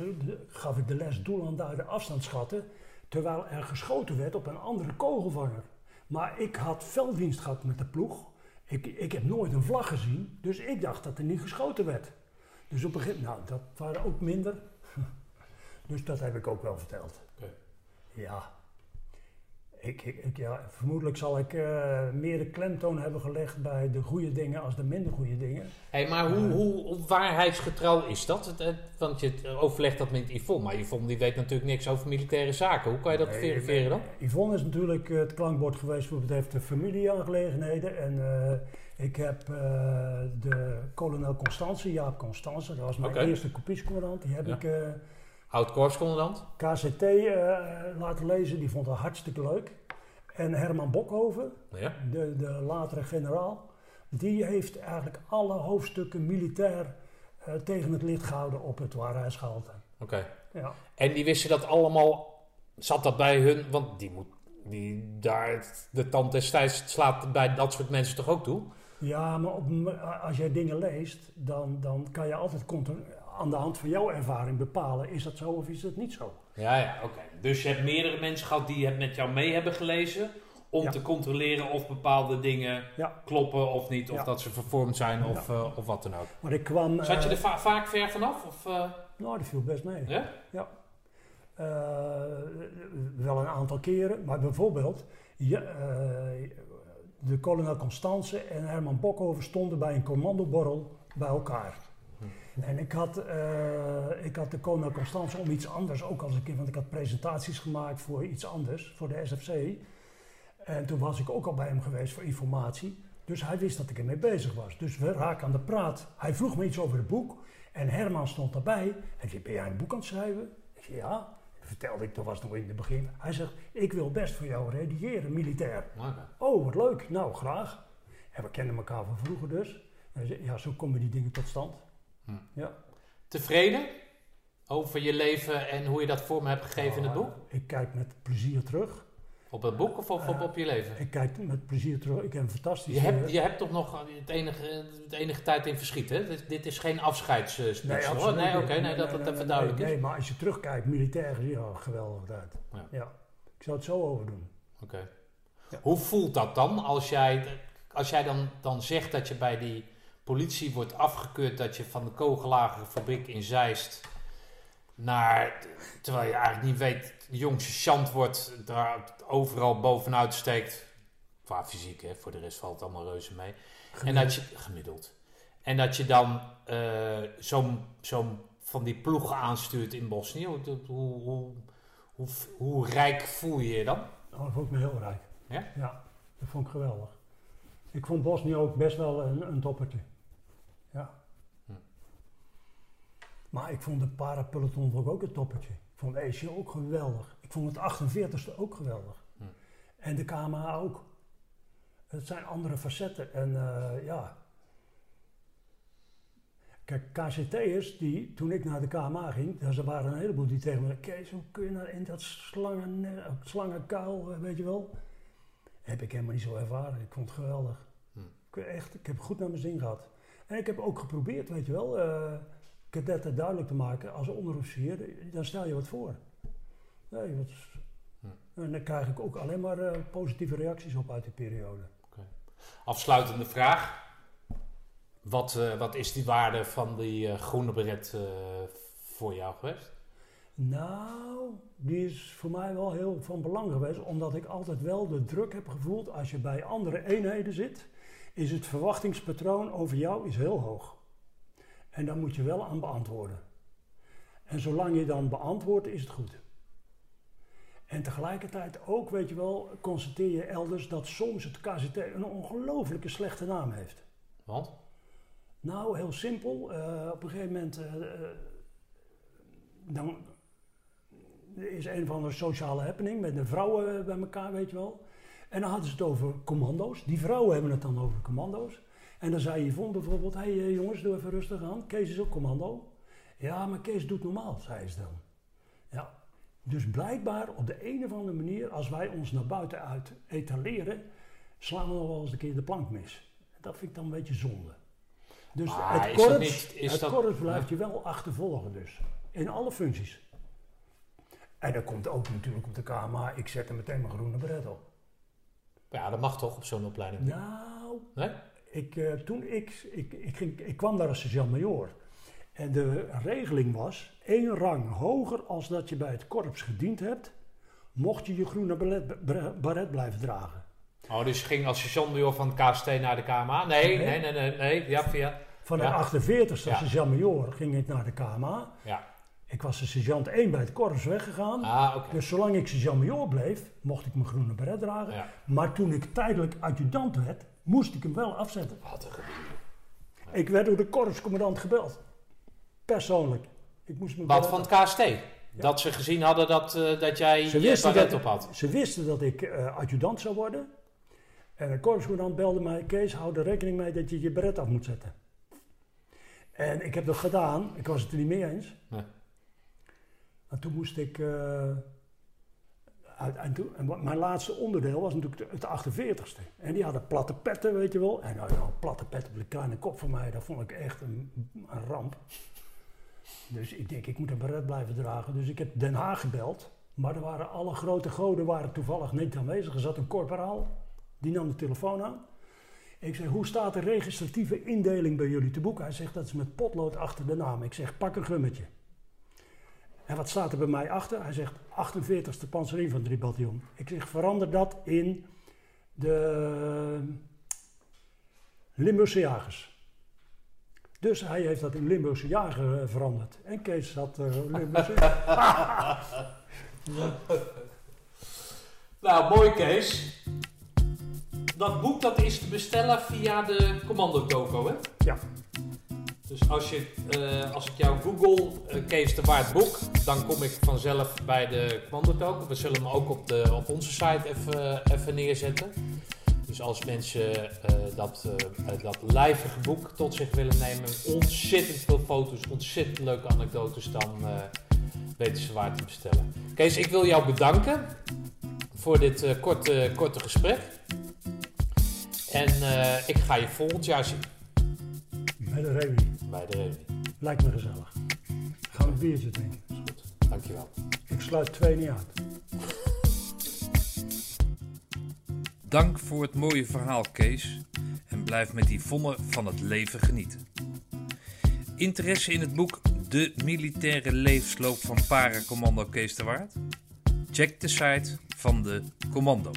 gaf ik de les doelaanduiden afstandsschatten, terwijl er geschoten werd op een andere kogelvanger. Maar ik had velddienst gehad met de ploeg. Ik, ik heb nooit een vlag gezien, dus ik dacht dat er niet geschoten werd. Dus op een gegeven moment, nou, dat waren ook minder. Dus dat heb ik ook wel verteld. Oké. Ja. Ik, ik, ik- ja, vermoedelijk zal ik eh, meer de klemtoon hebben gelegd bij de goede dingen als de minder goede dingen. Hey, maar hoe, hoe, hoe waarheidsgetrouw is dat? Want je overlegt dat met Yvonne, maar Yvonne die weet natuurlijk niks over militaire zaken. Hoe kan je dat Nee, verifiëren dan? Yvonne is natuurlijk eh, het klankbord geweest wat betreft de familieaangelegenheden. En eh, ik heb eh, de kolonel Constance, Jaap Constance, dat was mijn eerste kopiescommandant. Die heb Ja. ik eh, Oud-korpscommandant? KCT eh, laten lezen, die vond dat hartstikke leuk. En Herman Bokhoven, Ja. de, de latere generaal, die heeft eigenlijk alle hoofdstukken militair eh, tegen het licht gehouden op het waarheidsgehalte. Oké. Ja. En die wisten dat allemaal, zat dat bij hun, want die moet, die daar, de tand destijds slaat bij dat soort mensen toch ook toe? Ja, maar op, als jij dingen leest, dan, dan kan je altijd aan de hand van jouw ervaring bepalen: is dat zo of is dat niet zo? Ja, ja, oké. Dus je hebt meerdere mensen gehad die het met jou mee hebben gelezen. Om Ja. te controleren of bepaalde dingen Ja. kloppen of niet. Of Ja. dat ze vervormd zijn of, Ja. eh, of wat dan ook. Maar ik kwam. Zat je eh, er va- vaak ver vanaf? Of, eh, Nou, dat viel best mee. ja? Eh, wel een aantal keren, maar bijvoorbeeld, ja, de kolonel Constance en Herman Bokhoven stonden bij een commandoborrel bij elkaar. En ik had, eh, ik had de kolonel Constance om iets anders ook als een keer, want ik had presentaties gemaakt voor iets anders, voor de SFC. En toen was ik ook al bij hem geweest voor informatie. Dus hij wist dat ik ermee bezig was. Dus we raken aan de praat. Hij vroeg me iets over het boek. En Herman stond daarbij. Hij zei, ben jij een boek aan het schrijven? Ik zei, ja. Vertelde ik, dat was nog in het begin. Hij zegt, ik wil best voor jou redigeren, militair. Oh, wat leuk. Nou, graag. En we kennen elkaar van vroeger dus. Ja, zo komen die dingen tot stand. Hm. Ja. Tevreden over je leven en hoe je dat vorm hebt gegeven in het boek? Ik kijk met plezier terug. Op het boek of op, op, op je leven? Ik kijk met plezier terug. Ik heb een fantastische... Je hebt, je hebt toch nog het enige, het enige tijd in verschiet, hè? Dit, dit is geen afscheidsspeech, hoor. absoluut Nee, oké, nee, dat dat nee, even duidelijk nee, is. Nee, maar als je terugkijkt, militair, ja, geweldig uit. Ja. Ja. Ik zou het zo over doen. Oké. Ja. Hoe voelt dat dan als jij, als jij dan, dan zegt dat je bij die politie wordt afgekeurd dat je van de kogelagerfabriek in Zeist naar, terwijl je eigenlijk niet weet, de jongste chant wordt, daar overal bovenuit steekt. Qua fysiek, hè, voor de rest valt het allemaal reuze mee. En dat je, gemiddeld. En dat je dan eh, zo'n zo'n van die ploegen aanstuurt in Bosnië. Hoe, hoe, hoe, hoe, hoe rijk voel je je dan? Oh, dat vond ik me heel rijk. Ja? Ja, dat vond ik geweldig. Ik vond Bosnië ook best wel een, een toppertje. Ja. Hm. Maar ik vond de parapeloton ook een toppertje. Ik vond ESO ook geweldig. Ik vond het 48ste ook geweldig. Hm. En de KMA ook. Het zijn andere facetten. En eh, ja. Kijk, KCT'ers, die toen ik naar de KMA ging, er waren een heleboel die tegen me zeiden, Kees, hoe kun je nou in dat slangen, eh, slangenkuil, eh, weet je wel? Heb ik helemaal niet zo ervaren. Ik vond het geweldig. Hm. Ik, echt, ik heb goed naar mijn zin gehad. En ik heb ook geprobeerd, weet je wel, kadetten duidelijk te maken. Als onderofficier, dan stel je wat voor. Nee, wat is- Hm. En daar krijg ik ook alleen maar eh, positieve reacties op uit die periode. Afsluitende vraag. Wat, eh, wat is die waarde van die eh, groene beret voor jou geweest? Nou, die is voor mij wel heel van belang geweest, omdat ik altijd wel de druk heb gevoeld. Als je bij andere eenheden zit, is het verwachtingspatroon over jou is heel hoog. En daar moet je wel aan beantwoorden. En zolang je dan beantwoordt, is het goed. En tegelijkertijd ook, weet je wel, constateer je elders dat soms het KCT een ongelooflijke slechte naam heeft. Want? Nou, heel simpel. Eh, op een gegeven moment eh, eh, dan is een van de sociale happening met de vrouwen bij elkaar, weet je wel. En dan hadden ze het over commando's. Die vrouwen hebben het dan over commando's. En dan zei Yvonne bijvoorbeeld, hé hey, eh, jongens, doe even rustig aan. Kees is ook commando. Ja, maar Kees doet normaal, zei ze dan. Ja. Dus blijkbaar op de een of andere manier, als wij ons naar buiten uit etaleren, slaan we nog wel eens een keer de plank mis. Dat vind ik dan een beetje zonde. Dus het korps, niet- het dat- korps blijft je wel achtervolgen dus. In alle functies. En dat komt ook natuurlijk op de KMA. Ik zet er meteen mijn groene beret op. Ja, dat mag toch op zo'n opleiding? Nou, Nee? Ik, eh, toen ik, ik, ik, ging, ik kwam daar als sergeant-majoor. En de regeling was, één rang hoger als dat je bij het korps gediend hebt, mocht je je groene baret, blijven dragen. Oh, dus je ging als sergeant-major van het KST naar de KMA? Nee, Nee. nee, nee, nee. nee. Ja, via... Van de Ja. 48ste Ja. sergeant-major ging ik naar de KMA. Ja. Ik was de sergeant 1 bij het korps weggegaan. Ah. Dus zolang ik sergeant-major bleef, mocht ik mijn groene beret dragen. Ja. Maar toen ik tijdelijk adjudant werd, moest ik hem wel afzetten. Wat een gebied. Ik werd door de korpscommandant gebeld. Persoonlijk. Ik moest mijn Wat van het KST? Dat ze gezien hadden dat, eh, dat jij Ze je wisten, dat, op had. ze wisten dat ik eh, adjudant zou worden. En de korpscommandant belde mij, Kees, hou er rekening mee dat je je beret af moet zetten. En ik heb dat gedaan, ik was het er niet mee eens. Nee. En toen moest ik... eh, en mijn laatste onderdeel was natuurlijk het 48ste. En die hadden platte petten, weet je wel. En nou ja, platte pet op de kleine kop van mij, dat vond ik echt een, een ramp. Dus ik denk, ik moet een beret blijven dragen. Dus ik heb Den Haag gebeld. Maar er waren alle grote goden waren toevallig niet aanwezig. Er zat een korporaal, die nam de telefoon aan. Ik zeg, hoe staat de registratieve indeling bij jullie te boek? Hij zegt, dat is met potlood achter de naam. Ik zeg, pak een gummetje. En wat staat er bij mij achter? Hij zegt, 48e panzerinfanteriebataljon. Ik zeg, verander dat in de Limburgse jagers. Dus hij heeft dat in Limburgse jager eh, veranderd. En Kees had eh Limburgse Nou, mooi Kees. Dat boek dat is te bestellen via de commando toko, hè? Ja. Dus als, je, eh, als ik jou google eh, Kees de Waard boek, dan kom ik vanzelf bij de commando. We zullen hem ook op, de, op onze site even, even neerzetten. Dus als mensen eh, dat, eh, eh, dat lijvige boek tot zich willen nemen, ontzettend veel foto's, ontzettend leuke anekdotes, dan eh, weten ze waar te bestellen. Kees, ik wil jou bedanken voor dit eh, korte, korte gesprek. En eh, ik ga je volgend jaar zien Met een reunie. bij de reunie. Lijkt me gezellig. Gaan we een biertje drinken. Is goed. Dankjewel. Ik sluit twee niet uit. Dank voor het mooie verhaal, Kees. En blijf met die vonnen van het leven genieten. Interesse in het boek De militaire levensloop van paracommando Kees de Waard? Check de site van de Commando.